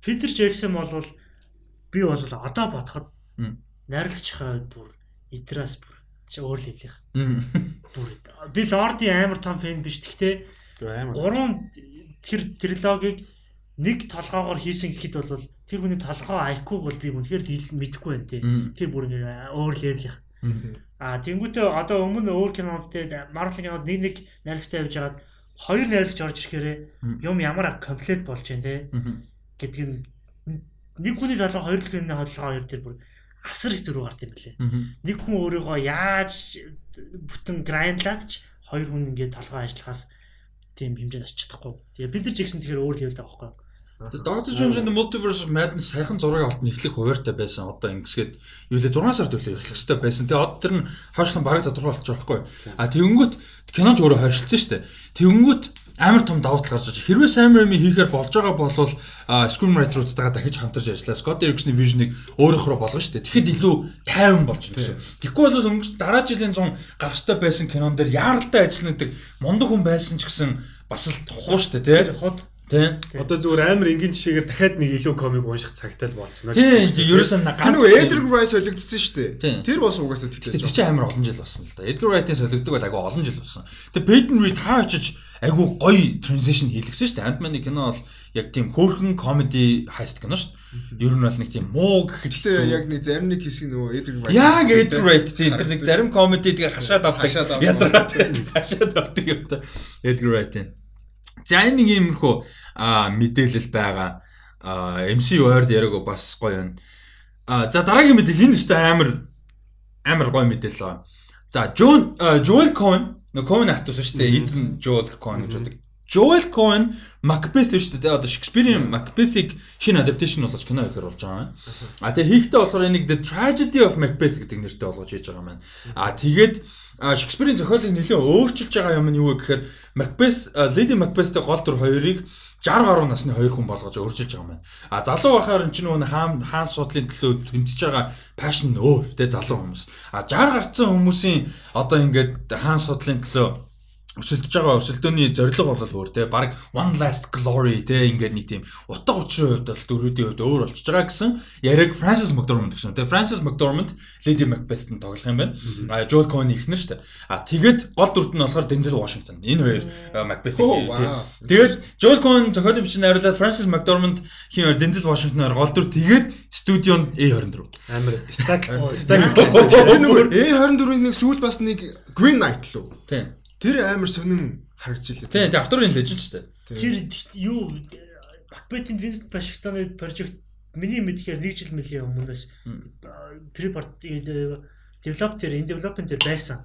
Peter Jackson бол би бол одоо бодоход найрлагчхаа бүр идрас чи өөр л хэлэх. Бүр би Lord-ийн амар том фэн биш. Гэхдээ гурван тэр трилогиг нэг толгоогоор хийсэн гэхэд бол тэр хүний толгоо IQ бол би үнэхээр мэдэхгүй байна тий. Тэр бүр ингээ өөр левелийнх. Аа тэнгуүтээ одоо өмнө өөр кинонд тий Marvel кинод нэг нэг найрагчтай явж хагаад хоёр найрагч орж ирэхээр юм ямар комплект болж байна тий. нь нэг хүний толгой хоёр л хүний толгой хоёр тэр бүр асар их зөрүү гард юм билээ. Нэг хүн өөрийгөө яаж бүтэн грайндлаадч хоёр хүн ингээд толгой ажиллахаас тийм хэмжээнд очих чадахгүй. Тэгээ бид нар ч ихсэн тэгэхээр өөр л хэлдэг байхгүй. Доктор Шүнжинд Multiverse Madness сайхан зураг олтон эхлэх хуваартай байсан. Одоо ингэсгээд юу лээ 6 сар төлөө эхлэх хэрэгтэй байсан. Тэгээ од тэр нь хойшлон бараг тодорхой болчих واخгүй. А тэгэнгүүт киноч өөрөө хойшилсан шүү дээ. Тэгэнгүүт амар том давуу тал гарч ирж хэрвээ Sam Raimi хийхээр болж байгаа бол screenwriter-уудтайгаа дахиж хамтарч ажиллаа. Scott Derrickson-ийн vision-ыг өөрөөр болгоно шүү дээ. Тэгэхэд илүү тайван болж байна гэсэн. Тэгэхгүй бол өнгөрч дараа жилийн 100 гарах ёстой байсан кинон дээр яаралтай ажиллана гэдэг мундаг хүн байсан ч гэсэн бас л тухуу шүү дээ, тий. Тийм. Одоо зүгээр амар энгийн жишээгээр дахиад нэг илүү комик унших цагтай л болчихно. Тийм. Ерөөсөө ганц. Нөгөө Edgar Wright солигдсон шүү дээ. Тэр бас угаасаа тэгтээ. Тэр чинь амар олон жил болсон л да. Edgar Wright-ийн солигддог бол агай олон жил болсон. Тэгээ Peyton Reed хаа очиж айгу гоё transition хийлгсэн шүү дээ. Ant-Man-ы кино бол яг тийм хөөрхөн comedy heist кино шүү дээ. Ер нь бол нэг тийм муу гэхэд тэгээ яг нэг зарим нэг хэсэг нөгөө Edgar Wright. Яг Edgar Wright тийм тэр нэг зарим comedy тэгээ хашаад авдаг. Ядраад хашаад авдаг юм та. Edgar Wright-ийн За энэ нэг иймэрхүү мэдээлэл байгаа. MC Word яриаг бас гоё байна. За дараагийн мэдээлэл энэ өстой амар амар гоё мэдээлэл байгаа. За John Joel Cohen нөө Cohen ゥ шүү дээ. Ethan Joel Cohen гэж байдаг. Joel Cohen Macbeth шүү дээ. Одоо Shakespeare-ийн Macbeth-ийг шинэ adaptation болгож кино хийхээр болж байгаа юм. А тэгээ хийхдээ болохоор энийг The Tragedy of Macbeth гэдэг нэртэй болгож хийж байгаа юм байна. А тэгээд Шекспирийн зохиолыг нэлээд өөрчилж байгаа юм нь юу вэ гэхээр Macbeth Lady Macbeth-тэй гол дүр хоёрыг 60 гаруй насны хоёр хүн болгож өөрчилж байгаа юм байна. А залуу байхаар энэ нөгөө хаан хаан судлалын төлөө тэмцэж байгаа пашн өөр тэ залуу хүмүүс. А 60 гарцсан хүмүүсийн одоо ингээд хаан судлалын төлөө өсөлдөж байгаа өсөлтөөний зорилго бол өөр те баг one last glory те ингээд нэг тийм утга учирын хувьд бол дөрүүдийн хувьд өөр болчихж байгаа гэсэн яриг Francis McDormand гэсэн. Тэгээ Francis McDormand Lady Macbeth-д тоглох юм байна. А Joel Cohen ихнэр штэ. А тэгээд гол дүрт нь болохоор Denzel Washington. Энэ хоёр Macbeth-ийг тэгээд Joel Cohen зохиолын бичиг найруулад Francis McDormand хин Denzel Washington-оор гол дүр тэгээд студионд A24. Амар stack stack. A24-ийн нэг сүүл бас нэг Green Knight лөө. Тийм. Тэр амар сонин харагдчихлээ. Тийм, тийм Артурын леженд шүү дээ. Тэр юу Macbeth-ийн Vincent Вашингтоны прожект миний мэдхээр 1 жил мөлийн өмнөөс pre-part developer энэ дээр байсан.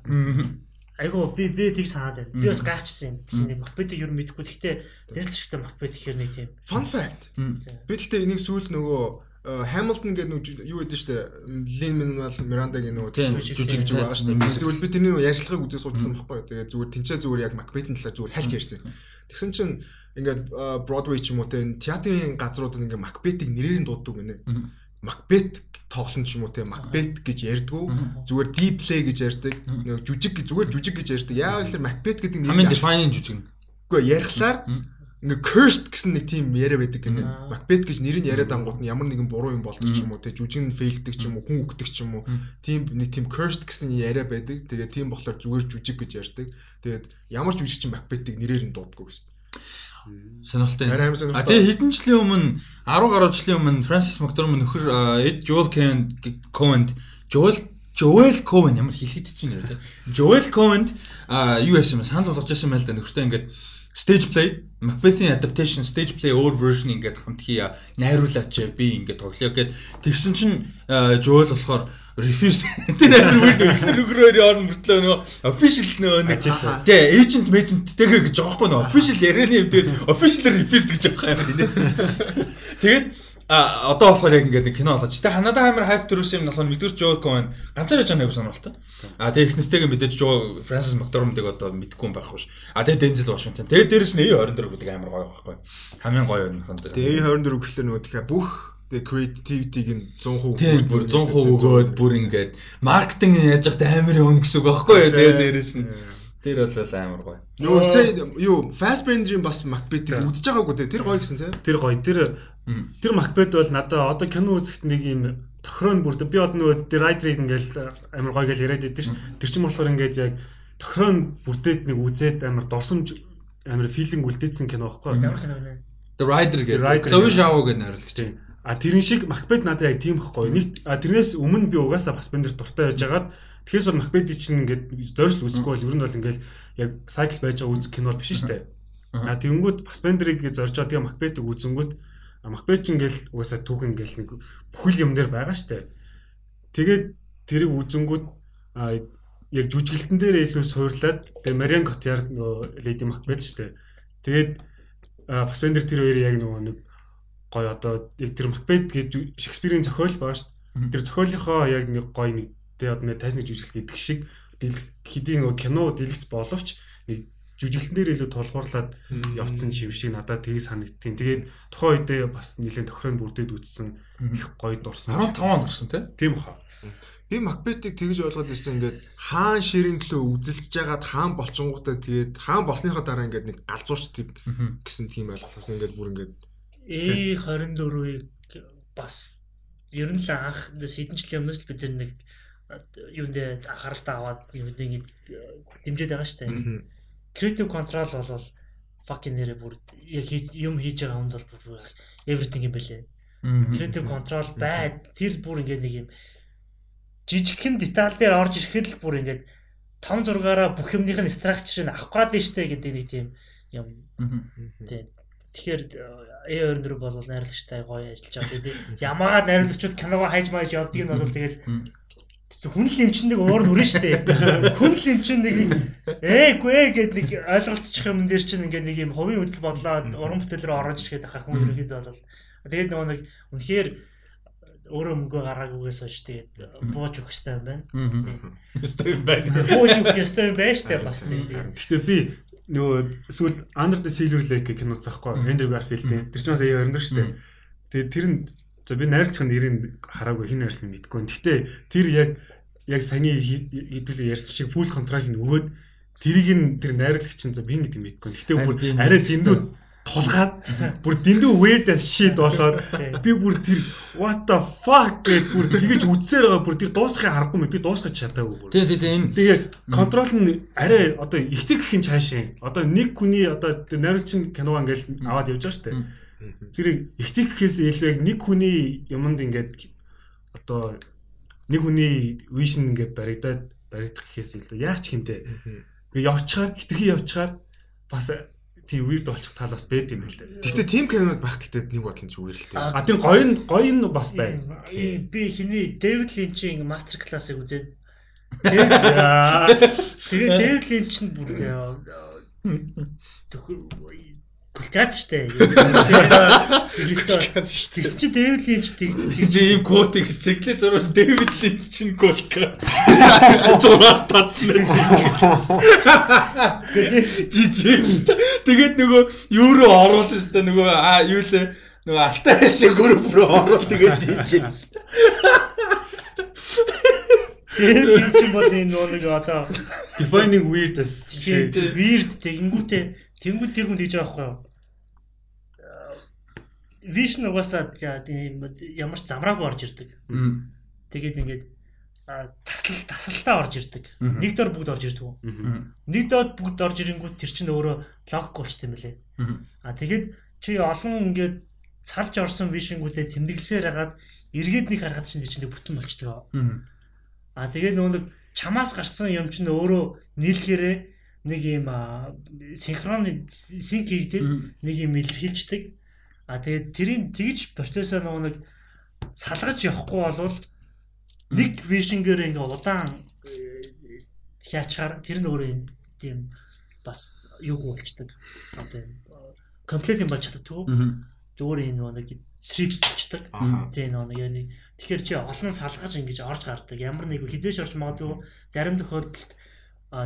Айгу би би тийг санаад байна. Би бас гайхчихсан юм. Тийм нэг Macbeth-ийг ер нь мэдэхгүй. Гэхдээ Denzel-штэй Macbeth гэхэр нэг тийм. Fun fact. Би гэхдээ энийг сүүл нөгөө Hamilton гэдэг нэг юу гэдэг штэ Lin Manuel Miranda-гийн нөгөө жүжиг жүжиг байгаа штэ. Тэгвэл би тэрний ярьцлагыг үзээ суудсан байхгүй. Тэгээ зүгээр тэнцээ зүгээр яг Macbeth-ийн талаар зүгээр хальт ярьсан. Тэгсэн чинь ингээд Broadway ч юм уу те театрын газруудад ингээд Macbeth-ийг нэрээр нь дууддаг гинэ. Macbeth тоглон ч юм уу те Macbeth гэж ярьдгүү. Зүгээр deep play гэж ярьдаг. Нэг жүжиг зүгээр жүжиг гэж ярьдаг. Яг л Macbeth гэдэг нэр. Хамгийн defining жүжиг. Үгүй ярихлаар ингээ cursed гэсэн нэг тийм яриа байдаг гэнэ. Macbeth гэж нэр нь яриад ангууд нь ямар нэгэн буруу юм болдог ч юм уу, тэг жүжиг нь фейлдэг ч юм уу, хүн үгдэг ч юм уу. Тийм нэг тийм cursed гэсэн яриа байдаг. Тэгээ тийм болохоор зүгээр жүжиг гэж ярьдаг. Тэгээд ямар ч жүжиг чинь Macbeth-ийг нэрээр нь дууддаг гэсэн. Сонирхолтой. А тэгээ хэдэн жилийн өмнө 10 гаруй жилийн өмнө Francis McDormand нөхөр Ed Joel Cohen Joel Joel Cohen ямар хэлэхэд хэцүү нэр тэ. Joel Cohen а юу яасан санал болгож байсан байл да нөхөртэй ингээд stage play Macbeth-ийн adaptation stage play өөр version ингээд хамт хийя найруулаач би ингээд тоглоё гэд. Тэгсэн чинь Joel болохоор refuse тэр амар үед ихнэр өгрөөр яар мөртлөө нөгөө official нөгөө нэг тий agent agent тэгээ гэж байгаа байхгүй нөгөө official ярианы юм тэгээд official refuse гэж байгаа юм. Тэгээд а одоо болохоор яг ингээд кино болооч. Тэ ханадаа амар хайп төрүүлсэн юм болохоор мэдвэр Жоо Коэн ганцаар яж байгаа сонирхолтой. А тэгээ их нэртэйгээ мэдээж Жоо Франсис Макдормдыг одоо мэдгүй байх биш. А тэгээ Дензел Вашингтон. Тэгээ дээрэс нь A24 гэдэг амар гоё байхгүй. Хамгийн гоё юм сан. Тэгээ A24 гэхэлэр нөгөө тэгэхээр бүх the creativity-г нь 100% тийм бүр 100% өгөөд бүр ингээд маркетинг яаж яхад амар явна гэсэн үг байхгүй. Тэгээ дээрэс нь Тэр бол амар гоё. Юу сая юу Fassbender-ийн бас Macbeth-ийг үзэж байгаагүй те. Тэр гоё гэсэн те. Тэр гоё. Тэр тэр Macbeth бол надад одоо кино үзэхэд нэг юм тохироо бүр би одоо нөгөө тэр writer ингээл амар гоё гэж яриад байдсан ш. Тэр чинь болохоор ингээд яг тохироо бүрдээд нэг үзээд амар дорсомж амар филинг үлдээсэн кино байхгүй юу? Ямар кино вэ? The Rider гэдэг. Chloe Zhao гэдэг найруулагч. А тэрэн шиг Macbeth надад яг тийм байхгүй. Нэг тэрнээс өмнө би угаасаа Fassbender дуртай байж байгаад Тэгэхээр бол Macbeth чинь ингээд зорьж үзэхгүй бол ер нь бол ингээд яг cycle байж байгаа үзэх кино биш шүү дээ. А тэгэнгүүт Fassbender-ыг зоржоо тэгээ Macbeth-ыг үзэнгүүт Macbeth чинь ингээл угаасаа түүх ингээл нэг бүхэл юм дээр байгаа шүү дээ. Тэгээд тэрийг үзэнгүүт яг жүжиглэлтэн дээр илүү суурлаад тэгээ Marion Cotillard нөгөө Lady Macbeth шүү дээ. Тэгээд Fassbender тэр хоёрыг яг нөгөө нэг гоё одоо тэр Macbeth гэж Шекспирийн зохиол байгаа шүү дээ. Тэр зохиолынхоо яг нэг гоё нэг Тэгээ одоо нэг тайсны жүжиглэл гэдэг шиг хэдийн кино дэлгэц боловч нэг жүжиглэн дээр илүү тулгуурлаад явцсан юм шиг надад тгий санагдтiin. Тэгээд тухайн үедээ бас нэлээд тохирон бүрдээд үзсэн их гоё дурсан. 15 он дурсан тийм баха. Би Макбетийг тэгж ойлгоод ирсэн ингээд хаан ширийн төлөө үзэлцэж байгаад хаан болчингуудаа тэгээд хаан болсныхаа дараа ингээд нэг галзуурчдыг гэсэн тийм ойлголт авсан ингээд бүр ингээд A24-ийг бас ер нь л анх сэдэнчлэн өмнөөс бид нэг юунд анхааралтай аваад юунд ингэ дэмжиж байгаа шүү дээ. Creative control бол fucking нэрээ бүр юм хийж байгаа хүнд бол бүр everything юм бэлээ. Creative control бай тэр бүр ингэ нэг юм жижигхэн деталь дээр орж ирэхэд л бүр ингэ том зургаараа бүх юмных нь structure-ыг авах гад нь штэ гэдэг нэг тийм юм. Тэгэхээр A24 бол найруулагчтай гоё ажиллаж байгаа. Тэгээд ямаагаад найруулагчуд киногоо хайж мааж явдаг нь бол тэгэл хүн л эмчнэг уур нүрэн штэ. Хүн л эмчин нэг ээгүй ээ гэд нэг ойлголцчих юм дээр чинь ингээ нэг юм хувийн хөдөл бодлоо уран бүтээл рүү орж ирэхэд хах хүн ерөөдөө бол тэгээд нөгөө нэг үнэхээр өөрөө мөнгө гаргаагүйгээс хойш тэгээд бууж өгөх хэрэгтэй юм байна. Ёстой юм байна. Бууж өгөх ёстой юм байна штэ бас тийм. Гэхдээ би нөгөө эсвэл Under the Silver Lake гэх кино цаахгүй Andrew Garfield тийм. Тэр чинь бас аяа өрнөр штэ. Тэгээд тэр нь За би найрлагчны нэрийг хараагүй хин найрсан мэдгүй. Гэхдээ тэр яг яг саяны хэдүүлээ ярьсан шиг full control-ыг өгөөд тэрийг нь тэр найрлагч нь за би ингэ мэдгүй. Гэхдээ бүр арай дэндүү тулгаад бүр дэндүү weird as shit болоод би бүр тэр what the fuck гэж бүр тэгэж үдсээр байгаа бүр тэр дуусахыг харахгүй би дуусгаж чадаагүй бүр. Тий, тий, тий. Энэ тэгээ контрол нь арай одоо ихтэй гэх юм цаашаа. Одоо нэг хүний одоо найруулчин кино ингээл аваад явж байгаа шүү дээ Тэр ихтэх гэхээс илүү яг нэг хүний юмд ингээд одоо нэг хүний вишн ингээд баригдаад баригдах гэхээс илүү яах ч хинтээ. Ингээ явчихаар хитрхи явчихаар бас тийм weird болчих тал бас байд юм лээ. Гэхдээ team camera байх гэхдээ нэг бодлон ч үер л тээ. А тийм гоё нь гоё нь бас байна. Би хиний Дэвид Линчийн мастер классыг үзээд. Тэгээ Дэвид Линч нь бүр Кулкац штэ. Кулкац штэ. Тэг чи Дэвид Линч тэгж ийм код их циклээ зурвал Дэвид Линч чинь кулкац. Зураас татсан юм. Жижиг штэ. Тэгээд нөгөө юу руу оруулсан штэ нөгөө аа юу лээ нөгөө алтай шиг групп руу оруул тэгээд жижиг штэ. Тэгээд Линч бол энэ нөгөө одоо defining weird as weird тэгэнгүүтээ Тэнгүүд тэр хүн тэгж байгаа байхгүй юу? Vision угаасаа тийм ямар ч замраагүй орж ирдэг. Тэгээд ингээд тасал тасалтаа орж ирдэг. Нэг дор бүгд орж ирдэг. Нэг дор бүгд орж ирэнгүүт тэр чинь өөрөө логик болчтой юм лээ. А тэгээд чи олон ингээд цалж орсон вишингүүдээ тэмдэглэсээр хагаад эргээд нэг харахад чинь чинь бүтэн болчтой. А тэгээд нөгөө нэг чамаас гарсан юм чинь өөрөө нийлхээрээ нэг юм синхрон синк хийгдээд нэг юм илэрхийлждэг. А тэгээд тэрийн тэгж процессор нөгөө нэг салгаж явахгүй болвол нэг вишнгээр ингээ удаан хяачаар тэр нөгөө юм тийм бас юу болчдаг. Одоо комплект юм болж чаддаг. Зүгээр юм нөгөө нэг срид болчдаг. Тийм нөгөө нэг тэгэхээр чи олон салгаж ингэж орж гардаг. Ямар нэг хизээш орж магадгүй зарим тохиолдолд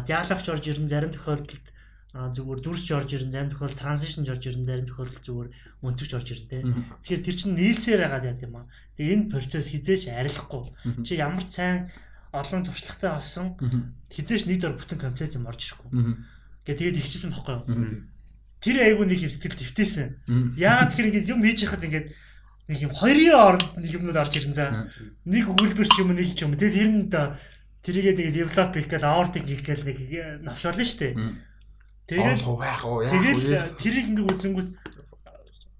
диалогч орж ирэн зарим тохиолдолд зүгээр дүрсч орж ирэн зарим тохиолдолд транзишн орж ирэн зарим тохиолдолд зүгээр өнцөгч орж ирэн тэ. Тэгэхээр тэр чинь нийлсээр байгаа юм аа. Тэгээ энэ процесс хизээш арилахгүй. Чи ямар сайн олон туршлагатай болсон хизээш нэг дор бүтэн комплект юм орж ирэхгүй. Гэ тэгээд ихчихсэн байхгүй юу? Тэр айгу нэг юм сэтгэл твтээсэн. Яагаад тэгэхээр ингээд юм хийж яхад ингээд нэг юм хоёрын оронд нэг юмнууд орж ирэн за. Нэг өгүүлбэр ч юм нэг ч юм. Тэгээд тэр нь тэрийгээ тэгээ develop хийх гээл aortic хийх гээл нэг навшаална штэ. Тэгээд байх уу яа. Тэгээд тэрийг ингээ үзэнгүүт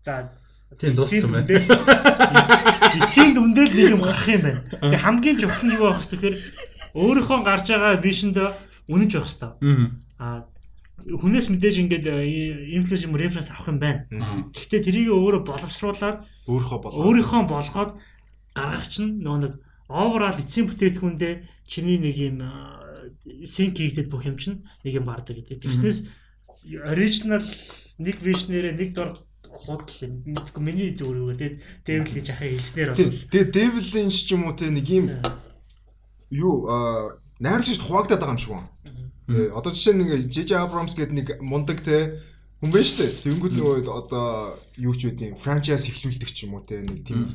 за Тийм дууссан байна. Эцсийн дүндэл нэг юм гарах юм байна. Тэгээ хамгийн чухал нь юу байх вэ гэхээр өөрийнхөө гарч байгаа вишэнд үнэнч байх хэрэгтэй. Аа хүнээс мэдээж ингээд инфлюенс юм референс авах юм байна. Гэхдээ тэрийг өөрөө боловсруулад өөрийнхөө болгоод өөрийнхөө болгоод гаргах чинь нөгөө нэг overall эцсийн бүтээтгүүндээ чиний нэг юм синк хийгдэд бүх юм чинь нэг юм гардаг гэдэг. Тэгснээс original нэг вишнэрээ нэг дор худал юм. Мэдгүй миний зүгээр үгээр тэгээд Devil-ийн жахаа хэлснээр бол. Тэгээд Devil-ийн ч юм уу те нэг юм юу найруулагч хуваагдаад байгаа юм шиг байна. Тэгээ одоо жишээ нь нэг JJ Abrams гэдэг нэг мундаг те хүн байна шүү дээ. Тэнгүүд нөгөө одоо юу ч үгүй франчайз эхлүүлдэг ч юм уу те нэг тийм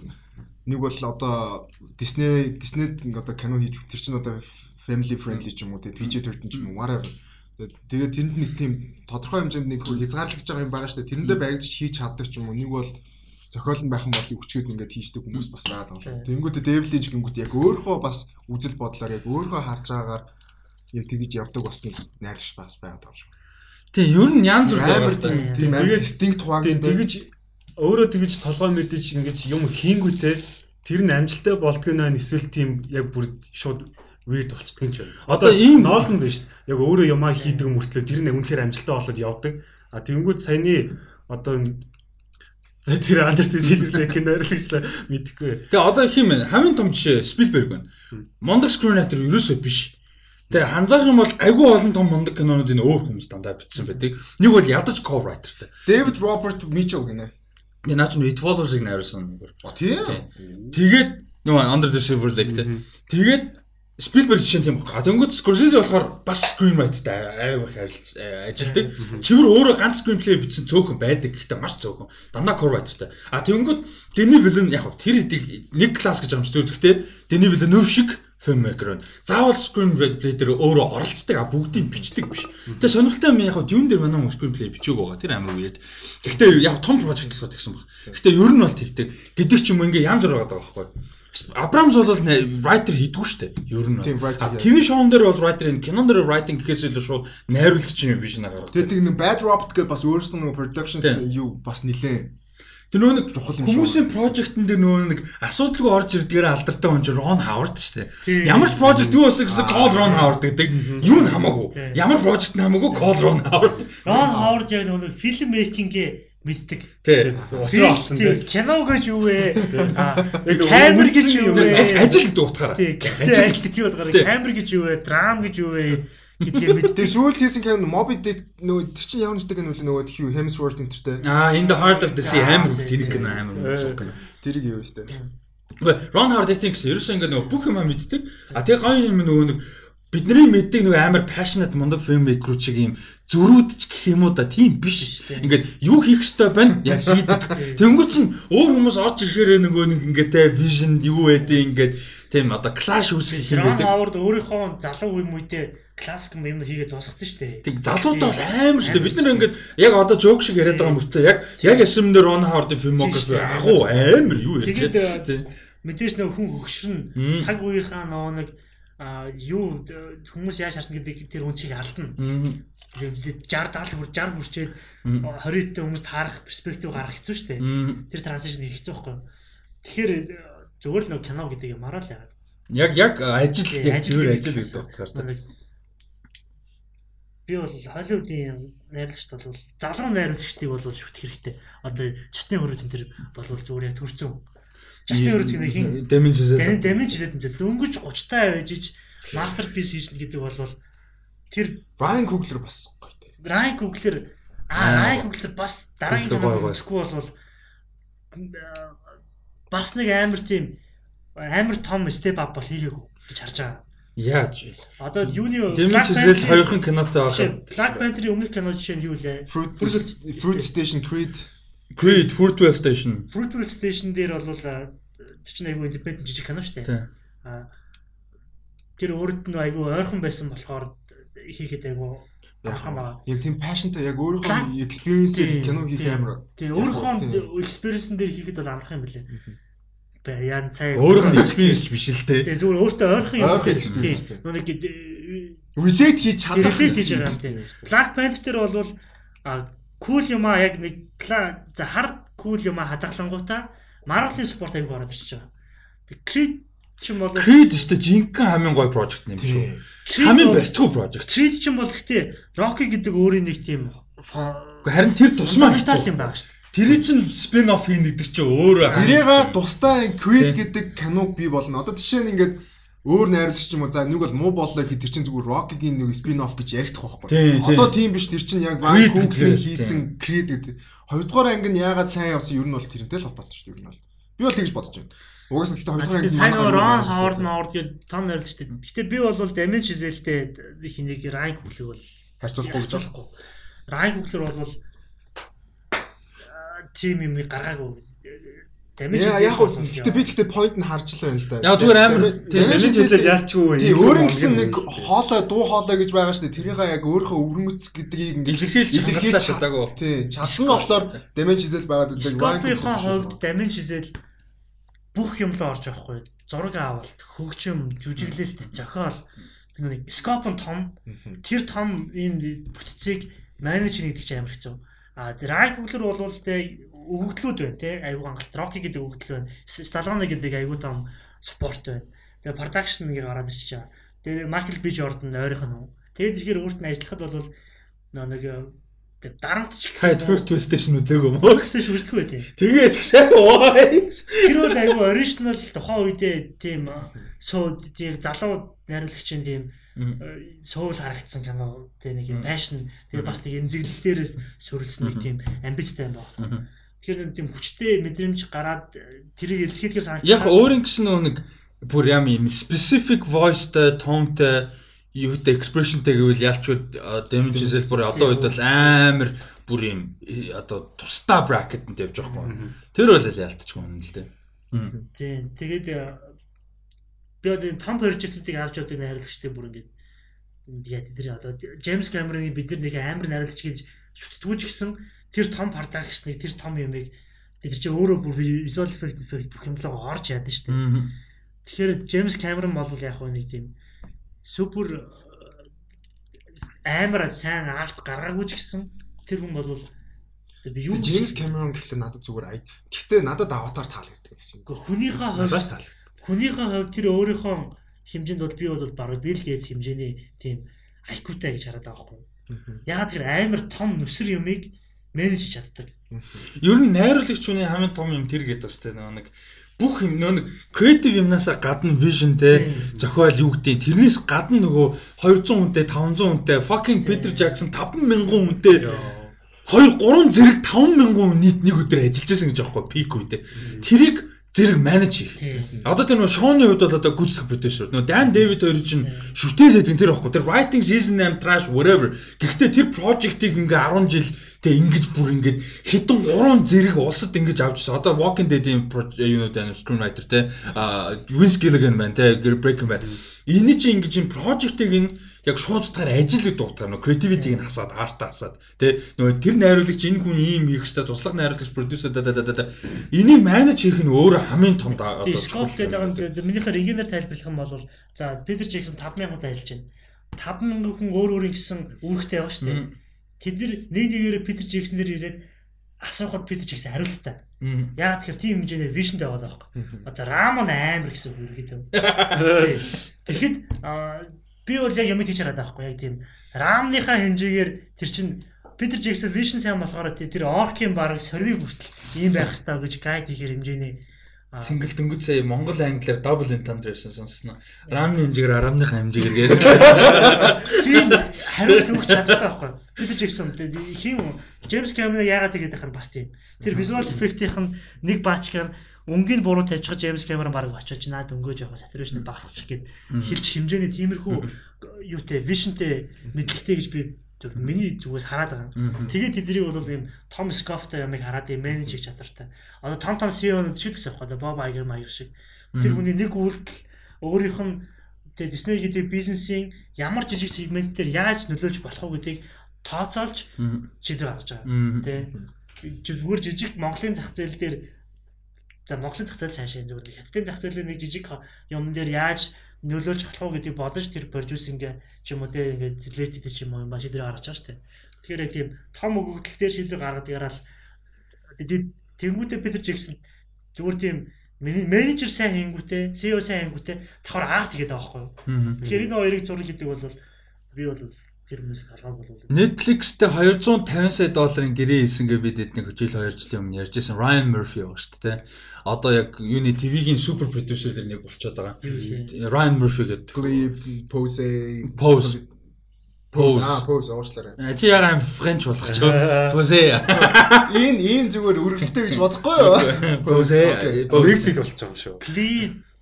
нэг бол одоо Disney Disney одоо кино хийж тэр чинь одоо family friendly ч юм уу те PG-13 ч юм уу whatever Тэгээд тэнд нэг тийм тодорхой хэмжээнд нэг хязгаарлагдж байгаа юм байгаа шүү дээ. Тэрэндээ баригдаж хийж чаддаг ч юм уу. Нэг бол зохиол нь байх юм бол өчгöd ингээд хийждэг хүмүүс бас байгаа юм шүү. Тэнгүүтээ Devil-ийн гингүүт яг өөрөө бас үжил бодлоор яг өөрөө харж байгаагаар яг тэгж явдаг бас нэг найрш бас байгаа юм шүү. Тийм, ер нь янз бүр тийм тэгээд distinct хуваагдсан. Тэгж өөрөө тэгж толгой мэдэж ингэж юм хийнгүүтээ тэр нь амжилттай болдгоо наа эсвэл тийм яг бүр шууд weird болцдог юм ч байна. Одоо ийм ноолн дээ. Яг өөрөө юмаа хийдэг мөртлөө тэр нь үнэхээр амжилттай болоод явдаг. А тэгэнгүүт саяны одоо За тэр Андерт Силверлэг кино ойрлагчлаа мэдэхгүй. Тэгээ одоо их юм байна. Хамгийн том жишээ Спилберг байна. Мондог скринайтер ерөөсөө биш. Тэгээ ханзаарх юм бол айгүй олон том мондог кинонуудын өөр хүмүүс дандаа бичсэн байдаг. Нэг бол ядаж co-writerтэй. David Robert Mitchell гинэ. Тэгээ наач нь It Follows-ыг найруулсан нэг. Тийм. Тэгээд нөгөө Under the Silver Lake тэ. Тэгээд Спилберг жишээ тийм байна. А тэнгууд Скорсезе болохоор бас screenwriter-тай аймаг харилц ажилдаг. Чивэр өөрөө ганц screenplay бичсэн цөөхөн байдаг. Гэхдээ маш цөөхөн. Дандаа co-writer-тай. А тэнгууд Дэни Вилен яг тэр хэдийг нэг класс гэж амжилт үзэхдээ Дэни Вилен өв шиг filmmaker байна. Заавал screenplay дээр өөрөө оролцдог а бүгдийг бичдэг биш. Тэгээ сонирхолтой юм яг юун дээр манай screenplay бичээг байгаа. Тэр амар үерд. Гэхдээ яг том project болохоор тэгсэн баг. Гэхдээ ер нь бол тэгдэг. Гэдэг ч юм ингээ янз бүр байгаа байхгүй. Абрамс бол writer хийдгүү шүү дээ. Ер нь. TV шоун дээр бол writer энэ кинон дээр writing гэхээс илүү шууд найруулагчийн vision гаргав. Тэгээд нэг Bad Robot гэдэг бас өөрөөсөө нэг production юу бас нилээ. Тэр нөгөө нэг чухал юм шүү. Хүмүүсийн project-н дээр нөгөө нэг асуудалгүй орж ирдгээр алдартай хүн чинь Ron Howard шүү дээ. Ямар ч project юу өсөх гэсэн call Ron Howard гэдэг. Юу н хамаагүй. Ямар project н хамаагүй call Ron Howard. Ron Howard яг нөгөө film making-гээ мэддэг. Тий. Учир олцсон тий. Кино гэж юу вэ? Камер гэж юу вэ? Ажил гэдэг утгаараа. Тий. Ажил гэдэг утгаараа камер гэж юу вэ? Драм гэж юу вэ? гэдгийг мэддэг. Тэгээ сүүлд хийсэн кино Moby Dick нөгөө тэр чинь ямар нэгтэй кино үлээ нөгөө Hugh Hemsworth энтертэй. Аа In the Heart of the Sea амар тэр кино амар кино. Тэрийг юу вэ? Гэхдээ Ron Howard гэсэн ерөөсөө ингээ нөгөө бүх юм мэддэг. А тэгээ гоё юм нөгөө нэг бидний мэддэг нөгөө амар passionate мундаг filmmaker шиг юм зөрүүдч гэх юм уу да тийм биш. Ингээд юу хийх ёстой байна яг хийдэг. Тэнгүүр чин өөр хүмүүс орж ирэхээр нөгөө нэг ингээд те vision юу байдیں۔ ингээд тийм одоо clash үүсгэх хэрэг байдаг. Хавард өөрийнхөө залуу үе мүйтэй классик юм хийгээд дуусгацсан шүү дээ. Тэг залуудаа амар шүү дээ. Бид нар ингээд яг одоо joke шиг яриад байгаа мөртөө яг яг SM дээр Ron Howard-ын filmography агуу амар юу ярьж байна. Мэдээж нөх хүн хөгшрөн цаг үеийнхаа нөө нэг юу хүмүүс яаж харна гэдэг тэр үнцийг алдна. 60 70 бүр 60 хүрчээд 20 дэх хүмүүст харах перспектив гаргах хэцүү шүү дээ. Тэр транзишн хэцүү байхгүй. Тэгэхээр зүгээр л нэг кино гэдэг юм араа л яагаад. Яг яг ажил яг зөвөр ажил гэдэг утгаар та. би бол Холливуудын найруулагчд бол залуу найруулагчдыг бол шүтэх хэрэгтэй. Одоо Justin Hurwitz тэр бол зүгээр яг төрцөн. Justin Hurwitz гэх хин жишээ. Таны дамиж хийсэн юм дөнгөж 30 таа байжиж masterpiece хийж гэдэг бол тэр Brian Coogler бас гоё те. Ryan Coogler Аа, Ryan Coogler бас дараагийн гоё. үзэхгүй бол бас нэг амар тийм амар том step up бол хийгээгүй гэж харж байгаа. Яаж вэ? Одоо юуны Panther- хоёрхан кинотой байхад Black Panther-ийн өмнөх кино жишээ нь юу лээ? Fruit Station Creed Creed Fruitvale Station. Fruitvale Station дээр бол чинь айгүй independent жижиг кино шүү дээ. Тий. А, Тэр өөрөнд нь айгүй ойрхон байсан болохоор хийхэд айгүй ахам аа. яг тийм passionтай яг өөрийнхөө experience-ийг Тийм, кино хийх амар Тийм Яг өөрийнхөө тийм. experience дээр хийхэд бол амарх юм билээ. Бэ яан цай. Өөрөө нь experience биш л те. Тийм зүгээр өөртөө ойрхон юм. Ойрхон experience. Нүг relate хийж чадах relate хийж байгаа юм тийм. experience. Black Panther бол а cool юм аа яг нэг пла- за hard cool юм аа хадгалангуудаа Marvel-ийн спорт аяг ороод ирчихэж байгаа. Тэг Creed ч юм бол Creed өстө жинхэнэ хамгийн гоё project юм шүү. Хамгийн барьцгүй project. Creed ч юм бол гэхдээ Rocky гэдэг өөрийн нэг тийм Харин тэр тусмаа хэцүү. юм байгаа шүү. Тэр чинь спин офф хийн гэдэг чинь өөрөө Тэрийг тусдаа Creed гэдэг киног бий болно. Одоо жишээ нь ингээд өөр найруулагч юм уу за нэг бол муу боллоо гэхэд тэр чинь зүгээр Rocky-гийн нэг spin off гэж яригдах байхгүй. Тийм, тийм. Одоо тийм биш тэр чинь яг Coogler гэдэг, хийсэн Creed гэдэг. Хоёрдугаар анги нь яагаад сайн явсан ер нь бол тэрнтэй л холбоотой шүү дээ ер нь бол. Би бол тэгж бодож байна. Угаасаа гэхдээ хоёрдугаар анги сайн Ron Howard Howard гэдэг том найруулагч дээ. Гэхдээ би бол Damage Chazelle-тэй их нэг Ryan Coogler бол харьцуулахгүй гэж харьцуулахгүй. Ryan Coogler бол тим юм гаргаагүй. Яа яг бол гэхдээ би гэхдээ point нь харж л байна л да. Яг зүгээр амар тийм Дэмин жишээ ялчгүй. Тийм өөр нь гэсэн нэг хоолой дуу хоолой гэж байгаа шүү дээ. Тэрийг яг өөрийнхөө өвөрмөц гэдгийг ингээд илэрхийлж чадаагүй. Тийм чадсан болохоор damage хийзэл байгаад байдаг. Scorpio-хон хувьд Damage Chazelle бүх юм л орж байхгүй. Зураг авалт, хөгжим, жүжиглэлт, зохиол нэг scope нь том тэр том ийм бүтцийг менеж хийх гэдэг чинь амар хэцүү. А тэр Ryan Coogler бол тэ өгөгдлүүд байна те айгуу хангалт Rocky гэдэг өгөгдөл байна. Stallone гэдэг айгуу том спорт байна. Тэгээ production гэр гараад ирчихэж байгаа. Тэгээ Michael B Jordan ойрхон нь. Тэгээд тэгэхээр өөрт нь ажиллахад бол нэг тэг дарамтч Та First Twist Station үзээгүй юм уу? гэсэн шүжлэх бай тийм. Тэгээд тэгшээ. Тэр бол айгуу original тухайн үедээ тийм суу тийм залуу найруулагчийн тийм э, суул харагдсан кино тийм нэг юм passion тэгээ бас нэг эмзэглэлтээрээс сүрэлсэн нэг тийм амбицтай юм байна. Тэгэхээр нэг тийм хүчтэй мэдрэмж гараад э, тэрийг илэрхийлэхээр санагдаж Яг өөрийн гэсэн нэг бүр яам юм specific voiceтэй, toneтэй юутай expressionтэй гэвэл ялчгүй damage хийсэл бүр одоо үед бол амар бүр юм э, одоо тусдаа bracket-д явж байгаа юм. Тэр бол л ялтчихгүй юм л дээ. Тийм. Тэгээд э, би одоо том project-уудыг авч явдаг найруулагчтай бүр ингээд яа тэр одоо Джеймс Кэмероны бид нар нэг амар найруулагч гэж шүтдгүүж гисэн тэр том production-ыг тэр том юмыг тэр чинь өөрөө бүр visual effect effect бүх юм л орж яадаг шүү дээ. Тэгэхээр Джеймс Кэмерон бол яг хөө нэг тийм супер амар сайн арт гаргаагүй ч гэсэн тэр хүн бол би юу Джеймс Кэмерон гэхлээр надад зүгээр ай. Гэхдээ надад аватар таалагддаг гэсэн. хүнийхээ хувьд Бас таалагдав. Хүнийхээ хувьд тэр өөрийнхөө хэмжээнд бол би бол бараг Bill Gates хэмжээний тийм IQ-тай гэж хараад байгаа байхгүй. Ягаад тэр амар том нүсэр юмыг менеж чаддаг. Ер нь найруулагч хүний хамгийн том юм тэр гэдэг бас тэ нөгөө нэг бүх юм нэг creative юмнасаа гадна vision те зохиол юу гэдэг тэрнээс гадна нөгөө 200 хүнтэй 500 хүнтэй fucking Peter Jackson 50000 хүнтэй 2 3 зэрэг 5000 хүн нийт нэг өдөр ажиллаж байсан гэж аахгүй пик үедээ. Тэрийг зэрэг менеж хийх. Одоо тэр нөгөө Шоны хувьд бол одоо гүйцэтгэх продюсер. Нөгөө Dan David хоёр чинь шүтээлээд гэн тэр байхгүй. Тэр writing season 8 trash whatever. Гэхдээ тэр project-ийг ингээ 10 жил тэг ингэж бүр ингээд хитэн 3 зэрэг улсад ингэж авчихсан. Одоо Walking Dead-ийн юунууд байна screenwriter те. А Vince Gilligan байна те. Breaking Bad. Эний чинь ингэж энэ project-ийг энэ яг шууд утгаар ажилыг дуутгаар нөө creativity-г нь хасаад артаа хасаад тий нөгөө тэр найруулагч энэ хүн ийм хийх хэвээр туслах найруулагч продюсер да да да энийг менеж хийх нь өөрөө хамгийн том Тийм Scott гэдэг юм минийхээр инженеэр тайлбарлах юм бол за Peter Jackson 5000 хүн ажиллаж байна. 5000 хүн өөр өөрийн гэсэн үүрэгтэй байгаа шүү дээ. Тэд нэг нэгээрээ Peter Jackson-ээр ирээд асуухад Peter Jackson хариултаа. Яагаад тэгэхээр тийм хэмжээний вижнтэй байгаа байхгүй. Одоо Рамон амар гэсэн үг ерөөхдөө. Тэгэхэд би бол яг юм тийч хараад байхгүй яг тийм рамныхаа хэмжээгээр тэр чин Питер Джексон вижн сайн болохоор тэр оркийн баг сорвиг хүртэл ийм байх хэрэгтэй гэж гайд хийхэр хэмжээний Цэнгэл дөнгөж сая Монгол англиар double entendre гэсэн сонсноо. Рамны хэмжээгээр арамныхаа хэмжээгээр ярьж байна. Тийм хариулт өгч чаддаг байхгүй. Питер Джексон хин Джеймс Кэмерон яагаад тэгээд байхаар бас тийм. Тэр visual effect-ийнх нь нэг баачкаар өнгийн буруу тавьчих Джеймс Кэмерон баг очиж наад өнгөөж явах saturation багасчих гээд хилж хэмжээний тиймэрхүү юутэй visionтэй мэдлэгтэй гэж би миний зүгээс хараад байгаа. Тэгээд тэднийг бол ийм том скоптой ямыг хараад ийм менеж хийж чадвартай. Одоо том том CEO-нууд шиг гэсэн байхгүй Боб Айгер маяг шиг. Тэр хүний нэг үйлдэл өөрийнх нь тэгээ Disney гэдэг бизнесийн ямар жижиг сегмент дээр яаж нөлөөлж болох вэ гэдгийг тооцоолж шийдвэр гаргаж байгаа. Тэ? Зүгээр жижиг Монголын зах зээл дээр за Монголын зах зээл цаашаа зүгээр хятадын зах зээлийн нэг жижиг юм дээр яаж нөлөөлж болох уу гэдгийг бодож тэр продюсинг ч юм уу те ингээд related ч юм уу маш дээр гаргаж байгаа шүү дээ. Тэгэхээр тийм том өгөгдөл дээр шийдвэр гаргаад яраал тэнгүүтээ Питер Джексон зүгээр тийм менежер сайн хийнгүүтээ CEO сайн хийнгүүтээ давхар арт хийгээд байгаа байхгүй юу. Тэгэхээр энэ хоёрыг зураг гэдэг бол би бол тэр хүмүүс талгааг болов. Netflix-тэй 250 сая долларын гэрээ хийсэн гэж бид эдний хожил 2 жилийн өмнө ярьжсэн Ryan Murphy байгаа шүү дээ одоо яг юуны ТV-гийн супер продюсер дэр нэг болчиход байгаа. Ryan Murphy гэдэг. Clip, Pose, Pose Pose аа Pose уучлаарай. Чи яг аим Френч болох ч Pose. Энэ энэ зүгээр үргэлжлэлтэй гэж бодохгүй юу? Pose. Мексик болж байгаа юм шүү.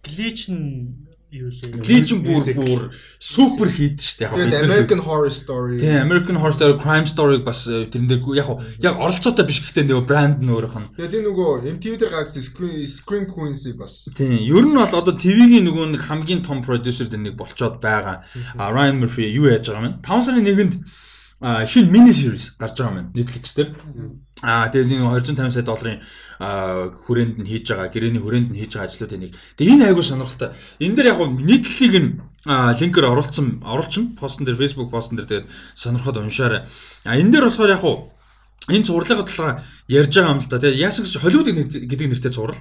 Глич нь Glitch бүр бүр супер хит штэ яг. Тэгээд American Horror Story. Тийм American Horror Story Crime Story-г бас тэрэн дээр яг яг оролцоотой биш гэхдээ нөгөө брэнд нь өөрөөх нь. Тэгээд энэ нөгөө MTV дээр гаргасан Scream Queens бас. Тийм ер нь бол одоо TV-гийн нөгөө нэг хамгийн том продюсер дээр нэг болцоод байгаа. Ryan Murphy юу яаж байгаа юм? 5 сарын 1-нд шинэ мини series гарч байгаа юм Netflix дээр. Аа тэгээд энэ 250 сая долларын хүрээнд нь хийж байгаа, гэрээний хүрээнд нь хийж байгаа ажлуудын нэг. Тэгээд энэ айгуу сонирхолтой. Энэ дээр яг нийтлэлийг нь линкээр оруулсан, оруулчин постн дээр Facebook постн дээр тэгээд сонирхоод уншаарай. А энэ дээр болохоор яг энэ зурлагын талаар ярьж байгаа юм л да. Тэгээд яасан гэж Холливуд гэдэг нэртэй зураг.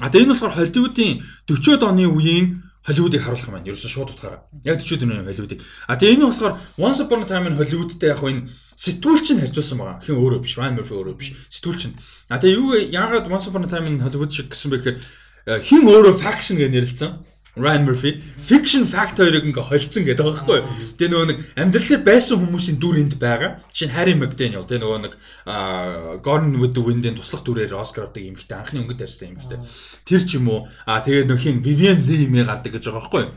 А тэгээд энэ болохоор Холливуудын 40-од оны үеийн Холливуудыг харуулах юм байна. Ерөөсөө шууд утгаараа. Яг 40 дөрвөн Холливуудыг. А тэгээ энэ болохоор Once Upon a Time in Hollywoodтэй яг энэ сэтгүүлч нь харьцуулсан байгаа. Хин өөрөө биш, Ryan Murphy өөрөө биш. Сэтгүүлч нь. А тэгээ юу яагаад Once Upon a Time in Hollywood шиг гэсэн бэ гэхээр э, хин өөрөө faction гэж нэрлэлсэн. Ryan Murphy fiction fact хоёрыг ингээ холцсон гэдэг байгаа байхгүй юу. Тэгээ нөгөө нэг амьдралаар байсан хүмүүсийн дүр энд байгаа. Жишээ нь Harry McDaniel тэгээ нөгөө нэг Gone with the Wind-ийн туслах дүрээр Oscar авдаг юм ихтэй анхны өнгөт тарьсан юм ихтэй. Тэр ч юм уу. А тэгээ нөх хин Vivian Lee мэ гардаг гэж байгаа байхгүй юу.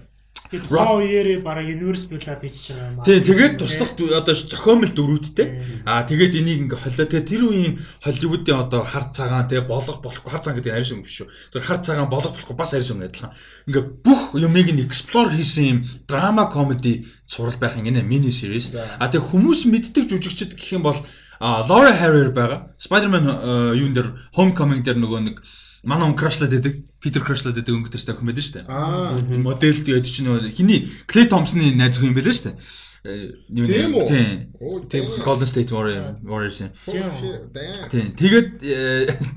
Роо үеэрээ бараг universe build-up хийж байгаа юм аа. Тий, тэгээд туслах одоо зохиомл дөрүүдтэй. Аа тэгээд энийг ингээ холлоо. Тэгээд тэр үеийн Холливуудын одоо хар цагаан тэгээ болох болохгүй хар цагаан гэдэг арьс юм биш үү. Тэр хар цагаан болох болохгүй бас арьс юм адилхан. Ингээ бүх юмыг нь explore хийсэн юм драма комеди сурал байх гинэ мини series. Аа тэгээд хүмүүс мэддэг жүжигчд гэх юм бол Laura Harrier байгаа. Spider-Man юун дээр Homecoming дээр нөгөө нэг манай он крашлаад байдаг. Питер крашлаад байдаг өнгө төрстэй охин байдаг шүү дээ. Аа. Модель дээд чинь нөгөө хиний Клей Томпсоны найз охин юм байлаа шүү дээ. Тийм үү? Тийм. Тийм Golden State Warrior Warriors. Тийм. Тэгээд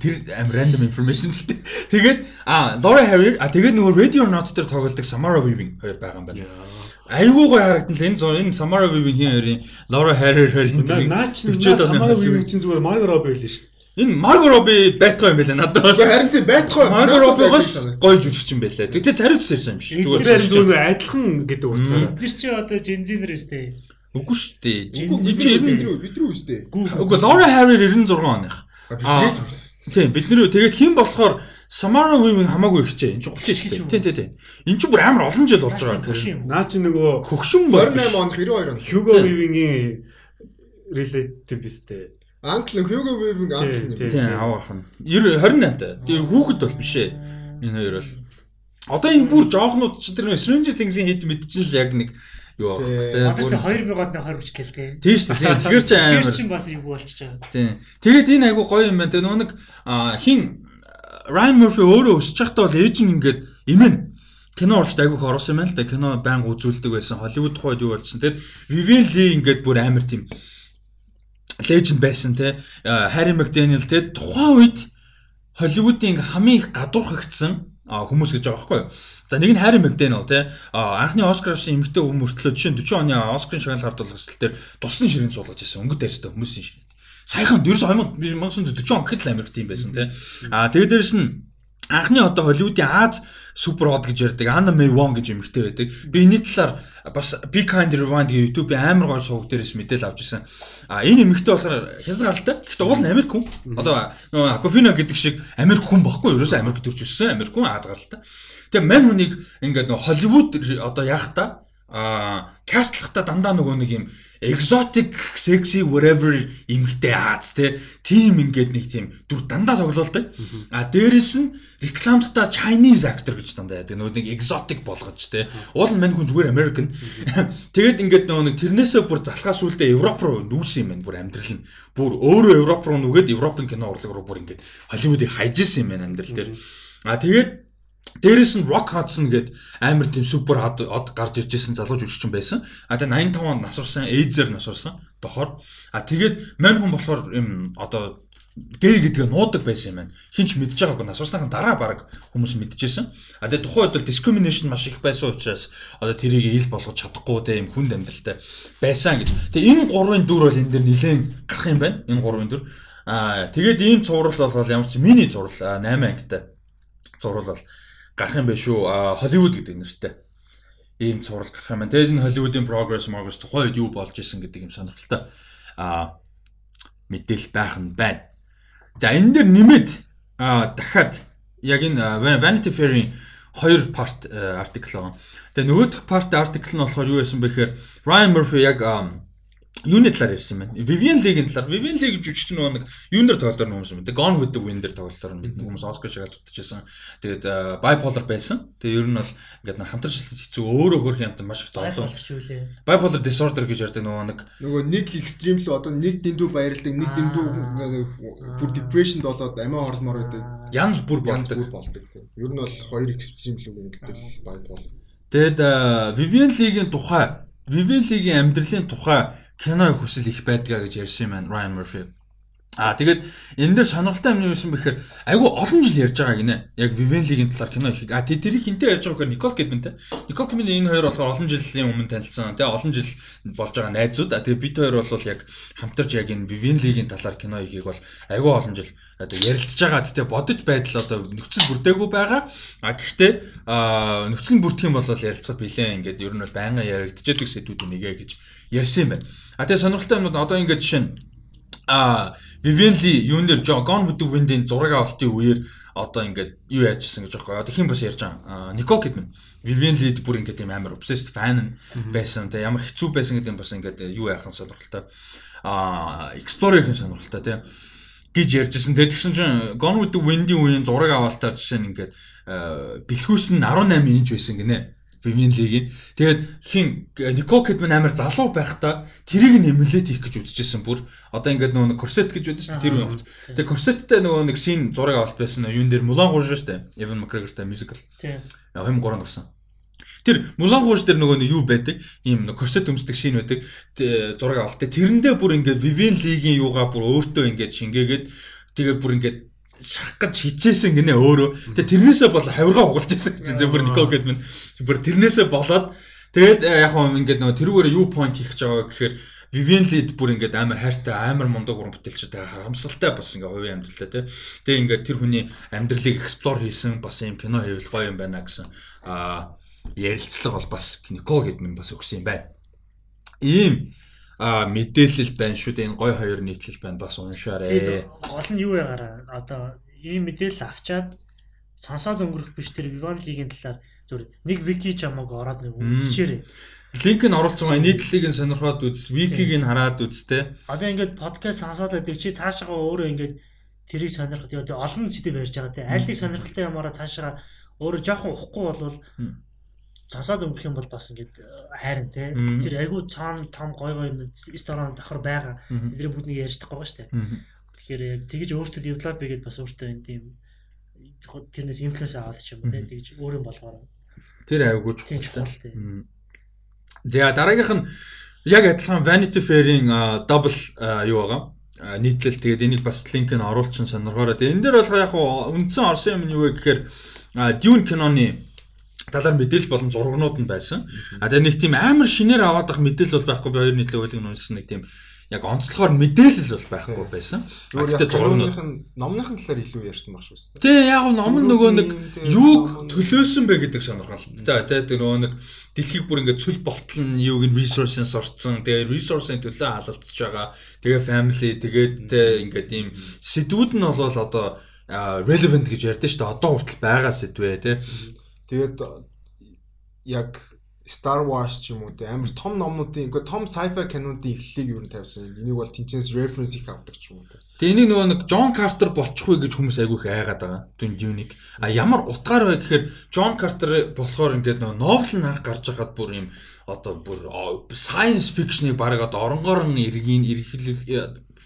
тэр am random information гэдэг. Тэгээд а Laura Harrier а тэгээд нөгөө Radio Not дээр тоглолдог Samara Weaving хоёр байгаа юм байна. Айгуу гоё харагдана энэ зоо энэ Samara Weaving хин хоёрын Laura Harrier хоёрын наач Samara Weaving чинь зүгээр Margot Robbie байлаа шүү дээ. Энэ Марго Роби байтгаа юм байлаа надад бол. Харин тийм байтгаа. Марго Робигоос гоё жүжигч юм байлаа. Тэгтээ зариуцсан юм биш. Зүгээр харин зүгээр адилхан гэдэг утгаараа. Тэр чи одоо Жензинер өстэй. Үгүй шүү дээ. Бид нар бид нар үстэй. Үгүй Лора Харри 96 оных. Тийм бид нэр тэгээд хэн болохоор Samara Weaving хамаагүй ихчээ. Энд чинь 30 ихчээ. Тийм тийм тийм. Энд чинь бүр амар олон жил болж байгаа. Наа чи нөгөө хөгшин 28 он 92 он. Hugo Weaving-ийн relative өстэй. Антл Hugo Weaving антл юм. Тийм аваах нь. 28 та. Тэгээ хүүхэд бол биш ээ. Энэ хоёр бол. Одоо энэ бүр жоохнууд чи тэр Stranger Things-ийн хит мэдчихэн л яг нэг юу авах. Тэгээ 2000-аад 20 хүртэл тий. Тийм шүү дээ. Тэгэхээр чи амар. Тэр чин бас юу болчихж байгаа. Тийм. Тэгээд энэ айгу гоё юм байна. Тэгээ нэг хин Ryan Murphy өөрөө өсөж байхдаа бол ээж нь ингээд имэн кино уралт айгүйх оруулсан юм байна л да. Кино байнга үзүүлдэг байсан. Холливуд хойд юу болсон. Тэгэд Vivian Lee ингээд бүр амар тийм леженд байсан те Harry McDaniel те тухайн үед Холливуудын хамгийн их гадуурхагдсан хүмүүс гэж байгаа байхгүй юу. За нэг нь Harry McDaniel тий анхны Оскар авсан эмэгтэй хүмүүс мөртлөө жишээ нь 40 оны Оскарын шагнал хавд болгосон дээр туслан ширээн суулгаж ирсэн өнгөт дайрстай хүмүүсийн ширээ. Сайхан 1940 он гэхэд л Америк тийм байсан тий. А тэгээд дээрэс нь анхны одоо Холливуудын Аз супер од гэж ярьдаг Anna May Wong гэж эмэгтэй байдаг. Би энэ талаар бас Big Kind Rewind гэх YouTube-ийн амар гоё сувг дээрээс мэдээлэл авч ирсэн. А энэ эмэгтэй болохоор хязгаар алтай. Гэхдээ уул нь Америк хүн. Одоо нөгөө Aquafina гэдэг шиг Америк хүн баггүй. Ерөөсөө Америк төрж өссөн Америк хүн Аз гаралтай. Тэгээ мань хүнийг ингээд нөгөө Холливуд одоо яах та а кастлахта дандаа нөгөө нэг юм exotic sexy whatever эмхтэй Аз те тим ингээд нэг тийм дүр дандаа тоглоулдаг. А дээрэс нь рекламдтаа Chinese actor гэж дандаа яадаг. Нөгөө нэг exotic болгож те. Уул нь мань хүн зүгээр American. Тэгээд ингээд нөгөө нэг тэрнээсээ бүр залхаас үлдээ Европ руу нүүсэн юм байна. Бүр амьдрал нь бүр өөрөө Европ руу нүгээд Европын кино урлаг руу бүр ингээд Холливуудыг хайж исэн юм байна амьдрал дээр. А тэгээд Дээрээс нь Rock Hudson гээд амар тийм супер од гарч ирж исэн залууч жүжигчин байсан. А тэгээ 85 онд насварсан, AIDS-ээр насварсан дохоор. А тэгээд мань хүн болохоор юм одоо гей гэдгээ нуудаг байсан юм байна. Хинч мэдж байгаагүй насварсныхан дараа баг хүмүүс мэдчихсэн. А тэгээ тухайн үед discrimination маш их байсан учраас одоо тэрийг ил болгож чадахгүй те юм хүнд амьдралтай байсан гэж. Тэгээ энэ гурвын дүр бол энэ дэр нилээн гарах юм байна. Энэ гурвын дүр. А тэгээд ийм цуврал бол ямар ч миний зурал 8 ангитай зурал бол гарах юм байна шүү. Холливуд гэдэг нэртэй. Ийм цуврал гарах юм байна. Тэгээд энэ Холливуудын progress progress тухайн үед юу болж исэн гэдэг юм сонирхолтой а мэдээл байх нь байна. За энэ дээр нэмээд дахиад яг энэ Vanity Fair-ийн хоёр part артикл байгаа. Тэгээ нөгөөх part артикл нь болохоор юу байсан бэ гэхээр Ryan Murphy яг юуны талаар ярьсан байна. Vivian League-ийн талаар. Vivian League жүжигч нөгөө нэг юун дээр тоглолоор хүмүүс юм. Gone with the Wind дээр тоглолоор бид хүмүүс Oscar шигээ дутчихсан. Тэгээд bipolar байсан. Тэгээд ер нь бол ингээд хамтарч хэцүү өөрөө хөрх юмтай маш их зовлон. Bipolar disorder гэж ярьдаг нөгөө нэг нөгөө нэг extreme л одоо нэг дэндүү баярлдаг, нэг дэндүү бүр depression болоод амиа хорлмоор байдаг. Янз бүр болдог. болдог. Ер нь бол хоёр extreme л үг ингээд bipolar. Тэгээд Vivian League-ийн тухай Vivian League-ийн амьдралын тухай кино хүсэл их байдгаа гэж ярьсан юм байна Ryan Murphy. Аа тэгээд энэ дээр сонирхолтой юм юу юм бэхээр айгүй олон жил ярьж байгаа гинэ. Яг Vivian League-ийн талаар кино их. Аа тэрийг хинтээ ярьж байгаа гэхээр Nicole Kidman-тэй. Nicole Kidman энэ хоёр болохоор олон жилийн өмнө танилцсан. Тэгээ олон жил болж байгаа найзууд. Аа тэгээ бид хоёр бол яг хамтарч яг энэ Vivian League-ийн талаар кино ихийг бол айгүй олон жил одоо ярилцж байгаа. Тэгтээ бодож байдал одоо нөхцөл бүрдээгүй байгаа. Аа гэхдээ нөхцөл бүрдэх юм бол ярилцахад билээ. Ингээд ер нь бол байнга яригдчихэдэг сэдвүүд нэгэ гэж ярьсан юм байна. А тэгээ сонирхолтой юм одоо ингээд жишээ нь а Vivian Lee юун дээр Gone with the Wind-ийн зураг авалтын үеэр одоо ингээд юу ярьжсэн гэж байгаа. Одоо хэн бас ярьж байгаа. Nicole Kidman. Vivian Lee бүр ингээд тийм амар obsessed fan байсан. Тэгээ ямар хэцүү байсан гэдэг нь бас ингээд юу яахан сонирхолтой. А Explorer-ийн сонирхолтой тийм гэж ярьжсэн. Тэгээд тэгсэн чинь Gone with the Wind-ийн үеийн зураг авалтаар жишээ нь ингээд бэлхүүс нь 18 инч байсан гинэ. Vivian League-ийн. Тэгээд хин Nicole Kidman амар залуу байхдаа тэрийг нэмэлээд хийх гэж үзчихсэн бүр. Одоо ингээд нөгөө корсет гэж байдаг шүү дээ тэр хувьд. Тэгээд корсеттэй нөгөө нэг шин зураг авалт байсан нь юун дээр Mulan Rouge шүү дээ. Evan McGregor-тай musical. Тийм. 2003 орсон. Тэр Mulan Rouge дээр нөгөө юу байдаг? Ийм корсет өмсдөг шин байдаг. Зураг авалт. Тэрэндээ бүр ингээд Vivian League-ийн юугаа бүр өөртөө ингээд шингээгээд тэгээд бүр ингээд шах гэж хичээсэн гинэ өөрөө. Тэгээ тэрнээсээ бол хавиргаа угалж ирсэн гэж зөвхөн Нико гэдмэн бүр тэрнээсээ болоод тэгээд э, яг хөө ингээд нөгөө тэрүүгээр юу point хийх гэж байгаа гэхээр Vivian Lead бүр ингээд амар хайртай амар мундаг уран бүтээлчтэй харамсалтай бас ингээд хувийн амьдралтай тий. Тэгээ ингээд тэр хүний амьдралыг explore хийсэн бас юм кино хийвэл гоё юм байна гэсэн аа ярилцлага бол бас Никол гэдмэн бас өгсөн юм байна. Ийм а мэдээлэл байна шүү дээ. Энэ гой хоёр нийтлэл байна. Бас уншаарай. Гол нь юу ягаараа одоо ийм мэдээлэл авчаад сонсоод өнгөрөх биш тэр Vivan League-ийн талаар зүр нэг вики чамаг ороод нэг үзчихээрэй. Линк нь оруулж байгаа нийтлэлийг нь сонирхоод үз, викиг нь хараад үзтээ. Одоо ингээд подкаст сонсоод байдаг чи цаашаа өөрөө ингээд тэрийг сонирхот яа олон сэдв ярьж байгаа те. Алийг сонирхолтой юмараа цаашаа өөрөө жоохон ухгүй болвол цасаад өнгөрөх юм бол бас ингээд э, хайрын те. Тэр айгүй цаана том гой гой ресторан давхар байгаа. Тэдний бүгднийг ярьж шүү дээ. Тэгэхээр яг тэгж өөртөө девелоп хийгээд бас өөртөө энэ тийм тэрнээс инфлюенс аваад ч юм те. Тэгж өөрөө болгоор тэр айгүй чухалтай за дараагийнх нь яг адилхан Vanity Fair-ийн double юу байгаа? Нийтлэл. Тэгээд энийг бас линк нь оруулчин сонирхоороо. Тэгээд энэ дээр болохоор яг үндсэн орсон юм нь юу вэ гэхээр Dune киноны талаар мэдээлэл болон зургнууд нь байсан. А тэгээ нэг тийм амар шинээр аваад ах мэдээлэл бол байхгүй би хоёр нийтлэг хуулийг нүүлсэн нэг тийм яг онцлохоор мэдээлэл бол байхгүй байсан. Гэхдээ зургныхын номныхын талаар илүү ярьсан баг шүү дээ. Тий, яг нь ном нь нөгөө нэг юуг төлөөсөн бэ гэдэг сонирхолтой. Тий, нөгөө нэг дэлхийг бүр ингээд цүл болтол нь юуг нь resource-ын сорцсон. Тэгээ resource-ын төлөө халалтж байгаа. Тэгээ family тэгээд ингээд ийм сэдвүүд нь бол одоо relevant гэж ярьдэн шүү дээ. Одоо хүртэл байгаа сэдвээ тий. Тэгээд яг Star Wars ч юм уу те амар том номнуудын ингээ том sci-fi кинонуудын эхлэлийг юу н тавьсан. Энийг бол тэнцэнс reference их авдаг ч юм уу те. Тэгээ энийг нөгөө нэг John Carter болчихгүй гэж хүмүүс айгүйх айгаад байгаа. Дүн юуник. А ямар утгаар вэ гэхээр John Carter болохоор ингээд нөгөө Nobel наах гарч байгаад бүр юм одоо бүр science fiction-ыг одоо оронгоор нь эргийн эргэлэх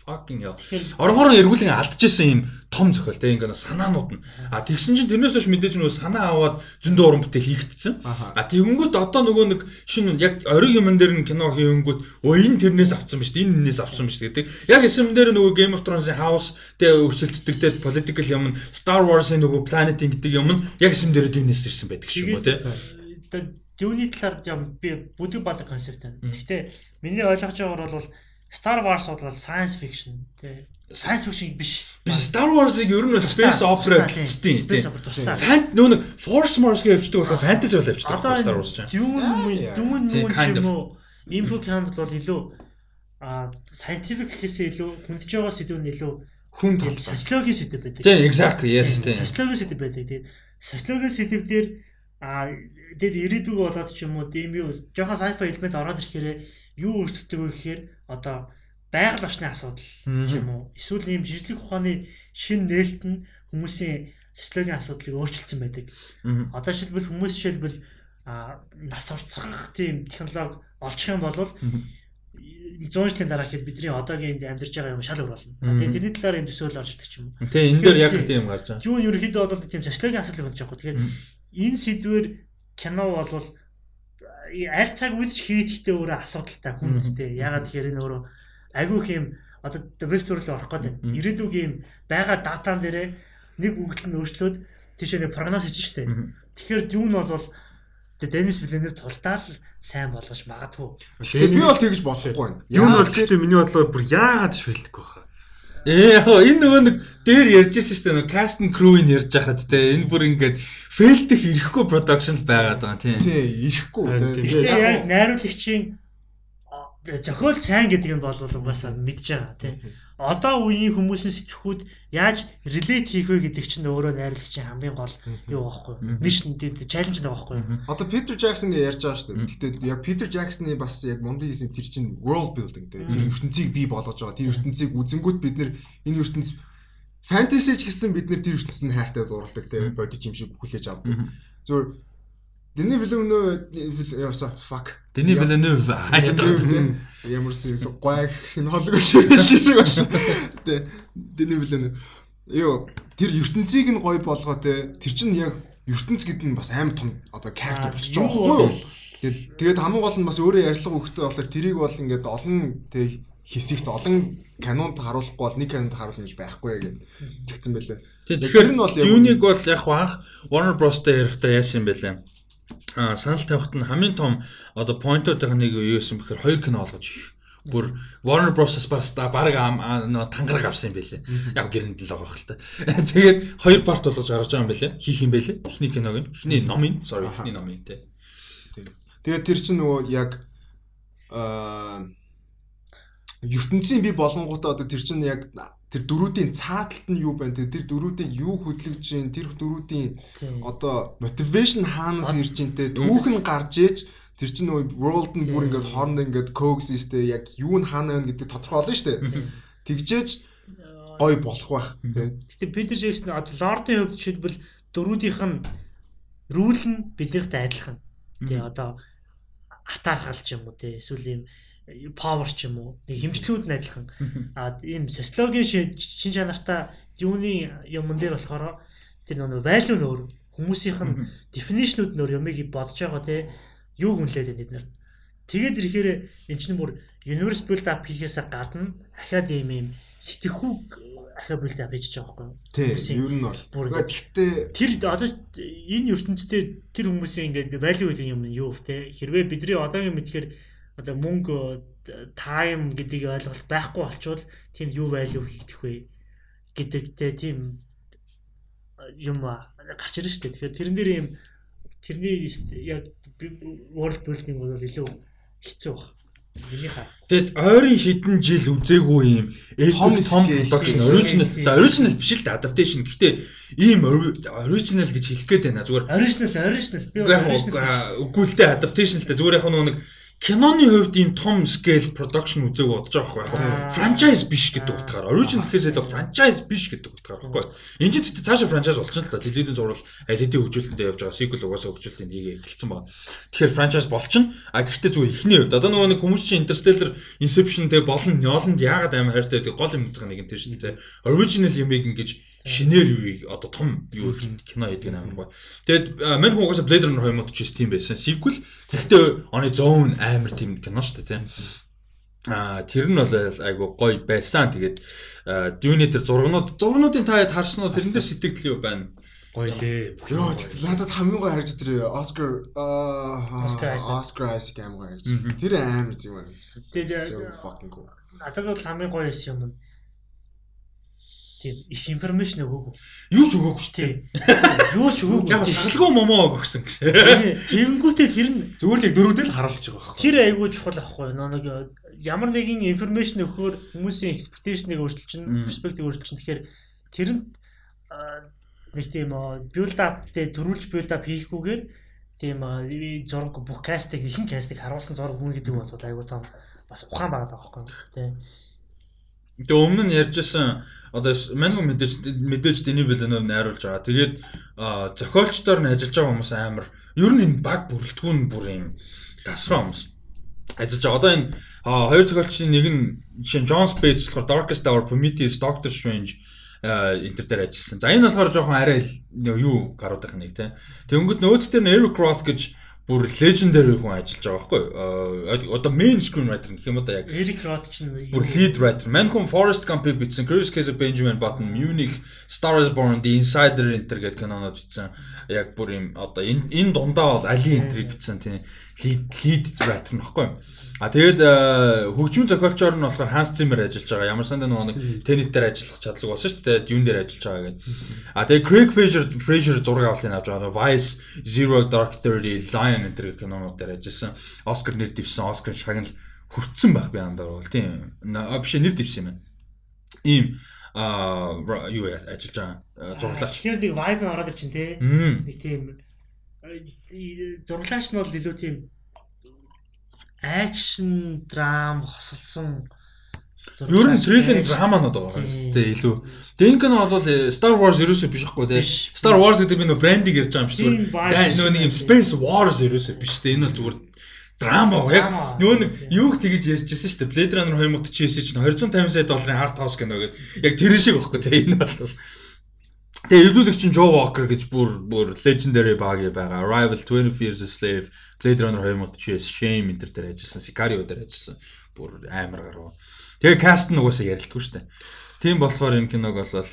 fucking яа. Оронгоор нь эргүүлэн алдчихсан юм том зохиол те ингээ санаанууд нь. А тэгсэн чинь тэрнээс хойш мэдээж нөгөө санаа аваад зөндөө уран бүтээл хийгдсэн. А тэгэнгүүт одоо нөгөө нэг шинэ яг ориг юмн дээр нь кино хийнгүүт өө энэ тэрнээс авцсан ба шүү дээ. Энэ энэс авцсан ба шүү дээ. Яг эсэм дээр нөгөө Game of Thrones-ийн House тэ өрсөлддөг тэ political юм Star Wars-ын нөгөө Planet гэдэг юм нь яг эсэм дээр дүүнээс ирсэн байдаг шүү дээ те. Дүүний талаар юм би бүдэг балаг концепт байна. Гэхдээ миний ойлгож байгаагаар бол Star Wars бол science fiction тий. Science fiction биш. Биш Star Wars-ыг ер нь space opera opera тустай. Фант нөө нэг Force Mars-гээ явчихдаг болохоор fantasy бол явчихдаг Star Wars чинь. Dune Dune Moon юм уу? Info Candle бол илүү а scientific гэхээсээ илүү хүндж байгаа сэдв нь илүү хүн тал социологийн сэдв байдаг. Тийм exactly yes тийм. Социологийн сэдв байдаг. Тэгээд социологийн сэдв дээр а тэгээд ирээдүг болоод ч юм уу тийм юу жоохон sci-fi элемент ороод ирэхээр юу өөрчлөгдөг вэ гэхээр одоо байгаль орчны асуудал юм уу эсвэл ийм жижиг ухааны шин нээлт нь хүмүүсийн социологийн асуудлыг өөрчилсөн байдаг. Одоо жишээлбэл хүмүүс жишээлбэл нас орцох тийм технологи олчих юм бол 100 жилийн дараа хэд бидний одоогийн амьдарч байгаа юм шал өөр болно. Тэгээ тэрний талаар энэ төсөөл орж ирдэг юм. Тэгээ энэ дээр яг тийм гарч байгаа. Юу нь ерөөхдөө бол тийм социологийн асуудлыг хөндж байгаа. Тэгэхээр энэ сэдвэр кино бол аль цаг үед ч хийдэгтэй өөрөө асуудалтай хүндтэй. Ягаад тэгэхээр энэ өөрөө агиух юм одоо весторл орох гэдэг. Ирээдүг юм байгаа датан дээрээ нэг үгтэл нь өөрчлөөд тийшээ нэг прогноз хийж штэ. Тэгэхээр зүүн нь бол Денис Виленер тулдаал сайн болгож магадгүй. Тэгэхээр би бол тэгж болохгүй байна. Юу нь бол гэхдээ миний бодлоор бүр яагаад ч фейлдэхгүй хаа. Ээ яг энэ нөгөө нэг дээр ярьж ирсэн шүү дээ нөгөө cast and crew-ийн ярьж хахад те энэ бүр ингээд фейлдэх ирэхгүй production байгаад байгаа тийм. Тийм ирэхгүй. Гэхдээ яг найруулагчийн зохиол сайн гэдэг нь бол угаасаа мэдж байгаа тийм. Одоо үеийн хүмүүсийн сэтгхүүд яаж relate хийх вэ гэдэг чинь өөрөө найруулагчийн хамгийн гол юу байхгүй. Гэдэг challenge нэг байхгүй. Одоо Peter Jackson гэж ярьж байгаа шүү дээ. Гэхдээ яг Peter Jackson-ы бас яг мундаг хийсэн тэр чинь world building тийм. Тэр ертөнцийг бий болгож байгаа. Тэр ертөнцийг үзэнгүүт бид нэр энэ ертөнц фэнтези ч гэсэн бид нэр тэр ертөнцийн хайртай дуралдаг тийм бодиж юм шиг хүлээж авдаг. Зүгээр Дэний Villeneuve яасан fuck. Дэний Villeneuve ямар юм гой хэн холог шиг байна. Тэ Дэний Villeneuve. Йоо тэр ертөнцийг нь гой болгоо те тэр чинь яг ертөнц гэдэг нь бас амар том одоо character болчих жоохгүй юу? Тэгээд тэгээд хамгийн гол нь бас өөрөө ярьцлага өгөхтэй болохоор тэрийг бол ингээд олон тэг хэсэгт олон канонд харуулахгүй бол нэг канонд харуулна гэж байхгүй гэж тэгсэн байлээ. Тэгэхээр энэ бол юуник бол яг анх Warner Bros-тэй ярихдаа яасан юм бэлээ а санал тавихт нь хамгийн том одоо поинтуудын нэг юу юм бэхээр хоёр кино олгож их. Бүр Warner Bros-аас бас баг нөө тангараг авсан юм байлээ. Яг гэрэнд л байгаа хэл та. Тэгээд хоёр парт болгож гаргаж байгаа юм байлээ. Хийх юм байлээ. Эхний киног нь, эхний номын, sorry, эхний номын тий. Тэгээд тэр чинь нөгөө яг аа ертөнцийн би болонгуудаа одоо тэр чинь яг тэр дөрүүдийн цааталт нь юу байна? Тэр дөрүүдийг юу хөдөлгөж чинь тэр дөрүүдийн одоо мотивашн хаанаас ирж ин тэ түүх нь гарч ээж тэр чинь нөгөө world нь бүр ингээд хоорондоо ингээд coexist яг юу нь хаана байна гэдэг тодорхой болно шүү дээ. Тэгжээж гой болох байх тий Гэтэ Питер Джексон лордын хувьд жишээлбэл дөрүүдийнх нь рүүл нь биднэртэй адилхан. Тий одоо атаархал ч юм уу тий эсвэл юм power ч юм уу? Нэг хэмжлүүд нь адилхан. А ийм социологийн шин чанартай юуны юмн дээр болохоор тэр нөгөө value нь өөр хүмүүсийнх нь definition-ууд нөр юмыг бодож байгаа те юу хүнлээд байна бид нар тэгээд ирэхээр эн чинь бүр universe build up хийхээс гадна ахаад ийм ийм сэтгэхүүг ахаа build up хийж байгаа байхгүй юу? Тий, Хүмүүсийн ер нь бол. Гэхдээ Тэр одоо энэ ертөнцийн тэр хүмүүсийн ингээд value гэдэг юм юу вэ те? Хэрвээ бидний одоогийн мэдхээр одоо мөнгө time гэдгийг ойлголт байхгүй болчвол тийм юу value хийх вэ гэдэгтэй тийм юм гарч ирж штэ тэгэхээр тэрэн дээр юм тэрний яг world building бол илүү хэцүү хаа. Тэгэд ойрын хідэн жил үзээгүй юм Том том production original за original биш л да adaptation. Гэхдээ ийм ori- original гэж хэлэх гээд байна. Зүгээр Original original би original үгүй л дээ adaptation л дээ. Зүгээр яг нэг киноны хувьд ийм том scale production үзег бодож байгаа байхгүй яг franchise биш гэдэг утгаар original гэхээс илүү franchise биш гэдэг утгаар байхгүй. Энэ ч гэхдээ цаашаа franchise болчихно л та. Телевизэн зурвал LED хөгжүүлэлтэнд явж байгаа sequel угаасаа хөгжүүлэлтийн хийгээ эхэлсэн байна. Тэгэхээр franchise болчихно. А гэхдээ зүгээр ихний хувьд. Одоо нөгөө нэг хүмүүс чинь interstellar inception тэгээ болон Nolan-д яагаад амар хайртай байдаг гол юм байгаа нэг юм тийм шүү дээ. Original юмыг ингэж шинээр юу одоо том юу кино хийдэг нь амар гоо. Тэгэд мань хүн угаасаа Blade Runner 2049 тийм байсан. Sequel гэхдээ its own амар тийм кино шүү дээ тийм. Аа тэр нь бол айгу гоё байсан. Тэгээд Dune дээр зургнууд зургнуудын та харсан уу? Тэрэн дээр сэтгэл юу байна? Гоё лээ. Йоо тэгтээ надад хамгийн гой харж тэр Oscar аа Oscar Isaac. Oscar Isaac амар гой харж. Тэр амар зүг байна. Тэгээд, fucking cool. надад бол хамгийн гоё юм юм. Тийм их информашн өгөөгүй. Юу ч өгөөгүй шүү дээ. Юу ч өгөөгүй. Яг шалгалгүй момоо өгсөн гэж. Тэгэнгүүтээ тэр нь яг дөрөвдөл харуулж байгаа байхгүй. тэр айгүй чухал нөө нэг ямар нэгэн информашн өгөхөөр хүмүүсийн Мм. perspective өөрчилж чинь тэгэхээр тэр нь аа, нэг тийм аа, build up дээр төрүүлж build up хийхгүйгээр тийм зураг бүх кастыг ихэнх кастыг харуулсан зураг хүн гэдэг бол айгүй том бас ухаан байгаа байхгүй тийм Тэгээ өмнө нь ярьжсэн одоо хүн мэдээж мэдээж Дэни Виленов найруулж байгаа. Тэгээд зохиолчдоор нь ажиллаж байгаа хүмүүс амар ер нь энэ баг бүрэлдэхүүн бүр юм тасраа хүмүүс ажиллаж байгаа. Одоо энэ хоёр зохиолчийн нэг нь жишээ нь John Spates болохоор Darkest Hour, Prometheus, Doctor Strange энэ төр дээр ажилласан. За энэ болохоор жоохон арай юу гаруудах нэг тийм. Тэнгүүд нөгөөх дээр нь Eric Roth гэж бүр legendary хүн ажиллаж байгаа байхгүй юу? Аа, одоо main screenwriter гэх юм одоо яг Эрик Рот ч нь бүр lead writer. Man хүн Forest Gump-ыг бичсэн, Curious Case of Benjamin Button, Munich, Star is Born, The Insider Enter гэдэг кинонууд бичсэн. Яг бүр юм одоо энэ энэ дундаа бол Ali Enter-ыг бичсэн тийм lead lead writer нөхгүй. А тэгээд э, хөгжмийн зохиолчор нь болохоор Hans Zimmer ажиллаж байгаа. Ямар нөгөө нэг Tenet дээр ажиллах чадлаг болсон шүү дээ. Dune дээр ажиллаж байгаа гэдэг. А тэгээд Craig Fraser Fraser зураг авалтыг авч байгаа. Vice, Zero Dark Thirty, Lion төр кинонууд дээр ажилласан. Оскар нэр дэвсэн, Оскар шагнал хүртсэн байх би андаа бол тийм. А биш нэр дэвсэн юм байна. Ийм а юу ажиллаж байгаа зурглаач. Тэгэхээр нэг vibe ороод ирчин тий нэг тийм зурглаач нь бол илүү тийм акшн драм хосолсон Ер нь thrilling драманууд байгаа юм тийм илүү. Тэгээ энэ кино бол э, Star Wars ерөөсөө биш хгүй. Биш. Star Wars гэдэг би нөө брендинг ярьж байгаа юм Дай- биш Нөө нэг юм. Space Wars ерөөсөө биш тийм. Энэ бол зүгээр драма яг Драма. нөгөө нэг юуг тэгэж ярьжсэн шүү дээ. Blade Runner 2049 чинь 250 сая долларын hard house кино гэдэг. Яг тэр шиг байхгүй тийм. Энэ бол Тэгээ эвлүүлэгч чинь Joe Walker гэж бүр бүр legendary баг байгаа. Arrival 20 Years a Slave, Blade Runner 2049, Shame энэ төр ажилласан, Sicario дээр ажилласан. Бүр амар гарав. Тэгээ каст нь угаасаа ярилдаггүй шүү дээ. Тийм болохоор энэ киног бол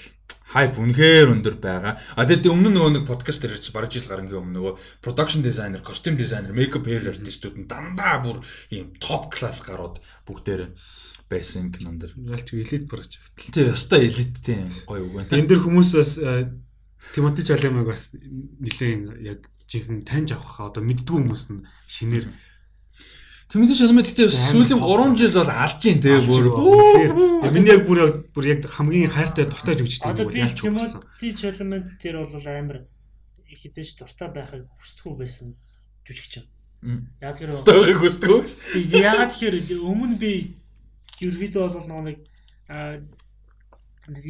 хайп үнэхээр өндөр байгаа. А тэгээд өмнө нь нөгөө нэг подкаст дээр ирсэн бараг жил гарангийн өмнө нөгөө production designer, costume designer, makeup hair artistууд нь дандаа бүр ийм топ класс гарууд бүгдээр байсан кинон дэр. Ялч элит project. Тий, ёстой элит тийм гоё үг байна. Энэ дэр хүмүүс бас э, Тимоти Чаламаг бас нилээн яг жинхэнэ таньж авах хаа одоо мэддгүй хүмүүс нь шинээр Тэмдэг шалмаа гэхдээ сүүлийн 3 жил бол алж ийн тий бүр. Миний яг бүр бүр яг хамгийн хайртай дуртай жүжигчтэй Одоо юм ялч болсон. Timothy Chalamet дээр бол амар хизээч дуртай байхыг хүсдэггүй байсан жүжигч юм. Яг тэр Тойгыг хүсдэг үү? яагаад тэгэхээр өмнө би ерөөдөө бол нөгөө нэг аа нэг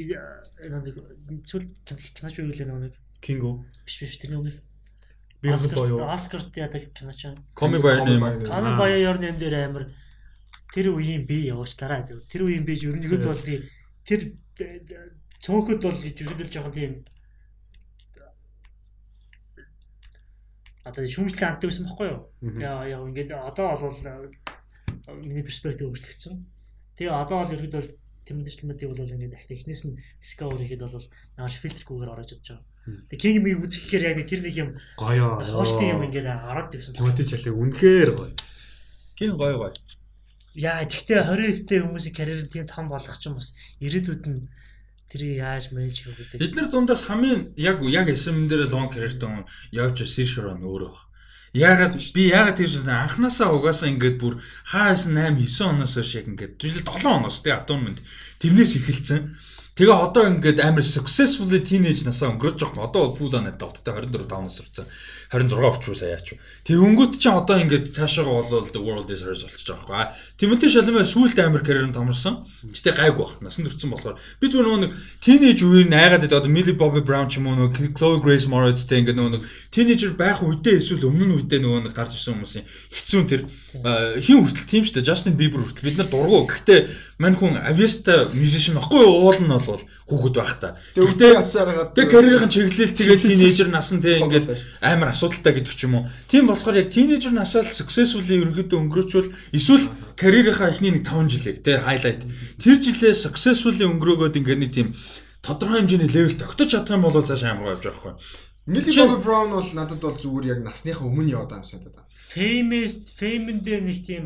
зүйл киноч нөгөө нэг Кинго. биш биш тэрний өмнө Beautiful boy юу? Оскарт яадаг киноч юм. Comic by name. Каны Аа. баяр нэм дээр амар тэр үеийн би явуулчлаарай зөв. Тэр үеийн би ерөнхийдөө бол тэр цөөхөд бол ерөнхийдөө жоохон тийм одоо шүүмжлэн амт байсан байхгүй юу? Яа яа ингээд одоо бол миний перспектив өөрчлөгдсөн. Тэгээ одоо бол ерөөд бол тэмдэглэмүүдийг бол ингээд дахин эхнээс нь discover хийхэд бол яаж фильтргүйгээр орж идэж байгаа. Тэгээ King Mig үзэхээр яг тэр нэг юм Гоёо. хоошны юм ингээд хараад ирсэн. Тимоти Чалли үнэхээр гоё. Гин гоё гоё. Яа тэгтээ 20 эдтэй хүмүүсийн карьер тийм том болгох ч юм бас ирээдүйд нь тэр яаж мэж хийх гэдэг. Эдгээр дундаас хамгийн яг яг SM дээр long career-тэй явж Сиршорон өөрөө баг. Яагаад би яагаад тийм анханасаа угаасаа ингээд бүр хаасан 8 9 оноос яг ингээд жилд 7 оноос тий атомнд тэрнээс эхэлсэн. Тэгээ одоо ингээд амар successfully teenage насаа өнгөрөөж байгаа. Одоо full on adult тэ 24 5 нас хүрсэн. 26 орчуу саяач. Тэгээ өнгөт чинь одоо ингээд цаашаагаа болвол the world is hers болчихж байгаа байхгүй. Тимоти Шалмэ сүүлд амар карьер нь томорсон. Гэтэ гайгүй баг. Насан турсан болохоор би нөгөө нэг teenage үеэр найгаад. Одоо Millie Bobby Brown ч юм уу нөгөө Chloe Grace Moretz тэ ингээд нэг teenager байх үедээ эсвэл өмнө нь үедээ нөгөө нэг гарч ирсэн хүмүүсийн хэцүү тэр хин хүртэл тийм шүү дээ. Justin Bieber хүртэл бид нар дургу. Гэхдээ мань хүн Avesta musician баггүй уул нь бол хүүхэд байх та. Тэгээ ятсаараа Тэгээ карьерийн чиглэл тэгээд teenager насн тэ ингээд амар асуудалтай гэдэг ч юм уу. Тийм болохоор яг teenager насаа л successfully ерөнхийдөө өнгөрөөчвөл эсвэл карьерийнхаа эхний нэг 5 жилийг тэ highlight. Тэр жилээ successfully өнгөрөөгөөд ингээд нэг тийм тодорхой хэмжээний level тогтож чадах юм бол цааш амар явж байгаа байхгүй. Millie Bobby Brown бол надад бол зүгээр яг насныхаа өмнө яваад байгаа юм санагдаад байна. Famous Fame-д нэг тийм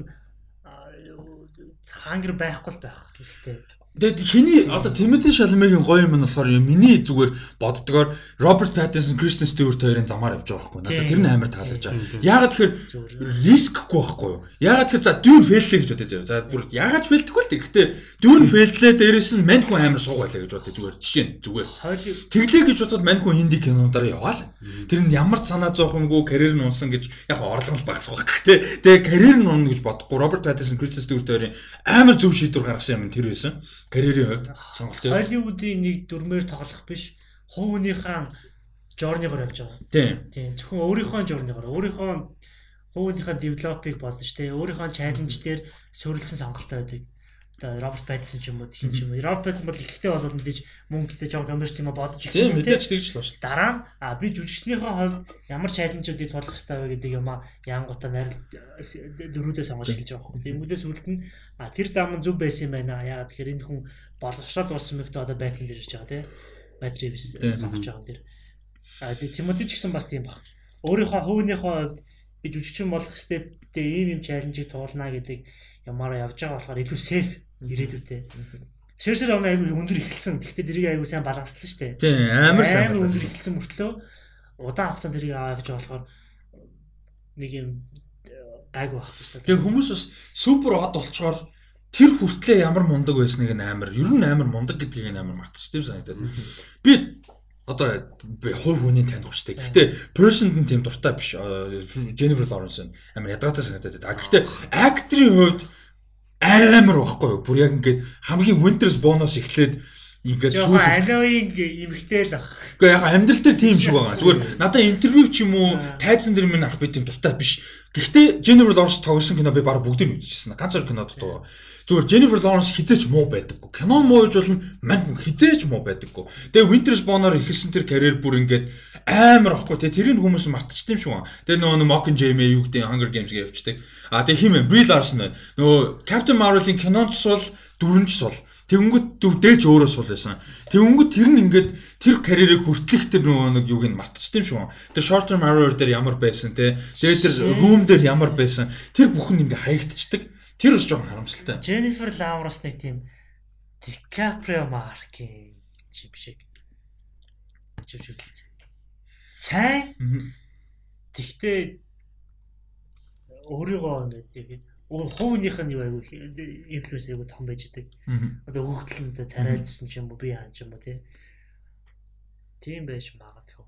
хангар байхгүй л байх. Гэхдээ Тэгээд хиний одоо Тимоти Шалмегийн гоё юм нь болохоор миний зүгээр боддгоор Роберт Паттинсон, Кристен Стюарт хоёрын замаар явж байгаа байхгүй. Надад тэр нь амар таалагдж байгаа. Яагаад тэгэхээр рискгүй байхгүй юу? Яагаад тэгэхээр за дүүн фейллээ гэж бодъё заяа. За бүр яагаад фейлдэхгүй л гэхдээ дүүн фейллээ дээрээс нь мань хүн амар суугаалаа гэж бодъё зүгээр жишээ нь зүгээр. Тэглээ гэж бодоод мань хүн хинди кинонуудаараа яваал. Тэр нь ямар ч санаа зовхонгүй карьер нь унсан гэж яг орлого л багасах байх. Гэхдээ тэгээ карьер нь унна гэж бодохгүй Роберт Паттинсон, Кристен Стюарт хоёрын амар зөв шийдвэр гаргасан юм тэр байсан карьерийн хувьд сонголт юу? Холливуудын нэг дүрмээр тоглох биш. Хувийнхаа жорнигоор явж байгаа. Тийм. Тийм. Зөвхөн өөрийнхөө жорнигоор өөрийнхөө хувийнхаа девелопыг болно шүү дээ. Өөрийнхөө чаленж дээр суурилсан сонголтоо байдаг. Роберт Паттинсон ч юм уу тийм ч юм уу. Роберт Паттинсон бол ихтэй болоод мэдээж мөнгөтэй Джон Камберч тийм аа бодож их юм. Тийм мэдээж тэгж л байна. Дараа нь а би жүжигчнийхээ хувьд ямар чаленжуудыг тулах хэрэгтэй вэ гэдэг юм аа янгуудаа нарийн дөрүүдээ сонгож хэлж байгаа юм. Тэнгүүдээс үлд нь а тэр зам нь зөв байсан юм байна. Яагаад тэгэхээр энэ хүн боловсроод болсон мэгт одоо байтан дээр ирж байгаа тийм. Матрикс сонгож байгаа юм тэр. А Тимоти ч гэсэн бас тийм баг. Өөрийнхөө хувийнхээ хувьд би жүжигчин болох стептэй ийм юм чаленжийг туулна гэдэг ямаараа явж байгаа болохоор илүү сейф ирээдүйтэй. Шэршэр авна айгүй өндөр ихэлсэн. Гэхдээ тэрийг айгүй сайн баланслсан шүү дээ. Тийм амар сайн амар өндөр ихэлсэн мөртлөө удаан хугацаанд тэрийг аваа байгаа болохоор нэг юм гайгүй байх шүү дээ. Тэгээ хүмүүс бас супер од болчоор тэр хүртлээ ямар мундаг байсныг нь амар ер нь амар мундаг гэдгийг нь амар мартаж тийм санагдаад. Би одоо би хувь хүний таних штеп. Гэхдээ person нь тийм дуртай биш. Jennifer Lawrence амар ядгатай санагдаад байна. Гэхдээ актрийн хувьд амар байхгүй юу? Бүр яг ингээд хамгийн Winters бонус эхлээд ингээд сүүл аноинг эмхтэй л баг. Гэхдээ яг амьдрал дээр тийм шиг байгаа. Зүгээр надаа интервью ч юм уу тайзан дээр минь ах би тийм дуртай биш. Гэхдээ Jennifer Lawrence тоглосон кино би баг бүгдийг нь үзчихсэн. Ганц хоёр кинод дуу. Зүгээр Jennifer Lawrence хизээч муу байдаггүй. Кино муу гэж болно мань хизээч муу байдаггүй. Тэгээ Winters Bone-оор эхэлсэн тэр карьер бүр ингээд амар ахгүй те тэрийг хүмүүс мартчихсан юм шиг байна. Тэгээ нөгөө Mockingjay мэ юу гэдэг Hunger Games-гээ явчихдаг. А тэгээ хим бэ? Brie Larson байна. Нөгөө Captain Marvel-ийн кинонд сул дөрөнч сул. Тэнгүүд дүр дээч өөрөө сул байсан. Тэнгүүд тэр нь ингээд тэр карьерийг хүртлэх тэр нөгөө нэг юуг нь мартчихсан юм шиг байна. Тэр short term arrow дээр ямар байсан те. Тэгээ тэр room дээр ямар байсан. Тэр бүхэн ингээд хаягдчихдаг. Тэр бас жоохон харамсалтай. Jennifer Lawrence нэг тийм DiCaprio маркийн чим шиг. Чивчүүл. Сайн. Тэгтээ өөрийгөө ингээд хувийнх нь юу айгүй инфлюенс айгүй том байж идэг. Одоо хөгтлөндөө царайлжсэн ч юм уу би хаан ч юм уу тий. Тийм байж магадгүй.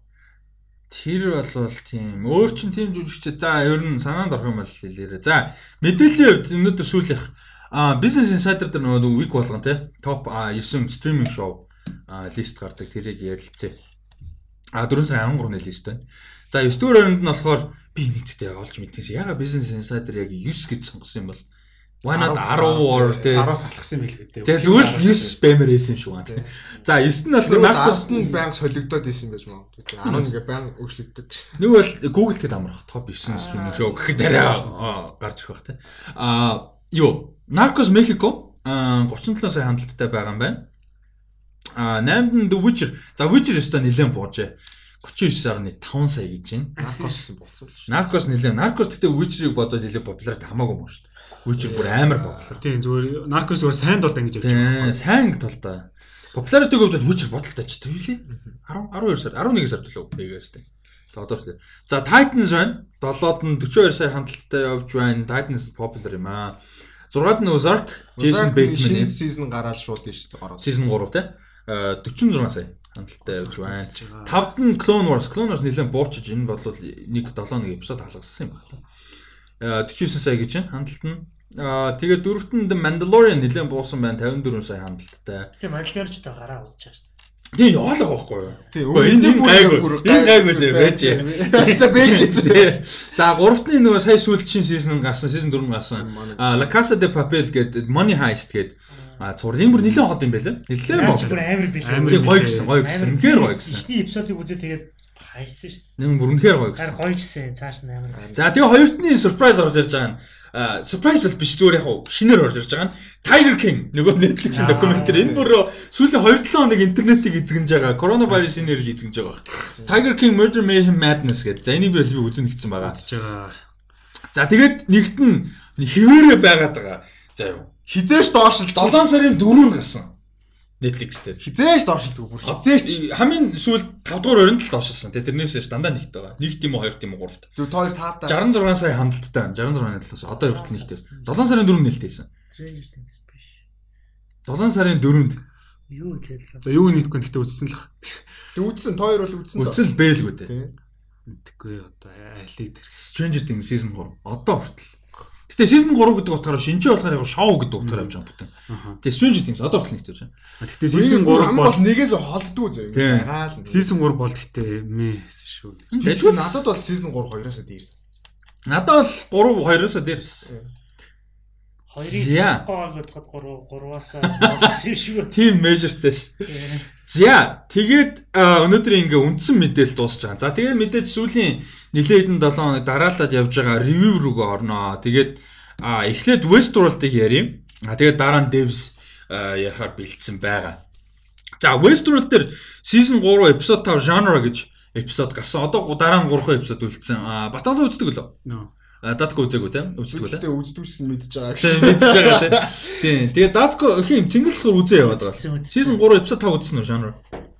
Тэр болвол тийм. Өөр чин тийм жүжигч. За ер нь санаанд орох юм бол хэлээрэй. За мэдээллийн хувьд өнөөдөр сүүлийнх а Business Insider дээр нөгөө week болгон тий. Топ 9 стриминг шоу лист гардаг тэрийг ярилцъя. А 4 сарын 13-ны лист байна. За 9 дугаар өрөөнд нь болохоор би нэгдтэй олж мэднээс яга Business Insider яг 9 гэж сонгосон юм бол Why not 10 or тий 10-аас алхсан юм байл гэдэг. Тэгээ зүгээр л 9 спамер хийсэн юм шиг байна тий. За 9 нь бол Marcus нь баян солигдоод исэн байж магадгүй. 10 ингээ баян өөрчлөгдөж. Нэг бол Google-тэй амрах топ 9 streaming show гэхэд арай гарч ирэх бах тий. Аа юу Narcos Mexico а 37 сая хандлттай байгаа юм байна. А 8-нд нь The Witcher. За Witcher өстой нэлээд буужээ. 39.5 сая гэж байна. Наркос болцсон л шүү. Narcos нэлээд. Narcos гэхдээ Witcher-ыг бодоод нэлээд популяр хамаагүй мөн шүү. Witcher бүр амар популяр. Тийм зүгээр наркос зүгээр сайн толд ингэж явж Тийм, сайн толтой. Популяритиг хувьд Witcher бодолтой ч тийм лээ. 10 12 сар 11 сар төлөө нэгээс тийм. Одоо л. За Titans байна. 7-д нь 42 сая хандлттай явж байна. Titans popular юм аа. 6-д нь Ozark, Jason Bateman шинэ юм. сизон гараад шууд тийш гараад. Season 3 те. Э, 46 сая хандлттай явж байна. 5-д нь Clone Wars. Clone Wars нэлээд буучиж энэ бол нэг 7 нэг эпизод халгасан юм байна. Э 49 сая гэж байна. Хандлт нь Аа тэгээд дөрөвтөнд Mandalorian нэлээд буусан байна 54 сая хандлттай. Тийм Mandalorian ч одоо гараа удаж байгаа шүү дээ. Тийм яваалаа байхгүй юу? Тий, энэ энэ гайгүй. Энэ гайгүй зэ байж. Яса байж зэ. За гуравтны нөгөө сая сүүлд шин сизон гарсан, сизон 4 гарсан. А La Casa de Papel гэдэг Money Heist гэдэг а зур юм бүр нэлээд хот юм байлаа. Нэлээд Яаж гоо. бүр амар билээ. Амар гоё гэсэн, гоё гэсэн. Үнэхээр гоё гэсэн. Эхний эпизодыг үзээ тэгээд хайсан шүү дээ. Нэг бүр үнэхээр гоё гэсэн. гоё гэсэн. Цааш нь амар. За тэгээ хоёртны surprise орж ирж байгаа нь а surprise бол биш зүгээр яг хуу шинээр орж ирж байгаа нь Tiger King нөгөө Netflix-ийн Аа, докюментари энэ бүр сүүлийн 2-7 хоног интернетийг эзэгнэж байгаа коронавирусын нэрээр эзэгнэж байгаа. Tiger King Murder Mayhem Madness гэдэг. За энийг би би үзэн үзэж байгаа. За тэгээд нэгт нь хэвээрээ байгаад байгаа. За юу. Хизээш доош л 7 сарын 4-нд гарсан. Netflix дээр. хизээш доошилдгүй бүр хизээч. хамгийн сүүл 5 дугаар өрөнд л доошилсан. Тэгээ тэрнээс дандаа нэгт байгаа. Нэг тийм үү, хоёр тийм үү, гуравт. Зүг тоор таадаа. 66 сая хандлттай байна. 66-ны талаас одоо хүртэл нэгт. 7 сарын 4-нд нэлтэйсэн. Stranger Things биш. 7 сарын 4-нд Юу хэлээ За юу нийтгүй гэхдээ үзсэн л. Тэг үдсэн тоор бол үдсэн л. үцэл бэлгүй дээ. Мэдхгүй одоо алиг дээр. Stranger Things season 3 одоо хүртэл. Гэтэ season 3 гэдэг утгаараа шинжээ болохоор яг шоу гэдэг утгаараа явж байгаа бүтэн. Тэгээ Stranger Things одоо хүртэл нэгт явж байна. Гэхдээ season 3 бол нэгээс холддгүй зөө. Тий. Байгаа л. season 3 бол гэхдээ мэс шүү. Тэгвэл надад бол season 3 2-оос дээр санагдсан. Надад бол 3 2-оос дээрс. Хоёрыг За. сонгохгүй бол бодоход 3 3-аас болсон юм шиг. Team measureтэй ш. За тэгээд өнөөдөр ингээ үндсэн мэдээлэл дуусч байгаа. За тэгээд мэдээж сүүлийн нэлээд хэдэн 7 хоног дараалаад явж байгаа ревю рүүгээ орноо. Тэгээд эхлээд Westworld-ыг ярим. А тэгээд дараа нь Devs а, ярахаар бэлдсэн байгаа. За Westworld дээр season 3 episode 5 genre гэж эпизод гарсан. Одоо дараа нь 3 эпизод үлдсэн. А Баталгаа үздэг лөө? А Датко үзээгүй үү те? Тэгтээ үздэгсэн мэдж байгаа Тийм гэж. мэдж байгаа те. Тийм. Тэгээд Датко хин цэнгэлхөр үзээ яваад байгаа. Season 3 episode 5 үзсэн үү genre?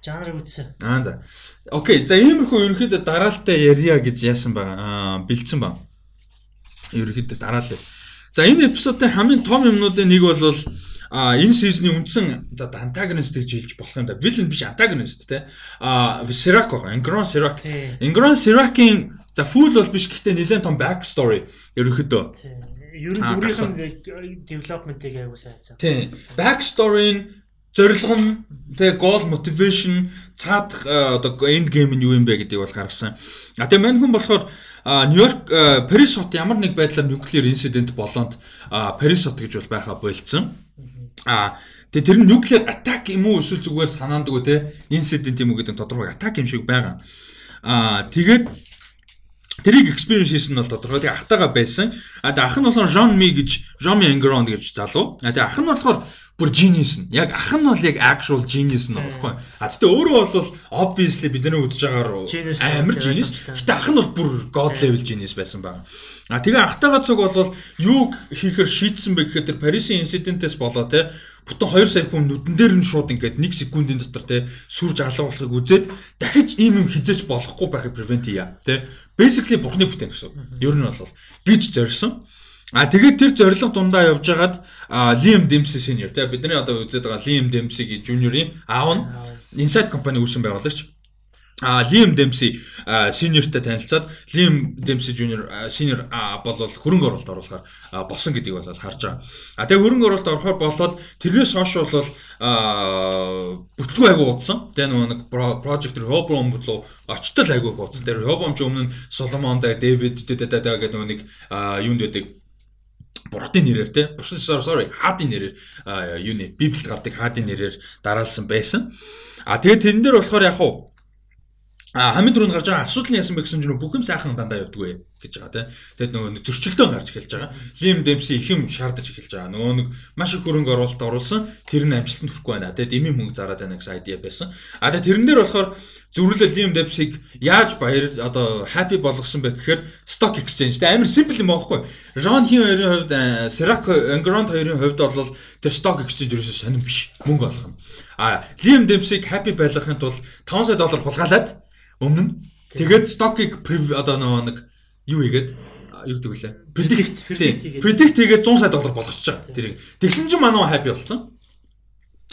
Жанрыг үзсэн. Аа за. Окей. За иймэрхүү ерөнхийдөө дараалтай ярья гэж яасан байгаа. Аа бэлдсэн баг. Ерөнхийдөө дараалал. За энэ эпизодын хамгийн том юмнуудын нэг бол а энэ сизны үндсэн оо антагонист гэж хэлж болох юм да. Villain биш антагонист те. А Sirac байгаа. Sirac. Тий. Ingron Sirac-ийн за full бол биш гэхдээ нэлээд том back story ерөнхийдөө. Тий. Ер нь Аа, бүрийнх нь development-ыг аягүй сайн хийсэн. Тийм. Back story-н зорилго нь тэгээ goal motivation цаадах э, одоо end game нь юу юм бэ гэдгийг бол гаргасан. А тэгээ мань хүн болохоор Нью-Йорк Парис хот ямар нэг байдлаар нуклеар инцидент болоонд а, Парис хот гэж бол байха болцсон. А тэгээ тэр нь нуклеар атак юм уу эсвэл зүгээр санаандгүй те инцидент юм уу гэдэг тодорхой атак юм шиг байгаа. А тэгээд Тэрийг experience хийсэн нь бол тодорхой. Тэгээ ахтайгаа байсан. А тэгээ ах нь болохоор Jean Mi гэж Jean Mi Engrand гэж залуу. А тэгээ ах нь болохоор бүр genius нь. Яг ах нь бол яг actual genius нь баггүй. А тэгтээ өөрөө бол obviously бидний үзэж байгаагаар амар genius. Гэтэ ах нь бол бүр god level genius байсан байна. А тэгээ ахтайгаа цуг бол юу хийхэр шийдсэн бэ гэхээр тэр Парисын инцидентээс болоо те бүтэн 2 сая хүн нүдэн дээр нь шууд ингээд 1 секундын дотор те сүрж алга болохыг үзээд дахиж ийм юм хизэж болохгүй байхыг prevent хийя те basically бурхны бүтээн гэсэн. Ер нь бол гэж зорьсон. А тэгээд тэр зорилго дундаа явж хагаад Liam Dempsey senior те бидний одоо үзээд байгаа Liam Dempsey гэж junior-ийн аав нь Inside компани үүсгэн байгуулагч. А Liam Dempsey senior-тай танилцаад Liam Dempsey junior senior бол хөрөнгө оруулалт оруулахаар болсон гэдгийг бол харж байгаа. А тэгээ хөрөнгө оруулалт орохоор болоод тэрнээс хойш бол бүтлгүй айгу удсан. Тэгээ нөгөө нэг project Rehoboam руу очтол айгу их удсан. Тэр Rehoboam ч өмнө Solomon да David гэдэг нөгөө нэг юунд байдаг бурхтын нэрээр те бурхан sorry хаадын нэрээр юуны библиэд гардаг хаадын нэрээр дараалсан байсан. А тэгээд тэрэн дээр болохоор яг хуу А хамгийн түрүүнд гарч байгаа асуудал нь яасан бэ гэсэн чинь бүх юм сайхан дандаа явдгүй ээ гэж байгаа тийм. Тэгэд нөгөө зөрчилдөөн гарч эхэлж байгаа. Лим Демси их юм шаардаж эхэлж байгаа. Нөгөө нэг маш их хөрөнгө оруулалт оруулсан тэр нь амжилтанд хүрэхгүй байна. Тэгэд эми мөнгө зараад байна гэсэн айдиа байсан. А тэгээд тэрэн дээр болохоор зөрүүлэл Лим Демсиг яаж баяр одоо happy болгосон бэ гэхээр stock exchange тийм амар simple юм аахгүй. Ron Him хоёрын хувьд Serac Engrand хоёрын хувьд бол тэр stock exchange ерөөсөө сонирн биш. Мөнгө олох юм. А Лим Демсиг happy байлгахын тулд 500 доллар хулгайлаад Өмнө тэгээд стокийг одоо нэг юу хийгээд юу гэдэг вүлээ? Predict predict хийгээд 100 сая доллар болгочихж байгаа. Тэрийг тэгсэн чинь манай happy болсон.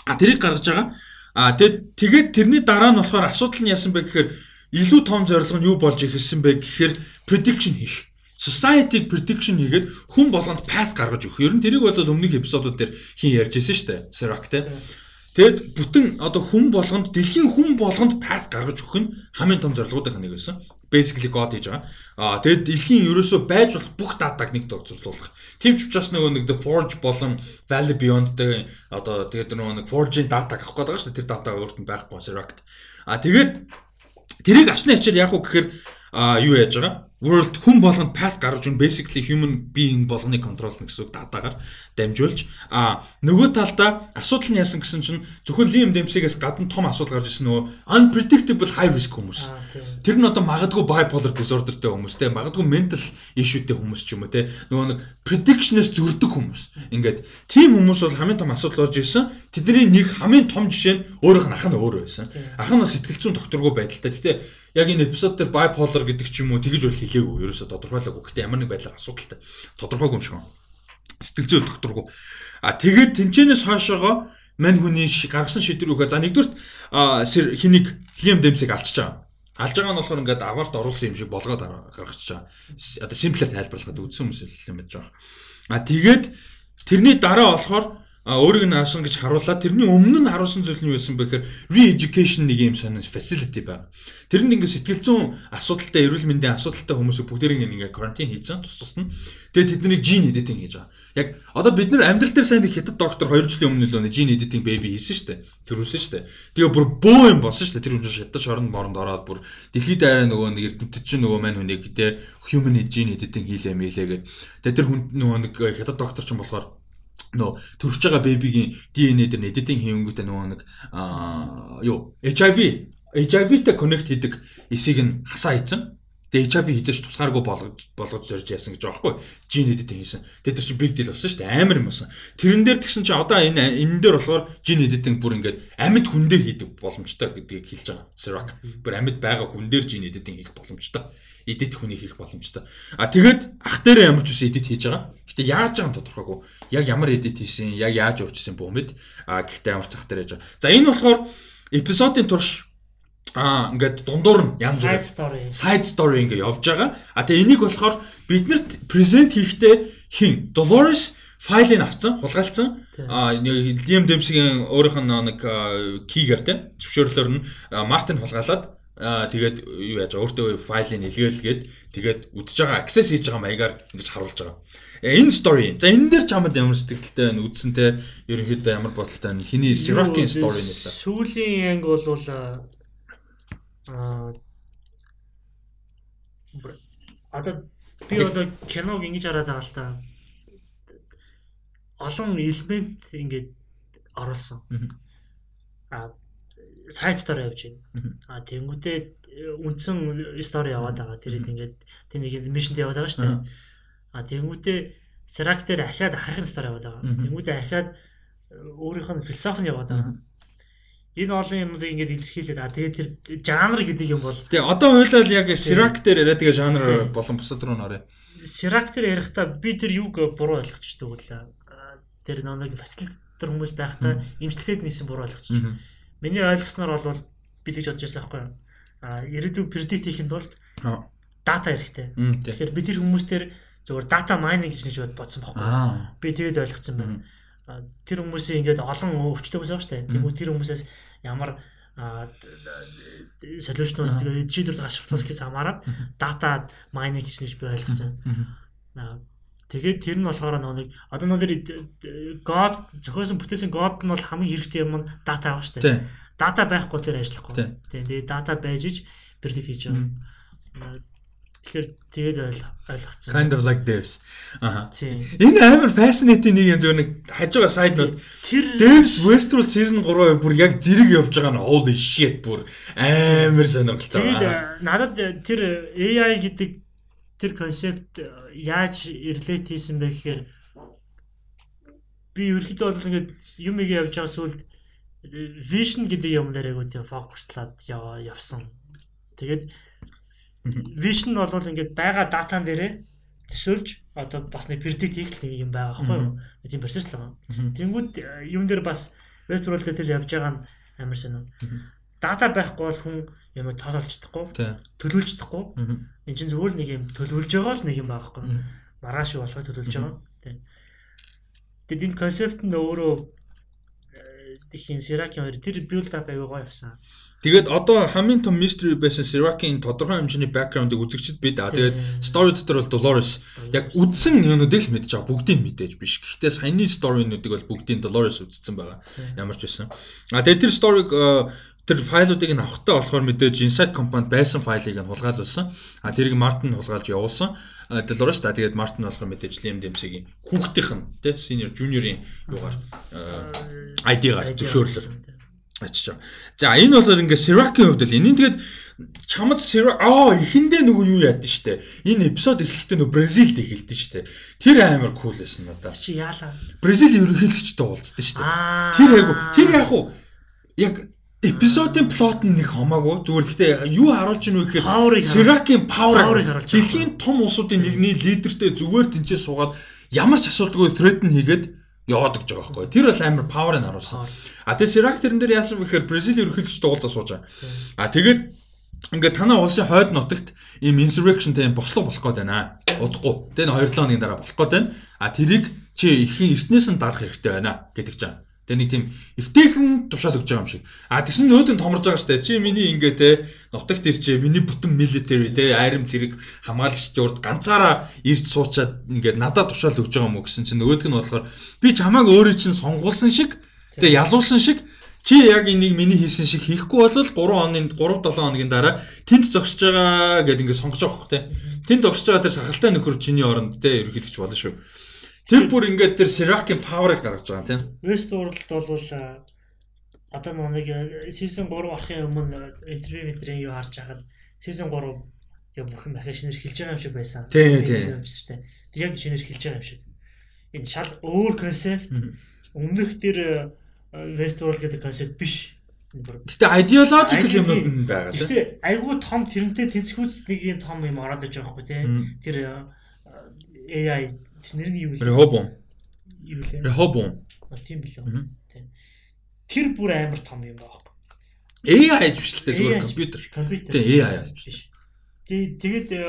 А тэрийг гаргаж байгаа. А тэгээд тэгээд тэрний дараа нь болохоор асуудал нь яасан бэ гэхээр илүү том зорилго нь юу болж ихэлсэн бэ гэхээр prediction хийх. Society-г prediction хийгээд хүн болгонд path гаргаж өгөх. Ер нь тэрийг бол өмнөх эпизодууд дээр хин ярьж ирсэн шүү дээ. Serac те. Тэгэд бүтэн одоо хүн болгонд дэлхийн хүн болгонд паth гаргаж өгөх нь хамгийн том зорилгоудын нэг байсан. Basically God хийж байгаа. Аа тэгэд дэлхийн ерөөсөө байж болох бүх датаг нэг төгсрлуулах. Тийм ч учраас нөгөө нэг The Forge болон Valley Beyond-тэй одоо тэгээд нөгөө нэг Forge-ийн датаг авах гэдэг дээ. Тэр дата өөрт нь байхгүй Seract. Аа тэгээд тэрийг ашны ачаар яах вэ гэхээр а юу яаж байгаа? World хүн болгонд path гаргаж өгн basically human being болгоны контролно гэсэн үг датагаар дамжуулж а нөгөө талдаа асуудал нь яасан гэсэн чинь зөвхөн Liam Dempsey-гээс гадна том асуудал гарч ирсэн нөгөө unpredictable high risk хүмүүс. Тэр нь одоо магадгүй bipolar disorderтэй хүмүүс те магадгүй mental issueтэй хүмүүс ч юм уу те нөгөө нэг prediction-ээс зөрдөг хүмүүс. Ингээд тийм хүмүүс бол хамгийн том асуудал болж ирсэн. Тэдний нэг хамгийн том жишээ нь өөрийнх нь ах нь өөр байсан. Ах нь бас сэтгэл зүйн докторгүй байдалтай. Гэтэ яг энэ эпизод дээр bipolar гэдэг ч юм уу тэгж бол хэлээгүй. Ерөөсө тодорхойлоогүй. Гэхдээ ямар нэг байдлаар асуудалтай. Тодорхойгүй юм шиг байна. Сэтгэл зүйн докторгүй. А тэгээд тэнцэнээс хойшоогоо мань хүний гаргасан шийдвэр үгээ. За нэгдүгürt хэнийг Лиам Демсиг алчиж байгаа. Алж байгаа нь болохоор ингээд аварт оруулсан юм шиг болгоод гаргачихж байгаа. Одоо симплэр тайлбарлахад үдсэн хүмүүс юм байж байгаа. А тэгээд тэрний дараа болохоор а өөрийг нь аасан гэж харуулаад тэрний өмнө нь харуулсан зүйл нь юу байсан бэ гэхээр re-education нэг юм сонир facility байна. Тэр нь ингээд сэтгэл зүйн асуудалтай эрүүл мэндийн асуудалтай хүмүүсийг бүгдээрийг ингээд карантин хийсэн тус тус нь. Тэгээд тэдний gene editing хийж байгаа. Яг одоо бид нар амьдрал дээр сайн хятад доктор 2 жилийн өмнө л gene editing baby хийсэн шүү дээ. Тэрүүлсэн шүү дээ. Тэгээ бүр бөө юм болсон шүү дээ. Тэр хүн хятад шоронд моронд ороод бүр дэлхийд арай нөгөө нэг эрдэмтэд чинь нөгөө мань хүнийг тэ human gene editing хийлээ мэлээ гэд. Тэгээ тэр хүн нөгөө нэг хятад доктор чинь болохоор нөө төрж байгаа бэбигийн DNA дээр эдитинг хийнгүүтээ нөгөө нэг аа юу HIV HIV-тэй connect хийдэг эсийг нь хасаа хийцэн. Тэгээ HIV хийж тусгааргүй болгож болгож зорж яасан гэж байгаа байхгүй. Gene editing хийсэн. Тэгээ тэр чинь big deal болсон шүү дээ. Амар юм болсон. Тэрэн дээр тэгсэн чинь одоо энэ энэ дээр болохоор gene editing бүр ингээд амьд хүн дээр хийдэг боломжтой гэдгийг хэлж байгаа. Serac. Бүр амьд байгаа хүн дээр gene editing хийх боломжтой edit хүний хийх боломжтой. А тэгээд ах дээр ямар ч үс edit хийж байгаа. Гэтэ яаж байгаа нь тодорхойгүй. Яг ямар edit хийсэн, яг яаж өөрчилсөн бүү мэд. А гэхдээ ямар ч ах дээр байгаа. За энэ болохоор эпизодын турш аа ингээд дундуур нь янз бүр side story side story ингээ явж байгаа. А тэгээ энийг болохоор биднэрт презент хийхдээ хин Dolores файлыг авцсан, хулгайлцсан. А Liam Dempsey-гийн өөрийнх нь нэг кийгэр те зөвшөөрлөөр нь Мартин хулгайлаад Аа тэгээд юу яаж өөртөө файлыг илгээлгээд тэгээд үдж байгаа access хийж байгаа маягаар ингэж харуулж байгаа. Э, энэ story. За энэ дээр чамд ямар сэтгэлтэй байна? Үдсэн те ерөнхийдөө ямар бодолтой байна? Хиний Sirac-ийн story нэлээ. Сүүлийн анги бол аа одоо би одоо киног ингэж хараад байгаа л та. Олон элемент ингээд оруулсан. Аа сайд стори явж байна. А тэнгуүтээ үндсэн стори яваад байгаа. Тэр ингээд тэр нэг мишнд яваад байгаа шүү дээ. А тэнгуүтээ Сарактер ахаад ахын стори яваад байгаа. Тэнгуүтээ ахаад өөрийнх нь философи нь яваад байгаа. Энэ олон юмыг ингээд илэрхийлээд а тэгээд тэр жанр гэдэг юм бол Тэгээ одоо хуйлал яг дээр яриад тэгээ жанр болон бусад руу нөрөө. Дээр ярихдаа би тэр юуг буруу ойлгочихдог үлээ. Тэр нэг фасилитер хүмүүс байхдаа имжлэхэд нисэн буруу ойлгочих. Миний ойлгосноор бол би л гэж бодож байсан байхгүй юу? А ирээдүйн predict хийхэд бол дата хэрэгтэй. Тэгэхээр би тэр хүмүүстээр зөвхөн дата майнинг гэж нэгж бодсон байхгүй юу? Би тэгээд ойлгоцсон байна. Тэр хүмүүсийн ингээд олон өвчтөй хүмүүс байна шүү дээ. Тэгмүү тэр хүмүүсээс ямар солиушнууд тэгээд шийдвэр гашхтаас гэж хамаарат дата майнинг гэж нэгж би ойлгосон. Тэгээд тэр нь болохоор нэг одоо нэг God зохиосон бүтээсэн God нь бол хамгийн хэрэгтэй юм нь дата байгаа шүү дээ. Дата байхгүй тэр ажиллахгүй. Тийм. Тэгээд дата байж ич прedict хийж байгаа. Тэгэхээр тэгээд ойлгоцсон. Kind of like devs. Аха. Тийм. Энэ амар fascinating нэг юм зөв нэг хажууга side note. Тэр Devs Westworld season 3 бүр яг зэрэг явж байгаа нь holy shit бүр амар сонирхолтой. тэгээд надад тэр AI гэдэг тэр концепт э, яаж relate хийсэн бэ гэхээр би ерөөхдөө бол ингээд юм ийг явж байгаа сүлд vision гэдэг юм дээр айгуу тийм фокуслаад явсан. Тэгээд vision бол ингээд байгаа датан дээрээ төсөөлж одоо бас нэг predict хийх нэг юм байгаа байхгүй юу? Тийм процесс л. Мгм. Тэнгүүд э, юм дээр бас Westworld дээр тэр явж байгаа нь амар сонио. Дата байхгүй бол хүн юм тоолж чадахгүй, төлөвлөж чадахгүй. Энд чинь зүгээр нэг юм төлөвлөж байгаа л нэг юм байхгүй юу? Маргааш болгоо төлөвлөж байгаа. Тийм. Тэгэд энэ концепт нь өөрөө тийм Sirac-ийн хоёр тэр build up аягүй гоё явсан. Тэгээд одоо хамгийн том mystery байсан Sirac-ийн тодорхой хэмжээний background-ыг үзэгчд бид аа тэгээд story дотор бол Dolores яг үдсэн юмнуудыг л мэдж байгаа бүгдийг мэдээж биш. Гэхдээ саяны story-нуудыг бол бүгдийг Dolores үзсэн байгаа. Ямар ч байсан. А тэгээд тэр story-г э, тэр файлуудыг нь авахтаа болохоор мэдээж Insight компанид байсан файлыг нь хулгайлуулсан. А тэрийг Martin хулгайлж явуулсан. Dolores та тэгээд Martin болохоор мэдээж Liam Dempsey-гийн хүүхдийнх нь тий senior junior-ийн юугаар ID-гаар зөвшөөрлөөр ачиж байгаа. За энэ бол ингээ Sirac-ийн хувьд л энэ тэгээд чамд Sirac аа эхэндээ нөгөө юу яад нь штэ. Энэ эпизод эхлэхдээ нөгөө Бразилд эхэлдэж штэ. Тэр амар кул байсан надаа. чи яалаа. Бразил ерөнхийлөгчтэй уулздаг штэ. Аа. Тэр айгу тэр яг уу яг эпизодын плот нь нэг хамаагүй зүгээр гэхдээ юу харуулж ийн вэ гэхээр Sirac-ийн power дэлхийн том улсуудын нэгний лидертэй зүгээр тэнцээ суугаад ямар ч асуудалгүй threat нь хийгээд яваад гэж байгаа байхгүй. Тэр бол амар power-ыг харуулсан. А тэгээ Sirac тэрэн дээр яасан вэ гэхээр Бразил ерөнхийлөгчтэй уулзаа сууж байгаа. А тэгээд ингээд танаа улсын хойд нутагт ийм insurrectionтэй юм бослого болох гээд байна. Удахгүй. Тэгээ 2 7 хоногийн дараа болох гээд байна. А тэрийг чи ихэн эртнээс нь дарах хэрэгтэй байна гэдэг чинь. Тэгээ нэг тийм эвтэйхэн тушаал өгч байгаа юм шиг. А тэгсэн нөөдөн томорж байгаа штэ. Чи миний ингээ те нутагт ирчээ. Миний бүтэн military те айрам зэрэг хамгаалагчдын урд ганцаараа ирж суучаад ингээ надад тушаал өгч байгаа юм уу гэсэн чинь нөгөөдг нь болохоор би чамааг өөрөө чинь сонгуулсан шиг тэгээ ялуулсан шиг чи яг энийг миний хийсэн шиг хийхгүй бол 3 хоногийн 3 7 хоногийн дараа тэнд зогсож байгаа гэдээ ингээ сонгож байгаа хөх те. Тэнд зогсож байгаа тэр сахалтай нөхөр чиний оронд те ерөнхийлөгч болно шүү. Тэр бүр ингээд тэр Sirac-ийн power-ыг гаргаж байгаа тийм. Westworld бол одоо нэг season 3 орохын өмнө интервью мэдрийн юу харж байхад season 3 яг бүх юм ахаа шинээр эхэлж байгаа юм шиг байсан. Тий, Тийм тий. юм шүү дээ. Тэр яг шинээр эхэлж байгаа юм шиг. Энэ шал өөр концепт өмнөх тэр а, Westworld гэдэг концепт биш. Гэтэ ideological нь байгаа тийм. Гэхдээ айгүй том тэрнтэй тэнцвүүц нэг юм том юм ороод иж байгаа байхгүй тий. Мм. Тэр а, AI тэр нэр нь юу вэ? Rehoboam. Юу лээ? А, Тийм билүү. Тийм. Тэр бүр амар том юм байгаа. AI биш л дээ зүгээр компьютер. Тийм, AI биш. биш. Тэг- Тэгээд э,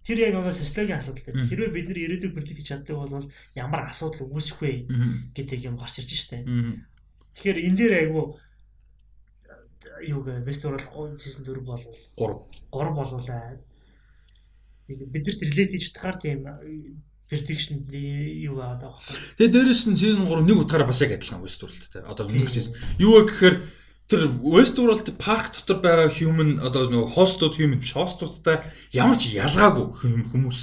тэр яг нөгөө социологийн асуудал дээр хэрвээ бид нар ирээдүйг хийж чаддаг бол ямар асуудал үүсэх вэ гэдэг юм гарч ирж штэ. Тэгэхээр энэ дээр айгүй юу гэ Westworld season 4 бол 3. 3 болуулаа. Тэг бид нар relate хийж чадхаар тийм э, prediction юу байгаа даа. Тэгээ дээрэс нь season 3 нэг утгаараа бас яг адилхан Westworld те. Одоо нэг season. Юу вэ гэхээр тэр Westworld парк дотор байгаа human одоо нөгөө хостууд human биш хостуудтай ямар ч ялгаагүй хүм- хүмүүс.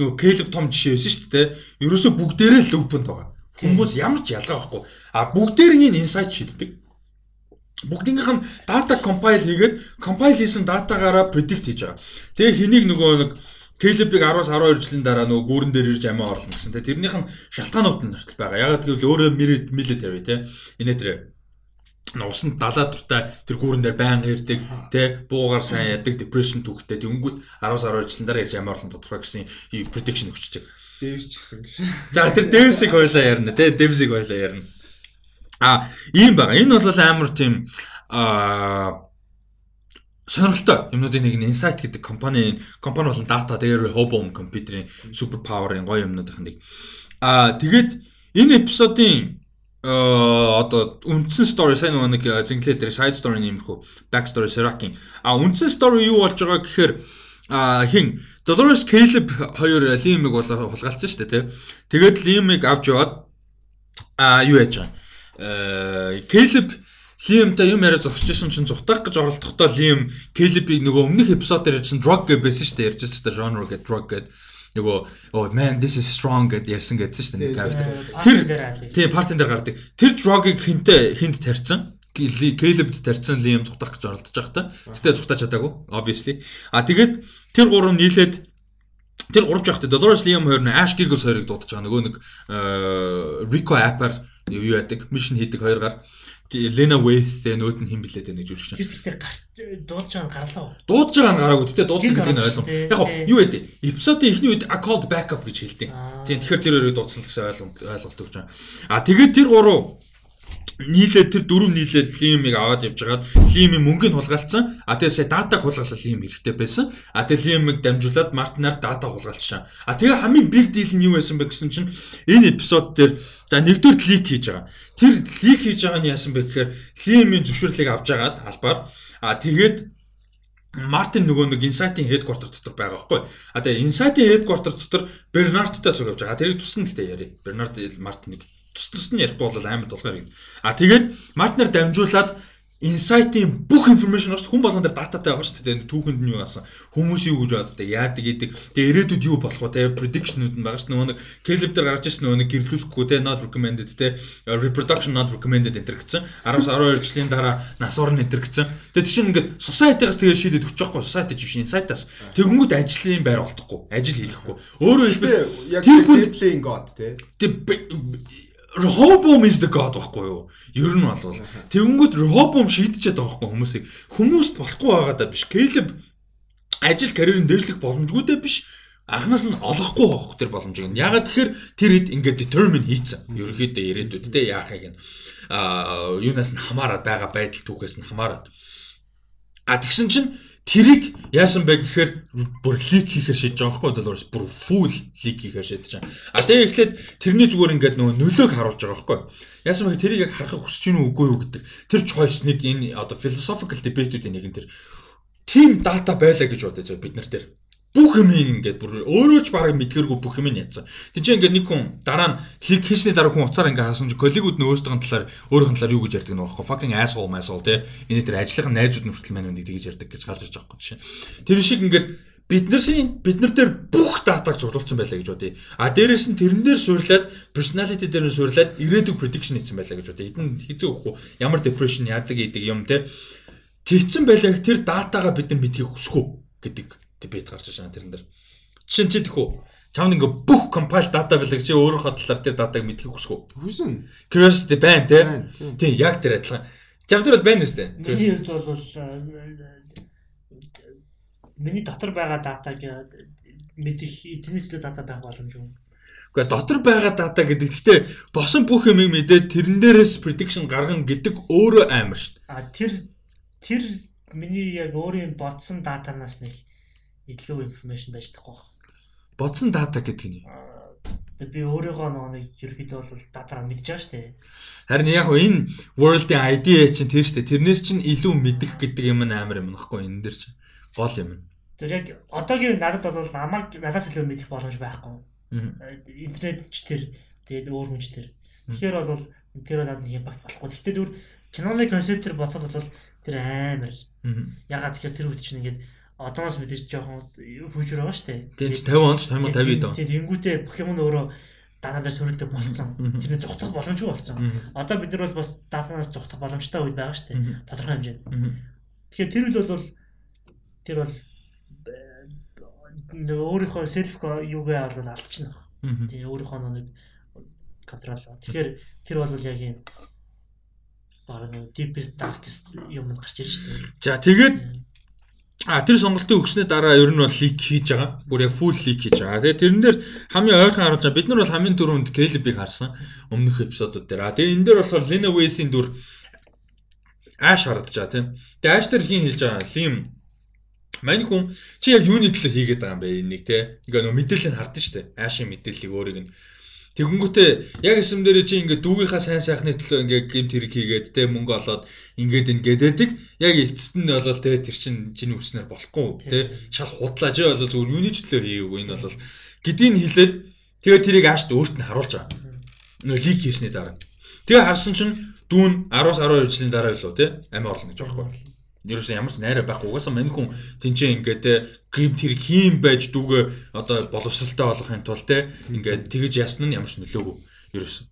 Нөгөө Caleb том жишээ байсан шүү дээ. Ерөөсө бүгдээрээ л open байгаа. Хүмүүс ямар ч ялгаа байхгүй. А бүгдээрийн insight шийддэг. Бүгдийнх нь дата compile хийгээд compile хийсэн датагаараа predict хийж байгаа. Тэгээ хэнийг нөгөө нэг Caleb-ийг 10-аас 12 жилийн дараа нөгөө гүүрэн дээр ирж амиа орлно гэсэн. Тэгээ тэрнийх нь шалтгаанууд нь нэртэл байгаа. Ягаад гэвэл өөрөө military те. Энэ тэр нуусанд далаа дуртай тэр гүүрэн дээр байнга ирдэг те буугаар сайн ядаг depression түүхтэй тэнгүүд 10-аас 12 жилийн дараа ирж амиа орлон тодорхой гэсэн prediction өгч чиг. Дэвс ч гэсэн гэж. За тэр Дэвсийг хойлоо ярина те Дэвсийг хойлоо ярина. А ийм байгаа. Энэ бол амар тийм а сонирхолтой юмнуудын нэг нь Insight гэдэг компани компани болон дата тэгээ Rehoboam компьютерийн супер паверын гоё юмнуудын нэг. А тэгээд энэ эпизодын аа одоо үндсэн story сайн нэг зинглэл дээр side story нэмэрхүү back story Serakin. А үндсэн story юу болж байгаа гэхээр а хин Dolores Caleb хоёр Liam-ыг бол хулгайлцсан шүү дээ тий. Тэгээд Liam-ыг авч яваад а юу яаж байгаа. Э Caleb Лимтай юм яриа зогсчихсон чинь зүхтах гэж оролдохдоо Лим Келебиг нөгөө өмнөх эпизод дээр чинь drug гэж байсан шүү дээ ярьж байсан шүү дээ genre гэдэг drug гэдэг нөгөө oh man this is strong гэдээ ярьсан гэдсэн шүү дээ character. Тэр тийм партин дээр гардаг. Тэр drug-ыг хинтээ хинт тарьсан. Келебд тарьсан Лим зүхтах гэж оролдож байгаа та. Гэтэ зүхтаж чадаагүй obviously. А тэгээд тэр гурав нийлээд тэр гурав жахтай Dolores Liam хоёр нь Ash Giggles хоёрыг дуудаж байгаа. Нөгөө нэг Rico Apper юу яадаг, mission хийдэг хоёр гар. Лена Вейстэй нөөд нь хин блээд нэг жүжигч. Тэр ихтэй гарч дуудаж байгаа гарлаа. Дуудаж байгаа нь гараагүй. Тэгтээ дуудсан гэдэг нь ойлгом. Яг гоо юу вэ? Эпизодын эхний үед I called backup гэж хэлдэг. Тийм тэгэхээр тэр хоёрыг дуудсан гэсэн ойлголт өгч байгаа. А тэгээд тэр гурав нийлээд тэр дөрөв нийлээд лимийг аваад явж хагаад лимийн мөнгөнд хулгайлцсан. А тэгээс датаг хулгайлал лим хэрэгтэй байсан. А тэгээ лимийг дамжуулаад мартнаар дата хулгайлчихсан. А тэгээ хамгийн big deal нь юу байсан бэ гэсэн чинь энэ эпизод дээр за нэгдүгээр лик хийж байгаа. Тэр лик хийж байгаа нь яасан бэ гэхээр лимийн зөвшөөрлийг авч агаад албаар а тэгээд Мартин нөгөө нэг Insight-ийн headquarter дотор байгаа байхгүй. А тэгээ Insight-ийн headquarter дотор Бернардтай цуг явж байгаа. Тэрийг тусна гэхдээ яри. Бернард Мартиныг тус тус нь ярихгүй бол амар толгойр юм. А тэгээд Мартнер дамжуулаад инсайтын бүх информашн бас хүн болгон дээр дататай байгаа шүү дээ. Түүхэнд нь юу басан хүмүүс юу гэж боддог, яадаг гэдэг. Тэгээ ирээдүйд юу болох вэ? Тэгээ predictionуд нь байгаа шүү. Нөгөө нэг Caleb дээр гарч ирсэн нөгөө нэг гэрлүүлэхгүй те not recommended те reproduction not recommended энэ гэсэн 10-12 жилийн дараа насвар нь энэ гэсэн. Тэгээ тийш ингээд society-гаас тэгээ шийдэд өгч байхгүй society живш insight-аас тэгэнгүүт ажлын байр олдохгүй, ажил хийхгүй. Өөрөөр хэлбэл яг playing god те. Rehoboam is the god байхгүй юу? Ер нь бол тэгэнгүүт Rehoboam шийдчихэд байгаа байхгүй хүмүүсийг. Хүмүүст болохгүй байгаа даа биш. Caleb ажил карьерийн дээшлэх боломжгүйдээ биш. Анхнаас нь олохгүй байх тэр боломжийг. Ягаад тэгэхээр тэр хэд ингээд determine хийцэн. Ерөнхийдөө ирээдүйд те яахыг нь аа юунаас нь хамаарат байгаа байдал түүхээс нь хамаарат. А тэгсэн чинь Тэрийг яасан бэ гэхээр бүр лик хийхээр шийдэж байгаа байхгүй бол бүр фул лик хийхээр шийдэж байгаа. А тэгээ эхлээд тэрний зүгээр ингээд нөгөө нөлөөг харуулж байгаа байхгүй. Яасан бэ тэрийг яг харахыг хүсэж гинүү үгүй юу гэдэг. Тэр choice-ыг энэ одоо philosophical debate-үүдийн нэг нь тэр team data байлаа гэж бодож байгаа бид нар дээр бүх юм ингээд бүр өөрөө ч барыг мэдгэргүй бүх юм яцсан. Тэг чи ингээд нэг хүн дараа нь лиг хийсний дараа хүн уцаар ингээд хасан чи коллегууд нь өөрсдөө талаар нь талаар юу гэж ярьдаг нөх fucking asshole asshole те энэ тэр ажлынхан найзууд нүртэл маань үнийг тэгж ярьдаг гэж гарч ирж байгаа юм жишээ. Тэр шиг ингээд бид нарын бид нар дээр бүх датаг зурлуулсан байлаа гэж бодъё. А дээрэс нь тэрэн дээр суурлаад personality дээр нь суурлаад ирээдүг prediction хийсэн байлаа гэж бодъё. Эдэн хизээ өгөхгүй ямар depression яадаг идэг юм те. Тэгсэн байлаа тэр датагаа бид нар мэдхийг хүсэхгүй гэдэг дебет гарч ирж байгаа тэрэн дээр. Жишээ нь чи тэхүү чамд ингээ бүх compile data билэг чи өөрийнхөө талаар тэр датаг мэдхийг хүсэв. Хүсэн. Curiosity байна те. Тийм яг тэр адилхан. Чамд бол байна үстэй. Миний хувьд бол миний дотор байгаа датаг мэдих эднээс л дата байх боломжгүй. Гэхдээ дотор байгаа дата гэдэг. Гэхдээ босон бүх юмыг мэдээд тэрэн дээрээс prediction гаргана гэдэг өөрөө амар шүү дээ. А тэр тэр миний яг өөрийн бодсон датанаас нэг илүү информашн байж тахгүй. Бодсон дата гэдэг нь. Тэгээ би өөрийгөө нэг ерөөхдөө бол датаа мэдж байгаа шүү дээ. Харин яг энэ world-ийн ID чинь тэр шүү дээ. Тэрнээс чинь илүү мэдэх гэдэг юм амар юм нөхгүй энэ дэр чинь гол юм. Тэр яг одоогийн нарад бол намайг надаас илүү мэдэх боломж байхгүй. Интернет ч тэр тэгээд өөр хүн ч тэр. Тэгэхээр бол тэр бол надад импакт болохгүй. Гэхдээ зүгээр киноны концептээр бодоход бол тэр амар. Ягаад тэгэхээр тэр үед чинь ингээд одоос мэдээж жоохон фьючер байгаа шүү дээ. Тийм 50 онд 50 50 доо. Тийм тэнгүүтээ бүх юм нь өөрөө дараа дээр суурилдаг болсон. Тэрний зүгтах боломжгүй болсон. Одоо бид нар бол бас даатанаас зүгтах боломжтой үед байгаа шүү дээ. Тодорхой хэмжээнд. Тэгэхээр тэр үед бол тэр бол өөрийнхөө селф юугаа бол алдчихна. Тийм өөрийнхөө нэг контрол. Тэгэхээр тэр бол яг юм баг deepest darkest юм гарч ирж шүү дээ. За тэгээд А тэр сонголтыг өгснээ дараа ер нь бол лик хийж байгаа. Бүр яг full лик хийж байгаа. Тэгээ тэрэн дээр хамгийн ойрхон харуулж байгаа. Бид нар бол хамгийн түрүүнд Келебиг харсан өмнөх эпизодууд дээр. А тэгээ энэ дээр болохоор Lena Waithe-ийн дүр Ash харагдаж байгаа тийм. Тэгээ Ash дээр хин хэлж байгаа. Lim Мань хүн чи яг юуны төлөө хийгээд байгаа юм бэ энийг те. Ингээ нөө мэдээлэл нь хардсан шүү дээ. Аашийн мэдээллийг өөрийг нь Тэгэнгүүтээ яг эсэм дээр чи ингээд дүүгийнхаа сайн сайхны төлөө ингээд гэмт хэрэг хийгээд те мөнгө олоод ингээд ин гэдэдэг. Яг эцэст нь болол те тэр чин чиний үснээр болохгүй те шал худлаа чи болол зүгээр юуны төлөө хийгээгүй энэ болол гэдгийг хэлээд тэгээ тэрийг аашд өөрт нь харуулж байгаа. Нөө лик хийсний дараа. Тэгээ харсан чинь дүүн 10-аас 12 жилийн дараа илүү тий амь орлно гэж байхгүй. Ерөөсөө ямар ч найраа байхгүй. Угаасаа мань хүн тэнцээ ингээд те грим тэр хийм байж дүүгээ одоо боловсралтай болгохын тулд те ингээд тэгэж ясна нь ямар ч нөлөөгүй. Ерөөсөө.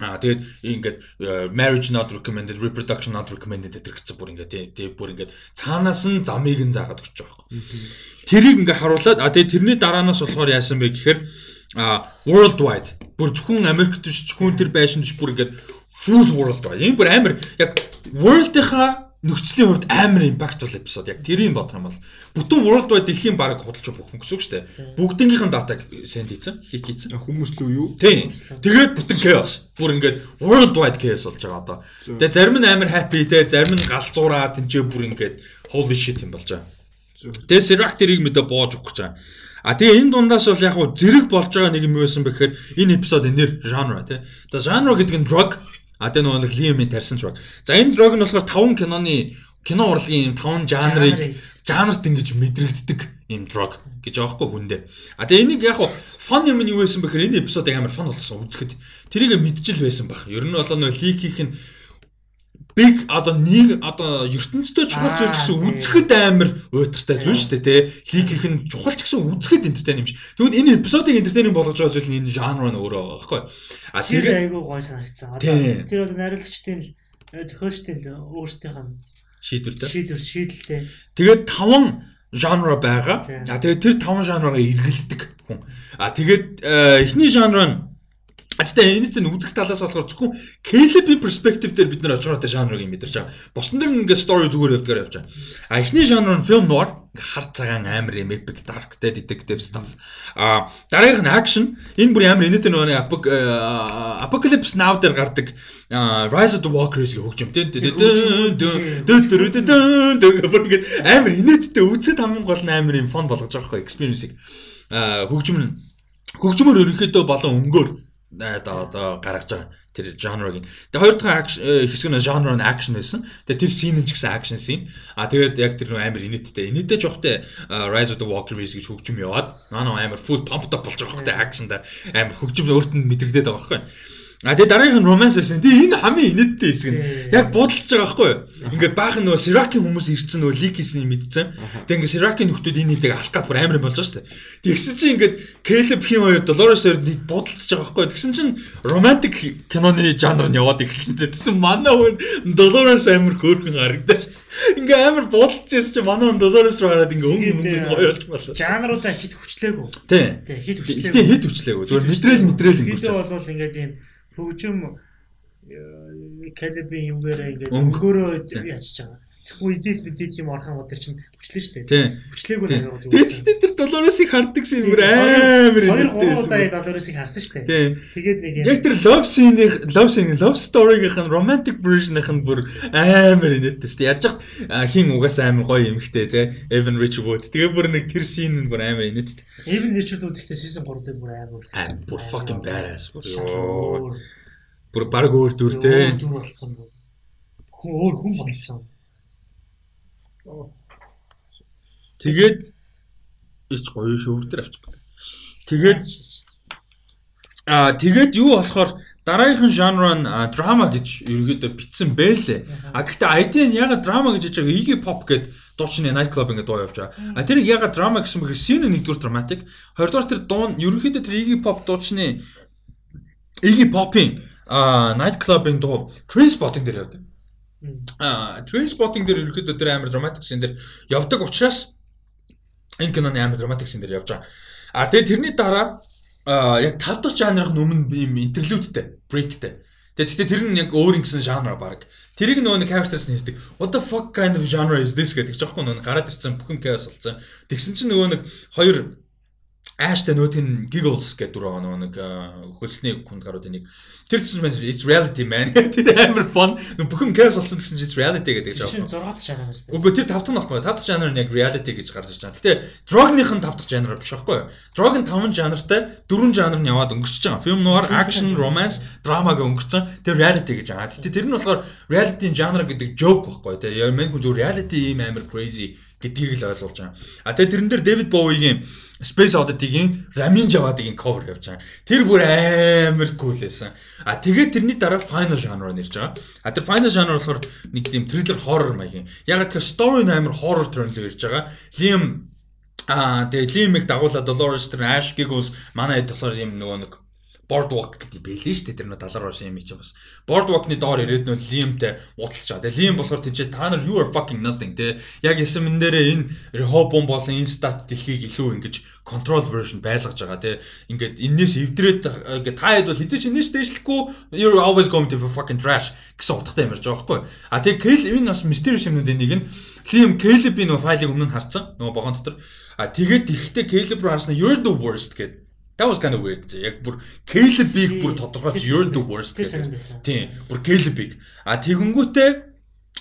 Аа тэгээд ингээд marriage not recommended, reproduction not recommended гэдэг гэсэн бүр ингээд тий бүр ингээд цаанаас нь замыг нь заагаад өгч байгаа байхгүй. Тэрийг ингээд харуулад а тэгээд тэрний дараанаас болохоор яасан бэ гэхээр а worldwide бүр зөвхөн Америкт биш зөвхөн тэр байшин биш бүр ингээд full worldwide. Энэ бүр амар яг world-ийнхаа нөхцөлийн хувьд амар импактфул эпизод яг тэрийг бодох юм бол бүтэн worldwide дэлхийн баг худалч өгөх гэсэн үг шүү дээ. Бүгднгийнхэн датаг сенд хийсэн, хийх хийсэн. Хүмүүс л юу? Тийм. Тэгээд бүтэн chaos. Бүр ингээд worldwide chaos болж байгаа одоо. Тэгээд зарим нь амар happy те, зарим нь галзуураа тэнцээ бүр ингээд holy shit юм болж байгаа. Тэгээд Sirac тэрийг мэдээ боож өгөх гэж байгаа. А тэгээ энэ дундаас бол яг хуу зэрэг болж байгаа нэг юм юу байсан бэхээр энэ эпизод энээр genre тий. За genre гэдэг нь drug А тэгээ нөгөө нэг Liam-ийн тарьсан drug. За энэ drug нь болохоор 5 киноны кино урлагийн 5 жанрыг жанрт ингэж мэдрэгддэг юм drug гэж байгаа хгүй хүндээ. А тэгээ энийг яг фон юм нь юу байсан бэхээр энэ эпизодыг амар фон болсон үзэхэд тэрийг мэдчил байсан баг. Ер нь бол нөгөө лик хийх нь биг одоо нэг одоо ертөнцийн чухал зүйл гэсэн үзэхэд амар уйтартай зүйл шүү дээ тий. Лиг их нь чухал гэсэн үзэхэд энтертейн юм шиг. Тэгвэл энэ эпизодыг энтертейн болгож байгаа зүйл нь энэ жанр нь өөрөө байгаа байхгүй. А тэр айгүй гой санагдсан. Одоо тэр бол найруулагчдын л зохиолчдын л өөрсдийнх нь шийдвэр тий. Шийдвэр шийдэлтэй. Тэгээд таван жанр байгаа. А тэгээд тэр таван жанраа эргэлддэг хүн. А тэгээд эхний жанр нь Гэхдээ энэ чинь үзэх талаас болохоор зөвхөн Caleb-ийн perspective дээр бид нэр очроотой жанрыг мэдэрч байгаа. Босон дэр ингээ story зүгээр явдгаар явж байгаа. А эхний жанр нь film noir хар цагаан амар юм epic dark те detective stuff. А дараагийнх нь action. Энэ бүр амар энэтэй нөгөө Apocalypse Now дээр гардаг Rise of the Walkers гэх хөгжим те. Амар энэттэй үзэхэд хамгийн гол нь амар юм фон болгож байгаа байхгүй experience-ийг. Хөгжим нь хөгжмөр ерөнхийдөө болон өнгөөр одоо одоо гаргаж байгаа тэр жанрыг. Тэгээ хоёр дахь хэсэг нь жанр нь акшн байсан. Тэгээ тэр син нь ч гэсэн акшн син. А тэгээд яг тэр амар инээдтэй. Инээдтэй жоохтой Rise of the Walker Race гэж хөгжим яваад наа амар full pumped up болж байгаа хөөхтэй акшнда амар хөгжим өөрт нь мэдрэгдээд байгаа байхгүй. А тэгээ дараагийнх нь romance байсан. Тэгээ энэ хамгийн инээдтэй хэсэг нь. Яг буудалж байгаа байхгүй юу? Ингээд баахан нөгөө Siraki хүмүүс ирсэн нөгөө leak хийснийг мэдсэн. Тэгээ ингээд Siraki нөхдүүд энэ хэдийг алах гад бүр амар болж байгаа шүү дээ. Тэгсэн чинь ингээд Caleb хин хоёр Dolores хоёр буудалж байгаа байхгүй юу? Тэгсэн чинь romantic киноны жанр нь яваад эхэлсэн чинь тэгсэн манай хүн Dolores амар хөөрхөн харагдаж ингээ амар буудалж ирсэн чинь манай хүн Dolores руу хараад ингээ өнгө өнгө гоё болж байна. Жанруудаа хит хүчлээгүй. Тий. Хит хүчлээгүй. Тий, хит хүчлээгүй. Зүгээр мэдрэл мэдрэл ингэ. Видео болвол ингээд юм хөгжим калибрийн юмгаараа ингээд өнгөөрөө ячиж байгаа. Тэгвэл идэл мэдээд юм орхон тэр чинь хүчлээ шүү дээ. Хүчлээгүй нэг зүгээр. Тэгэхдээ тэр долларыг хардаг шиг бүр амар юм. Хоёр удаа долларыг харсан шүү дээ. Тэгээд нэг юм. Яг тэр love scene-ийн love scene love story-ийнх нь romantic version-ийнх нь бүр амар инээдтэй шүү дээ. Яаж яах хин угаасаа амар гоё юмхтэй те. Evan Richwood. Тэгээ бүр нэг тэр scene нь бүр амар инээдтэй. Evan Richwood гэхдээ season 3 дээр бүр амар. Бүр fucking badass. Бүр баг өөр дүр те. Өөр дүр болсон. Хүн өөр хүн болсон. Тэгээд ич гоё шөвдөр авчих. Тэгээд аа тэгээд юу болохоор дараагийнхан жанр нь драма гэж ерөөдөө битсэн байлээ. А гэхдээ ID нь ягаад драма гэж хэлж байгаа Iggy Pop гэдэг дуучны night club ингээд дуу явж байгаа. А тэр ягаад драма гэсэн бэхээр scene нэгдүгээр драматик, хоёрдугаар тэр дуу ерөөдөө тэр Iggy Pop дуучны Iggy Pop-ийн night club-ийн дуу Trainspotting дээр явдаг. Аа, Trainspotting дээр ерөөхдөө тэр амар драматик шин дээр явдаг учраас энэ киноны амар драматик шин дээр явж байгаа. А тэгээ тэрний дараа яг тав дахь жанрын өмнө юм интерлюдтэй, брейктэй. Тэгээ гэхдээ тэр нь яг өөр ингэсэн жанр баг. Тэрийг нөгөө нэг characters нь хэлдэг. What the fuck kind of genre is this гэдэг жоохгүй нөгөө гараад ирсэн бүхэн chaos болсон. Тэгсэн чинь нөгөө нэг хоёр Ashтай нөтийн giggles гэдэг байгаа нэг хөлсний хүнд гарууд энийг тэр чинь it's reality man тэр амар fun бүхэн chaos болсон гэсэн чинь reality гэдэг жаа. Тэр чинь 6 дахь жанр шүү дээ. Үгүй тэр 5 дахь нөхгүй 5 дахь жанр нь яг reality гэж гарч ирж байгаа. Гэтэ drog-ных нь 5 дахь жанр биш байхгүй юу? Drog нь 5 жанртай 4 жанр нь яваад өнгөрч байгаа. Film noir, action, romance, drama гэх өнгөрцөн тэр reality гэж байгаа. Гэтэ тэр нь болохоор reality-ийн жанр гэдэг joke байхгүй юу? Тэгээ яг мэн хүн зөв reality ийм амар crazy гэдгийг л ойлгуулж байгаа. А тэгээ тэрэн дээр Дэвид Боуигийн Space Oddity-гийн Ramin Javadi-гийн cover явж байгаа. Тэр бүр амар cool байсан. А тэгээд тэрний дараа Final Genre нэрж байгаа. А тэр Final Genre болохоор нэг тийм thriller horror маягийн. Яг тэр story амар horror төрөл ирж байгаа. Liam А тэгээ Лимиг дагуулад Dolores тэр Ash Giggles манай хэд болохоор юм нөгөө нэг Boardwalk гэдэг байлээ шүү дээ тэр нөө далар орсон юм чи бас. Boardwalk-ны доор ирээд нөө Liam-тэй уудалж байгаа. Тэгээ Liam болохоор тийч та нар you are fucking nothing те. Яг ясам энэ дээрээ энэ Rehoboam болон Instat дэлхийг илүү ингэж control version байлгаж байгаа те. Ингээд энээс эвдрээд ингээд та хэд бол хизээч энэс дэвшлэхгүй you're always going to fucking trash гэсэн утгатай юмэрж байгаа байхгүй. А тэгээ Kel энэ бас mysterious юмнуудын нэг нь Liam Caleb-ийн файлыг өмнө нь харсан. Нөгөө богоон дотор. А тэгээд ихтэй Caleb руу харсан you're the worst гэдэг That was kind of weird. Яг бүр Caleb Big бүр тодорхойлж you're the worst гэдэг. Тийм. Бүр Caleb Big. А тэгэнгүүтээ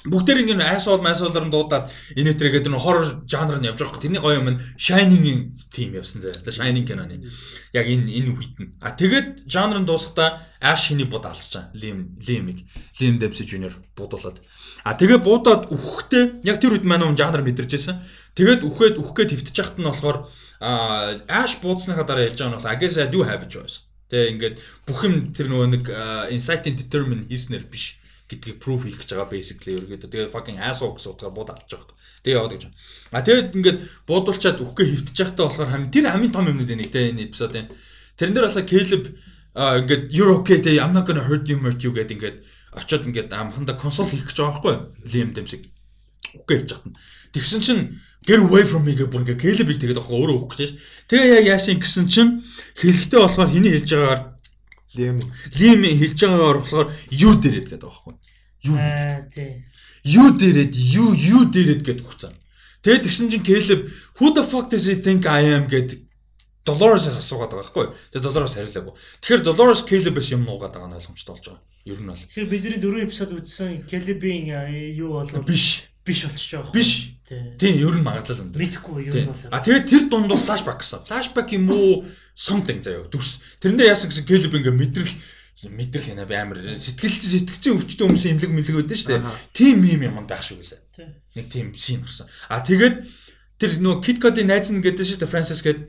бүгдээр ингэ asshole masshole-оор нь дуудаад энэ төргээд нэг horror жанр нь явж байгаа. Тэрний гоё юм нь Shining-ийн team явсан. The Shining киноны. Яг энэ энэ үед нь. А тэгээд жанр нь дуусахдаа Ash хиний бод алчсан. Liam Liam-ыг Liam Dempsey Jr. будуулаад. А тэгээ буудаад үхэхдээ яг тэр үед манай хүн жанр мэдэрч байсан. Тэгээд үхээд үхгээд твтэж яхад нь болохоор Ash буудсныхаа дараа хэлж байгаа нь бол I guess I do have a choice. Тэ ингээд бүх юм тэр нөгөө нэг insight and determine хийснээр биш гэдгийг proof хийх гэж байгаа basically ерөөдөө тэгээ fucking asshole гэсэн утгаар бууд авч байгаа. Тэгээ яваад гэж. А тэгээд ингээд буудуулчаад үхгээ хөвтөж байхдаа болохоор хам тэр хамгийн том юмнууд нэг тэ энэ эпизодын. Тэрэн дээр болохоор Caleb ингээд you're okay тэ I'm not gonna hurt you hurt you гэдэг ингээд очиод ингээд амханда консол хийх гэж байгаа байхгүй Liam Dempsey. Үхгээ хөвж байхад. Тэгсэн чинь get away from me гэх бүр ингээ Caleb-ийг тэгээд авах өөрөө өгөх гэж. Тэгээ яг яасан гэсэн чинь хэрэгтэй болохоор хэний хэлж байгаагаар Liam Liam хэлж байгаагаар болохоор you дээрэд гэдэг байхгүй. You. Аа тий. You дээрэд you you дээрэд гэдэг хүцэн. Тэгээд тэгсэн чинь Caleb who the fuck does he think I am гэдэг Dolores-аас асуугаад байгаа байхгүй. Тэгээд Dolores хариулаагүй. Тэгэхээр Dolores Caleb-ээс юм нуугаад байгаа нь ойлгомжтой болж байгаа. Ер нь бол. Тэгэхээр бидний дөрөв эпизод үзсэн Caleb-ийн юу бол биш биш болчих жоох. Биш. Тийм, ер нь магадлал өндөр. Мэдхгүй ер нь бол. А тэгээд тэр дунд бол флашбак гэсэн. Флашбак юм уу? Something заяа. Дүрс. Тэрэндээ яасан гэсэн Caleb ингээ мэдрэл мэдрэл яна би амар сэтгэл сэтгцэн өвчтөн хүмүүсийн имлэг мэлэг байдаг шүү дээ. Тим мим юм байх шиг үлээ. Нэг тийм син гарсан. А тэгээд тэр нөө KitKat-ийн найз нь гэдэг шүү дээ Francis гэдэг.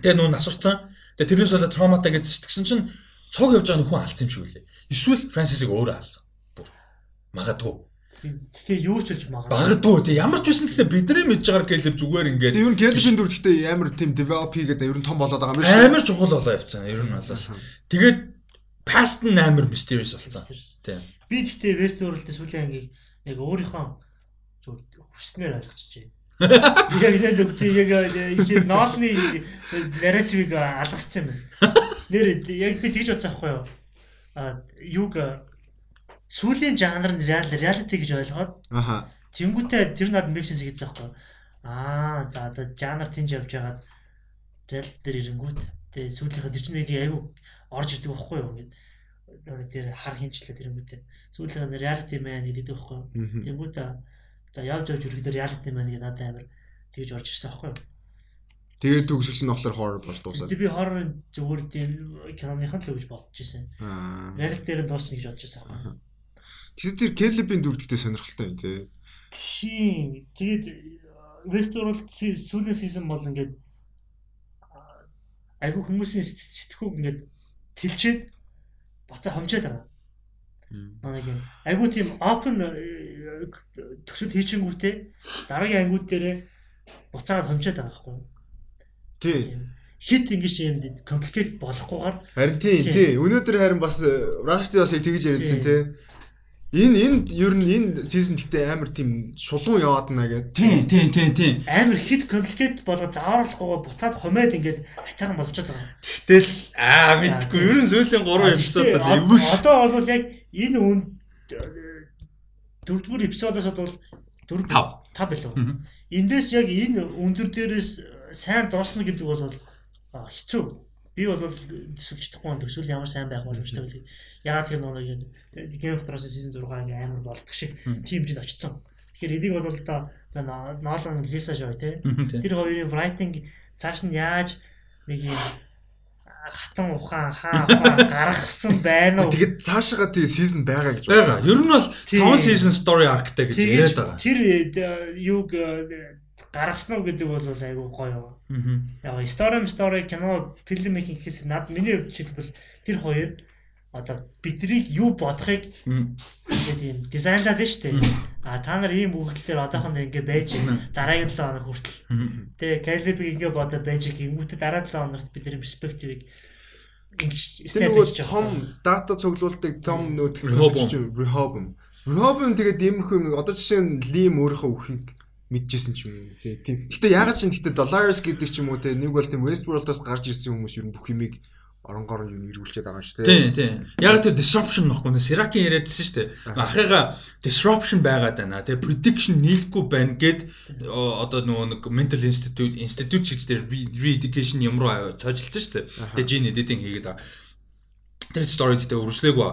Тэгээ нөө насурцсан. Тэгээ тэрнээс болоод травматай гэж тэгсэн чинь цог явж байгаа нөхөн алдсан юм шиг үлээ. Эсвэл Francis-ыг өөрөө алсан. Бүр магадгүй. Гэтэ юу ч хэлж магадгүй. Багдгүй тий ямар ч байсан гэхдээ бидний мэдж байгаа Caleb зүгээр ингээд. Ер нь Caleb-ийн дүр гэхдээ амар тийм develop хийгээд ер нь том болоод байгаа юм шиг. Амар чухал болоо явцсан ер нь болоо. Тэгээд past нь амар mysterious болсон. Тий. Би гэхдээ Westworld-ийн сүүлийн ангийг яг өөрийнхөө зүгээр хүснээр ойлгочихжээ. Яг нэг үгтэй яг их ноолны нарративыг алгассан юм байна. Нэр яг би тэгж бодсон аахгүй юу? А юг сүүлийн жанр нь реалити гэж ойлгоод аха. тэнгуүтээ тэр над make sense хийсэн байхгүй аа за одоо жанр тэнж явж байгаад реалити дээр ирэнгүүт тэгээ сүүлийнхээ тэр чинь нэг айгу орж ирдэг байхгүй юу ингээд. Тэр хар хинчлээ тэрэнгүүтээ сүүлийнхээ реалити мэн гэдэг байхгүй юу? Тэнгуүтээ за явж явж ирэхдээ реалити мэн гэдэг надад амар тэгж орж ирсэн байхгүй юу? Тэгээд төгсөл нь болохоор horror бол дуусаад. Би horror зүгээр тийм киноныхан л гэж бодож ирсэн. Реалити дээр дуусна гэж бодож ирсэн. Байхгүй юу Тэр Caleb-ийн дүр гэдэг сонирхолтой юм тий. Тийм. Тэгээд Westworld сүүлийн сизон бол ингээд айгүй хүмүүсийн сэтгхүүг ингээд тэлчээд бацаа хомчоод байгаа. Юм. Айгүй тийм open э, төсөд хийчихэнгүүтээ дараагийн ангиуд дээр буцаагаад хомчоод байгаа байхгүй юу? Тий хит ингэж юм complicated болохгүйгээр харин тий тий өнөөдөр харин бас Rusty бас яг тэгж ярьдсан тий Энэ энэ ер нь энэ сизон гэхдээ амар тийм шулуун яваад наа гэдэг. Тийм тийм тийм тийм. Амар хит компликейт болго зааруулахгүйгээр буцаад хомоод ингээд хатайхан болгож байгаа. Гэтэл аа мэдгүй ер нь сүүлийн 3 эпизод л эвгүй. Одоо бол яг энэ үн дөрөвдүгээр эпизодоос бол 4 5 билүү. Эндээс яг энэ өндөр дээрээс сайн дуусна гэдэг бол хэцүү би бол төсөлж чадахгүй юм төсөл ямар сайн байх боломжтой вэ? Яагаад тэр нэг Game of Thrones season 6 ингээ амар болдог шиг тийм жинд очсон. Тэгэхээр энийг бол одоо за Nolan Lisa Joy те тэр хоёрын writing цааш нь яаж нэг юм хатан ухаан хаа ухаан гаргасан байна уу? Тэгээд цаашаага тий season байгаа гэж байгаа. Ер нь бол 5 season story arcтай гэж яриад байгаа. Тэр юуг гаргасан уу гэдэг бол айгүй гоё. Аа. Яг story story кино фильм мейкинг гэхээс над миний хувьд жишээлбэл тэр хоёр одоо биднийг юу бодохыг ингээд юм дизайнлаад нь штэ. А та нар ийм үгдлээр одоохондоо ингээ байж дараагийн 7 хоног хүртэл. Тэгээ Caleb-ийг ингээ бодо байж гингүүтээ дараа 7 хоногт бид нар перспективыг ингэж нөгөө хийж том дата цуглуулдаг том нөт Rehoboam. Rehoboam. Rehoboam тэгээд иймэрхүү юм одоо жишээ нь Lim өөрийнхөө үхийг мэдчихсэн ч юм уу тийм. Гэтэ ягаад ч гэтэ Dollars гэдэг ч юм уу те нэг бол тийм Westworld-оос гарч ирсэн хүмүүс ер нь бүх юмыг оронгоор юм эргүүлчихэд байгаа шүү Тийм дээ. тийм. Яг тэр disruption нөхгүй нэ Сиракийн яриадсэн шүү дээ. Ахыгаа disruption байгаад байна. Тэгээ prediction нийлэхгүй байна гэд одоо нөгөө нэг mental institute institute гэж тэр re-education юм руу цожилсан шүү дээ. Тэгээ gene editing хийгээд байгаа. Тэр story дээр үргэлжлээгүй.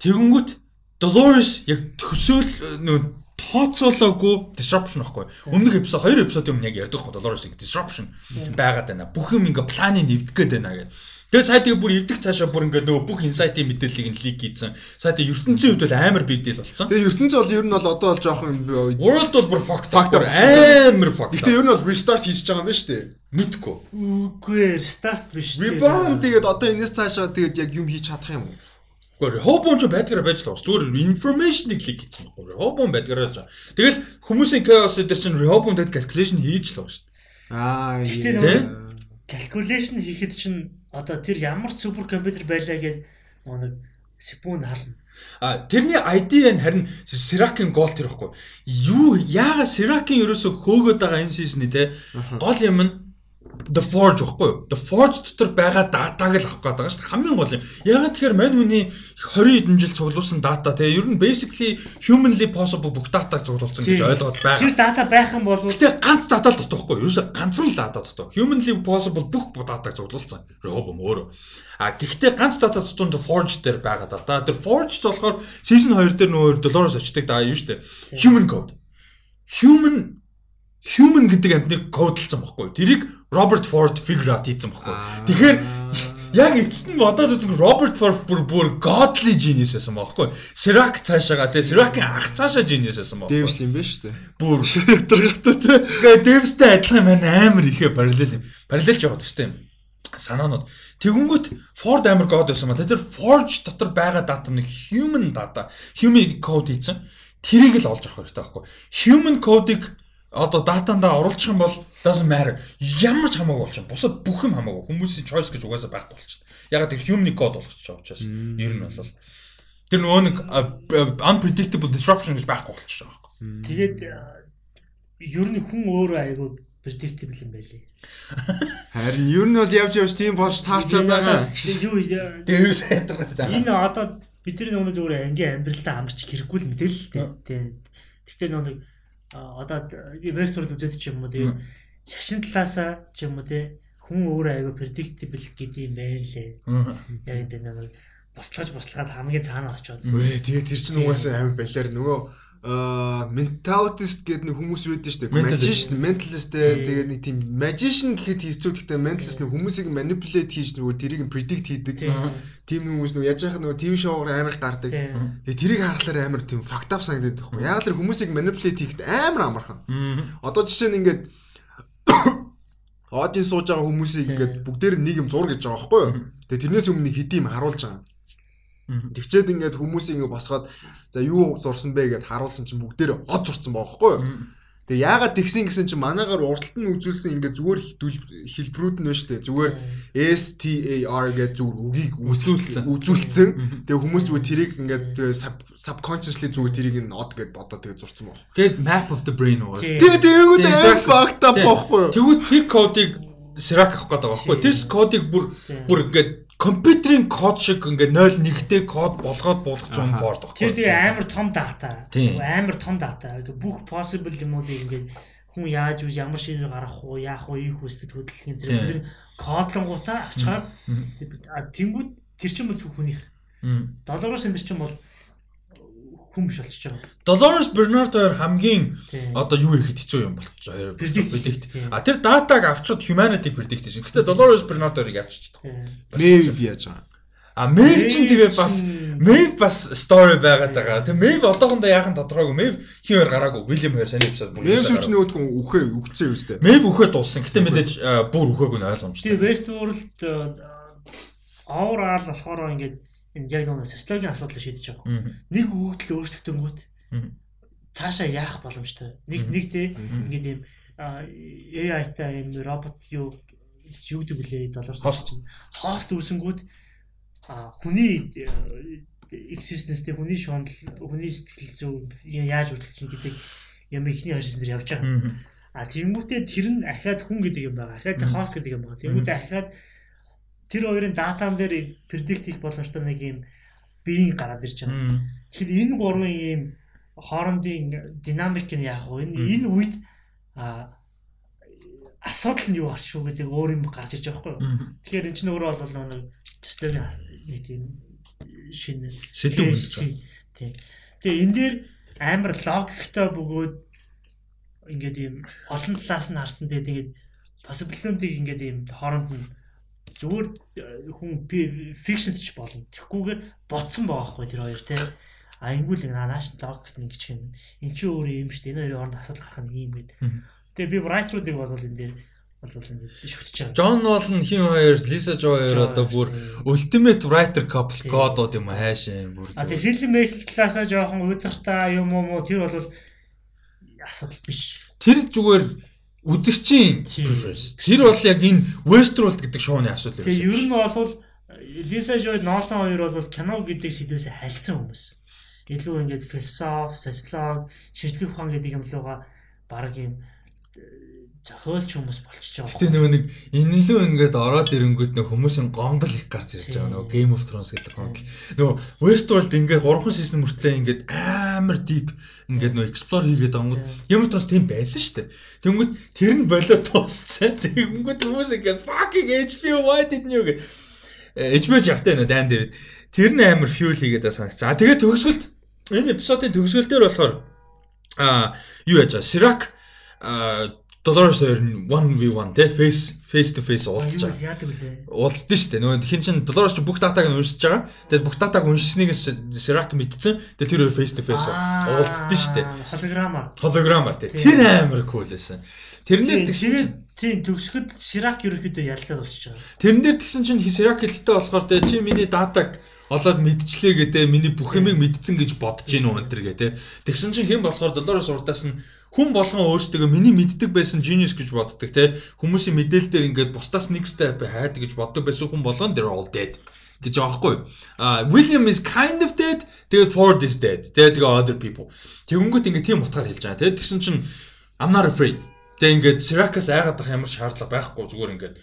Тэгэнгүүт Dolores яг төсөөл нөгөө тооцоолоогүй disruption байхгүй. Өмнөх эпизод хоёр эпизод юм яг ярьдаг хөө Dolores-ийг disruption байгаад байна. Бүх юм ингээ планыг нэвдэх гээд байна гэдэг. Тэгээ сайтыг бүр эвдэх цаашаа бүр ингээ нөгөө бүх инсайтын мэдээллийг нь лик хийсэн. Сайтын ертөнцийн хувьд бол амар deal болсон. Тэгээ ертөнц бол ер нь бол одоо бол жоохон World бол бүр up. амар fucked Гэтэ ер нь бол restart хийж байгаа юм байна шүү дээ. Мэдгүй. Үгүй старт биш. Rebound тэгээд одоо энэс цаашаа тэгээд яг юм хийж чадах юм уу? Гэхдээ хобон ч байдгаар байж л бас зүгээр information-ыг лик хийсэн байхгүй. Хобон байдгаар байгаа. Тэгэл хүмүүсийн chaos дээр чинь хобон дэд calculation хийж л байгаа шүү дээ. Аа. Гэтэ яа. нөгөө calculation хийхэд чинь одоо тэр ямар супер компьютер байлаа гэж нэг секунд хална. А тэрний ID нь харин Sirac-ийн гол тэр ихгүй. Юу яагаад Sirac-ийн ерөөсө хөөгөөд байгаа энэ season-ы те гол юм нь The Forge ихгүй юу? The Forge дотор байгаа датаг л авах гээд байгаа шүү дээ. Хамгийн гол юм. Ягаад тэгэхээр мань хүний 20 хэдэн жил цуглуулсан дата те ер нь basically humanly possible бүх датаг цуглуулсан гэж ойлгоод байгаа. Тэр дата байх юм бол Гэтэ ганц дата л дутуухгүй. Ерөөсө ганцхан л дата дутуу. Humanly possible бүх датаг цуглуулсан. Rehoboam өөрөө. А гэхдээ ганц дата дутуунд Forge дээр байгаа дата. Тэр Forge болохоор season 2 дээр нөгөө Dolores очдаг даа юу штэ. Human code. Human human гэдэг амтныг кодлцсон байхгүй. Тэрийг Роберт Форд figure out хийсэн байхгүй. Тэгэхээр яг эцэст нь бодоод үзэн Роберт Форд бүр бүр godly genius байсан байхгүй. Sirac цаашаага тэгээ Sirac-ийн ах цаашаа genius байсан байхгүй. Дэвс юм байна шүү дээ. бүр Тэргэттэй те. Тэгээ Дэвстэй адилхан маань амар ихэ параллел юм. Параллелж яваад байна тийм. Санаанууд. Тэгэнгүүт Ford амар god байсан ма. Тэр Forge дотор байгаа дата нь human data, human code хийсэн. Тэрийг л олж авах хэрэгтэй байхгүй. Human code-ыг одоо датандаа оруулчих юм бол doesn't matter. Ямар ч хамаагүй болчих. Бусад бүх юм хамаагүй. Хүмүүсийн choice гэж угаасаа байхгүй болчих. Ягаад тэр human code болгочих байгаа учраас ер нь бол тэр нөгөө нэг unpredictable disruption гэж байхгүй болчих байгаа байхгүй. тэгээд ер нь хүн өөрөө айгүй predictable юм байлээ. Харин ер нь бол явж явж тийм болж таарчаад байгаа. Юу э, Дэвс хайдраад энэ одоо бидний нөгөө зүгээр ангийн амьдралдаа амарч хэрэггүй л мэдээлэл л дээ. Тэ. Гэхдээ нөгөө одоо инвестор үзээд ч юм уу тэгээ шашин талаасаа ч юм уу те хүн өөрөө айгүй predictable гэдэг юм байна лээ. Яг энэ нэг бостлогож бостлгаад хамгийн цаана очиод. Вэ тэгээ тэр чинь угаасаа амар балиар нөгөө аа mentalist гэдэг нэг хүмүүс байдаг шүү дээ. Magician, mentalist те тэгээ нэг тийм magician гэхэд хэцүү гэхдээ mentalist нэг хүмүүсийг manipulate хийж нөгөө тэрийг predict хийдэг. Тийм хүмүүс нөгөө яаж яхад нөгөө TV шоугаар амар гардаг. Тийм. Тэгээ тэрийг харахаар амар тийм fucked up санагдаад байхгүй. Яг л хүмүүсийг manipulate хийхэд амар амархан. Одоо жишээ нь ингээд Одын сууж байгаа хүмүүсийг ингээд бүгдээр нэг юм зур гэж байгаа байхгүй юу? Тэгээ тэрнээс өмнө нэг хэдийн юм харуулж байгаа. Тэгчээд ингээд хүмүүсийг ингээд босгоод за юу зурсан бэ гэдээ харуулсан чинь бүгдээр од зурсан байгаа байхгүй юу? Тэгээ яагаад тэгсэн гэсэн чинь манаагаар урталт нь үзүүлсэн ингээд зүгээр хэлбэрүүд нь дээ. Зүгээр STAR гэдэг зүгээр үгийг Үзүүлсэн. үзүүлсэн. Тэгээ хүмүүс зүгээр тэрийг ингээд тэгээ sub- subconsciously зүгээр тэрийг нь од гэд бодоод тэгээ зурсан байна. Тэгээд map of the brain уу. Тэгээ тэнгүүд exactly. fucked up байхгүй юу? Тэгвэл тэр кодыг Sirac авах гэдэг байгаа байхгүй. Тэр кодыг бүр бүр ингээд компьютерийн код шиг ингээд 0 1-тэй код болгоод болгоцсон Аха. Ford Тэр байхгүй. тэгээ амар том дата. Тийм. Амар том дата. Ингээ бүх possible юмуудыг ингээ хүн яаж үз ямар шинээр гарах уу, яах уу, ийх үстэд хөдөлгөхийн тэр Тийм. нар кодлонгуудаа авчгаад Мгм. а тэнгууд тэр чинь бол зөв хүнийх. Мм. Доллароос энэ чинь бол хүн биш болчихж байгаа. Dolores Bernardo хоёр хамгийн одоо юу ихэд хэцүү юм болчих хоёр Predict. А тэр датаг авчид humanity predict шин. Гэтэ Dolores Bernardo хоёрыг авчиж чадахгүй. Мэв яаж байгаа. А Meg чинь тэгээ бас Мэйв бас story байгаад байгаа. Тэг Мэйв одоохондоо яахан тодорхойгүй. Мэйв хоёр гараагүй. William хоёр саний эпизод бүр. Мэм сүч нөгөөдгөө үхээ үгцээ юу сте. Мэйв үхээ дууссан. Гэтэ мэдээж бүр үхээгүй нь ойлгомжтой. Тэгээ Westworld overall болохоор ингээд энэ яг нэг социологийн асуудлыг шийдэж байгаа. Мгм. Нэг өгөгдөл өөрчлөгдөнгүүт цаашаа яах боломжтой. Нэг нэг те ингээд юм AI-тай энэ робот юу юу гэдэг вүлээ доллар Хост. хост үүсэнгүүт хүний existence тэ хүний шунал хүний сэтгэл зүй яаж үргэлж чинь гэдэг юм ихний хашис нэр явж байгаа. А тэгмүүтээ тэр нь ахаад хүн гэдэг юм байгаа. Ахаад хост гэдэг юм байгаа. Тэгмүүтээ ахаад тэр хоёрын датан дээр predict хийх боломжтой нэг юм биеийн гараад ирж байгаа. Тэгэхээр энэ гурван ийм хоорондын динамик нь яах вэ? Энэ энэ үед асуудал нь юу гарч шүү гэдэг өөр юм гарч ирж байгаа байхгүй юу? Тэгэхээр энэ ч өөрөө бол нэг төстэй нэг тийм шинэ үүсэж байгаа. Тийм. Тэгээ энэ дээр амар логиктой бөгөөд ингээд ийм олон талаас нь харсан тэгээ тэгээд possibility-г ингээд ийм хооронд нь зүгээр э, хүн фикшнт ч болно. Тэгэхгүйгээр ботсон байгаа хгүй тэр хоёр те. А ингүүл нааш логик нэг ч юм. Эн чинь өөрөө юм шүү дээ. Энэ хоёрын хооронд асуудал гарах нь гэдэг. Мгм. Тэгээ би writer-уудыг бол энэ дээр бол ингээд шүтж байгаа. John Nolan хин хоёр, Lisa Joy хоёр одоо бүр ultimate writer couple Тийм. god юм хаашаа бүр. А тэгээ фильм мейкинг талаасаа жоохон удиртай юм уу мó тэр бол асуудал биш. Тэр зүгээр үзэгчийн preference. Тэр бол яг энэ Westworld гэдэг шоуны асуудал Тэгээ ер юм. нь бол Лиса Жой Нолан хоёр бол кино гэдэг сэдвээс хальцсан хүмүүс. Илүү ингээд философи, социолог, шинжлэх ухаан гэдэг юм лугаа баг юм зохиолч хүмүүс болчихж Гэтэ байгаа. нөгөө нэг энэ лөө ингээд ороод ирэнгүүт нэг хүмүүсийн гомдол их гарч ирж байгаа нөгөө Game of Thrones гэдэг гомдол. Нөгөө Westworld ингээд 3 season мөртлөө ингээд амар deep ингээд нөгөө explore хийгээд онгод Game of Thrones тийм байсан шүү дээ. Тэнгүүт тэр нь болоо туусцсан. Тэнгүүт хүмүүс ингээд fucking HBO why didn't you гэх HBO явтай нөө дан дээр тэр нь амар fuel хийгээд санагцсан. А тэгээд төгсгөлд энэ эпизодын төгсгөл дээр болохоор а юу яаж Sirac а Dolores хоёр нь 1v1 те face face to face уулзж байгаа. яадаг үлээ. Уулздаг шүү дээ. Нөгөө хин чин Dolores ч бүх датаг нь уншиж байгаа. Тэгээд бүх датаг уншсныг Sirac мэдсэн. Тэгээд тэр хоёр face to face уулздаг шүү дээ. Холограмаар те. Тийм. Тэр амар cool байсан. Тэрнэр тэгсэн тийм төгсгöd Ширак ерөөхдөө ялтаад усч байгаа. Тэрэн дээр тэгсэн чинь Sirac хэлтэй болохоор те чи миний датаг олоод мэдчлээ гэдэг миний бүх юмыг мэдсэн гэж бодож гин төр гэ те. Тэгсэн чинь хэн болохоор Dolores урдаас нь хүн болгон өөрсдөө миний мэддэг байсан genius гэж боддог те. Хүмүүсийн мэдээлэл дээр ингээд бусдаас нэг step хайдаг гэж боддог байсан хүн болгон they're all dead гэж байгаа юу? А William is kind of dead. Тэгээд Ford is dead. Тэгээд тэгээ other people. Тэгэнгүүт ингээд тийм утгаар хэлж байгаа. Тэгээд тэгсэн чинь I'm not afraid. Тэгээд ингээд Syracuse айгаад байх ямар шаардлага байхгүй зүгээр ингээд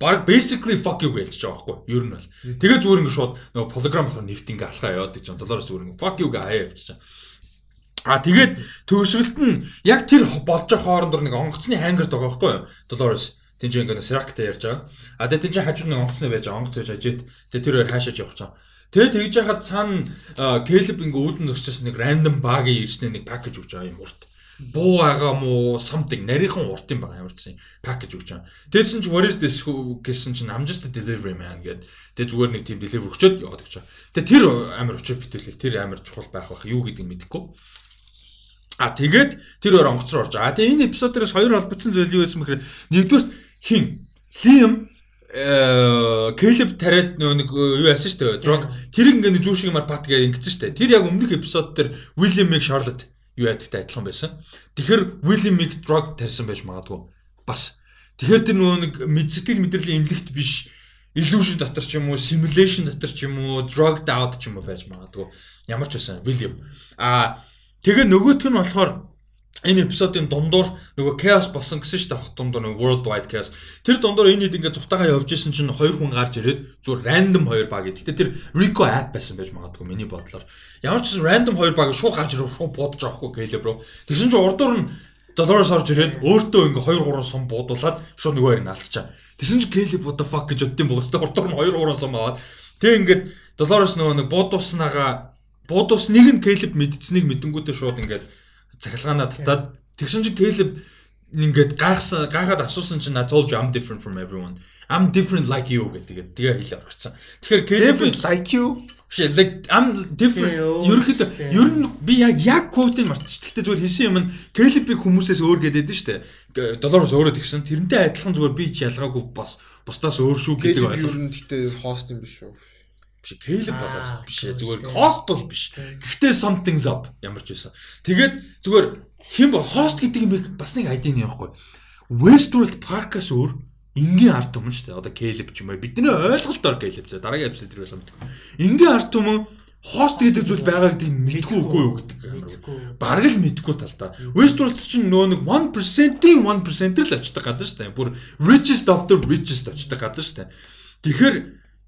баг basically fuck you гэж байгаа байхгүй юу? Ер нь бол. Тэгээ зүгээр ингээд шууд нөгөө hologram болохоор нэвт ингээд алхаа яваад гэж байна. Доллароос зүгээр ингээд fuck you гээ хаяа явчихсан. А тэгээд төгсгөлт нь яг тэр болж байгаа хоорондор нэг онгоцны хангер байгаа байхгүй юу? Доллароос Тин чинь ингээд Syracuse ярьж байгаа. А тэгээд тин чинь хажууд нэг онгоцны байж байгаа. Онгоц байж ажээд тэгээд тэр хоёр хаашаач явах чам. Тэгээд тэгж яхад цаана Caleb ингээ үүдэн зөксөс нэг random bug-ийн ирснээр нэг package өгч байгаа юм урт. Буу байгаа мó something нарийнхан урт юм байгаа юм package өгч байгаа. Тэгсэн чинь what is this гэсэн чинь I'm just a delivery man гэд. Тэгээд зүгээр нэг тийм delivery өгчөөд яваад гэж байгаа. Тэгээд тэр амар өчөө битүүлэг тэр амар чухал байх бах юу гэдгийг мэдэхгүй. А тэгээд тэр өөр онгоц руу орж байгаа. Тэгээ энэ эпизод дээрээс хоёр холбогдсон зүйл юу байсан бэхээр нэгдүгээр хин Liam э Caleb тариад нэг юу яасан шүү дээ. Drug тэр ингээ нэг зүүр шиг юмар бат гэж ингэсэн шүү дээ. Тэр яг өмнөх эпизод дээр William-ыг Charlotte юу ядагтай адилхан байсан. Тэгэхээр William-ыг drug тарьсан байж магадгүй. Бас. Тэгэхээр тэр нөгөө нэг мэдсэтгэл мэдрэлийн имлэгт биш illusion дотор ч юм уу, simulation дотор ч юм уу, drugged out ч юм уу байж магадгүй. Ямар ч байсан William. А тэгээ нөгөөх нь болохоор энэ эпизодын дундуур нөгөө chaos болсон гэсэн шүү дээ хот дундуур нөгөө world wide chaos. Тэр дундуур энэ хэд ингээд цухтагаа явж исэн чинь хоёр хүн гарч ирээд зүгээр random хоёр баг. Гэтэ тэр Rico app байсан байж магадгүй миний бодлоор. Ямар ч random хоёр баг шууд гарч ирэх шууд буудаж байгаа хгүй Caleb руу. Тэгсэн чинь урдуур нь Доллароос орж ирээд өөртөө ингээ 2 3 сум буудуулаад шууд нөгөө нь алдчихаа. Тэгсэн чинь Caleb what the fuck гэж боддсон бөгөөс урдуур нь 2 3 сум аваад тэг ингээд Доллароос нөгөө нэг буудууснаагаа буудус нэг нь Caleb мэдцнийг мэдэнгүүтээ шууд ингээд цахилгаанаа татаад тэгсэн чинь Caleb ингээд гайхсан гайхаад асуусан чинь I told you I'm different from everyone. I'm different like you гэдэг. Тэгээ хэлээ орчихсон. Тэгэхээр Caleb like you. Биш like am different ерөөхдөө ер нь би яг яг quote-ыг мартчих. Гэхдээ зүгээр хэлсэн юм нь Caleb-ийг хүмүүсээс өөр гэдэг нь шүү дээ. Доллароос өөрөө тэгсэн. Тэрнтэй адилхан зүгээр би ч ялгаагүй бас бусдаас өөр шүү гэдэг байлаа. Caleb ер нь гэхдээ хост юм биш үү? Биш Caleb болоос биш зүгээр host бол биш. Гэхдээ something's up ямар ч байсан. Тэгээд зүгээр хэн бол host гэдэг юм бас нэг ID нь явахгүй. Westworld Park-аас өөр энгийн арт түмэн шүү дээ. Одоо Caleb ч юм уу. Бидний ойлголтоор Caleb зэ дараагийн эпизод дэр байсан мэт. Энгийн арт түмэн хост гэдэг зүйл байгаа гэдгийг мэдгүй үгүй юу гэдэг. Бараг л мэдгүй талдаа. Westworld чинь нөө нэг 1%-ийн 1% л очдог газар шүү дээ. Бүр richest of the richest очдог газар шүү дээ. Тэгэхээр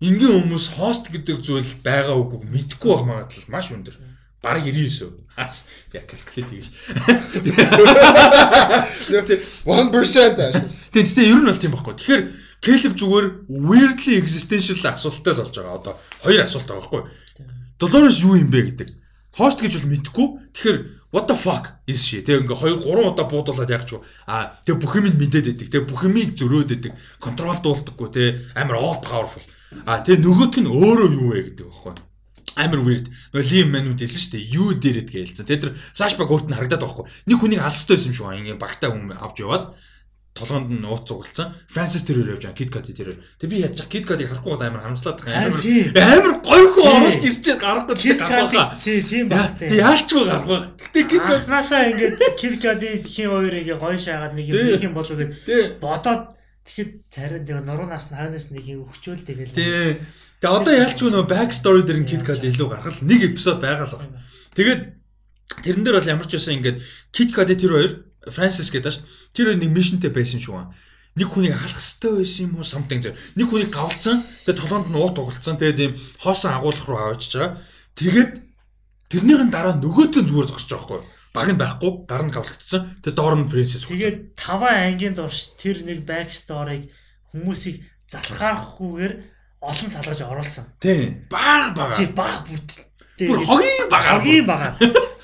энгийн хүмүүс хост гэдэг зүйл байгаа үгүй мэдгүй байх магадлал маш өндөр. Бараг 99%. Ас я калькулет хийж. 1% ааш. Тэгээд ер нь бол тийм байхгүй. Тэгэхээр Caleb зүгээр weirdly existential асуулттай л болж байгаа. Одоо хоёр асуулт байгаа байхгүй. Dolores юу юм бэ гэдэг. Host гэж бол мэдэхгүй. Тэгэхээр what the fuck is she? Тэгээ ингээ 2 3 удаа буудуулаад яг ч аа тэгээ бүх юм мэдээд байдаг. Тэгээ бүх юмыг зөрөөд байдаг. Контролдуулдаггүй те амар all powerful. Аа тэгээ нөгөөт нь өөрөө юу вэ гэдэг байхгүй амар weird. Нөгөө Лим манууд хэлсэн шүү дээ. Юу дээрэд гэж хэлсэн. Тэгээд тэр флашбак өөрт нь харагдаад байхгүй. Нэг хүнийг алстай байсан юм шүү. Ингээ багтаа хүн авч яваад толгоонд нь ууц цугалцсан. Франсис тэрээр явж байгаа. Кит Кад тэрээр. Тэг би яаж Кит Кадыг харахгүй гоо амар харамслаад байгаа. Амар амар гоё хөө оруулж ирчээд гарахгүй Кит Кад. Тий, тийм баг. Тэг яалчгүй гарахгүй. Гэтэ Кит Кад наасаа ингээд Кит Кадыг хин хоёр ингээ гоё шаагаад нэг юм их юм болов гэдэг бодоод тэгэхэд царин тэгээ нуруунаас нь хойноос нэг юм өгчөөл тэгэл. Тий. Тэгээ одоо ялчгүй нөө back story дээр нь Kit Kat илүү гаргал нэг эпизод байгаа л байна. Тэгээд тэрэн дээр бол ямар ч байсан ингээд Kit Kat тэр хоёр Francis гэдэг шүү. Тэр хоёр нэг мишнтэй байсан шиг байна. Нэг хүнийг алах хэрэгтэй байсан юм уу something зэрэг. Нэг хүнийг гавлцсан. Тэгээд толгоонд нь уут угалцсан. Тэгээд ийм хоосон агуулах руу аваачиж байгаа. Тэгээд тэрнийхэн дараа нөгөөдгөө зүгээр зогсож байгаа байхгүй? Баг нь байхгүй гар нь гавлагдсан. Тэгээ доор нь Francis. Тэгээд таван ангийн дурш тэр нэг story-г хүмүүсийг залхаарахгүйгээр олон салгаж оруулсан. Тийм. Баг бага. Тийм баг бүр. Бүр хогийн бага. Хогийн бага.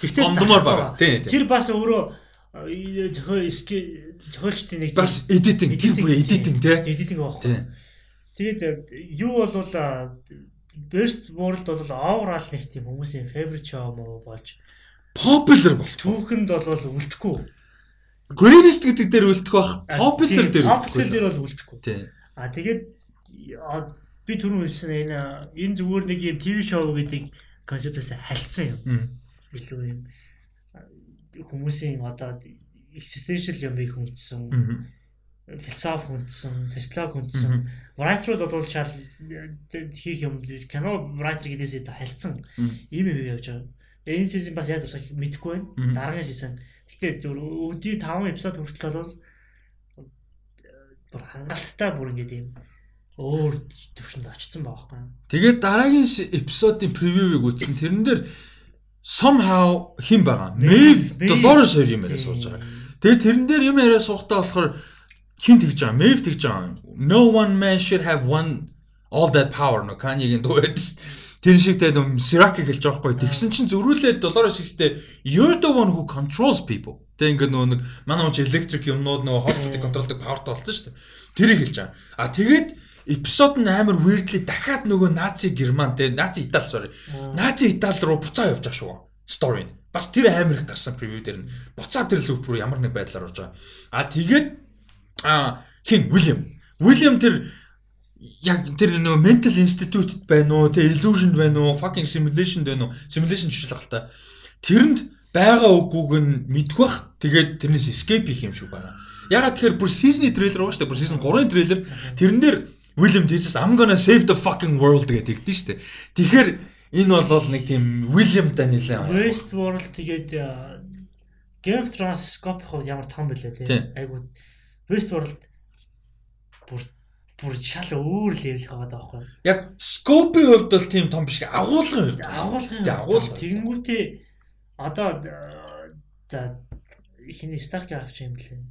Гэхдээ ондмор бага. Тийм. Тэр бас өөрөө зохиол зохиолчдын нэг бас эдитинг тэр бүр эдитинг тий. Эдитинг байхгүй. Тэгээд юу болвол Best World бол overall нэг тийм хүмүүсийн favorite show мөн болж popular болт. Түүхэнд бол үлдэхгүй. Greatest гэдэг дээр үлдэх бах. Popular дээр. Popular дээр бол үлдэхгүй. А тэгээд би түрүүн хэлсэн энэ энэ зүгээр нэг юм ТV шоу гэдэг концептээс хальцсан юм. Илүү юм хүмүүсийн одоо existential юмыг хүндсэн философи хүндсэн, социолог хүндсэн, writer-ууд бол шал хийх юм кино writer гэдээсээ хальцсан ийм юм явж байгаа. Энэ сизон бас яаж тусах мэдэхгүй байна. Дараагийн сизон. Гэтэ зөв өдий 5 эпизод хүртэл бол бүр хангалттай бүр ингэдэг юм өөр төвшөнд очсон байгаа байхгүй. Тэгээд дараагийн эпизодын превьюыг үзсэн. Тэрэн дээр somehow хим байгаа. Maeve Dolores хоёр юм яриа сууж байгаа. Тэгээд тэрэн дээр юм яриа суухтаа болохоор хин тэгж байгаа. Maeve тэгж байгаа. No one man should have one all that power no Kanye-гийн дуу байдаг шүү. Тэр шигтэй юм Sirac хэлж байгаа байхгүй. Тэгсэн чинь зөрүүлээд Dolores ихтэй you're the one who controls people. Тэг ингээд нөгөө нэг манай хүн электрик юмнууд нөгөө hospital контролдог powerтай болсон шүү дээ. Тэрийг хэлж байгаа. А тэгээд эпизод нь амар weirdly дахиад нөгөө Наци Герман те Наци Итали sorry. Наци Итали руу буцаа явж байгаа шүү. Story нь. Бас тэр амар их гарсан превью дээр нь буцаа тэр лүп рүү ямар нэг байдлаар орж байгаа. А тэгээд а хин Уильям. Уильям тэр яг тэр нөгөө mental institute байна уу те illusion байна уу fucking simulation байна уу simulation жишээлх л та. Тэрэнд байгаа үгүйг нь мэдгүй бах. Тэгээд тэрнээс escape хийх юм шиг байна. Ягаад тэгэхээр бүр season-ы трейлер шүү дээ. Бүр season 3-ын трейлер. Тэрэн дээр William Jesus I'm gonna save the fucking world гэдэг тэгдэж штэ. Тэгэхээр энэ бол нэг тийм William-тай нэлээ. Westworld тэгээд Game of Thrones scope хувьд ямар том бэлээ тий. Айгуу Westworld бүр бүр шал өөр левел хагаад байгаа байхгүй. Яг scope-ийн хувьд бол тийм том биш. Агуулгын хувьд. Агуулгын хувьд. Тэгэнгүүтээ одоо за хиний Stark авч юм блэ.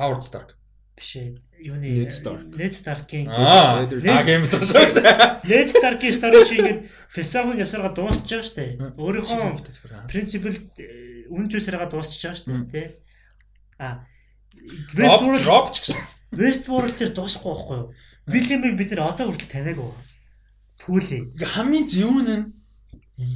Howard Stark биш ээ юуны Ned Stark. Ned Stark-ийн аа Game of Thrones Ned Stark-ийн story чи ингээд философийн явсараа дуусч байгаа штэ. Өөрийнхөө принципл үн зүйлсээрээ дуусч байгаа штэ тий. А Westworld Westworld тэр дуусахгүй байхгүй юу? William-ыг бид нэр одоо хүртэл таниаг байгаа. Пүли. Хамгийн зөвүүн нь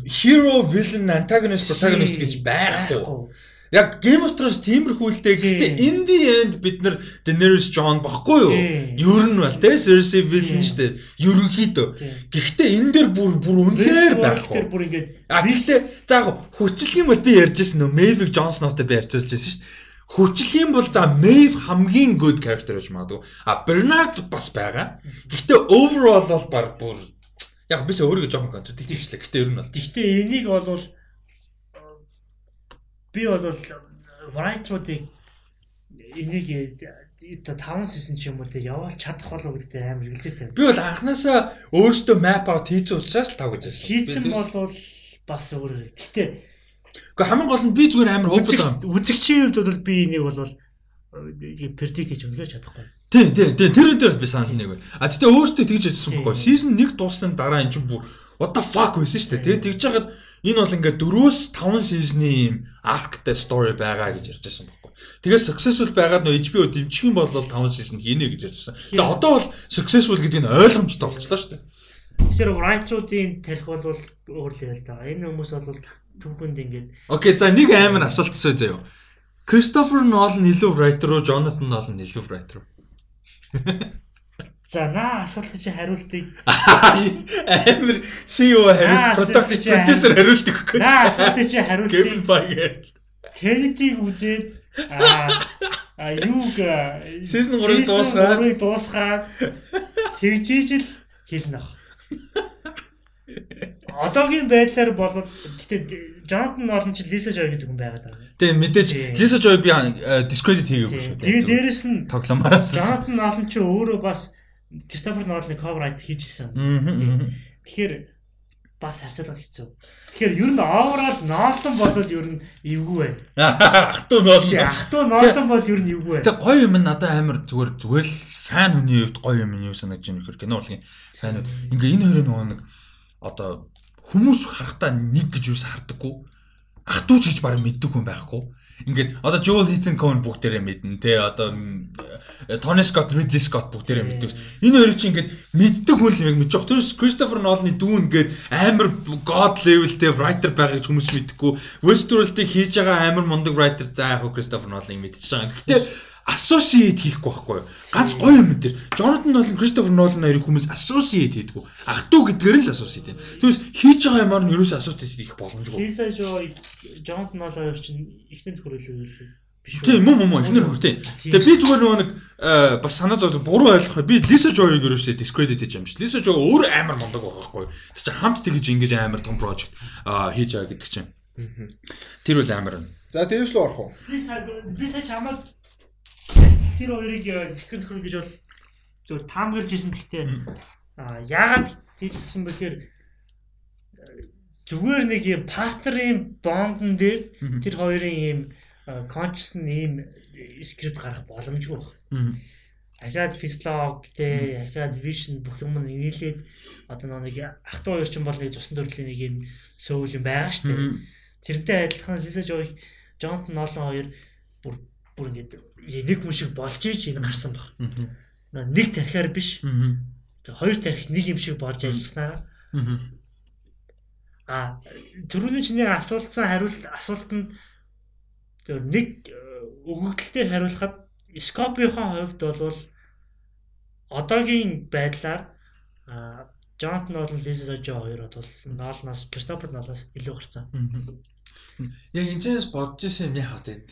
hero, villain, antagonist, protagonist гэж байхгүй. Яг Game of Thrones тиймэрхүүлтэй. Гэхдээ in the end бид нар Daenerys Jon баггүй юу? Ер нь бол те Cersei villain шүү дээ. Ерөнхийдөө. Гэхдээ энэ дээр бүр бүр үнэхээр байхгүй. Бүр ингээд А гэхдээ за яг хүчлэх юм бол би ярьжсэн нөө Maeve Jon Snow-тай би ярьжулж байсан шүү дээ. Хүчлэх юм бол за Maeve хамгийн good character гэж магадгүй. А Bernard бас байгаа. Гэхдээ overall бол баг бүр яг бис өөрийгөө жоохон контрдиктивчлээ. Гэхдээ ер нь бол. Гэхдээ энийг бол би бол writer-уудыг энийг та 5 season ч юм уу те явуулж чадах болов гэдэг амар хэлзээтэй. Би бол анханасаа өөртөө map out хийсэн учраас л тав гэж байсан. Хийсэн бол бас өөр. Гэхдээ Гэхдээ хамгийн гол нь би зүгээр амар хөөбөд үзэгчийн хувьд бол би энийг бол predict хийж өнгөрч чадахгүй. Тийм тийм тийм тэр дээр би санал нэг бай. А тэгтээ өөртөө тэгж хэлсэн байхгүй. Season 1 дууссан дараа эн чинь бүр what the fuck байсан шүү дээ. Тэгээ тэгж жагаад энэ бол ингээд 4-өөс 5 season-ы юм arc-тай story байгаа гэж ярьж байсан байхгүй. Тэгээ successful байгаад нөө HBO дэмжих юм бол 5 season хийнэ гэж ярьжсэн. Тэгээ одоо бол successful гэдэг нь ойлгомжтой болчихлоо шүү дээ. Тэгэхээр writer-уудын тарих бол өөр л та. Энэ хүмүүс бол түүхэнд ингээд Окей, за нэг амар асуулт асууя заяа. Christopher Nolan илүү writer уу, Jonathan Nolan илүү writer уу? За наа асуулт чи хариултыг амар CEO хариулт producer хариулт өгөхгүй. Наа асуулт чи хариултыг Kevin Feige. Tenet-ийг үзээд аа юуг season 3-ыг дуусгаад 3-ыг дуусгаад тэгжиж л хэлнэ ах. Одоогийн байдлаар бол гэтээ Jonathan Nolan ч Lisa Joy гэдэг хүн байгаад байгаа. Тэгээ мэдээж Lisa Joy би discredit хийгээгүй шүү. Тэгээ дээрэс нь тогломоос Jonathan Nolan ч өөрөө бас Christopher Nolan-ы cover art хийжсэн. Тэгэхээр бас харьцуулах хэцүү. Тэгэхээр ер нь оврал ноолон болол ер нь эвгүй байна. Ахтуу ноолон. Тий, ахтуу ноолон бол ер нь эвгүй байна. Тэг гоё юм нь надад амар зүгээр зүгээр л фан хүний хувьд гоё юм юу санагдаж байна гэхээр кино урлагийн фанууд ингээ энэ хоёрын нөгөө нэг одоо хүмүүс харахтаа нэг гэж юус хардаггүй. Ахтууч гэж барин мэддэг хүн байхгүй. Ингээд одоо Joel Heaton Cohen бүгдээрээ мэднэ те одоо Tony Scott, Ridley Scott бүгдээрээ мэддэг. Энэ хоёрыг чи ингээд мэддэг хүн л яг мэдчих. Тэрс Christopher Nolan-ы дүүн ингээд амар god level-тэй writer байгаа гэж хүмүүс мэдхгүй. Westworld-ыг хийж байгаа амар мундаг writer за яг Christopher Nolan-ыг мэдчихэж байгаа. Гэхдээ associate хийхгүй байхгүй юу? Ганц гоё юм дээр. Jonathan Nolan, Christopher Nolan хоёрыг хүмүүс associate トゥ гэдгээр л associate юм. Тэгвэл хийж байгаа юмар нь ерөөсөө associate хийх боломжгүй. Lisa Joy, Jonathan Nolan хоёр чинь ихнэр хөрөлөө биш үү? Тийм мөн мөн ихнэр хөр тийм. Тэгээ би зүгээр нөгөө нэг бас санаа зовлон буруу ойлгох. Би Lisa Joy-ыг ерөөсөө discredit хийж юм биш. Lisa Joy өөр амар мундаг байхгүй юу? Тэг чи хамт тэгж ингэж амар том project хийж байгаа гэдэг чинь. Тэр үл амар. За дээвш рүү орох уу? Би би сая чамд тэр хоёрыг ихнэр хөр гэж бол зөв таамаглаж ирсэн гэхдээ аа яагаад тийжсэн бэхээр зүгээр нэг юм партнерын бондон дээр тэр хоёрын ийм conscious ийм скрипт гарах боломжгүй байна. Ахаад физиолог те ахаад vision бүх юм нийлээд одоо нэг ах トゥ хоёр ч юм бол нэг цусан төрлийн нэг юм сөүл юм байгаа шүү дээ. Тэрнтэй адилхан Lisa Joy, Jonathan Nolan хоёр бүр бүр ингэж нэг хүн шиг болж ийж энэ гарсан баг. Нэг тархиар биш. Хоёр тархи нэг юм шиг болж ажилласнаа. А түрүүний чиний асуултсан хариулт асуултанд тэр нэг өгөгдөлтөөр хариулахад Скопиохон хувьд бол одоогийн байдлаар Jonathan Nolan, Lisa Joy хоёр бол Nolan-аас Christopher Nolan-аас илүү гарцсан. Яг энэчнээс бодож ирсэн юм яах вэ?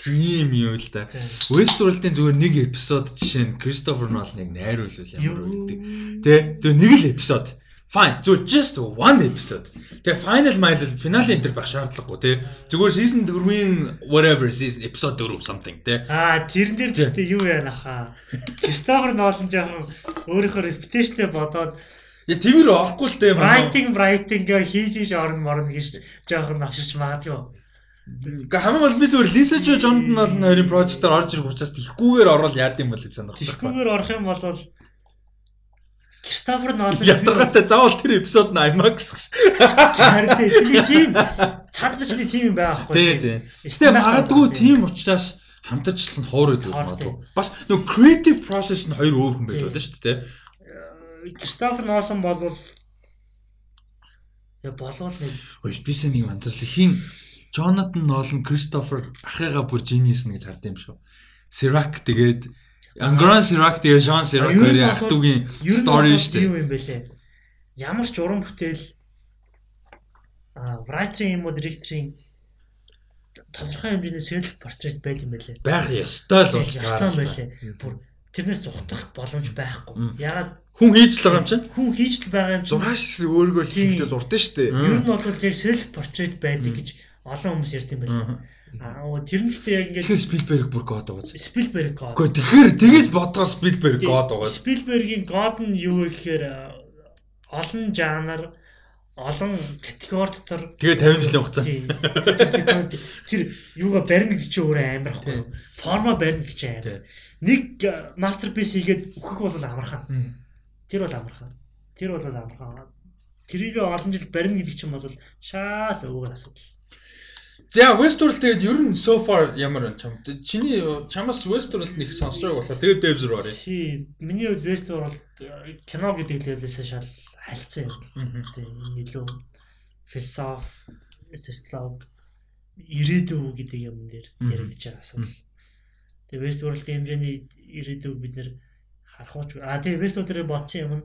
Dream юу л да. Westworld-ийн зүгээр нэг эпизод жишээ нь Christopher Nolan-ыг найруулвал ямар үгдэг. Тэ? Тэр нэг л эпизод. Fine. Зүгээр just one episode. Тэгээ final mile финалийн энэ төр байх шаардлагагүй тий. Зүгээр season 4-ийн whatever season episode 4 something тий. Аа тэрэн дээр гэхдээ юу яана хаа. Christopher Nolan жоохон өөрийнхөө reputation-ээ бодоод Я тиймэр орохгүй л дээ. Writing writing хийж иш орно морно гэж жоохон авширч магадгүй. Гэ хамгийн бол би зүгээр Lisa Joy Jonathan Nolan хоёрын project-аар орж ирэх учраас тийхгүйгээр орвол яад юм бол гэж санах. Тийхгүйгээр орох юм бол Кристофер Нолан ятгатай заавал тэр эпизод нь IMAX. Харин тийм тийм цаадлачны тийм юм байгаа байхгүй. Тий, тий. Гэтэ магадгүй тийм учраас хамтарчлал нь хоор өгдөг магадгүй. Бас нөгөө creative process нь хоёр өөр хүн байж болно шүү дээ. Кристофер Нолан бол я болвол нэг Ой би сая нэг анзаарлаа. Хин Jonathan Nolan Christopher ахыгаа бүр genius нь гэж хард юм шүү. Sirac тэгээд Angron Sirac тэгээд Jean Sirac хоёрын ах トゥ угийн story шүү дээ. юу юм бэлээ. Ямар ч уран бүтээл а writer-ийн юм уу директорийн тодорхой хэмжээний self portrait байд юм бэлээ. Байх ёстой л болж байлээ. Бүр тэрнээс зугтах боломж байхгүй. Ягаад Хүн хийж л байгаа юм чинь. хүн хийж л байгаа юм чинь Зураач өөргөө хийхдээ зурдсан шүү дээ. Ер нь бол яг self portrait байдаг гэж олон хүмүүс ярьд юм байлээ. Аа. Тэр нь гэхдээ яг ингээд Тэгэхээр Spielberg бүр god байгаа. Spielberg гоо. Гэхдээ тэгэхээр тэгэж бодгоо Spielberg god байгаа. Спилбергийн God нь юу вэ гэхээр олон жанр, олон категори дотор Тэгээ 50 жилийн хугацаа. Тэр- юугаа гэдэг чинь өөрөө амар ахгүй юу? Форма гэдэг чинь амар. Нэг мастерпис хийгээд өгөх бол амархан. Тэр бол амархан. Тэр бол амархан. Тэрийг олон жил барина гэдэг чинь бол шаал өвгөр асуудал. За Westworld тэгээд ер нь so far ямар байна чам. Чиний чамаас Westworld нэг сонсож байгаа болохоо тэгээд Devs руу оръё. Чи миний хувьд Westworld э, кино гэдэг левелээс шал хальцсан юм. Тийм илүү философи, социолог, ирээдүй гэдэг юм дээр яригдж байгаа асуудал. Тэгээ Westworld-ийн хэмжээний ирээдүйг бид нэр харах уу. А тэгээ Westworld-ээр бодсон юм нь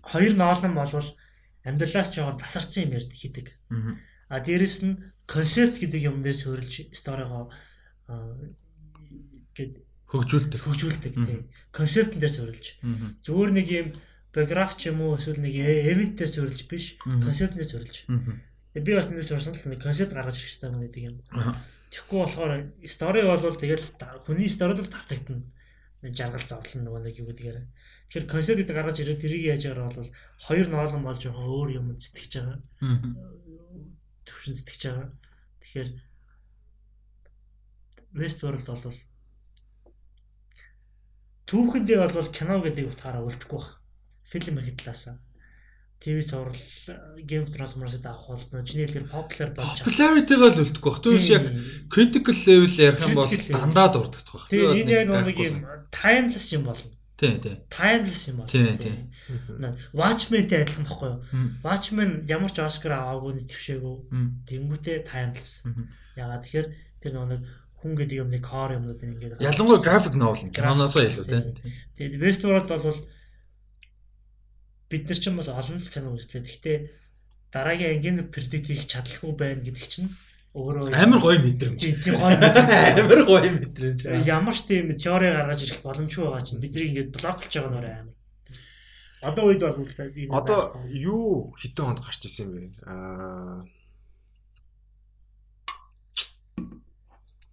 хоёр ноолон болвол амьдралаас ч яваад тасарсан юм ярьд хийдэг. Мгм. А дээрэс нь концепт гэдэг юм дээр суурилж сторигоо гээд Хөгжүүлдэг. хөгжүүлдэг тийм. Концептэн дээр суурилж. Зүгээр нэг юм биограф ч юм уу эсвэл нэг эвентээр суурилж биш, Мгм. концептнээр суурилж. Би бас нэрээс сурсан л нэг концепт гаргаж ирэх хэрэгтэй юм гэдэг юм. Тэгэхгүй болохоор стори бол тэгэл хүний сторид л тавтагдана. Нэг Жаргал зовлон нөгөө нэг юу гэдгээр. Тэгэхээр концепт гэдэг гаргаж ирээд тэрийг яаж байгаа бол хоёр ноолон болж жоохон өөр юм сэтгэж байгаа. Төвшин сэтгэж байгаа. Тэгэхээр Westworld бол түүхэндээ бол кино гэдэг утгаараа үлдэхгүй баг. Фильм их талаасаа. ТV цуврал Game of Thrones мөрөсөд авах бол нөө чиний хэлээр popular болж байгаа. Popularity-гаа л үлдэхгүй бах. Түүнээс яг critical level ярих юм бол дандаа дурддаг. Би Тэгээ энэ яг нэг юм timeless юм болно. Тий, тий. Timeless юм болно. Тий, тий. Watchmen-тэй адилхан баггүй юу? Watchmen ямар ч Oscar аваагүй нэг твшээгүй. Мм. Тэнгүүтээ timeless. Ягаад тэгэхээр тэр нэг хүн гэдэг юмны core юмнууд ингээд Ялангуяа graphic novel киноноосоо илүү тий. Тэгээд Westworld бол бид нар ч юм бас олон л кино үзлээ. Гэхдээ дараагийн ангийн predict хийх чадлаггүй байна гэдэг чинь өөрөө Амар гоё мэдрэмж. тийм тийм гоё. Амар гоё мэдрэмж. Ямар ч тийм теори гаргаж ирэх боломжгүй байгаа чинь бидний ингээд блоклж байгаа нь өөрөө амар. Одоо үед бол ийм Одоо юу хитэн хонд гарч исэн юм бэ? Аа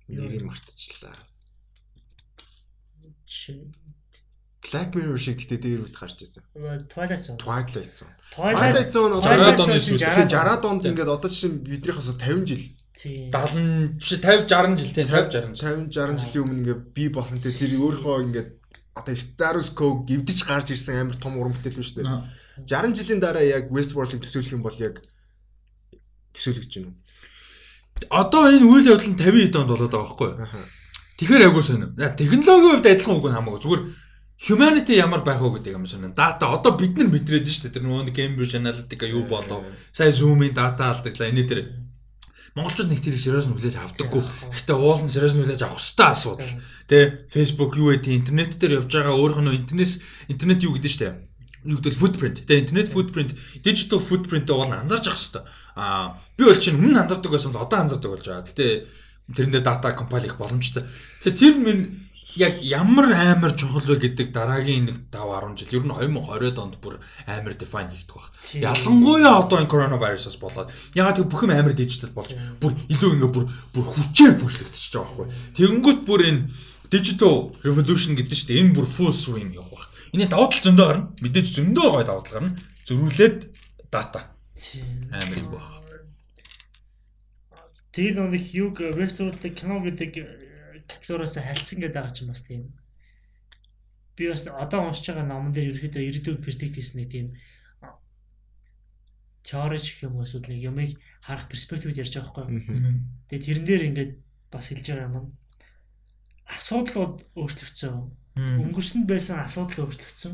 Нэрийг мартчихлаа. Black Mirror шиг гэдэг дээр үед гарч исэн. Twilight Zone. Twilight Zone. Twilight Zone одоо Twilight 60 Zone чинь шүү. Тэгэхээр 60 60 донд ингээд одоо чинь биднийхээс 50 жил тийм. 70 биш 50 60 жил тий 50 60 жил. 50 60 жилийн өмнө ингээд би болсон те тэр өөрийнхөө ингээд одоо Status Quo гівдэж гарч ирсэн амар том уран бүтээл биш үү? Аа. 60 жилийн дараа яг Westworld-ыг төсөөлөх юм бол яг төсөөлөгдөж байна уу? Одоо энэ үйл явдал нь 50 хэд онд болоод байгаа байхгүй юу? Тэгэхээр айгуу сонио. За, Технологийн хувьд адилхан үгүй хамаагүй. Зүгээр humanity ямар байх вэ гэдэг юм сонио. Дата одоо бид нар мэдрээд шүү дээ. Тэр нөгөө нэг Cambridge Analytica юу болов? Сая Zoom-ийн дата алдаглаа. Эний тэр Монголчууд нэг тэрийг сериус нь хүлээж авдаггүй. Гэхдээ уул нь сериус нь хүлээж авах хэрэгтэй асуудал. Тэ Facebook юу гэдэг интернет дээр явж байгаа өөрөх нь интернет интернет юу гэдэг штэ. Юу гэдэг footprint. Тэ интернет footprint, digital footprint уул нь анзаарч авах хэрэгтэй. Аа би бол чинь өмнө анзаардаг байсан бол одоо анзаардаг болж байгаа. Гэтэ тэрэн дээр дата компайл их боломжтой. Тэгээ тэр минь яг ямар амар чухал вэ гэдэг дараагийн нэг 5 10 жил ер нь 2020 онд бүр амар define хийгдэх баг. Ялангуяа одоо энэ коронавирусаас болоод ягаад гэвэл бүх юм амар дижитал болж бүр илүү ингээ бүр бүр хүчээр бүрлэгдчихэж байгаа байхгүй. Тэгэнгүүт бүр энэ digital revolution гэдэг чинь энэ бүр full swing явах баг. Эний давуу тал зөндөө гарна. Мэдээж зөндөө гоё давуу тал гарна. Зөрүүлээд Тийм. амар юм баг. Тэгээд нэг юг Westworld-ыг кино гэдэг категориос хальцсан гэдэг байгаа ч юм бас тийм. Би бас одоо уншиж байгаа номон дээр ерөөхдөө ирээдүйг predict хийсэн нэг тийм а, теори ч гэх юм уу эсвэл нэг юмыг харах перспективд ярьж байгаа байхгүй. Мгм. Тэгээд тэрэн дээр ингээд бас хэлж байгаа юм. Асуудлууд өөрчлөгдсөн. өнгөрсөнд байсан асуудал өөрчлөгдсөн.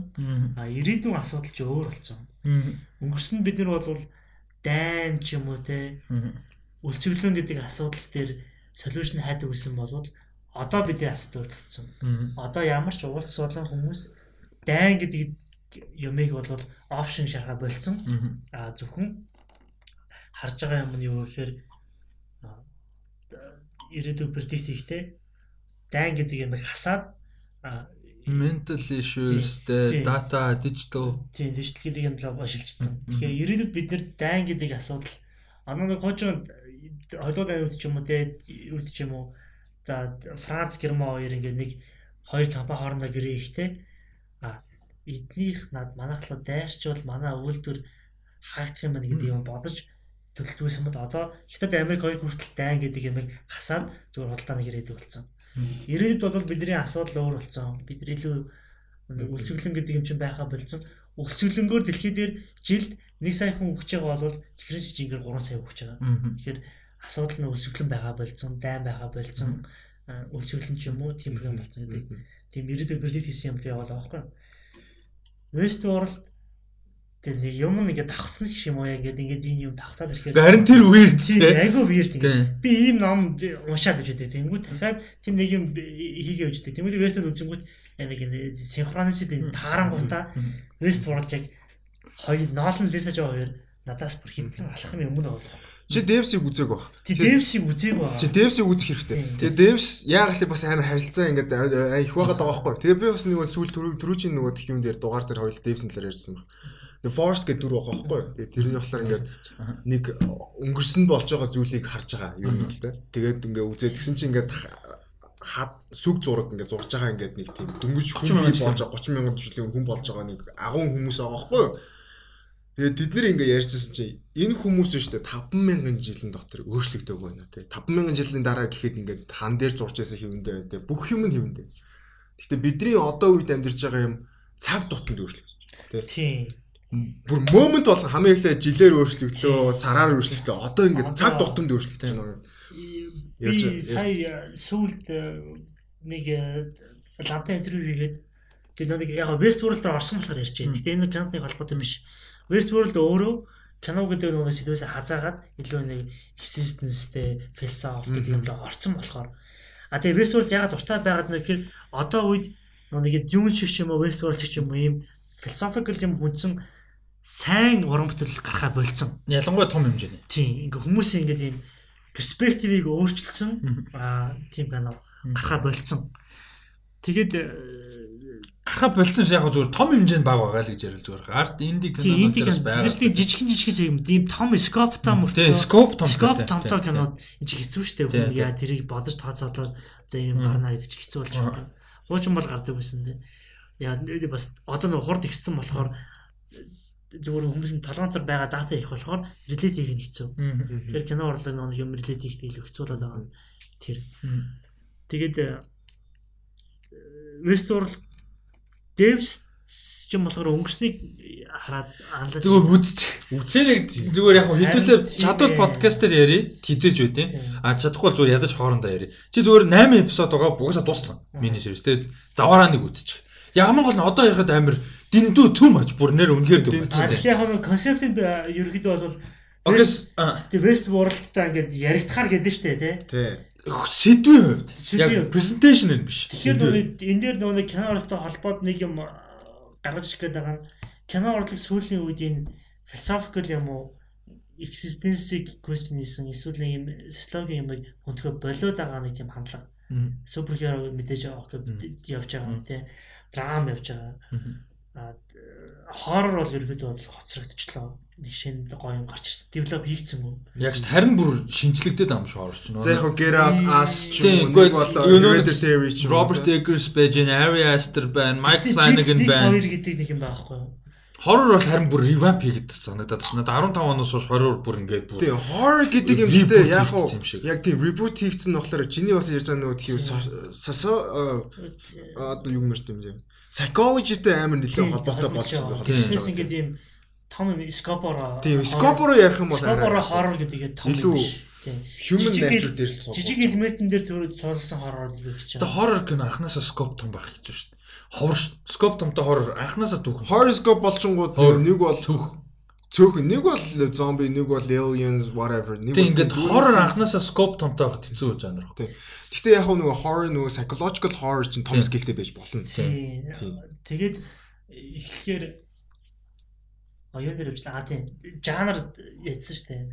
А ирээдүйн асуудал ч өөр болсон. Өнгөрсөнд бид нар бол дайн ч юм уу те үлцэглэн гэдэг асуудал дээр солиушн хайдаг байсан бол одоо бидний асуудал өөрчлөгдсөн. Одоо ямар ч уулс болон хүмүүс дайн гэдэг юмыг бол опшн шарга болцсон. А зөвхөн харж байгаа юм нь юу гэхээр ирээдүйн предикт хийхтэй дайн гэдэг юм хасаад mental issues-тэй data digital тийм digital гэдэг юм л шилжчихсэн. Тэгэхээр ирээдүйд бид нэр дайн гэдэг асуудал анаа нэг хожоо холиуд аюул ч юм уу те юу ч юм уу за Франц Герман хоёр ингээ нэг хоёр компани хоорондоо гэрээ ихтэй а эднийх над манайхлаа дайрчвал манай үйлдвэр хаагдах юм байна гэдэг юм бодож төлөвлөсөн бод одоо Хятад Америк хоёр хүртэл дайн гэдэг юм хасаад зүгээр худалдааны гэрээдэг болсон. Ирээдүйд бол бидний асуудал өөр болсон. Бид илүү үлцэглэн гэдэг юм чинь байха болсон. Үлцэглэнгөөр дэлхий дээр жилд 1 сая хүн өгч байгаа бол чихрэн жингээр 3 сая өгч байгаа. Тэгэхээр асуудал нь үлцэглэн байгаа болсон, дайн байгаа болсон. Үлцэглэн ч юм уу тийм юм болсон гэдэг. Тийм ирээдүйд предикт хийсэн юм тийм яваал байгаа байхгүй. Westworld тэр нэг юм нэгэ давхцсан гэх юм уу? Яг ингээд энэ юм давхцаад ирэхээр харин тэр weird тийм айгүй weird ингээд би ийм ном уншаад байж байгаа. Тэнгүүд дахиад тийм нэг юм хийгээ явждаг тэнгүүд вестern үзэнгүүт нэг энэ синхронисид энэ таарангуудаа Westworld яг хоёр ноолн лесэж байгаа хоёр надаас бүр хинтэн алхам юм байна. Чи Devs-ийг үзээг баг. Чи Devs-ийг үзээг баг. Чи Devs-ийг үзэх хэрэгтэй. Тэгээ Devs яг л бас амар харилцаа ингээд их байгаад байгаа байхгүй. Тэгээ би бас нэг сүүл түрүүчийн нөгөө юм дээр дугаар дээр хоёул Devs-ийн талаар ярьсан баг. The Force гэдэг дүр байгаа байхгүй. Тэгээ тэрний болохоор ингээд нэг өнгөрсөнд болж байгаа зүйлийг харж байгаа юм л дээ. Тэгээд ингээд үзээд тэгсэн чинь ингээд хад сүг зураг ингээд зурж байгаа ингээд нэг тийм дөнгөж хүн болж 30 мянган жилийн хүн болж байгаа нэг агуун хүмүүс байгаа байхгүй юу? Тэгээд бид нэр ингээ ярьжсэн чинь энэ хүмүүс нь шүү дээ 50000 жилийн дотор өөрчлөгдөг байна тий 50000 жилийн дараа гэхэд ингээд хан дээр зурж байсан хэвэндээ байна тий бүх юм нь хэвэндээ. Гэхдээ бидний одоо үед амьдарч байгаа юм цаг тутамд өөрчлөгдөж тий. Тий. Бүр момент бол хамгийн ихлэ жилээр өөрчлөгдлөө, сараар өөрчлөгдлөө. Одоо ингээд цаг тутамд өөрчлөгдөж байна. Би сая сүүлд нэг лавта интервью хийгээд тэр нэг яг Westworld-оор орсон болохоор ярьж байна. Гэтэ энэ киноны холбоотой юм биш Westworld өөрөө кино гэдэг нөгөө сэдвээс хазаагаад илүү нэг existence-тэй philosophy гэдэг юм л орцсон болохоор а тэгээ Westworld ягаад дуртай байгаад нэг гэхээр одоо үед нэг Dune шиг ч юм уу Westworld шиг ч юм уу ийм philosophical юм хүнсэн сайн уран бүтээл гарахаа болцсон. Ялангуяа том хэмжээний. Тийм. Ингээ хүмүүсийн ингээ тийм перспективийг өөрчилсөн аа тийм кино гарахаа болцсон. Тэгээд гарахаа болцсон ш яг зүгээр том хэмжээнд баг байгаа л гэж ярил зүгээр. Арт инди кинонуудаас байгаа. Тийм жижигхэн жижигхэн юм тийм том скоптой мөртөө. Скоп том. Скоп томтой кинод ич хэцүү штэ яа тэрийг бодож тооцоолоод за юм гарнаа гэдэг чи хэцүү болж байна. Хуучин бол гардаг байсан тийм. Яа бас одоо нэг хурд ихсэн болохоор зүгээр хүмүүс нь толгоонтор байгаа дата их болохоор релейт хийх нь хэцүү. Тэгэхээр кино урлаг нэг юм релейт хийхдээ илүү хэцүү болоод байгаа нь тэр. Тэгээд Westworld Devs ч юм болохоор өнгөрснийг хараад анализ зүгээр үзчих. Үзсэн зүгээр яг хэдүүлээ чадвал подкаст дээр ярий хизээж байдیں۔ А чадахгүй зүгээр ядаж хоорондоо ярий. Чи зүгээр 8 эпизод байгаа бугасаа дууссан. Миний сервис тэгээд заваараа нэг үзчих. Ямар гол нь одоо ярихад амир дэндүү төм аж бүр нэр үнэхээр төм. А тэгэхээр яг нэг концептыг ерөөхдөө бол Окс тэг West World-тай ингээд яригдахаар гэдэг штэ тий. Тий сэдвийн хувьд яг презентацийн нь биш. Тэгэхээр энэ дээр нөгөө кино урлагтай холбоод нэг юм гаргаж ирэх байгаа нь кино урлаг сүүлийн үед энэ philosophical юм уу existence-ийг question хийсэн эсвэл юм социологийн юмыг хөндлөхө болоод байгаа нэг тийм хандлага. Суперхеро мэдээж явж байгаа юм тий. Драм явж байгаа. Аа хоррор бол ерөөдөө бол хоцрогдчихлоо нэг шинэ гоё юм гарч ирсэн. Develop хийгдсэн юм. Яг ч харин бүр шинжлэгдээд байгаа юм шиг орч байна. За яг Get Out, Us ч юм уу болоо Hereditary ч Robert Eggers байж, Ari Aster байна, Mike Flanagan байна. Хоёр гэдэг нэг юм байхгүй юу? Horror бол харин бүр revamp хийгээд санагдаад байна. 15 оноос хойш horror бүр ингээд бүр. Тийм, horror гэдэг юм гэдэг яг уу яг тийм reboot хийгдсэн болохоор чиний бас ярьж байгаа нөгөө тийм сосо одоо юу юм бэ? Psychology-тэй амар нэлээд холбоотой болж байгаа. Бизнес ингээд ийм том скопоро тийм скопоро ярих юм бол скопоро хоррор гэдэг том юм биш. Human Жижиг nature дээр л Жижиг элементэн дээр төрөд цуурласан хоррор илүү гэж Тэгээ хоррор кино анханасаа скоп том байх гэж шүү дээ. Ховор скоп томтой хоррор анханасаа түүхэн. Horoscope болчингууд Horror. нэг бол Түүх. цөөхөн нэг бол зомби нэг бол aliens whatever нэг Тэгээ ингээд хоррор анханасаа скоп томтой байхад хэцүү жанр. Тий. Гэхдээ яг нөгөө horror нөгөө psychological horror чинь том Тийм. скillтэй байж болно. Тийм. Тийм. Тэгээд эхлэхээр а юу нэр өвчлээ. А тийм. Жанр ядсан шүү дээ.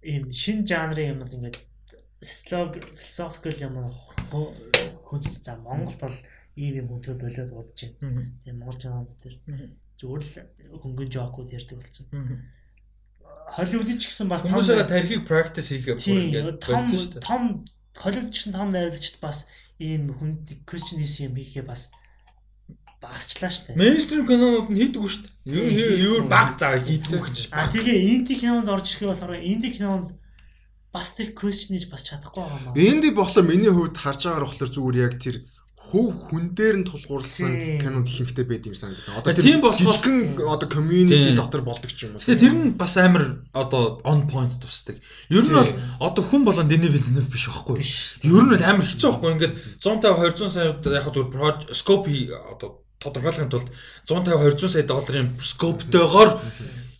Ийм шин жанрын юмнууд ингээд социолог, philosophical юм хөнд за Монголд бол ийм юм хөндөө болоод болж байна. Тийм Монгол жанрууд дээр зүгээр л хөнгөн жокууд ярьдаг болсон. Холливуд ч гэсэн бас том Хүмүүсээ тарихыг practice хийхээ бүр ингээд болчих шүү дээ. том Холливуд ч гэсэн том найруулагчд бас ийм хүнд Christianism юм хийхээ бас багасчлаа штэ. Мейнстрим кинонууд нь хийдэггүй. Тийм, Юу баг заа хийдэггүй гэж. А тэгээ инди кинонд орж ирэхээ болохоор инди кинонд бас тэр Christian-ийг бас чадахгүй байгаа маа. Энди болохоор миний хувьд харж байгаа болохоор зүгээр яг тэр хөв хүн дээр нь тулгуурласан Тийм. кинонд ихэнхтэй байд юм санагдав. Одоо Тийм тэр болохоор- жижигхэн одоо community дотор болдог ч юм уу. Тэр нь бас амар одоо on point тусдаг. Ер нь бол одоо хүн болон Дэни Вилнев биш байхгүй. Ер нь бол амар хэцүү байхгүй ингээд 150 200 саяд яг зүгээр scope одоо тодорхойлохын тулд 150 200 сая долларын скоптойгоор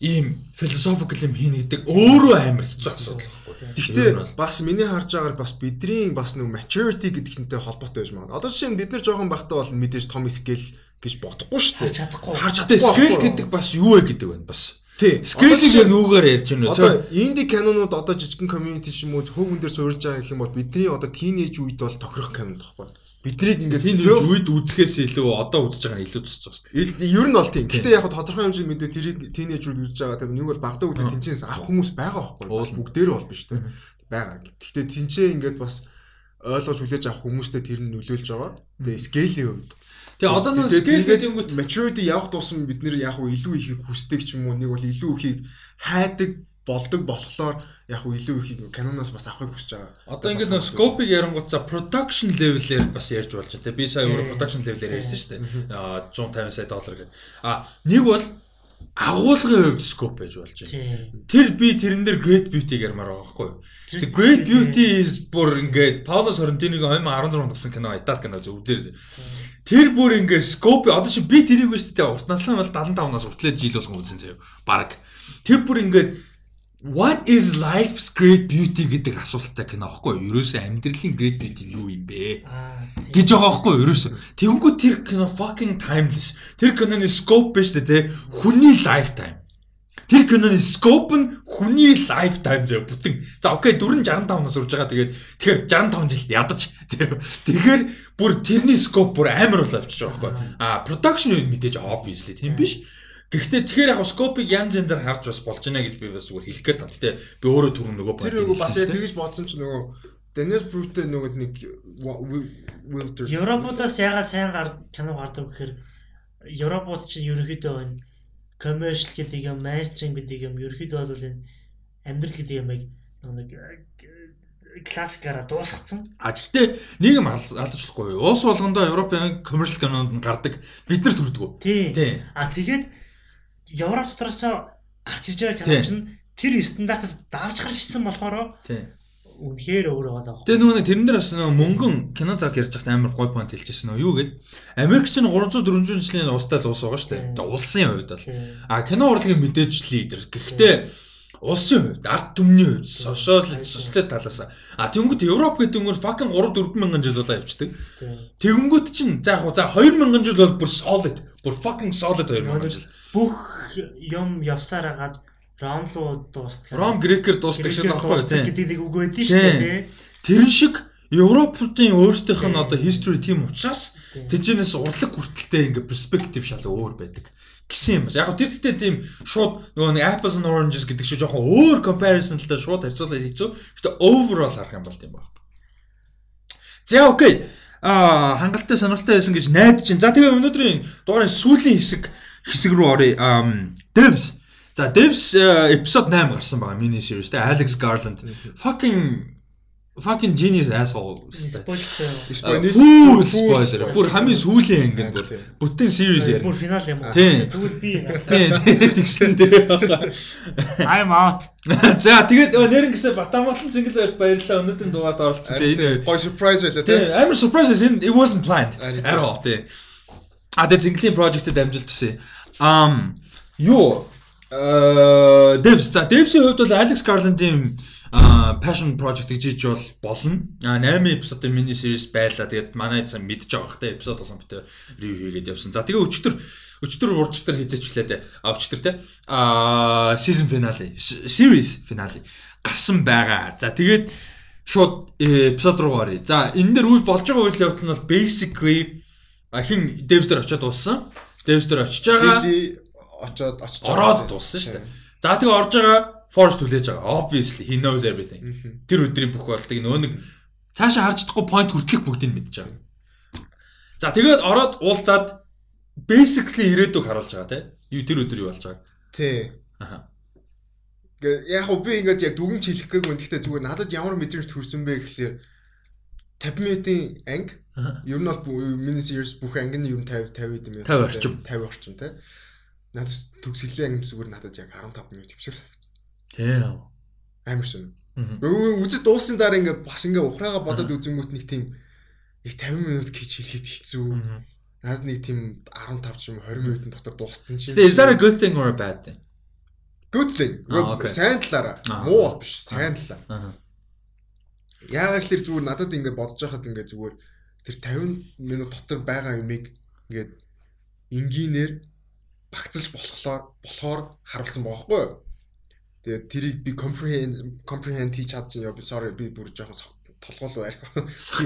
ийм philosophical юм хийнэ гэдэг өөрөө амар хэцүү асуудал байхгүй. Гэхдээ бас миний харж байгаагаар бас бидний бас нэг maturity гэдэгтэй холбоотой байж магадгүй. Одоо жишээ нь бид нар жоохон бахтаа бол мэдээж том scale гэж бодохгүй шүү Харж дээ. чадахгүй. Харж чадахгүй. scale гэдэг бас юу вэ гэдэг байна бас. тий. Scale-ийг яг юугаар ярьж байна вэ? Одоо инди кинонууд одоо жижигхэн community юм уу хөөгөн дээр суурилж байгаа гэх юм бол бидний одоо teenage үед бол тохирох кинод байхгүй. Биднийг ингээд тийм self- үед үзэхээс илүү одоо үзэж байгаа нь илүү тусч байгаа шүү дээ. Ер нь бол тийм. Гэхдээ яг тодорхой хэмжээнд мэдээ тэрийг тинейжүүд үзэж байгаа. Тэр нэг бол багтаа үзэж тэнцэнээс авах хүмүүс байгаа байхгүй. Бас бүгдээрээ бол биш те. Байгаа. Гэхдээ тэнцээ ингээд бас ойлгож хүлээж авах хүмүүстэй тэр нь нөлөөлж байгаа. Тэгээ scale-ийн хувьд. Тэгээ одоо нэг ингээд гэдэг юм гот maturity явах тусам бид нэр яг илүү ихийг хүсдэг ч юм уу нэг бол илүү ихийг хайдаг болдог болохоор яг хуу илүү ихийг киноноос бас авахыг хүсэж байгаа. Одоо ингээд нэг scope-ыг ярангууд за production level-ээр бас ярьж болж байна те. Би сая өөрөө production level-ээр ярьсан шүү дээ. Аа 150 сая доллар гэдэг. А нэг бол агуулгын хувьд scope байж болж байна. Тэр би тэрэн дээр great beauty гэрмаар байгаа байхгүй юу? The great beauty is бүр ингээд Paolo Sorrentino-г 2016 онд гсэн кино Итали кино үзээ. Тэр бүр ингээд scope одоо чи би тэрийг биш тээ урт наслан бол 75-наас хүртлээр жил болгон үзэн заяа. Бараг. Тэр бүр ингээд What is life's great beauty гэдэг асуулттай кино аахгүй юу? Ерөөсөө амьдралын great beauty юу юм бэ? Гэж байгаа аахгүй юу? Ерөөсөө. Тэгэнгүүт тэр кино fucking timeless. Тэр киноны scope биш үү те? Хүний lifetime. Тэр киноны scope нь хүний lifetime зөө бүтэн. За окей 465-наас урж байгаа. Тэгээд тэгэхээр 65 жил ядаж. Тэгэхээр бүр тэрний scope бүр амар бол авчиж байгаа байхгүй юу? А production үед мэдээж obviously тийм биш. Гэхдээ тэгэхээр яг scope-ыг янз янзаар харж бас болж байна гэж би бас зүгээр хэлэх гээд байна. Гэтэ би өөрөө түрүүн нөгөө Тэр point нөгөө бас яг тэгж бодсон ч нөгөө Daniel Brühl-тэй нөгөө нэг Wilder Европуудаас ягаад сайн гар кино гардаг гэхээр Европууд чинь ерөнхийдөө энэ commercial гэдэг юм, mainstream гэдэг юм, ерөнхийдөө бол энэ амьдрал гэдэг юмыг нэг э, классикаараа дуусгацсан. А гэхдээ нэг юм ал- алдаж болохгүй. Уус болгондоо Европын commercial кинонд гардаг. Бид нар төрдөг. Тийм. Тий. А тэгээд Европ дотроос гарч иж байгаа кино чинь тэр стандартаас давж гарч ирсэн болохоор үнэхээр өөр байгаа. Тэгээ нөгөө тэрэн дээр бас нөгөө мөнгөн кино цаг ярьж байхад амар гой понт хэлчихсэн нөгөө юу гэд Америк чинь 300 400 жилийн устай л ус байгаа шүү дээ. Улсын хувьд бол. А кино урлагийн мэдээж лидер. Гэхдээ улсын хувьд, ард түмний хувьд, сошиал социал талаас. А тэнгууд Европ гэдэг нь fucking 3 4 мянган жил болоо явцдаг. Тэнгууд чинь за яг за 2 мянган жил бол бүр solid. Бүр fucking solid 2 мянган жил. Бүх юм явсаар хагаад Ром руу дуустдаг. Ром грекээр дуустдаг шиг дуустдаг тийм. гэдэг нэг үг байдэн шүү дээ. Тэрэн шиг Европын өөрсдийнх нь одоо history тийм учраас Тийм. Тэжнээс урлаг хүртэлтэй ингээ перспектив шал өөр байдаг гэсэн юм бас. Яг тэр дэхтэй тийм шууд нөгөө нэг apples and oranges гэдэг шиг жоохон өөр comparisonтай шууд харьцуулаад хийцүү. Гэтэ overall харах юм бол тийм байна. За окей. Хангалттай сонирхолтой байсан гэж найдаж чинь. За тэгээ өнөөдрийн дугаарын сүүлийн хэсэг хэсэг рүү оръё. Devs. За Devs э, episode 8 гарсан байгаа mini series тэ Alex Garland fucking fucking genius asshole. Спойлер. Full spoiler. Бүр хамгийн сүүлийн ангид бүр бүтэн series яа. Бүр финал юм уу? Тэгвэл би Тийм тэгсэн дээр. I'm out. За тэгээд нэрэн гэсэн Батамгалан single баярт баярлалаа. Өнөөдрийн дугаард оролцсон. Энэ гой surprise байлаа тийм амар surprise in it wasn't planned at all тийм. А тэгээд single project-д амжилт тусан. Um юу э Devs за Devs-ийн хувьд бол Alex Garland-ийн passion project гэж хийж бол болно. А 8 эпизодын мини series байлаа. Тэгээд манай зам мэдж байгаа хта эпизод болсон битээ review хийгээд явсан. За тэгээ өчтөр өчтөр урчтар хийцээчлээ те. А өчтөр те. А season finale, series finale гарсан байгаа. За тэгээд шууд эпизод руу оръё. За энэ дээр үйл болж байгаа үйл явдал нь бол basically хин Devs дээр очиод дууссан. Devs дээр очиж байгаа. Очоод очиж Ороод дууссан шүү дээ. За тэгээ орж байгаа Forest хүлээж байгаа. Obviously he knows everything. Тэр өдрийн бүх болтыг нөө нэг цаашаа харж чадахгүй point хүртэлх бүгдийг мэдж байгаа. За тэгээд ороод уулзаад basically ирээдүг харуулж байгаа тий. Юу тэр өдөр юу болж байгааг. Тий. Аха. Яг уу би ингээд яг дүгнж хэлэх гээгүй. Гэхдээ зүгээр надад ямар мэдрэмж төрсөн бэ гэхлээр 50 минутын анги ер нь бол мини series бүх анги нь ер нь 50 50 гэдэм юм. 50 орчим. 50 орчим тий. Надад төгсгөлийн анги зүгээр надад яг 15 минут санагдсан. Тий. Амар шин. Өө үзэж дууссан дараа ингээд бас ингээд ухраага бодоод үзэнгүүт нэг тийм их 50 минут гэж хэлэхэд хэцүү. Мгм. Надад нэг тийм 15 ч юм уу 20 минутын дотор дууссан чинь. Is that a good thing or a bad thing? good thing? Сайн талаараа. Аа. Муу бол биш. Сайн талаар. Аха. Яагаад гэхээр зүгээр надад ингээд бодож байхад ингээд зүгээр тэр 50 минут дотор байгаа юмыг ингээд энгийнээр багцлж болохоор болохоор харуулсан баахгүй юу? Тэгээд тэрийг би comprehend comprehend хийж чадчих яа би sorry би бүр жоохон толгоол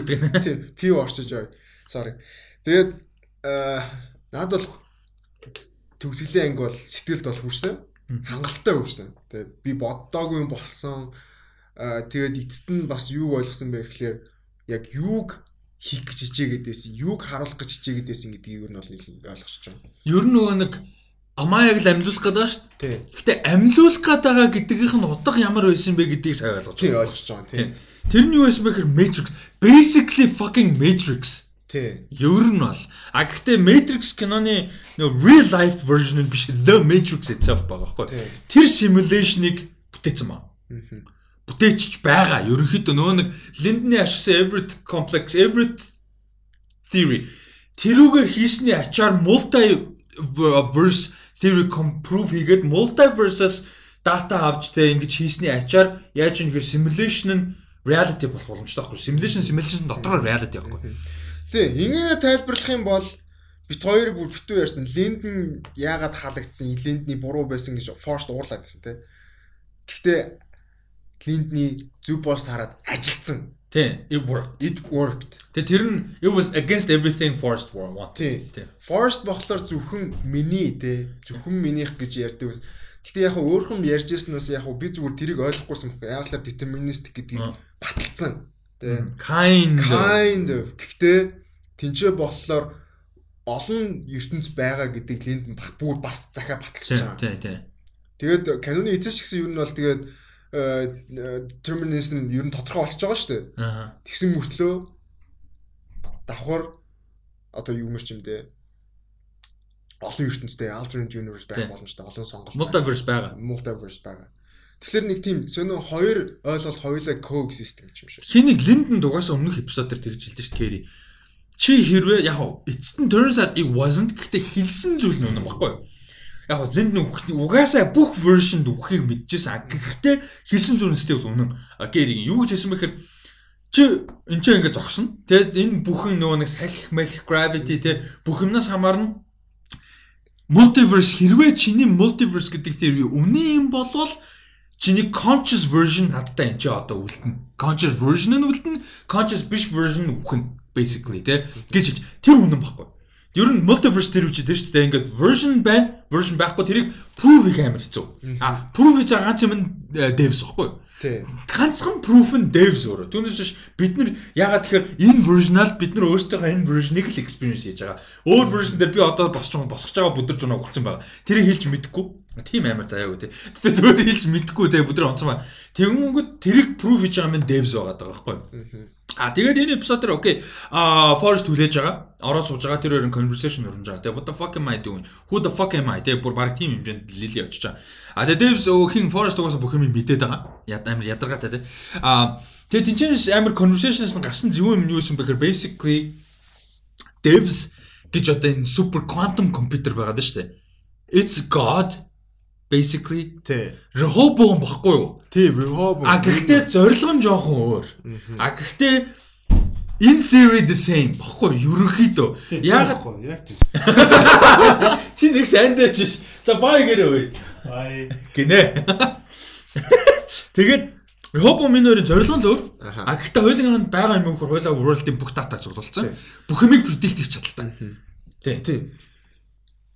гэнэ. Тийм пив орчиж байгаа. Sorry. Тэгээд аа надад бол төгсгөлийн анги бол сэтгэлд бол хүрсэн. Хангалттай хүрсэн. Тэгээд би боддоогүй юм болсон. Тэгээд эцэст нь бас юу ойлгосон бэ гэхлээр яг юуг хийх гэж хичээгээд байсан, юуг харуулах гэж хичээгээд байсан гэдгийг юу нь бол ойлгосч байна. Ер нь нөгөө нэг амаа яг л амьлуулах гэдэг ба шүү Тий. дээ. Гэтэ амьлуулах гэдэг байгаа гэдгийнх нь утга ямар байсан бэ гэдгийг сайн ойлгож Тий байна. ойлгож байгаа тий. Тэр нь юу байсан бэ гэхээр Matrix basically fucking Matrix. Тий. Ер нь бол а гэхдээ Matrix киноны нөгөө real life version нь биш The Matrix itself байгаа байхгүй. Тий. Тэр simulation-ыг бүтээсэн маа. Мгм. Бүтээчих байгаа. Ерөнхийдөө нөгөө нэг Lindner ашигласан every complex every theory тэрүүгээр хийсний ачаар multiverse theory prove хийгээд multiverse-аас дата авч тэ ингэж хийсний ачаар яаж юм гэхээр simulation нь reality болох боломжтой байхгүй. Simulation simulation дотор reality байхгүй. Тий, ингээнэ тайлбарлах юм бол бит хоёрыг бүр битүү ярьсан. Линдэн яагаад халагдсан, Линдний буруу байсан гэж Форст уурлаад байсан те. Гэхдээ Линдний зөв пост хараад ажилдсан. Тий, it worked. It worked. Тэгээ тэр нь it was against everything Forest War want. Тий. Тий. Forest болохоор зөвхөн миний те, зөвхөн минийх гэж ярьдаг. Гэхдээ яг хаа өөрхөн ярьжсэнээс яг би зүгээр тэрийг ойлгохгүйсэн. Яг л deterministic гэдгийг баталсан. Тэ. Kind of. Kind of. Гэхдээ тэнцээ болохоор олон ертөнц байгаа гэдэг линд нь бат- бүр бас дахиад баталж Тий, байгаа. тий, тий. Тэгээд каноны эцэс гэсэн юу нь бол тэгээд determinism ер нь тодорхой болчихж байгаа шүү дээ. Аа. Тэгсэн мөртлөө давхар одоо юу мэрч юм дээ. Олон ертөнцтэй alternate universe байх боломжтой олон сонголт. Multiverse байгаа. multiverse байгаа. Тэгэхээр нэг тийм сонио хоёр ойлголт хоёулаа coexist гэж юм шиг. Хинийг Линдэн дугаасаа өмнөх эпизод дээр тэгж хэлдэж шүү дээ. Чи хэрвээ яг эцэст нь turns out it wasn't гэхдээ хэлсэн зүйл нь үнэн баггүй юу? Яг хав Линдэн угаасаа бүх version-д үххийг мэдчихсэн. Гэхдээ хэлсэн сте бол үнэн. Кэригийн юу гэж хэлсэн бэхээр чи энэ ч ингээд зогсно. Тэгээд энэ бүхэн нөгөө нэг салхи малх gravity те бүх юмнаас хамаарна. Multiverse хэрвээ чиний multiverse гэдэг тэр үнэн юм болвол чиний conscious version надтай энэ ч одоо үлдэнэ. Conscious version нь үлдэнэ, conscious биш version үхэн basically тий. гэж тэр үнэн баггүй. Ер нь multiverse тэр үчи тэр шүү дээ. Ингээд version байна, version байхгүй тэрийг prove хийх амар хэцүү. А prove хийж байгаа ганц юм нь э, devs баггүй. Тий. Ганцхан proof нь devs өөрөө. Түүнээс биш бид нар ягаад тэгэхээр энэ version-аар бид нар өөрсдийнхөө энэ version-ыг л experience хийж байгаа. Өөр version дээр би одоо босч байгаа босгож байгаа бүдэрч унаа өгсөн байгаа. Тэрийг хэлж мэдэхгүй. Тийм амар заяагүй тий. Гэтэ зүгээр хэлж мэдгүй тий бүдрэ онцгой. Тэнгүүд тэрийг proof хийж байгаа юм devs байгаа даа байхгүй. А тэгээд энэ эпизод дээр окей. А Forest хүлээж байгаа. Ороо сууж байгаа тэр хоёрын conversation өрнж байгаа. Тэгээд what the fuck am I doing? Who the fuck am I? Тэгээд бүр баг team хэмжээнд лили очиж байгаа. А тэгээд Devs хин Forest угаасаа бүх юм мэдээд байгаа. Яд амар ядаргаатай тий. А тэгээд тэнцэнэс амар conversations гарсан зөв юм юу юм бэхэр basically Devs гэж одоо энэ супер quantum computer байгаад шүү дээ. It's god basically Тий. Rehoboam баггүй юу? Тий, Rehoboam. А гэхдээ зорилго нь жоохон өөр. А гэхдээ in theory the same баггүй юу? ерөнхийдөө. Яагаад яг тийм. чи нэг сандвич ш. За бай гэрээ үе. Бай. Гинэ. Тэгээд Rehoboam энэ хоёрын зорилго нь өөр. А гэхдээ хоёулын байгаа юм хөр хойлоо world-ийн бүх датаг зурлуулсан. Бүх юмыг predict хийж чадaltaа. Тий. Тий.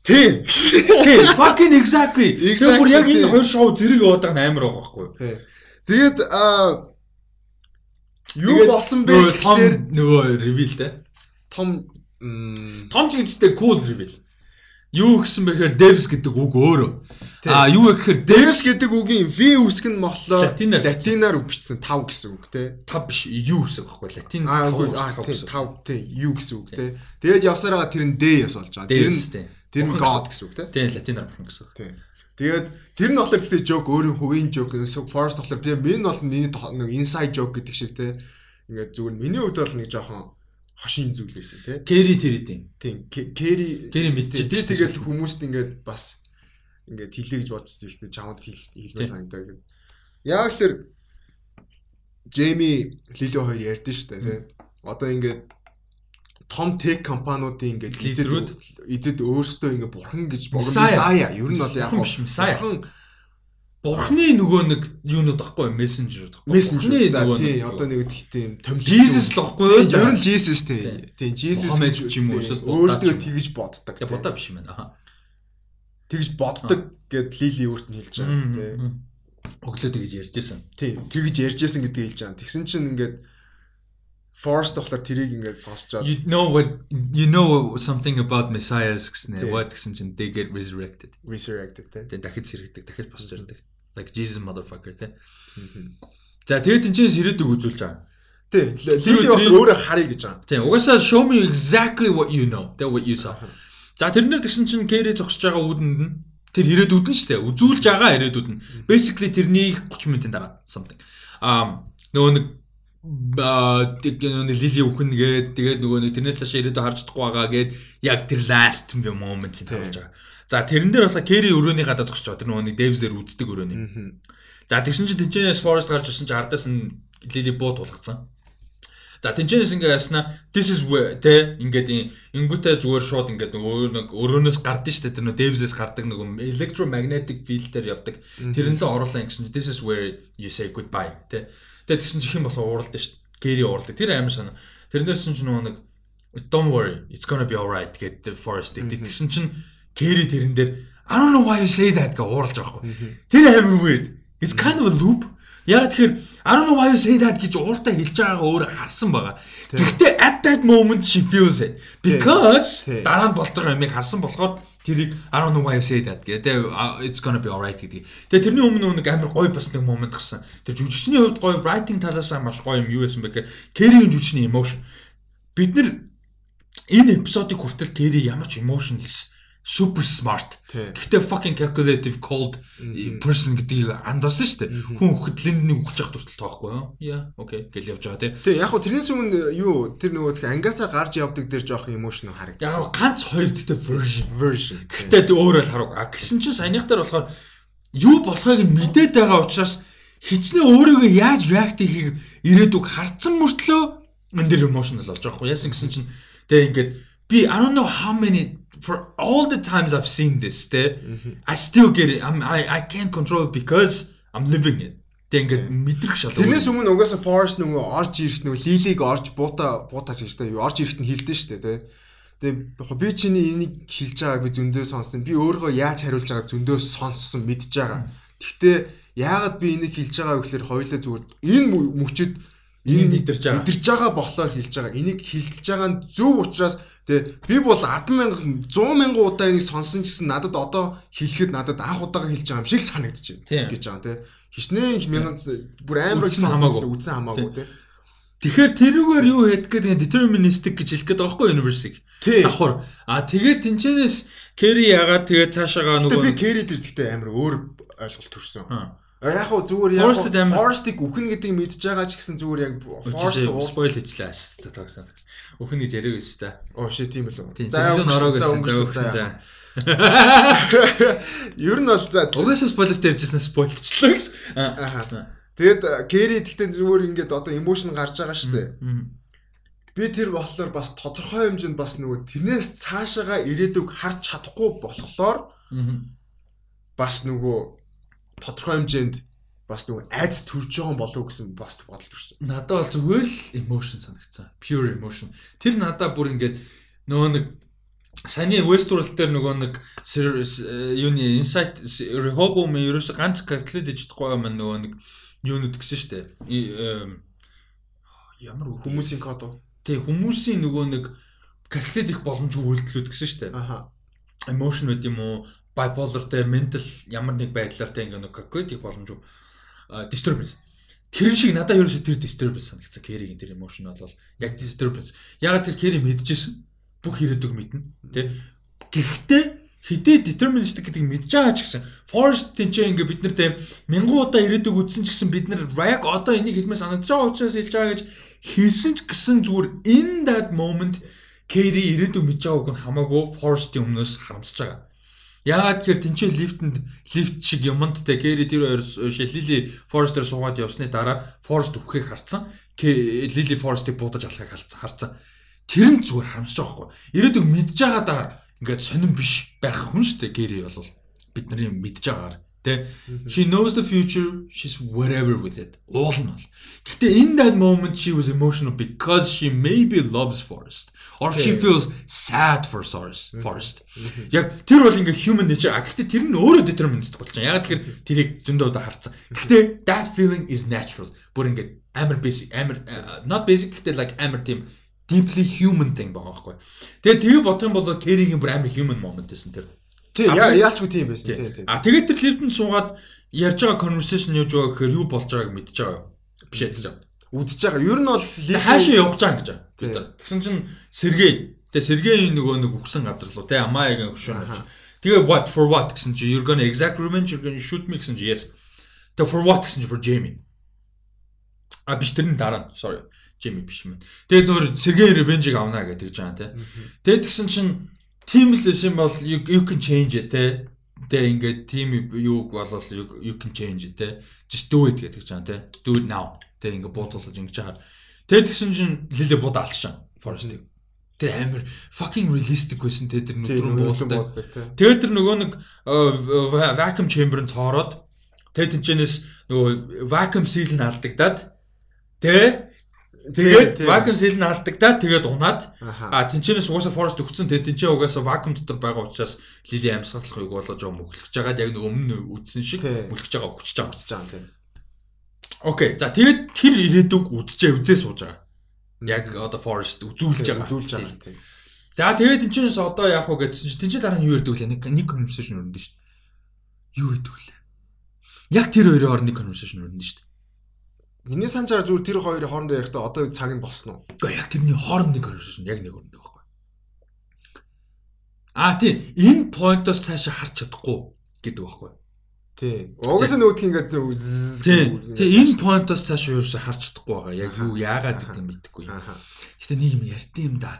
Тий. Тий, fucking exactly. Тэгэхээр бүр яг энэ хоёр шоу зэрэг яваад байгаа нь амар байгаа байхгүй юу? Тий. Тэгээд аа юу болсон бэ гэхээр нөгөө reveal те. том Том ч гэжтэй cool reveal. Юу гэсэн бэхээр devs гэдэг үг өөрөө. Тий. А юу гэхээр Devs гэдэг үгийн V үсэг нь болохоор Латинаар. бичсэн 5 гэсэн үг тий. тав биш юу гэсэн байхгүй латин Аа үгүй аа тав тий гэсэн. 5 тий U гэсэн үг тий. Тэгээд явсаар байгаа тэр нь D яс болж байгаа. Тэр нь те. Тэр нь God гэсэн үг тий. Тийм латинаар бурхан гэсэн. Тий. Тэгээд тэр нь болохоор тэгтээ joke өөрийн хувийн joke Forest болохоор би энэ бол миний нэг inside joke гэдэг шиг тий. Ингээд зүгээр миний хувьд бол нэг жоохон хошин зүйл байсан тий. Кэри тэр идэв. Тийм Кэри Кэри мэдчихэж би дээ. тэгээд хүмүүст ингээд бас ингээд хэлээ гэж бодсон юм л чамд хэл хэлмээр Тийм. санагдаа гэдэг. Яг л Джейми Лило хоёр ярьдэн штэ тий. Одоо ингээд том тек компаниудын ингээд Лидерүүд? эзэд өөрсдөө ингээд бурхан гэж бурхан. Messiah ер нь бол яг Бурхан Бурхны нөгөө нэг юунууд байхгүй мессенжерүүд байхгүй. мессенжер за тий одоо нэг тийм томилж Jesus л байхгүй юу? ер нь Jesus тий Тий. Jesus гэж юм уу, өөрсдөө юм тэгж боддог Тэгээ бодоо биш юм байна. Тэгж боддог гэд Лили өөрт нь хэлж байгаа тий Өглөө тэгж ярьжсэн. тий тэгж ярьжсэн гэдгийг хэлж байгаа. Тэгсэн чинь ингээд Forest болохоор тэрийг ингээд сонсчоод You know what you know something about messiahs гэсэн Тий. What гэсэн чинь they get resurrected. resurrected тий. Тэгээ дахиж сэргдэг, дахиж босч ирдэг. Like Jesus motherfucker тий. Мгм. За тэгээд энэ чинь ирээдүг үзүүлж байгаа. Тий Лили болохоор өөрөө харъя гэж байгаа. Тийм. Угаасаа show me exactly what you know. That what you saw. За тэрнэр тэгсэн чинь Кэри зогсож байгаа үүдэнд нь тэр ирээдүйд нь шүү дээ. Үзүүлж байгаа ирээдүйд нь. Basically тэрний 30 минутын дараа something. Аа нөгөө нэг тэг нэг лили үхэн гээд тэгээд нөгөө нэг тэрнээс цааш ирээдүй харж чадахгүй байгаа гээд яг тэр last moment нь тавьж байгаа. За тэрэн дээр бас Кэри өрөөний гадаа зогсож байгаа. Тэр нөгөө нэг Devs-ээр үздэг өрөөний. За тэгсэн чинь тэнцэнээс Forest гарч ирсэн чинь ардаас нь Лили буу тулгцсан. За тэнцэнээс ингээ яснаа this is where тэ ингээд ин- ингүүтээ зүгээр шууд ингээд нөгөө нэг өрөөнөөс гардыг штэ тэр нөгөө Devs-ээс гардаг нөгөө electromagnetic field дээр явдаг. Тэр нь л оруулаа гэсэн чинь this is where you say goodbye тэ. Тэгээд тэгсэн чинь хэн болохоо ууралдаа штэ. Гэри ууралдаг. Тэр амар санаа. Тэрнээс чинь нөгөө нэг don't worry it's gonna be alright гэдэг Forest гэдэг. Тэгсэн чинь Гэри тэрэн дээр I don't know why you say that гэж ууралж байгаа байхгүй. Тэр амар weird. It's kind of a loop. Яг тэгэхээр I don't know why you say that гэж ууртаа хэлж байгаагаа өөр харсан байгаа. Гэхдээ at that moment she feels it because дараа нь болж байгаа юмыг харсан болохоор тэрийг I don't know why you say that гэдэг it's gonna be alright гэдэг. Тэгээ тэрний өмнө нэг амар гоё бас нэг момент гарсан. Тэр жүжигчний хувьд гоё writing талаас нь маш гоё юм юу байсан бэ гэхээр Кэригийн жүжигчний emotion. Бид нар энэ эпизодыг хүртэл Кэри ямар ч emotionless super smart. Гэхдээ fucking calculative cold person гэдгийг анзаарсан шүү дээ. Хүн хөхд линднийг өгч явах хүртэл тоохгүй юу? Яа, окей гэл явж байгаа тий. Тий яг хөө тэрнээс өмнө юу тэр нөгөө тэг ангасаа гарч явдаг дээр жоох emotion харагдав. Яг ганц хоёр дэхтэй version. version. Гэхдээ өөр л харав. А гисэн чинь дээр болохоор юу болохыг мэдээд байгаа учраас хичнээн өөрийгөө яаж react хийхийг ирээдүг харцсан мөртлөө энэ дэр emotional болж байгаа хгүй. Яасан гэсэн чинь тэгээ ингээд би I don't know how many for all the times I've seen this тэ I still get it. I'm I I can't control it because I'm living it. Тэг ингээд мэдрэх шал. Тэрнээс өмнө угаасаа Forest нөгөө орж ирэх нөгөө лилиг орж буута буутаас тэ юу орж ирэхэд нь хилдэж штэ тэ. Тэгээ би чиний энийг хэлж байгааг би зөндөө сонссон. Би өөрөө яаж хариулж байгааг зөндөө сонссон мэдж байгаа. Гэхдээ яагаад би энийг хэлж байгааг гэхээр хоёулаа зүгээр энэ мө- мөчөд Энэ мэдэрж байгаа. Мэдэрж байгаа болохоор хэлж байгаа. Энийг хилдэж байгаа нь зөв учраас тэгээ би бол 100000 100 удаа энийг сонсон гэсэн надад одоо хэлэхэд надад анх удаага хэлж байгаа юм шиг санагдчихэв гэж байгаа тий. Хичнээн мянган бүр амар Үдсэн хамаагүй. үдсэн хамаагүй тий. Тэгэхээр тэрүүгээр юу ядг гэдэг deterministic гэж хэлэх гээд байгаа байхгүй universe-ийг. Давхар. А тэгээд тэнчэнээс Кэри ягаад тэгээд цаашаага Гэтэ би нөгөө Кэри дээр гэхдээ амар өөр ойлголт төрсөн. А Яг уу зүгээр яг Forest-ыг үхэн гэдэг мэдж байгаа ч гэсэн зүгээр яг Forest spoil хийчлээ аш тагсан. Өхөн гэж яриаг байсан за. Оо shit тийм л үү. За өнгөрсөн, за өнгөрсөн, За. Ер нь бол за Угаасаа spoiler дээржсэн spoilчлаа гэсэн. Аа. Аха. Тэгээд Кэри гэхдээ зүгээр ингээд одоо эмошн гарч байгаа шүү дээ. Би тэр болохоор бас тодорхой хэмжээнд бас нөгөө тэрнээс цаашаага ирээдүг харж чадахгүй болохоор бас нөгөө тодорхой хэмжээнд бас нөгөө айц төрж байгаа юм болов уу гэсэн бас бодол төрсөн. Надад бол зүгээр л emotion санагцсан. Pure emotion. Тэр надад бүр ингээд нөгөө нэг Саяны Westworld дээр нөгөө нэг юуны Insight Rehoboam ерөөсө ганц calculate хийж чадахгүй юм нөгөө нэг юунууд гэсэн шүү дээ. Ямар Хүмүүсийн код уу? Тэг хүмүүсийн нөгөө нэг calculate их боломжгүй үйлдэлүүд гэсэн шүү дээ. Аха. Emotion үт юм уу? Bipolarтэй, mental ямар нэг байдлаартай ингээ нэг calculate их боломжгүй disturbance. Тэр шиг надад ерөөсө тэр disturbance санагдсан. Кэригийн тэр emotion бол яг disturbance. Ягаад тэр Кэри мэдчихсэн бүх ирээдүг мэднэ. Тэ. Гэхдээ хідээ deterministic гэдгийг мэдж байгаа ч гэсэн forest тэнцээ ингээ бид нар тэ мянган удаа ирээдүг үзсэн ч гэсэн бид нар яг одоо энийг хэлмээр санагдаж байгаа учраас хэлж байгаа гэж хэлсэн ч гэсэн зүгээр in that moment Кэри ирээдүг мэдж байгааг нь хамаагүй forest-ийн өмнөөс харамсаж байгаа. Яагаад тэгэхээр тэнцээ лифтэнд лифт шиг юмд тэ Кэри тэр хоёр шилили forest-ээр суугаад явсны дараа forest өвхийг харцсан. Лили forest-ыг буудаж алхахыг харцсан. Тэр нь зүгээр харамсаж байгаа хгүй. Ирээдүг мэдж байгаа да ингээд сонирн биш байх хүн шүү дээ Гэри бол бид нарын мэдж байгаагаар тэ? She knows the future she's whatever with it. Нь бол гэхдээ in that moment she was emotional because she maybe loves forest or she feels sad for forest яг тэр бол ингээ human nature. Гэхдээ тэр нь өөрөө deterministic болж байгаа яг тэгэхээр тэрийг зөндөө удаа харцсан. Гэхдээ that feeling is natural. Бүр ингээ амар basic амар uh, not basic гэхдээ like амар тийм deeply human thing байгаа байхгүй. Тэгээ бодох юм бол Кэригийн бүр амар human moment байсан тэр. Тий, А, яа би- яалчгүй тийм байсан. Тий, тий. А тэгээд тэр лифтэнд суугаад ярьж байгаа conversation яаж байгаа гэхээр юу болж байгааг мэдж байгаа юу? Биш ээ гэж байгаа. Үдчихэж байгаа. Ер нь бол Тэгээд хаашаа явж байгаа гэж. Тэр. Тэгсэн чинь Сергей. Тэгээд Сергейийн нөгөө нэг үгсэн газар руу тий Амаягийн хөшөөн авч. Тэгээ what for what гэсэн чинь you're gonna exact revenge you're gonna shoot me гэсэн чинь yes. Тэгээ for what гэсэн чинь for Jamie. А биш тэрний дараа sorry. Jamie биш юм. Тэгээд нөр Сергей revenge-ийг авна гэдэг гэж байгаа тий. Тэгээд тэгсэн чинь team л байсан бол you, can change it те. Тэгээ ингээд team юуг болол you, can change it те. Just do it гэдэг жаа те. Do it now. Тэгээ ингээд буудуулж ингэж чагаар. Тэгээд тэгсэн чинь лиле бууд алчсан. Forest-ыг. Тэр амар fucking realistic байсан те тэр бодлоо тий. Тэгээд тэр нөгөө нэг э, vacuum chamber-ын цоороод тэгээд тэнчэнээс нөгөө vacuum seal нь алдагдаад тэгээ тэгээд vacuum seal нь алдагдаад тэгээд унаад. А тэнчэнээс угаасаа forest өгцөн тэгээ тэнчээ угаасаа вакуум дотор байгаа учраас лили амьсгалах үг болоо жоо мөглөж байгаад яг нэг өмнө үдсэн шиг мөглөж байгаа өгч байгаа. Үдчихэж байгаа тий. Окей. За тэгээд тэр ирээдүг үдчээ үзээ сууж байгаа. Яг одоо forest үзүүлж байгаа. Үзүүлж байгаа тий. За тэгээд тэнчэнээс одоо яах вэ гэдсэн чинь тэнчээ дараа нь юу ярьдаг вэ? Нэг нэг conversation өрнөд шүү дээ. Юу гэдэг вэ? Яг тэр хоёрын хоорондын conversation өрнөд шүү дээ. Миний санджаар зүгээр тэр хоёрын хоорондоо ярихдаа одоо цаг нь болсон уу? Гэхдээ яг тэрний хоорондын conversation яг нэг өрнөд байхгүй. А тийм энэ point-оос цаашаа харж чадахгүй гэдэг байхгүй. Тий. Угаасаа нөгөөх ингээд зү- Тийм. Тэгээ энэ point-оос цааш юусаа харж чадахгүй байгаа. Яг юу яагаад гэдэг юм мэдэхгүй. Гэтэ нэг юм ярьдсан юм да.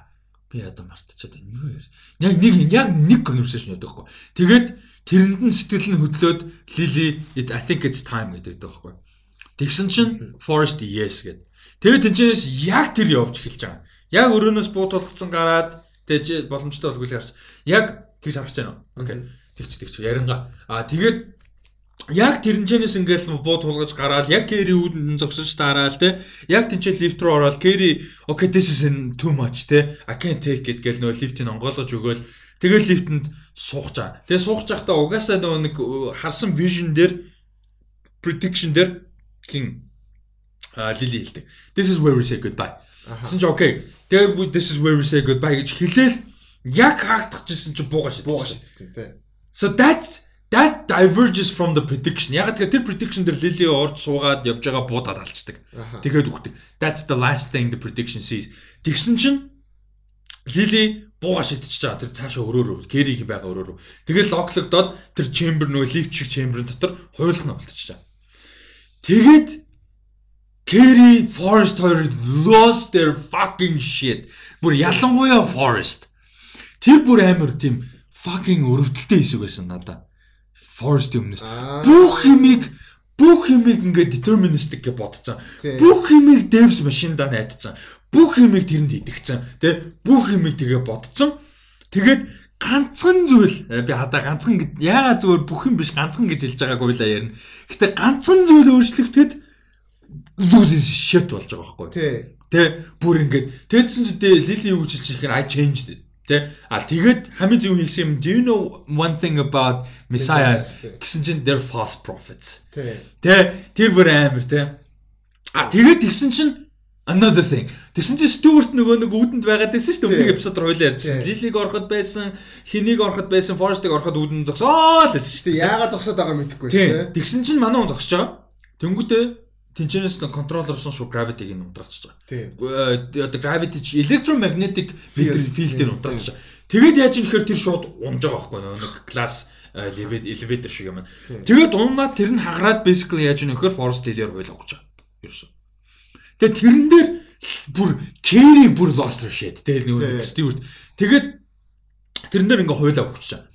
Би одоо мартчихад байна. Юу яар. Яг нэг яг нэг conversation яадаг байхгүй. Тэгээд тэрэнд нь сэтгэл нь хөдлөөд Lily it I think it's time гэдэг байхгүй. Тэгсэн чинь Forest yes гэд. Тэгээд тэнчнээс яг тэр явж эхэлж байгаа. Яг өрөөнөөс буут болгоцсон гараад тэгж боломжтой болгүй л гарч. Яг тэгж харж байна уу? Окей. Тэгч тэгч яринга. А тэгээд яг тэрнчэнээс ингээл буу тулгаж гараад яг Кэри үүдэн зогсож таараал те яг тэнцээ лифт руу ороод Кэри okay this is too much те I can't take it гэл нөө лифтийг онгойлгож өгөөл тэгэл лифтэнд суух чаа. Тэгээ суух чахта угаасаа нөө нэг э, харсан vision дээр prediction дээр хин А Лили хэлдэг. This is where we say goodbye. Аха. Гэсэн чи окей. Тэгээ this is where we say goodbye гэж хэлээл яг хаагдчихжсэн чи бууга шидсэн. Бууга шийдсэн тий. So that's that diverges from the prediction. Яг тэгэхээр тэр prediction дээр Лили урд суугаад явж байгаа буудаад алчдаг. Тэгэхэд үхдэг. That's the last thing the prediction sees. Тэгсэн чинь Лили бууга шидчихэж байгаа. Тэр цаашаа өрөөрөө, Кэриг байгаа өрөөрөө. Тэгээд локлогдоод тэр chamber нөгөө lift шиг chamber-ын дотор хуйлах нь болчихж байгаа. Тэгээд Кэри Forest хоёр lost their fucking shit. Бүр ялангуяа Forest. Тэр бүр амар тийм fucking өрөвдөлттэй хэсэг байсан надаа. Forest өмнөөс бүх юмыг бүх юмыг ингээд deterministic гэж бодцсон. Бүх юмыг Devs машиндаа найдсан. Бүх юмыг тэрэнд идэгцэн. Тэ бүх юмыг тэгээ бодцсон. Тэгээд ганцхан зүйл э, би хадаа ганцхан яагаад зүгээр бүх юм биш ганцхан гэж хэлж байгаагүй л ярина. Гэтэ ганцхан зүйл өөрчлөгдөд loses shit болж байгаа байхгүй. Тий. Тэ бүр ингээд тэгсэн чи дэ Лили юу гэж хэлж ихээр I changed it. Тэ а тэгээд хамгийн зөв хэлсэн юм do you know one thing about Messiah гэсэн чинь they're false prophets. Тэ тэр бүр амар тэ. А тэгээд тэгсэн чинь another thing. Тэгсэн чинь Stewart нөгөө нэг үүдэнд байгаад байсан шүү дээ. Өмнөх эпизод хоёлаа ярьжсэн. Тий. Лилиг ороход байсан, Хэнийг ороход байсан, Forest-ыг ороход үүдэнд зогсоо л байсан шүү дээ. яагаад зогсоод байгаа мэдэхгүй Тий. тий. Тэгсэн чинь манай хүн зогсож байгаа. Тэнгүүтээ тэнчэнээс нь контроллерсон шүү gravity-г нь унтраачж байгаа. Тий. Э, одоо gravity чи electromagnetic field Field, field-ээр тий. унтраачж байгаа. Тэгээд яаж юм гэхээр тэр шууд унж байгаа байхгүй нэг class elevator шиг юм. Тий. Тэгээд унаад тэр нь хагараад basically яаж юм forest layer хойлоо өгч байгаа. Ерөөсөө. Тэгээд тэрэн дээр бүр carry бүр lost shit. Тэгээд нөгөө. Stewart. Тэгээд тэрэн дээр ингээ хойлоо өгч байгаа.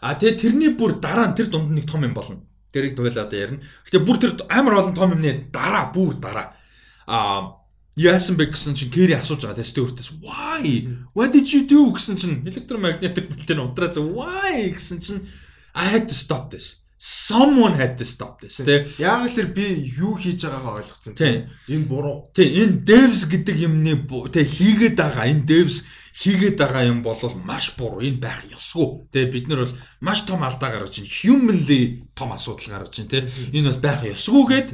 А тэгээд тэрний бүр дараа нь тэр дунд нэг том юм болно. Тэрийг дуйлаа одоо ярина. Гэтэ бүр тэр амар олон том юмны дараа бүр дараа. А яасан бэ гэсэн чинь Кэри асууж байгаа тест өөртөөс why what did you do гэсэн чинь electromagnetic field нь унтраад why гэсэн чинь I had to stop this someone had to stop this тэ Яг л би юу хийж байгаагаа ойлгоцсон. Тий. Энэ буруу. Тэ энэ devs гэдэг юмны тэ хийгээд байгаа энэ devs хийгээд байгаа юм бол маш буруу энэ байх ёсгүй. Тэ бид нар бол маш том алдаа гаргаж байна. Humanly том асуудал гаргаж байна тэ. Энэ бол байх ёсгүй гэд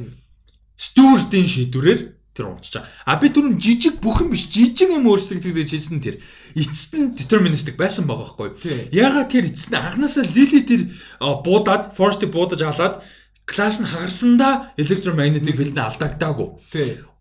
Стюартийн шийдвэрээр тэр унтчих. А би түрүүн жижиг бүхэн биш жижиг юм өөрчлөгдөж хэлсэн тэр эцэст нь deterministic байсан байгаа байхгүй. Тий. Ягаад тэр эцэст нь анханасаа Лили тэр буудаад Forest буудаж алаад класс нь хагарсандаа electromagnetic field-ны алдагдаагүй.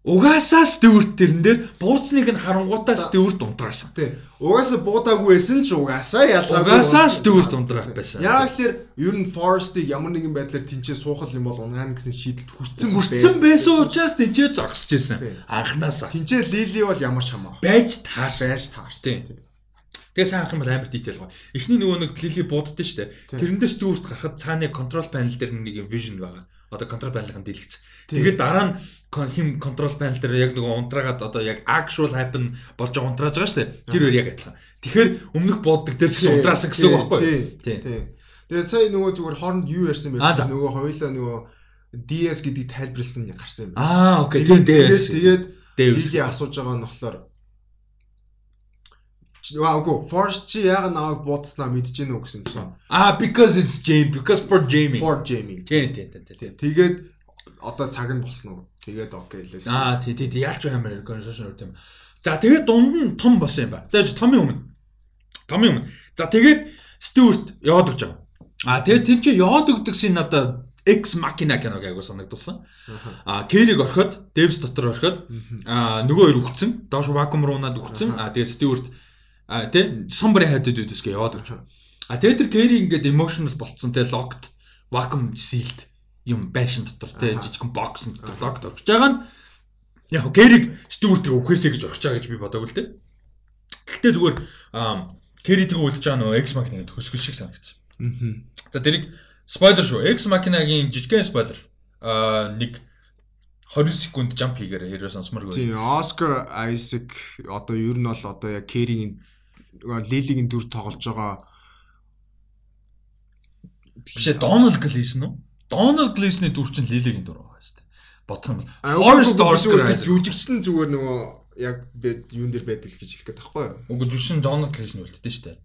Угаасаа Stewart тэрэн дээр бууцныг нь харангуудаа Stewart унтраасан. Тий. Угаасаа буудаагүй байсан ч угаасаа ялгаагүй. Угаасаа. Stewart унтраах байсан. Яг л ер нь Forest-ыг ямар нэгэн байдлаар тэнцээ суухал юм бол унгаана гэсэн шийдэлд хүрсэн Хүрсэн байсан учраас тэнцээ зогсож. Тий. Анханасаа Тэнцээ Лили бол ямар ч хамаа. байж таарсан. Байж таарсан. Тий. Тэгээ сайн ах юм бол амар detail гоо. Эхний нөгөө нэг Лили бууддсан шүү дээ. Тий. Тэрэндээ Stewart гарахад цааны control panel дээр нэг юм vision байгаа. Одоо panel-ын дэлгэц. Тий. Тэгээд дараа нь хим control panel дээр яг нөгөө унтраагаад одоо яг actual happen болж байгаа унтрааж байгаа шүү дээ. Тэр хоёр яг адилхан. Тэгэхээр өмнөх бууддаг дээр ч гэсэн унтраасан гэсэн үг байхгүй юу? Тий. Тий. Тэгээд сая нөгөө зүгээр хооронд юу ярьсан? Аа, за. Нөгөө хоёлаа нөгөө DS гэдгийг тайлбарлсан гарсан юм. Аа, окей. Тийм. Тэгээд тэгээд Devs. Лили асууж байгаа нь болохоор Ваа үгүй Force чи яг наваг буудснаа мэдэж үү гэсэн чинь Ah, because it's Jamie, because for Jamie. For Jamie. Тийм, тийм, тийм, тийм. Тэгээд одоо цаг нь болсон уу? Тэгээд окей лээс. Аа, тий, тий, ялч conversation үрт юм. За, тэгээд дунд нь том болсон юм ба. За, томын өмнө. Томын өмнө. За, тэгээд Stewart яваад өгч байгаа. Аа, тэгээд тэр чи яваад өгдөгсийн надад X Machina киног айгуу санагдулсан. Аа, Kerry-г орхиод, Devs дотор орхиод, аа, нөгөө хоёр үхсэн. Доош вакуум руу над үхсэн. Аа, тэгээд Stewart аа, тий, somebody had to do this гэж яваад байгаа. А тэгээд тэр Kerry ингээд emotional болцсон те locked vacuum sealed юм байшин дотор Аха. жижигхэн бокс дотор locked орж байгаа нь яг Kerry Stewart-ыг үхээсэй гэж орж байгаа гэж би бодоагүй л те. Гэхдээ зүгээр Kerry тийг үлж байгаа нөө X Machina-гийн төсгөл шиг санагдсан. Мгм. За тэрийг спойлер шүү. X Machina-гийн жижигхэн спойлер. Аа нэг 20 секунд jump хийгээрэй хэрвээ сонсморгүй. Тийм Oscar Isaac одоо ер нь бол одоо яг Керригийн Лилигийн дүр тоглож байгаа Биш ээ Donald Gleason уу? Donald Gleason-ы дүр чинь Lily-гийн дүр байгаа шүү дээ. Бодох юм бол үгүй, үгүй, зүгээр Isaac. жүжигчсэн зүгээр нөгөө яг бед юун дээр байдаг гэж хэлэх гээд байхгүй юу? Уг жүшин Donald Gleason үлддэж шүү дээ.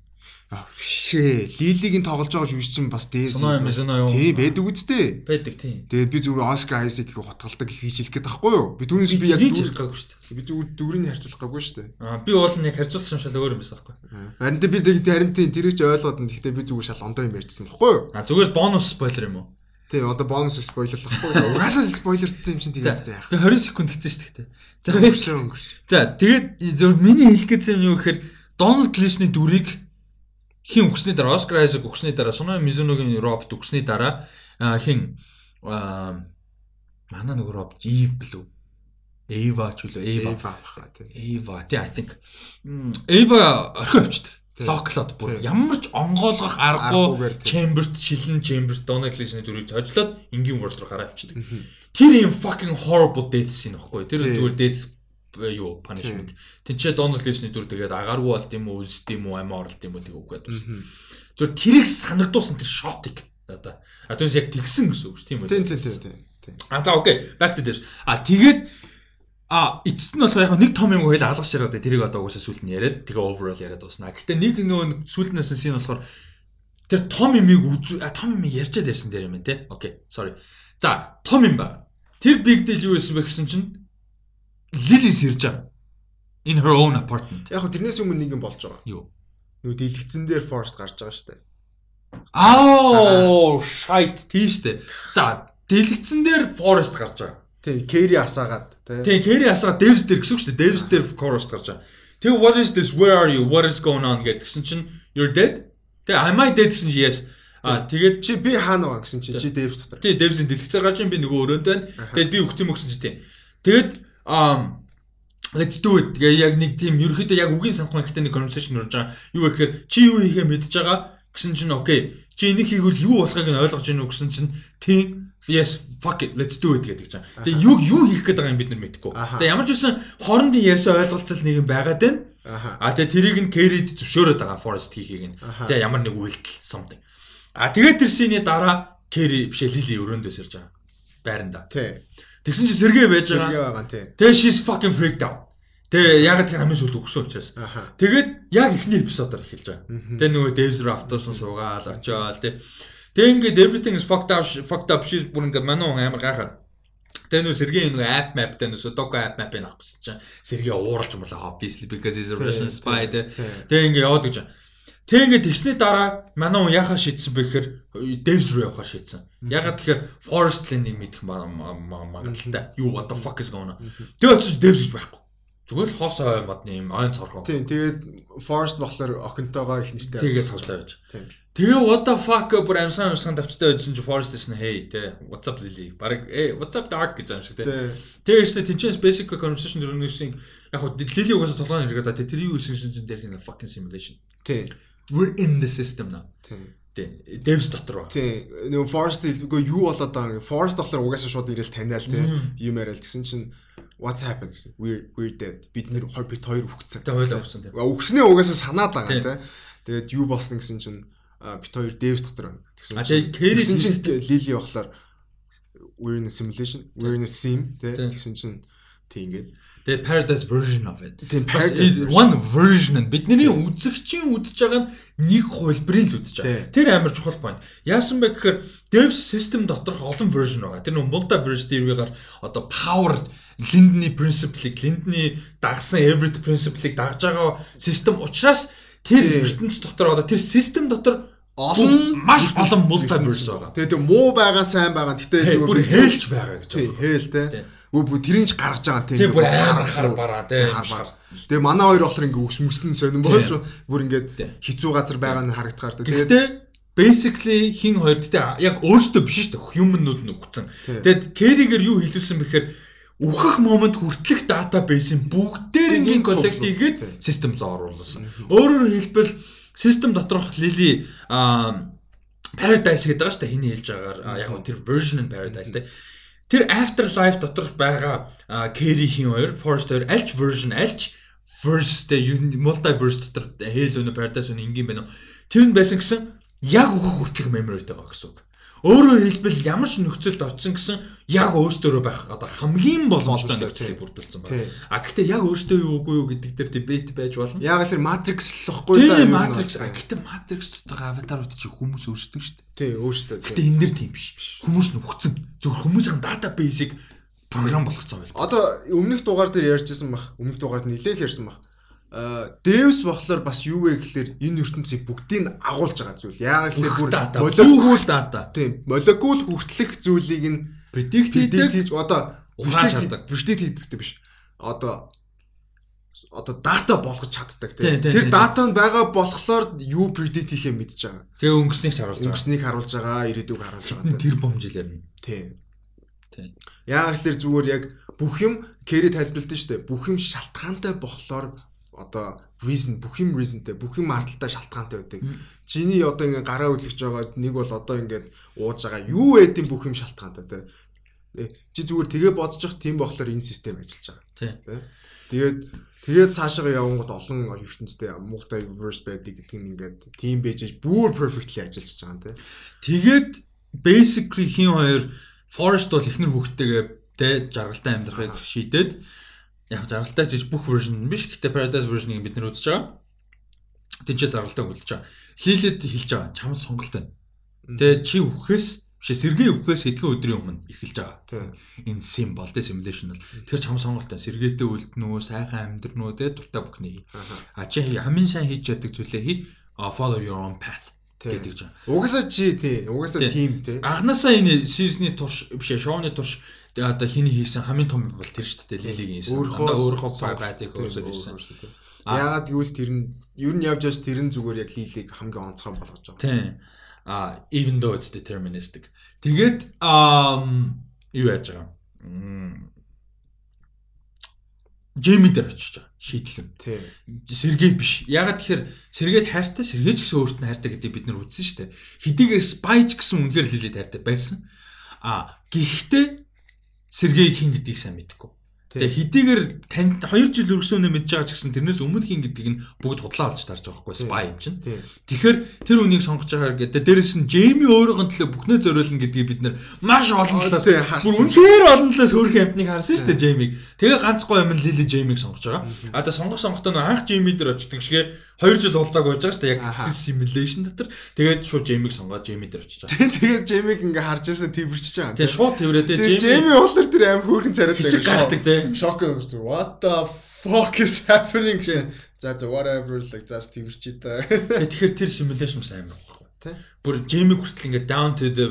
Аа бишээ. Лилигийн тоглож байгаа биш чинь бас дээрс. Юу? Тий, байдаг үсттэй. Байдаг тийм. Тэгээд би зүгээр Оскар Айзекийг хотголдог хийж хэлэх гээд байхгүй юу? Би түүнээс би яг хийж хэрэггүй шүү дээ. би зүгээр дөрөний харьцуулах гаггүй шүү дээ. Аа би уул нь яг харьцуулсан шал өөр юм байсан байхгүй. Харин тэ би харин тэ тэрийг ч ойлгоод нь гэхдээ би зүгээр шал ондоо юм ярьчихсан байхгүй юу? А зүгээр бонус спойлер юм уу? Тий, одоо бонус спойлерлахгүй юу? Угаасаа спойлердсан юм чинь тэгээд яах. би 20 секунд хэвчээ шүү дээ. За Өнгөрсөн өнгөрсөн. За тэгээд зөв миний хэлэх гэсэн юм юу гэхээр Дональд Глишний дүрийг хин өгсөний дараа Оскар Айзек өгсөний дараа Соно Мизуногийн Робт өгсөний дараа хин манай нөгөө Робт Ив блүү. Эва ч үлээ Эва. Баха тий. Эва тий I think. Эва орхио авчдаг. Тий. Локлоод бүр ямар ч онгоолгох аргагүй. Chamber-т шилэн Donald Glishний дүрийг цожлоод энгийн world руу гараа авчдаг. Тэр юм fucking horrible death scene баггүй. Тэр зүгээр death юу punishment. Тинчээ Donald Glishний дүр тэгээд агааргүй болт юм уу, үлсд юм уу, амиа орлт юм уу үгээд бас. Мгм. Зүгээр тэрийг санагдуулсан тэр shot-ыг надаа. А түүнээс яг тэгсэн гэсэн үг тийм үү? Тий, тий, тий, тий. тий. А за окей, back to this. А тэгээд а эцэст нь болохоор яг нэг том юм хоёул алгаж чараад тэрийг одоо угаасаа сүлд нь яриад тэгээ overall яриад дуусна. Гэтэ нэг нөгөө сүлднээс нь болохоор тэр том юмыг үз том юм ярьчаад байсан дээр юм байна те. Окей, sorry. За, том юм ба. Тэр big deal юу байсан бэ гэсэн чинь Lily сэрж байгаа. In her own apartment. Яг хөө тэрнээс өмнө нэг юм болж байгаа. Юу? Нүү дэлгэцэн дээр Forest гарч байгаа дээ. Аа, shit тийштэй. За, дэлгэцэн дээр Forest гарч байгаа. Тий, Кэри асаагаад тий. Тийм, Кэри асгаа Дэвс дээр гэсэн үг дээ. Дэвс дээр chorus гарч байгаа. Тэгээ what is this? Where are you? What is going on гэдгсэн чинь you're dead. Тэгээ am I dead гэсэн чинь yes. А тэгээд Чи би хаана байгаа гэсэн чи чи Дэвс дотор. тий Дэвсийн дэлгэцээр гарч би нөгөө өрөөнд байна. Тэгээд би өгсөн мөгсөн чи тийм. Тэгээд um let's do it. Тэгээ яг нэг тийм ерөөхдөө яг үгийн санахгүй ихтэй нэг conversation урж байгаа. Юу гэхээр чи юу хийхээ мэдж байгаа гэсэн чинь окей. Чи энийг хийгвэл юу болохыг нь ойлгож гинүү гэсэн чинь тийм Yes, fuck it, let's do it гэдэг чинь. Тэгээ юу юу хийх гээд байгаа юм бид нар мэдэхгүй. Тэгээ ямар ч байсан хоорондын ярьсан ойлголцол нэг юм байгаад байна. А тэгээ тэрийг нь Кэрид зөвшөөрөөд байгаа Forest хийхийг нь. Тэгээ ямар нэг үйлдэл something. А тэгээд тэр синий дараа Кэри бишээ Лили өрөөндөөс ирж байгаа. Байранда. Тий. Тэгсэн чинь Сэргээ байж Сэргээ байгаа. байгаа тий. Тэгээ she's fucking freaked out. Тэгээ яг тэр хамгийн сүүлд өгсөн учраас. Тэгээд яг эхний эпизодоор эхэлж байгаа. Тэгээ нөгөө Devs руу автобусан суугаал очиол тий. Тэгээ ингээд everything is fucked up fucked up she's бүр ингээд мануу амар гайхаад. Тэгээ нөгөө Сэргийн нөгөө app map дээр нөгөө Sudoku app map-ыг авах гэсэн чинь Сэргээ ууралж болоо obviously because he's a Russian spy. Тэгээ ингээ яваад гэж. Тэгээ ингээ тэгсний дараа манай хүн яхаа шийдсэн бэ гэхээр Devs руу явахаар шийдсэн. Ягаад тэгэхээр Forest Land-ыг мэдэх ма- ма- ма- магадaltaй. Юу what the fuck is going on. Тэгээ очиж Devs гэж байхгүй. Зүгээр л хоос ой модны юм ойн цоргоо. Тий, тэгээд Forest болохоор охинтойгоо их нэртэй. Тэгээ суулаа байж. Тий. Тэгээ what the fuck бүр амсан амсан давчтай байжсэн чи Forest гэсэн hey тэ what's up Lily. Бараг э what's up Dark гэж юм шиг. Тий. Тэгээ ихтэй тэнчээс basic conversation дөрөвнөсөн яг хөө Lily угаасаа толгойн хэрэгэд та тэр юу хэлсэн чинь дээр хин fucking simulation. Тий. We're in the system now. Тий. Тэ Devs дотор ба. Тий. Нөгөө Forest үгүй юу болоод байгаа юм. Forest болохоор угаасаа шууд ирээл таниал тий. Мм. Юм яриад гэсэн чинь what's happened гэсэн. We're we're dead. Бид нэр хоёр бит хоёр үхсэн. Тэ хойлоо өгсөн тэ. Үгснээ угаасаа санаад байгаа Тий. тий. Тэгээд юу болсон гэсэн чинь бит хоёр Дэвс дотор байна. Тэгсэн Керри- тэгсэн чинь Лили болохоор we're in a simulation, we're in a sim тий. Тий. Тэгсэн чинь тий ингээд Тэгээ paradise version of it. тий Бас Paradise is version. one version нь бидний үзэгчийн үдж байгаа нь нэг хувилбарыг л үдж байгаа. Тэр амар чухал point. Яасан бэ гэхээр dev system доторх олон version байгаа. Тэр нэг multiverse theory-гаар одоо power Линдний principle-ийг, Линдний дагсан every principle-ийг дагж байгаа систем учраас тэр ертөнц дотор одоо тэр систем дотор олон маш олон multiverse байгаа. Тэгээд тэр муу байгаа сайн байгаа. Гэтэ Тий, бүр хэлж байгаа гэж байна. хээл тий. Үгүй бүр тэрийг ч гаргаж байгаа тий. Тэр бүр амар хар бараа тий. Тий, хар бараа. Тэгээ манай хоёр болохоор ингээ өс мөсөн сонирн болж бүр ингээд Тий. хизүү газар байгаа нь харагдахаар тий. Тэгээд Гэхдээ basically хин хоёр гэдэг яг өөртөө биш шүү дээ. Human-нууд нь өгцөн. Тэгэд Керригээр юу хэлүүлсэн бэхээр үхэх момент хүртэлх database-ийн Бүгдийг коллект цуглуу. хийгээд системд оруулсан. Өөрөөр хэлбэл систем доторх Lily аа Paradise гэдэг байгаа шүү дээ. Хиний хэлж байгаагаар аа, яг нь тэр version нь Paradise те. Тэр Afterlife доторх байгаа Керрихийн хоёр, Forest хоёр альч version альч verse те multiverse дотор Hell өнө Paradise өнө ингийн байна? Тэр нь байсан гэсэн яг өөх хүртэлх memory байгаа гэсэн үг. Өөрөөр хэлбэл ямар ч нөхцөлд очсон гэсэн яг өөртөө байх одоо хамгийн боломжтой нөхцөлийг бүрдүүлсэн байна. А гэхдээ яг өөртөө юу үгүй юу гэдэг дээр дебет байж болно. Яг л Matrix л ихгүй да. Тийм Matrix. Гэхдээ Matrix дотор аватарууд чи хүмүүс өөрсдөг шүү дээ. Тийм өөрсдөө. Гэхдээ энэ дэр тийм биш. Хүмүүс нөхцөн. Зөвхөн хүмүүсийн датабейсийг програм болгоцсон байл. Одоо өмнөх дугаар дээр ярьжсэн баг. Өмнөх дугаард нилээх ярьсан баг Дэвс болохоор бас юу вэ гэхээр энэ ертөнцийг бүгдийг агуулж байгаа зүйл. Яагаад гэхээр бүр молекул дата. Тийм, молекул хүртлэх зүйлийг нь predict хийж одоо. Predict хийдэгтэй биш. Одоо одоо дата болгож чаддаг тийм. Тэр дата нь байгаа болохоор юу predict хийхээ мэдж байгаа. Тэгээ өнгөснийг харуулж байгаа. Өнгөснийг харуулж байгаа, ирээдүйг харуулж байгаа. Тэр бомжилэр нь. Тийм. Тийм. Яагаад гэхээр зүгээр яг бүх юм carry тайлбарлалт нь шүү дээ. Бүх юм шалтгаантай болохоор одоо reason бүх юм reasonтэй бүх юм ардалтай шалтгаантай байдаг. Чиний одоо ингээ гараа үлгэж байгаа нэг бол одоо ингээд ууж байгаа юу байдیں бүх юм шалтгаантай тий. Чи зүгээр тэгээ бодож тийм болохоор энэ систем ажиллаж байгаа. Тий. Тэгээд тэгээд цаашаа явангууд олон ертөнцтэй multiverse байдаг гэдэг нь ингээд тийм байж бүр perfectly ажиллаж байгаа юм тий. Тэгээд basically хин хоёр Forest бол ихнэр хүүхдтэйгээ тий жаргалтай амьдрахыг шийдээд яг заргалтай жиж бүх version биш. Гэтэ Paradise version-ыг бид нэр үзэж байгаа. Тинчээ заргалтай үзэж байгаа. Лилэд хэлж байгаа. Чамд сонголт байна. Тэгээ чи үхэхээс биш сэргээ үхэхээс хэдхэн өдрийн өмнө эхэлж байгаа. Энэ символ тэ simulation бол. Тэгэхээр чам сонголт байна. Сэргээтэй үлдэн үү, сайхан амьдрын үү, тэ дуртай бүхний. А чи хамгийн сайн хийж яддаг зүйлээ хий. Follow your own path гэдэг жаа. Угаасаа чи тий. Угаасаа тийм тий. Анханасаа энэ сизний турш биш шоуны турш одоо хиний хийсэн хамгийн том бол тэр шүү дээ Лилигийн хийсэн. Өөрөө өөрөө байдыг өөрсөөр хийсэн. Яагаад гэвэл тэр нь ер нь явж байгаа тэр нь зүгээр яг Лилиг хамгийн онцгой болгож байгаа. Тийм. А even though it's deterministic. Тэгээд um юу яаж байгаа? Джейми дээр очиж байгаа шийдлэн. Тийм. Сэргээ биш. Ягаад тэгэхээр сэргээд хайртай, сэргээч гэсэн өөрт нь хайртай гэдэг бид нар үзсэн шүү дээ. Хэдийгээр спайч гэсэн үнэхээр хэлээд хайртай байсан. А гэхдээ Сергей хин гэдгийг сайн мэдэхгүй. Тэгээ хэдийгээр танд 2 жил өргөсөн үнэ мэдж байгаа ч гэсэн тэрнээс өмнө хин гэдгийг нь бүгд худлаа олж тарж байгаа байхгүй спай юм чинь. Тэгэхээр тэр үнийг сонгож байгаа гэдэг. Дээрээс нь Джейми өөрөөгөө төлөө бүхнээ зориулна гэдгийг бид нар маш олон талаас бүр үнэхээр олон талаас өөрхийн амтныг харсан шүү дээ Джеймиг. Тэгээ ганц гоо юм Лили Джеймиг сонгож байгаа. А тэгээ сонгох сонгохдоо анх Джейми дээр очдөг шигэ 2 жил уулзааг байж байгаа шүү дээ яг simulation дотор. Тэгээд шууд Джеймиг сонгоод Джейми дээр очиж байгаа. Тэгээд Джеймиг ингээ харж байсаа твэрчиж байгаа. Тэгээ шууд тврээ тэгээ Джейми уулар тэр аим хөөрхөн царайд байгаа. Шок өгсөн. What the fuck is happening гэсэн. За за whatever like зас твэрчээ та. Тэгэхээр тэр simulation бас амар байхгүй. Тэ. Бүр Jamie хүртэл ингээд down to the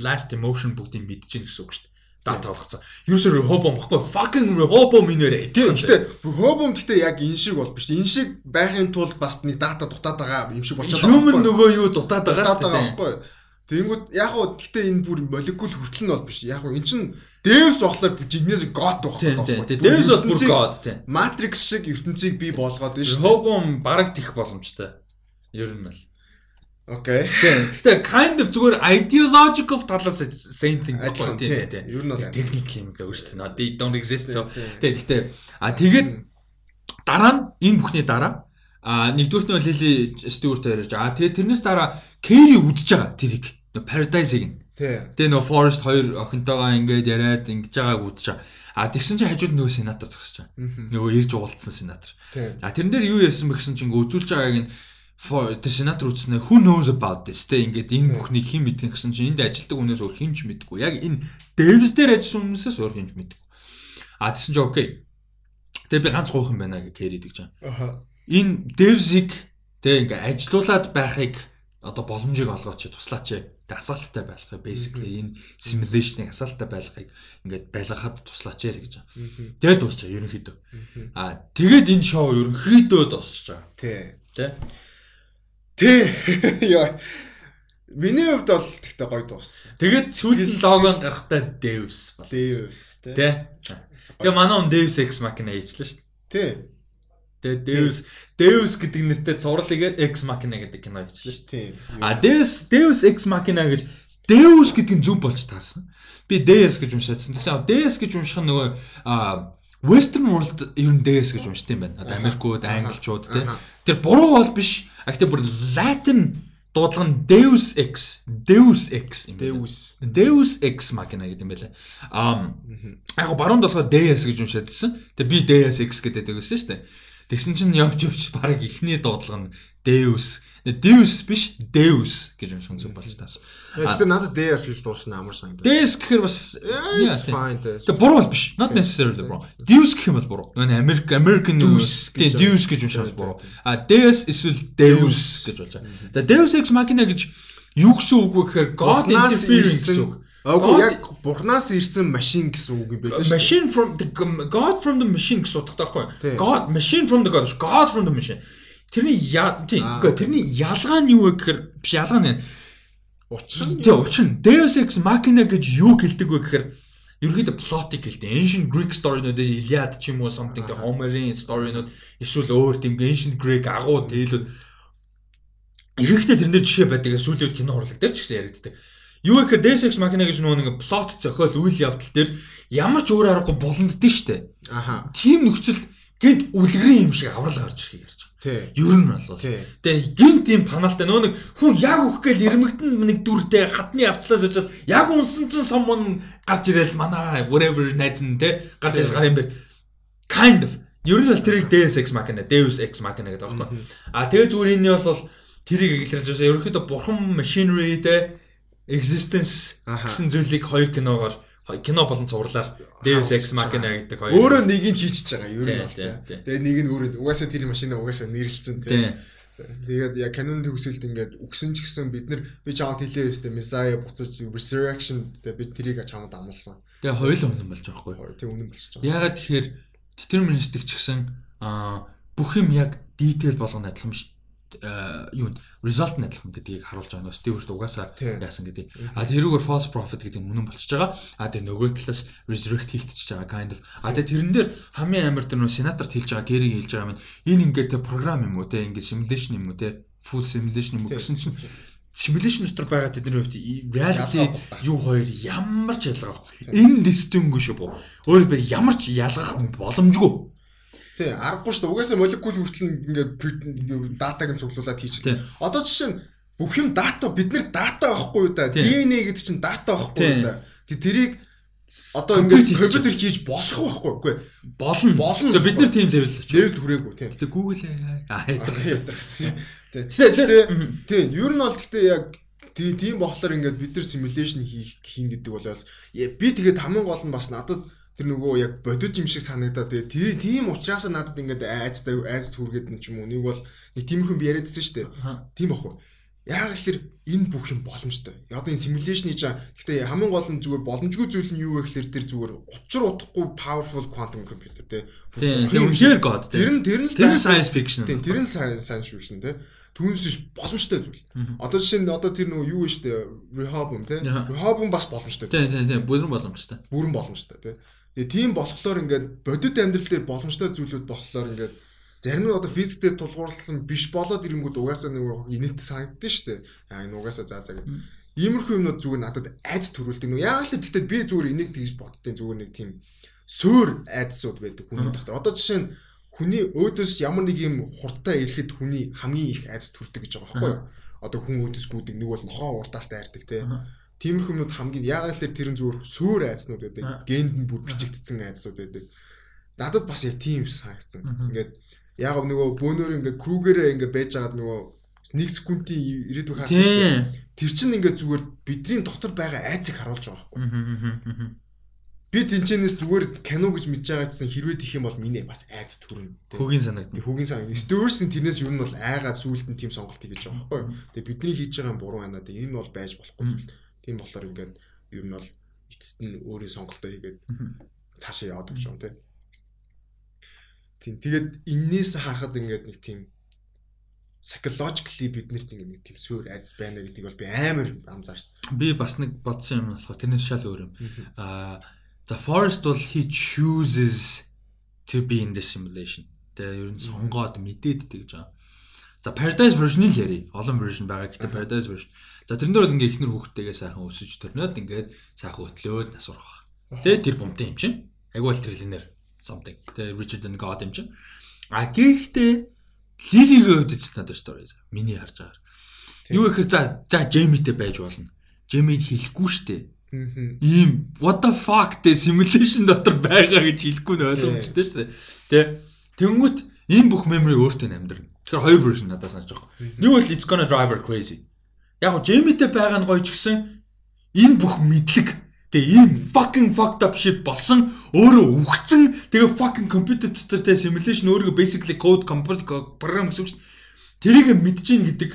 last emotion бүгдийг мэдчихээн гэсэн үг шүү дээ. Дата болгоцсон. User Rehoboam баггүй fucking Rehoboam минээрээ. Тийм. Гэтэ Rehoboam гэтэ яг энэ шиг бол биш. Энэ шиг байхын тулд бас нэг дата дутаад байгаа юм шиг болчиход байгаа. Human нөгөө юу дутаад байгаа шүү дээ. Тэнгүүд яг уу гэхдээ энэ бүр молекул хүртэл нь бол биш. Яг уу эн чин Devs болохоор жигнээс god байх гэдэг. Devs бол бүр god тийм. Matrix шиг ертөнцийг бий болгоод байна шүү. Hobom бараг тэх боломжтой. Ер нь бол. Окей. Гэхдээ kind of зүгээр ideological талаас same thing байхгүй тийм тийм. Ер нь бол technical юм л шүү дээ. They don't exist so. Гэхдээ а тэгээд дараа нь энэ бүхний дараа а нэгдүгürt нь Лили Стюарт ярьж а тэгээд тэрнээс дараа Кэри үдчихэж байгаа тэрийг. Paradise-ыг нь. Тэгээ нөгөө Forest хоёр охинтойгоо ингээд яриад ингэж байгааг үдчихэж байгаа. А тэгсэн чинь хажууд нөгөө сенатор зогсож байгаа. Нөгөө ирж уулзсан сенатор. А тэрэн дээр юу ярьсан бэ гэсэн чинь үзүүлж байгааг нь тэр сенатор үзнэ who knows about this те ингээд энэ бүхнийг хэн мэдгэн гэсэн чинь энд ажилтдаг хүнээс өөр хинч мэдгүй. Яг энэ Devs дээр ажилласан хүнээс өөр хинч мэдгүй. А тэгсэн чинь окей. Тэгээ би ганц гоох юм байна гэж Кэри гэж байна. Аха. Энэ Devs-ийг тэгээ ингээд ажилуулад байхыг одоо боломжийг олгооч туслаач тэг асаалттай байлгахыг basically энэ simulation-ыг асаалттай байлгахыг ингээд байлгахад туслаач л гэж байгаа. Тэгээд дуусчаа ерөнхийдөө. Аа тэгээд энэ шоу ерөнхийдөө дуусч байгаа. Тий. Тэ. Тий. Яа. Миний хувьд бол тэгтээ гоё дууссан. Тэгээд сүүлийн логон гарахтаа Devs бол. Devs тий. Тэгээ манай он Devs Ex Machina хийчлээ шүү дээ. Тий. Тэгээ Deus Deus гэдэг нэртэй цувралыгээд Ex Machina гэдэг кино хийчихлээ шүү дээ. А Deus Deus Ex Machina гэж Deus гэдэг нь зүв болж таарсан. Би Deus гэж уншаадсан. Тэгсэн Deus гэж унших нь нөгөө Western World ер нь Deus гэж уншдаг юм байна. Одоо Америкууд, Англичууд тий. Тэр буруу бол биш. А гэхдээ бүр Latin дуудлага нь Deus Ex, Deus Ex юм байна. Deus. Deus Ex Machina гэдэг юм байлаа. Аа яг баруун болохоор Deus гэж уншаадсэн. Тэгээ би Deus Ex гэдэг байсан шүү дээ. Тэгсэн чинь явж явж баг ихний дуудлага нь Deus. Deus биш Deus гэж уншсан зүг болж таарсан. Тэгэхээр надад Deus гэж дуусна амар санагдав. Deus гэхээр бас. Тэгээ буруу бол биш. Not necessarily буруу. Deus гэх юм бол буруу. Нөгөө Америк American Deus гэж Deus гэж Тийм, буруу. А Deus эсвэл Deus гэж болж байгаа. За Deus Ex Machina гэж юу гэсэн үг вэ гэхээр God interfering гэсэн үг. Агуу яг бурхнаас ирсэн машин гэсэн үг юм байлаа шүү. Machine from the God from the machine гэсэн утгатай байхгүй юу? God machine from the God, God from the machine. Тэрний тийм үгүй тэрний ялгаа нь юу вэ гэхээр биш ялгаа нь тийм учир нь Deus Ex Machina гэж юу хэлдэг вэ гэхээр ерөөдөө плотик хэлдэг. Ancient Greek story-нууд Iliad ч юм уу something the Аа. Homerine story-нууд эсвэл өөр тийм ancient Greek агуу тээлүүд Ихэвчлэн тэрнэр жишээ байдаг сүүлүүд кино урлаг дээр ч гэсэн яригддаг. Юу гэхээр Deus Ex Machina гэж нөгөө нэг плот зохиол үйл явдал дээр ямар ч өөр аргагүй буланддээ штэ. Аха. Тим нөхцөл гэд үлгэрийн юм шиг аврал гарч ирэхийг ярьж байгаа. Тий. Ер нь бол. Тэгээ гин тийм паналтай нөгөө нэг хүн яг өөх гээл ирмэгтэн нэг дүртэй хатны авцлаас очоод яг унсан чинь someone гарч ирэл манай whatever найз нь те гарч ирэл гар юм бэл kind of ер нь бол тэрийг Deus Ex Machina Deus Ex Machina гэдэг байхгүй. А тэгээ зүгээр энэ бол тэрийг эглэж байгаа. Ерөнхийдөө бурхан machinery те existence гэсэн зүйлийг хоёр киногоор кино болон цувралаар Deus Ex Machina гэдэг хоёр Өөрөө нэг нь хийчихэж байгаа ер нь бол тий, тий. тий. Тэгээ нэг нь өөрөө угаасаа тэр машина угаасаа нэрлэлцэн тий. тийм Тэгээд яг канон төгсөлд ингээд үгсэн ч гэсэн бид нар би чамд хэлээ өстэй Messiah буцаж resurrection тэгээ бид тэрийг чамд амласан. тэгээ хоёул үнэн болж байгаа байхгүй. Тэг үнэн болчихж байгаа. Ягаад тэгэхээр deterministic ч гэсэн аа бүх юм яг detail болгоно адилхан биш юу вэ? result нь адилхан гэдгийг харуулж байгаа нөө Stewart угаасаа яасан гэдэг. А тэрүүгээр false prophet гэдэг нь үнэн болчихж байгаа. А тэгээ нөгөө талаас resurrect хийгдчихэж байгаа kind of. А тэгээ тэрэн дээр хамгийн амар тэр нөө сенаторт хэлж байгаа гэрийг хэлж байгаа юм. Энэ ингээд тэ програм юм уу те ингээд simulation юм уу те full simulation юм уу гэсэн чинь simulation дотор байгаа тэдний хувьд reality юу хоёр ямар ч ялгаа байхгүй. Энэ distinguish шүү. Өөрөөр хэлбэл ямар ч ялгах боломжгүй. Тий, аргагүй шүү дээ. Угаасаа молекул хүртэл ингээд датаг нь цуглуулад хийчихлээ. Одоо жишээ нь бүх юм дата бид нар дата байхгүй юу да. DNA гэдэг чинь дата байхгүй юу да. Тэг тэрийг одоо ингээд компьютер хийж болох байхгүй? Үгүй. Болно. Болно. Бид нар тийм level л очив. Level хүрээгүй тий. Гэтэ Google аа А, Тий. Тий. Тэгэхээр Гэтэ тий, ер нь бол гэхдээ яг тий тийм болохоор ингээд бид нар simulation хийх хийн гэдэг бол би тэгээд хамгийн гол нь бас надад тэр нөгөө яг бодит юм шиг санагдаад тэгээ тий- тийм учраас надад ингээд айцтай айц түргээд нэг юм уу нэг бол нэг тиймэрхүү би яриадсэн шүү дээ. Тийм бахгүй. Яг ихлээр энэ бүх юм боломжтой. Одоо энэ хийж байгаа. Гэхдээ хамгийн гол нь зүгээр боломжгүй зүйл нь юу вэ гэхэлэр тэр зүгээр учир утгагүй powerful quantum computer тий. Тийм. Юм үнээр god Тэр нь тэр нь л Тэр нь science fiction. Тийм, тэр нь science fiction тий. Түүнээс биш боломжтой зүйл. Одоо жишээ нь одоо тэр нөгөө юу вэ штэ Rehoboam тий. Яа. Rehoboam бас боломжтой. Тийм тийм тийм бүрэн боломжтой. Бүрэн боломжтой тий. Тэгээ тийм болохоор ингээд бодит амьдрал дээр боломжтой зүйлүүд болохоор ингээд зарим нь одоо физик дээр тулгуурласан биш болоод ирэнгүүд угаасаа нөгөө инээт санагдсан штэ. Яа энэ угаасаа заа заа гэх. Иймэрхүү юмнууд зүгээр надад айц төрүүлдэг. Яг л гэхдээ би зүгээр энийг тэгж боддیں۔ Зүгээр нэг тийм суур айдсууд байдаг хүний дотор. Одоо жишээ нь хүний өөдөөс ямар нэг юм хурдтай ирэхэд хүний хамгийн их айц төрдөг гэж байгаа байхгүй юу? Одоо хүн өөдөөс гүдэг нэг бол нохоо уртаас дайрдаг тий. Аха. Тиймэрхүү юмнууд хамгийн яагаад л тэр нь зүгээр суур айцнууд байдаг. Генд нь бүр бичигдсэн айцнууд байдаг. Надад бас яг тийм санагдсан. Ингээд яг нөгөө бөөнөр ингээд крүгэрээ ингээд байж байгаад нөгөө нэг секундын ирээдүйг хардаг шүү дээ. Тэр чинь ингээд зүгээр бидний дотор байгаа айцыг харуулж байгаа байхгүй. Би тэнчэнээс зүгээр кино гэж мэдж байгаа гэсэн хэрвээ тэх юм бол миний бас айц төрнө. Хөгийн санагдана. Тэг хүүгийн сан. Стюарсын тэрнээс юу нь бол айгаад сүулт нь тийм сонголт хийж байгаа байхгүй юу? Тэг бидний хийж байгаа буруу байна. Тэг энэ бол байж болохгүй зүйл. Тийм болохоор ингээд ер нь бол эцэст нь өөрийн сонголтоо хийгээд цаашаа яваад өгч юм тий. Тийм тэгээд эннээс харахад ингээд нэг тийм psychologically биднэрт ингээд нэг тийм суур айц байна гэдгийг бол би амар анзаарсан. Би бас нэг бодсон юм болохоор тэрнээс шал өөр юм. Аа за Forest бол he chooses to be in the simulation. Тэгээ ер нь сонгоод мэдээд гэж байгаа. За Paradise version-ийг л ярий. Олон version байгаа. Гэхдээ Paradise version. За тэрэн дээр бол ингээ ихнэр хүүхдтэйгээ сайхан өсөж төрнөд ингээд сайхан хөтлөөд насурах. Тэгээ тэр бумтын юм чинь. Айгуул триллинер something. Тэгээ Richard and God юм чинь. А гэхдээ Лилигийн хувьд ч надад story. Миний харж байгаа. Юу гэхээр за за Джеймитэй байж болно. Джеймид хэлэхгүй штэ. Ийм what the fuck тэ simulation дотор байгаа гэж хэлэхгүй нь ойлгомжтой штэ. Тэ. Тэнгүүт энэ бүх memory өөртөө амьдрна. Тэгэхээр хоёр version надад санаж байгаа. Нэг бол it's gonna drive her crazy. Яг го Джеймитэй байгаа нь гоё ч гэсэн энэ бүх мэдлэг тэгээ ийм fucking fucked up shit болсон өөрөө үхсэн тэгээ fucking computer дотор тэ simulation өөрийгөө basically code computer програм гэсэн дээ. Тэрийг мэдэж ийн гэдэг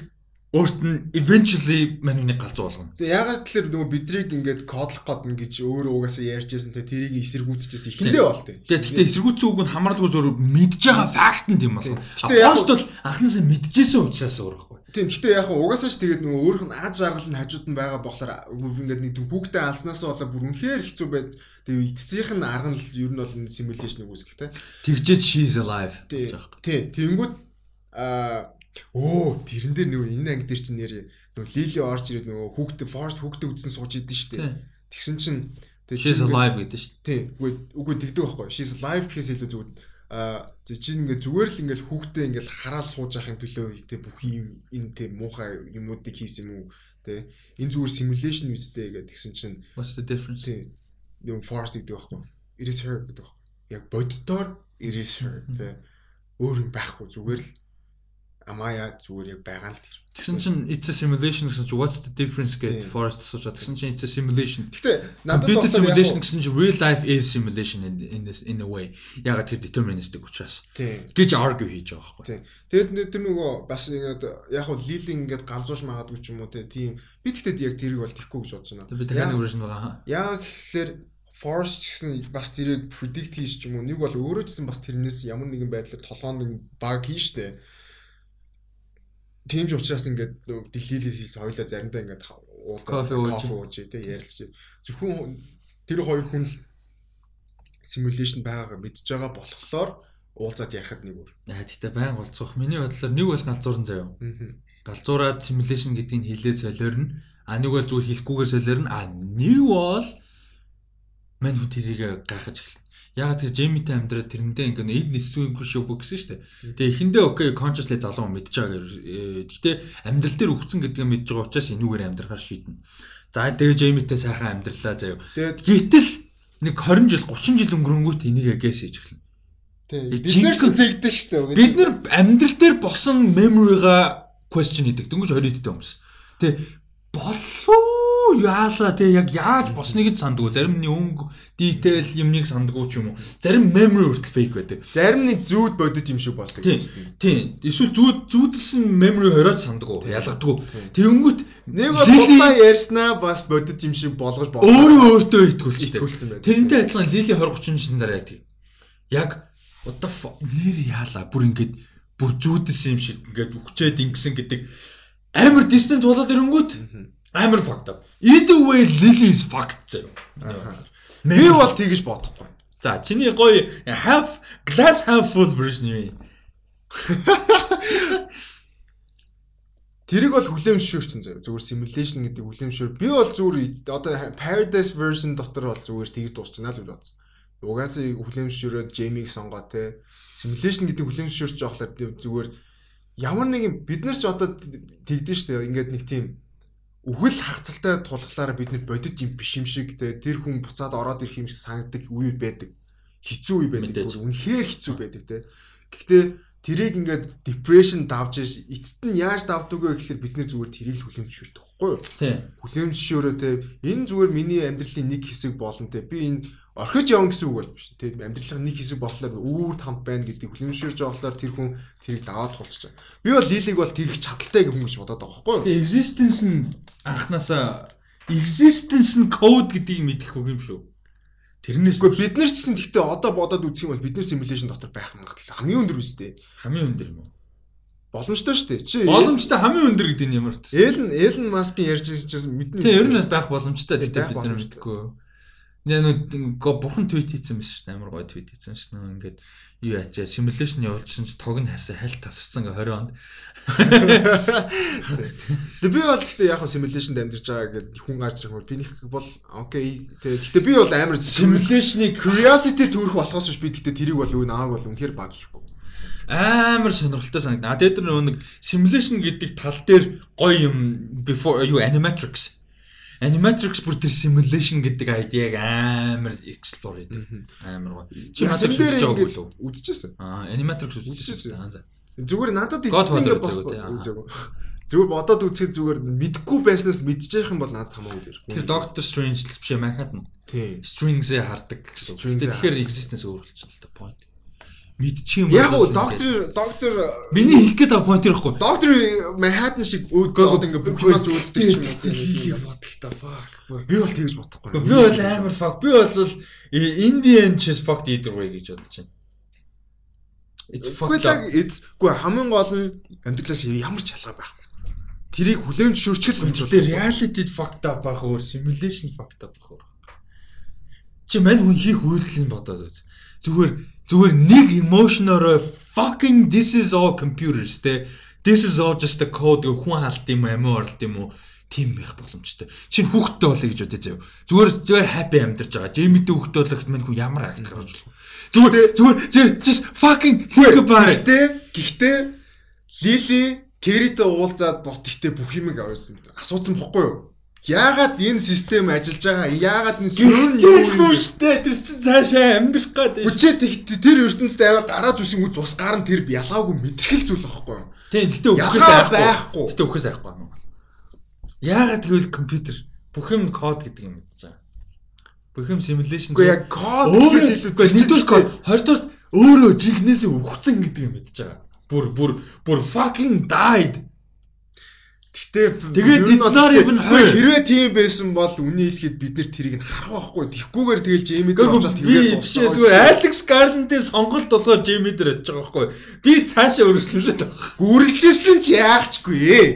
өөрт нь eventually манайны галзуу болгоно. Тэгээ ягаад тэлэр нөгөө бидрийг ингээд кодлох гээд гэж өөрөө угаасаа ярьжсэн те тэрийг эсэргүүцчихсэн ихэндээ бол те. Тэгээ гэхдээ эсэргүүцсэн үг нь хамааралгүй зөөр мэдж байгаа факт нь тийм болно. Гэтэ яг- Пост бол анхнаасаа мэдчихсэн учраас өөр байхгүй. Тийм гэхдээ яг угаасаа ч тэгээд нөгөө өөрөх нь аж аргал нь хажууд нь байгаа болохоор ингээд нэг хүүхдээ алснаас болоо бүр үнэхээр хэцүү байд. Тэгээ эцсийнх нь арга нь ер нь бол энэ simulation-ыг үүсгэх те. Тэгжээд she's alive гэж байгаа. Тий. Тэнгүүд аа оо тэрэн дээр нөгөө энэ анги дээр чинь нэр нөгөө Лили орж ирээд нөгөө хүүхдээ Forest хүүхдээ үзсэн сууж идэв штэ. Тий. Тэгсэн чинь тэгээ She's alive гэдэг шүү дээ. Тий. Үгүй үгүй тэгдэг байхгүй. She's alive гэхээс илүү зүгээр аа чи ингээд зүгээр л ингээд хүүхдээ ингээд хараал сууж яхахын төлөө тий бүх юм энэ тий муухай юмнуудыг хийсэн юм уу тий энэ зүгээр simulation үстэй гэдэг тэгсэн чинь What's the difference? тий yung forest гэдэг байхгүй. It is her гэдэг байхгүй. Яг боддоор it is her тий өөр юм байхгүй зүгээр л амая зүгээр яг байгаа л тэр. Тэгсэн чинь it's a simulation гэсэн чинь what's the difference Тийм. гэдэг Forest асууж байгаа. Тэгсэн чинь it's a simulation. Гэтэ надад яг simulation гэсэн чинь real life is simulation in in this in a way. Ягаад тэр deterministic учраас гэж argue хийж байгаа байхгүй. Тэгэд тэр нөгөө бас ингээд яг хуу лили ингээд галзууш магадгүй ч юм уу тий тийм би тэгтээ яг тэрийг бол тэхгүй гэж байна. Тэр би дахиад version байгаа. Яг гэхэлэр Forest ч гэсэн бас тэрийг predict хийж ч юм уу нэг бол өөрөө ч гэсэн бас тэрнээс ямар нэгэн байдлаар толгоонд баг хийн штэ. Тийм ч учраас ингээд нөгөө дэлхийлэл хийж хоёлаа заримдаа ингээд уулзаад кофе ууж тий ярилцж. Зөвхөн тэр хоёр хүн л simulation байгаагаа мэдж байгаа болохоор уулзаад ярихад нэг өөр. Яа тэгтээ байн голцох. Миний бодлоор нэг бол галзуурн заяа. Аа. Галзуураад simulation гэдгийг хэлээ солиорно. А нэг бол зүгээр хэлэхгүйгээр солиорно. А нэг бол мань хүн тэрийг гайхаж эхэлнэ. Ягаад тэр Джеймитэй амьдраад тэрэндээ ингээ эд нисвэнггүй шүү бүх гэсэн шүү дээ. Тэгээ эхэндээ окей consciously залуу мэдж байгаа гэр. Гэтэ амьдрал дээр өгцөн гэдгээ мэдж байгаа учраас энүүгээр амьдрахаар шийднэ. За тэгээ Джеймитэй сайхан амьдралаа заяа. Гэтэл нэг 20 жил 30 жил өнгөрөнгүүт энийг эгээс хийж эхэлнэ. Э, бид нэрс жинхэнэ- тэгдэг штэ. Бид нэр амьдрал дээр босон memory-га question хийдэг. Дөнгөж 20 дэд хүмүүс. Тэ болов яалаа те яг яаж босныг ч сандгүй. Зарим нь өнгө detail юмныг сандгүй ч юм уу. Зарим memory хүртэл fake байдаг. зарим нэг зүүд бодит юм шиг болдог. Тийм. Тийм. Эсвэл зүүд зүүдэлсэн memory хорооч сандгүй. Ялгадгүй. Тэнгүүт Нэг бол тулаа ярьснаа бас бодит юм шиг болгож бодлоо. өөрөө өөртөө итгүүлчихтэй. итгүүлсэн байдаг. Тэрнтэй адилхан Лили 20 30 жил дараа яг тийм. Яг what the fuck нэр яалаа бүр ингээд бүр зүүдэлсэн юм шиг ингээд үхчээд ингэсэн гэдэг амар distant болоод ирэнгүүт. Амар fucked up. Either way Lily is fucked заяа. Би бол тэгэж бодохгүй. за чиний гоё half glass half full version юм? Тэрийг бол хүлээмжшүүрсэн заяа. Зүгээр simulation гэдэг хүлээмжшүүр. Би бол зүгээр одоо Paradise version дотор бол зүгээр тэгж дуусчихна л гэж бодсон. Угаасаа хүлээмжшүүрөө Jamie-г сонгоо те. Simulation гэдэг хүлээмжшүүрч жоохлоор зүгээр ямар нэгэн бид нар ч одоо тэгдэж штэ. Ингээд нэг тийм үхэл хагцалтай тулглаараа бид нар бодит юм биш юм шиг те. Тэр хүн буцаад ороод ирэх юм шиг санагддаг үе байдаг. Хэцүү үе байдаг. Үнэхээр хэцүү байдаг те. Гэхдээ тэрийг ингээд depression давж эцэст нь яаж давдаг вэ гэхэлэр бид нэр зүгээр тэрийг л хүлэмжшүүрдэг байхгүй юу? Тийм. Хүлэмжшөөрөө те энэ зүгээр миний амьдралын нэг хэсэг болно те би энэ орхиж явна гэсэн үг бол биш те амьдралын нэг хэсэг болохоор үүр хамт байна гэдэг байгаа болохоор тэр хүн тэрийг даваад тулчих чаа. Би бол лилиг бол тэгэх чадaltaй гэх хүн гэж бодоод байгаа байхгүй юу? Тэгээ existence нь анханасаа existence нь code гэдгийг мэдэх үг юм шүү. Тэрнээс Гэхдээ бид нар ч гэсэн гэхдээ одоо бодоод үзэх юм бол бид нар simulation дотор байх магадлал хамгийн өндөр үстэй. хамгийн өндөр юм уу? Боломжтой шүү дээ. Чи Боломжтой хамгийн өндөр гэдэг нь ямар утга? Элен Элен Маскын ярьж байсан мэднэ. Тийм ер нь байх боломжтой Тийм, гэдэг бид нар мэдгүй. Нэ нүг бурхан твит хийсэн байсан шүү дээ. Амар гоё твит хийсэн дээ. Ингээд юу ячаа simulation явуулсан чи тог нь хасаа хальт тасарсан гэ 20 онд. Тэгээ би бол гэхдээ яг simulation амьдарч байгаа гэдэг хүн гарч ирэх юм бол би нэг бол окей. Тэгээ гэхдээ би бол амар Simulation-ыг curiosity төрөх болохоос биш би гэхдээ тэрийг бол юу нааг бол үнэхээр баг хийхгүй. амар сонирхолтой санагдана. А нөгөө нэг simulation гэдэг тал дээр гоё юм before юу animatrix. Animatrix бүр тэр simulation гэдэг idea-г амар explore хийдэг. Амар гоё. Чи байгаагүй ингээд лүү? үзчихсэн. Аа, Animatrix үзчихсэн. Зүгээр надад эцэст ингээд бос үзээгүй тий. Зүгээр бодоод үзэхэд зүгээр мэдгүй байснаас мэдчих юм бол надад хамаагүй дээр. Тэр Doctor Strange л биш Manhattan. Тийм. Strings-ээ хардаг гэсэн. Тэгэхээр existence өөр болчихсон л та point. Мэдчих юм Яг уу бол доктор доктор Миний хэлэх гээд байгаа point ирэхгүй. доктор Манхаттен шиг өөд Гөө, доод ингээ бүх юмас үүддэг юм тийм. бодолтой fuck. Би бол тэгж бодохгүй. Би бол амар fuck. Би бол Indian just fucked either way гэж бодож байна. It's up. it's үгүй хамгийн гол нь амьдралаас ямар ч ялгаа байхгүй. Тэрийг хүлээмж шүрчгэл байж Гэхдээ reality fucked up байх өөр, simulation fucked up байх өөр. Чи мань хүн хийх үйлдэл нь бодоод үз. Зүгээр зүгээр нэг emotion-ороо fucking this is all computers те. This is all just a code гэх хүн халт юм амиа орлт юм уу? тийм байх боломжтой. Чи хүүхдтэй болъё гэж бодъё заяа. Зүгээр зүгээр happy амьдарч байгаа. Жимидээ хүүхдтэй болох мань хүн ямар актер болж болох? Зүгээр зүгээр зүгээр just fucking think about it. Гэхдээ гэхдээ Лили Кэритэй уулзаад бот ихтэй бүх юм асуусан бохгүй юу? Яагаад энэ систем ажиллаж байгаа? Яагаад энэ сүрэн юу юм? штэ тэр чинь цаашаа амьдрах гээд байна. Үчээ тэгт тэр ертөнцид аваад гараад үсэн үз ус гарын тэр ялаагүй мэдрэхэл зүйл байхгүй юу? Тийм гэтээ айхгүй. байхгүй. Гэтээ үхээс айхгүй юм. Яагаад тэгвэл компьютер бүх юм код гэдэг юм гэж байгаа. Бүх юм simulation. Үгүй яг код гэхээс илүү үгүй нэгдүгээр код, хоёрдугаар өөрөө жинхнээсээ үхсэн гэдэг юм мэдж байгаа. Бүр бүр бүр fucking died. Гэтэ Тэгээд Үгүй, her. хэрвээ тийм байсан бол үний хэлэхэд бид нэр тэрийг нь харах байхгүй. Тэгхгүйгээр тэгэл Джейми дээр очоод би тэгээд биш зүгээр Alex Garland-ийн сонголт болохоор Jamie дээр очиж байгаа байхгүй. Би цаашаа өргөжлүүлээд байгаа. гүрэлжилсэн ч яахчгүй ээ.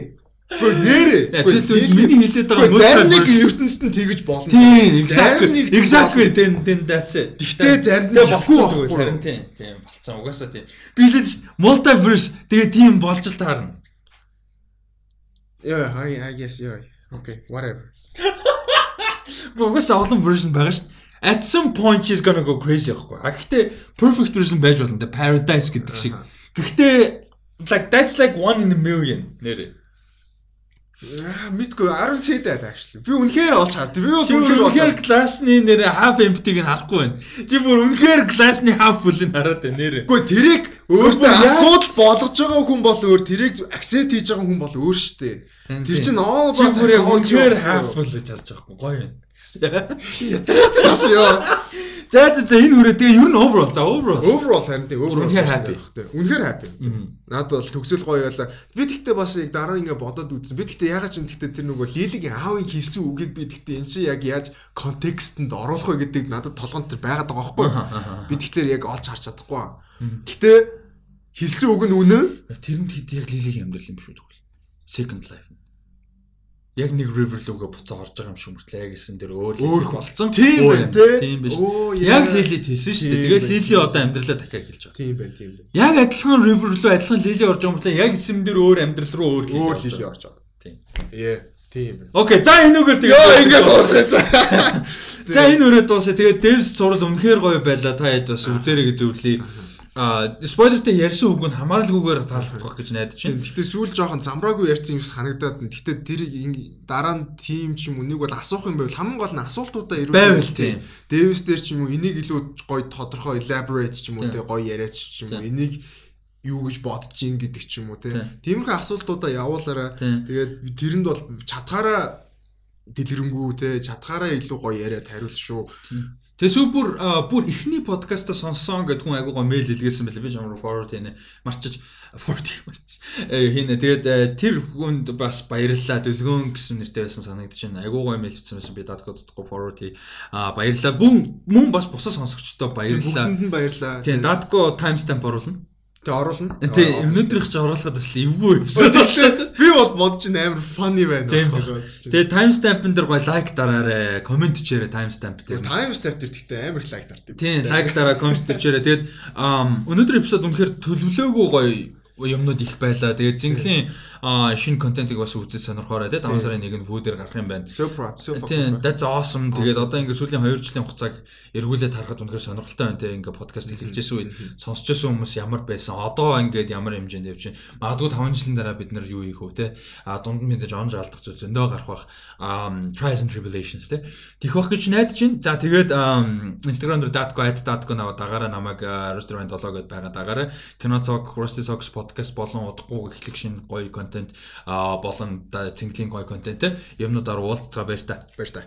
Нэрээ. Тэр тэр миний хэлээд байгаа Үгүй, зарим нэг ертөнцид нь тэгж болно. Тийм, exactly. Exactly. Тэн тэн it. Гэхдээ зарим нь болохгүй байхгүй. тийм. Тийм болцсон. Угаасаа тийм. Би л multiverse тэгээ тийм болж л таарна. Yeah, I I guess yeah. Okay, whatever. Угаасаа олон version байгаа шүү. At some point she's gonna go crazy яахгүй. А гэхдээ perfect version байж болно. The paradise гэдэг шиг. Гэхдээ like that's like one in a million нэр. Аа, мэдгүй 10 сэдэд actually. Би үнэхээр олж хардсан. Би бол үнэхээр олж үнэхээр glass-ны нэр half empty-г нь харахгүй байна. Чи бүр үнэхээр glass-ны half full-ыг хараад байна нэр. Үгүй тэрийг өөртөө асуудал болгож байгаа хүн бол өөр, тэрийг accept хийж байгаа хүн бол өөр шүү дээ. Тэр чинь all about бүр яг psychology үнэхээр байхгүй half юу? full гэж харж байгаа юм. Гоё байна. Ятгаац ёо. За за за энэ хүрээ тэгээ ер нь overall за overall. Overall харин тийм overall happy. дээ. Үнэхээр happy. Надад бол төгсөл гоё байлаа. Би тэгтээ бас яг дараа ингээ бодоод үзсэн. Би тэгтээ ягаад ч тэгтээ тэр нөгөө Лилигийн аавын хэлсэн үгийг би тэгтээ эн чи яг яаж контекстэнд оруулах вэ гэдэг надад толгонд тэр байгаад байгаа байхгүй? Би тэгтээ яг олж харж чадахгүй. Тэгтээ хэлсэн үг нь үнэн. Тэрэнд хэд яг лилигийн амьдрал юм шүү тэгвэл. Second life. Яг нэг river лугаа буцаа орж байгаа юм шиг мөртлөө яг эсрэн дээр өөр Өөр лили болцсон. Тийм те. Тийм биш. Яг лилид хэлсэн шүү дээ. Байна, лили одоо амьдралаа дахиад хэлж байгаа. Тийм байна, тийм байна. Яг адилхан river луу адилхан лили орж байгаа юм бол яг эсрэн дээр өөр амьдрал руу өөр лили. Орж байгаа. Тийм. Ээ, тийм байна. Окей, за энэ үгээр тэгээд Йоо, ингээ дуусгая за. За энэ үрээ дуусаа. Тэгээд Devs зураг үнэхээр гоё байлаа. Та хэд бас үзээрэй гэж зөвлөе. Аа, спойлертэй ярьсан үг нь хамааралгүйгээр таалагдах гэж найдаж байна. Гэтэ сүүл жоохон замраагүй ярьсан юм шиг санагдаад байна. Гэтэ тэр дараа нь тим ч юм уу нэг бол асуух юм байвал хамгийн гол нь асуултуудаа Байвал, ирүүлэх тийм. Дэвис дээр ч юм уу энийг илүү гоё тодорхой elaborate ч юм уу те гоё яриач ч юм уу энийг юу гэж бодож ийн гэдэг ч юм уу те. Тийм. Тиймэрхүү асуултуудаа явуулаарай. Тэгээд тэрэнд бол чадхаараа дэлгэрэнгүй те чадхаараа илүү гоё яриад хариулт шүү. Тэсүү бүр бүр ихний подкаста сонссон гэд хүн айгуугаа мэйл илгээсэн байлаа. Би ч амар forward хийнэ. Марчиж forward марч. Э хийнэ. Тэгээд э, тэр хүнд бас баярлалаа. Дүлгөөн гэсэн нэртэй байсан санагдаж байна. Айгуугаа мэйл хийсэн байсан. Би датко дутхгүй forward хий. Аа баярлалаа. Бүн мөн бас бусад сонсогчдоо баярлалаа. Бүгдэнд баярлаа. Тийм, датко timestamp оруулна. Тэг оруулна. Тийм, өнөөдрийнх ч оруулахад бас л эвгүй эпизод боллоо. Би бол бодож ин амар funny байна. Тэгээ Тэгээ timestamp-ын дээр гой лайк дараарай, комент хийрэй timestamp дээр. time step тэр гэхдээ амар лайк дардаг. Тийм, лайк дараа комент хийрэй. Тэгээд өнөөдөр эпизод үнэхээр төлөвлөөгүй гоё юмнууд их байлаа. Тэгээд зинхлийн шинэ контентыг бас үзэж сонирхоорой те. 5 сарын 1-нд вүүдээр гарах юм байна. So proud. So Тийм, that's awesome. Тэгээд одоо ингээд сүүлийн 2 жилийн хугацааг эргүүлээд харахад үнэхээр сонирхолтой байна те. Ингээд подкаст эхэлжсэн үед сонсч байсан хүмүүс ямар байсан. Одоо ингээд ямар хэмжээнд явж байна. Магадгүй 5 жилийн дараа бид нар юу хийх вэ те. А дунд нь мэдээж онж алдах зүйл зөндөө гарах бах. Trials and tribulations те. Тих бах гэж найдаж байна. За тэгээд Instagram дээр datco@datco наваа дагаараа намайг restaurant 7 гэдээ байгаа дагаараа кино цог Rusty Socks подкаст болон удахгүй эхлэх шинэ гоё контент болон цэнгэлийн гоё контент юмнуудаар уулзцаа баяр та. Баяр та.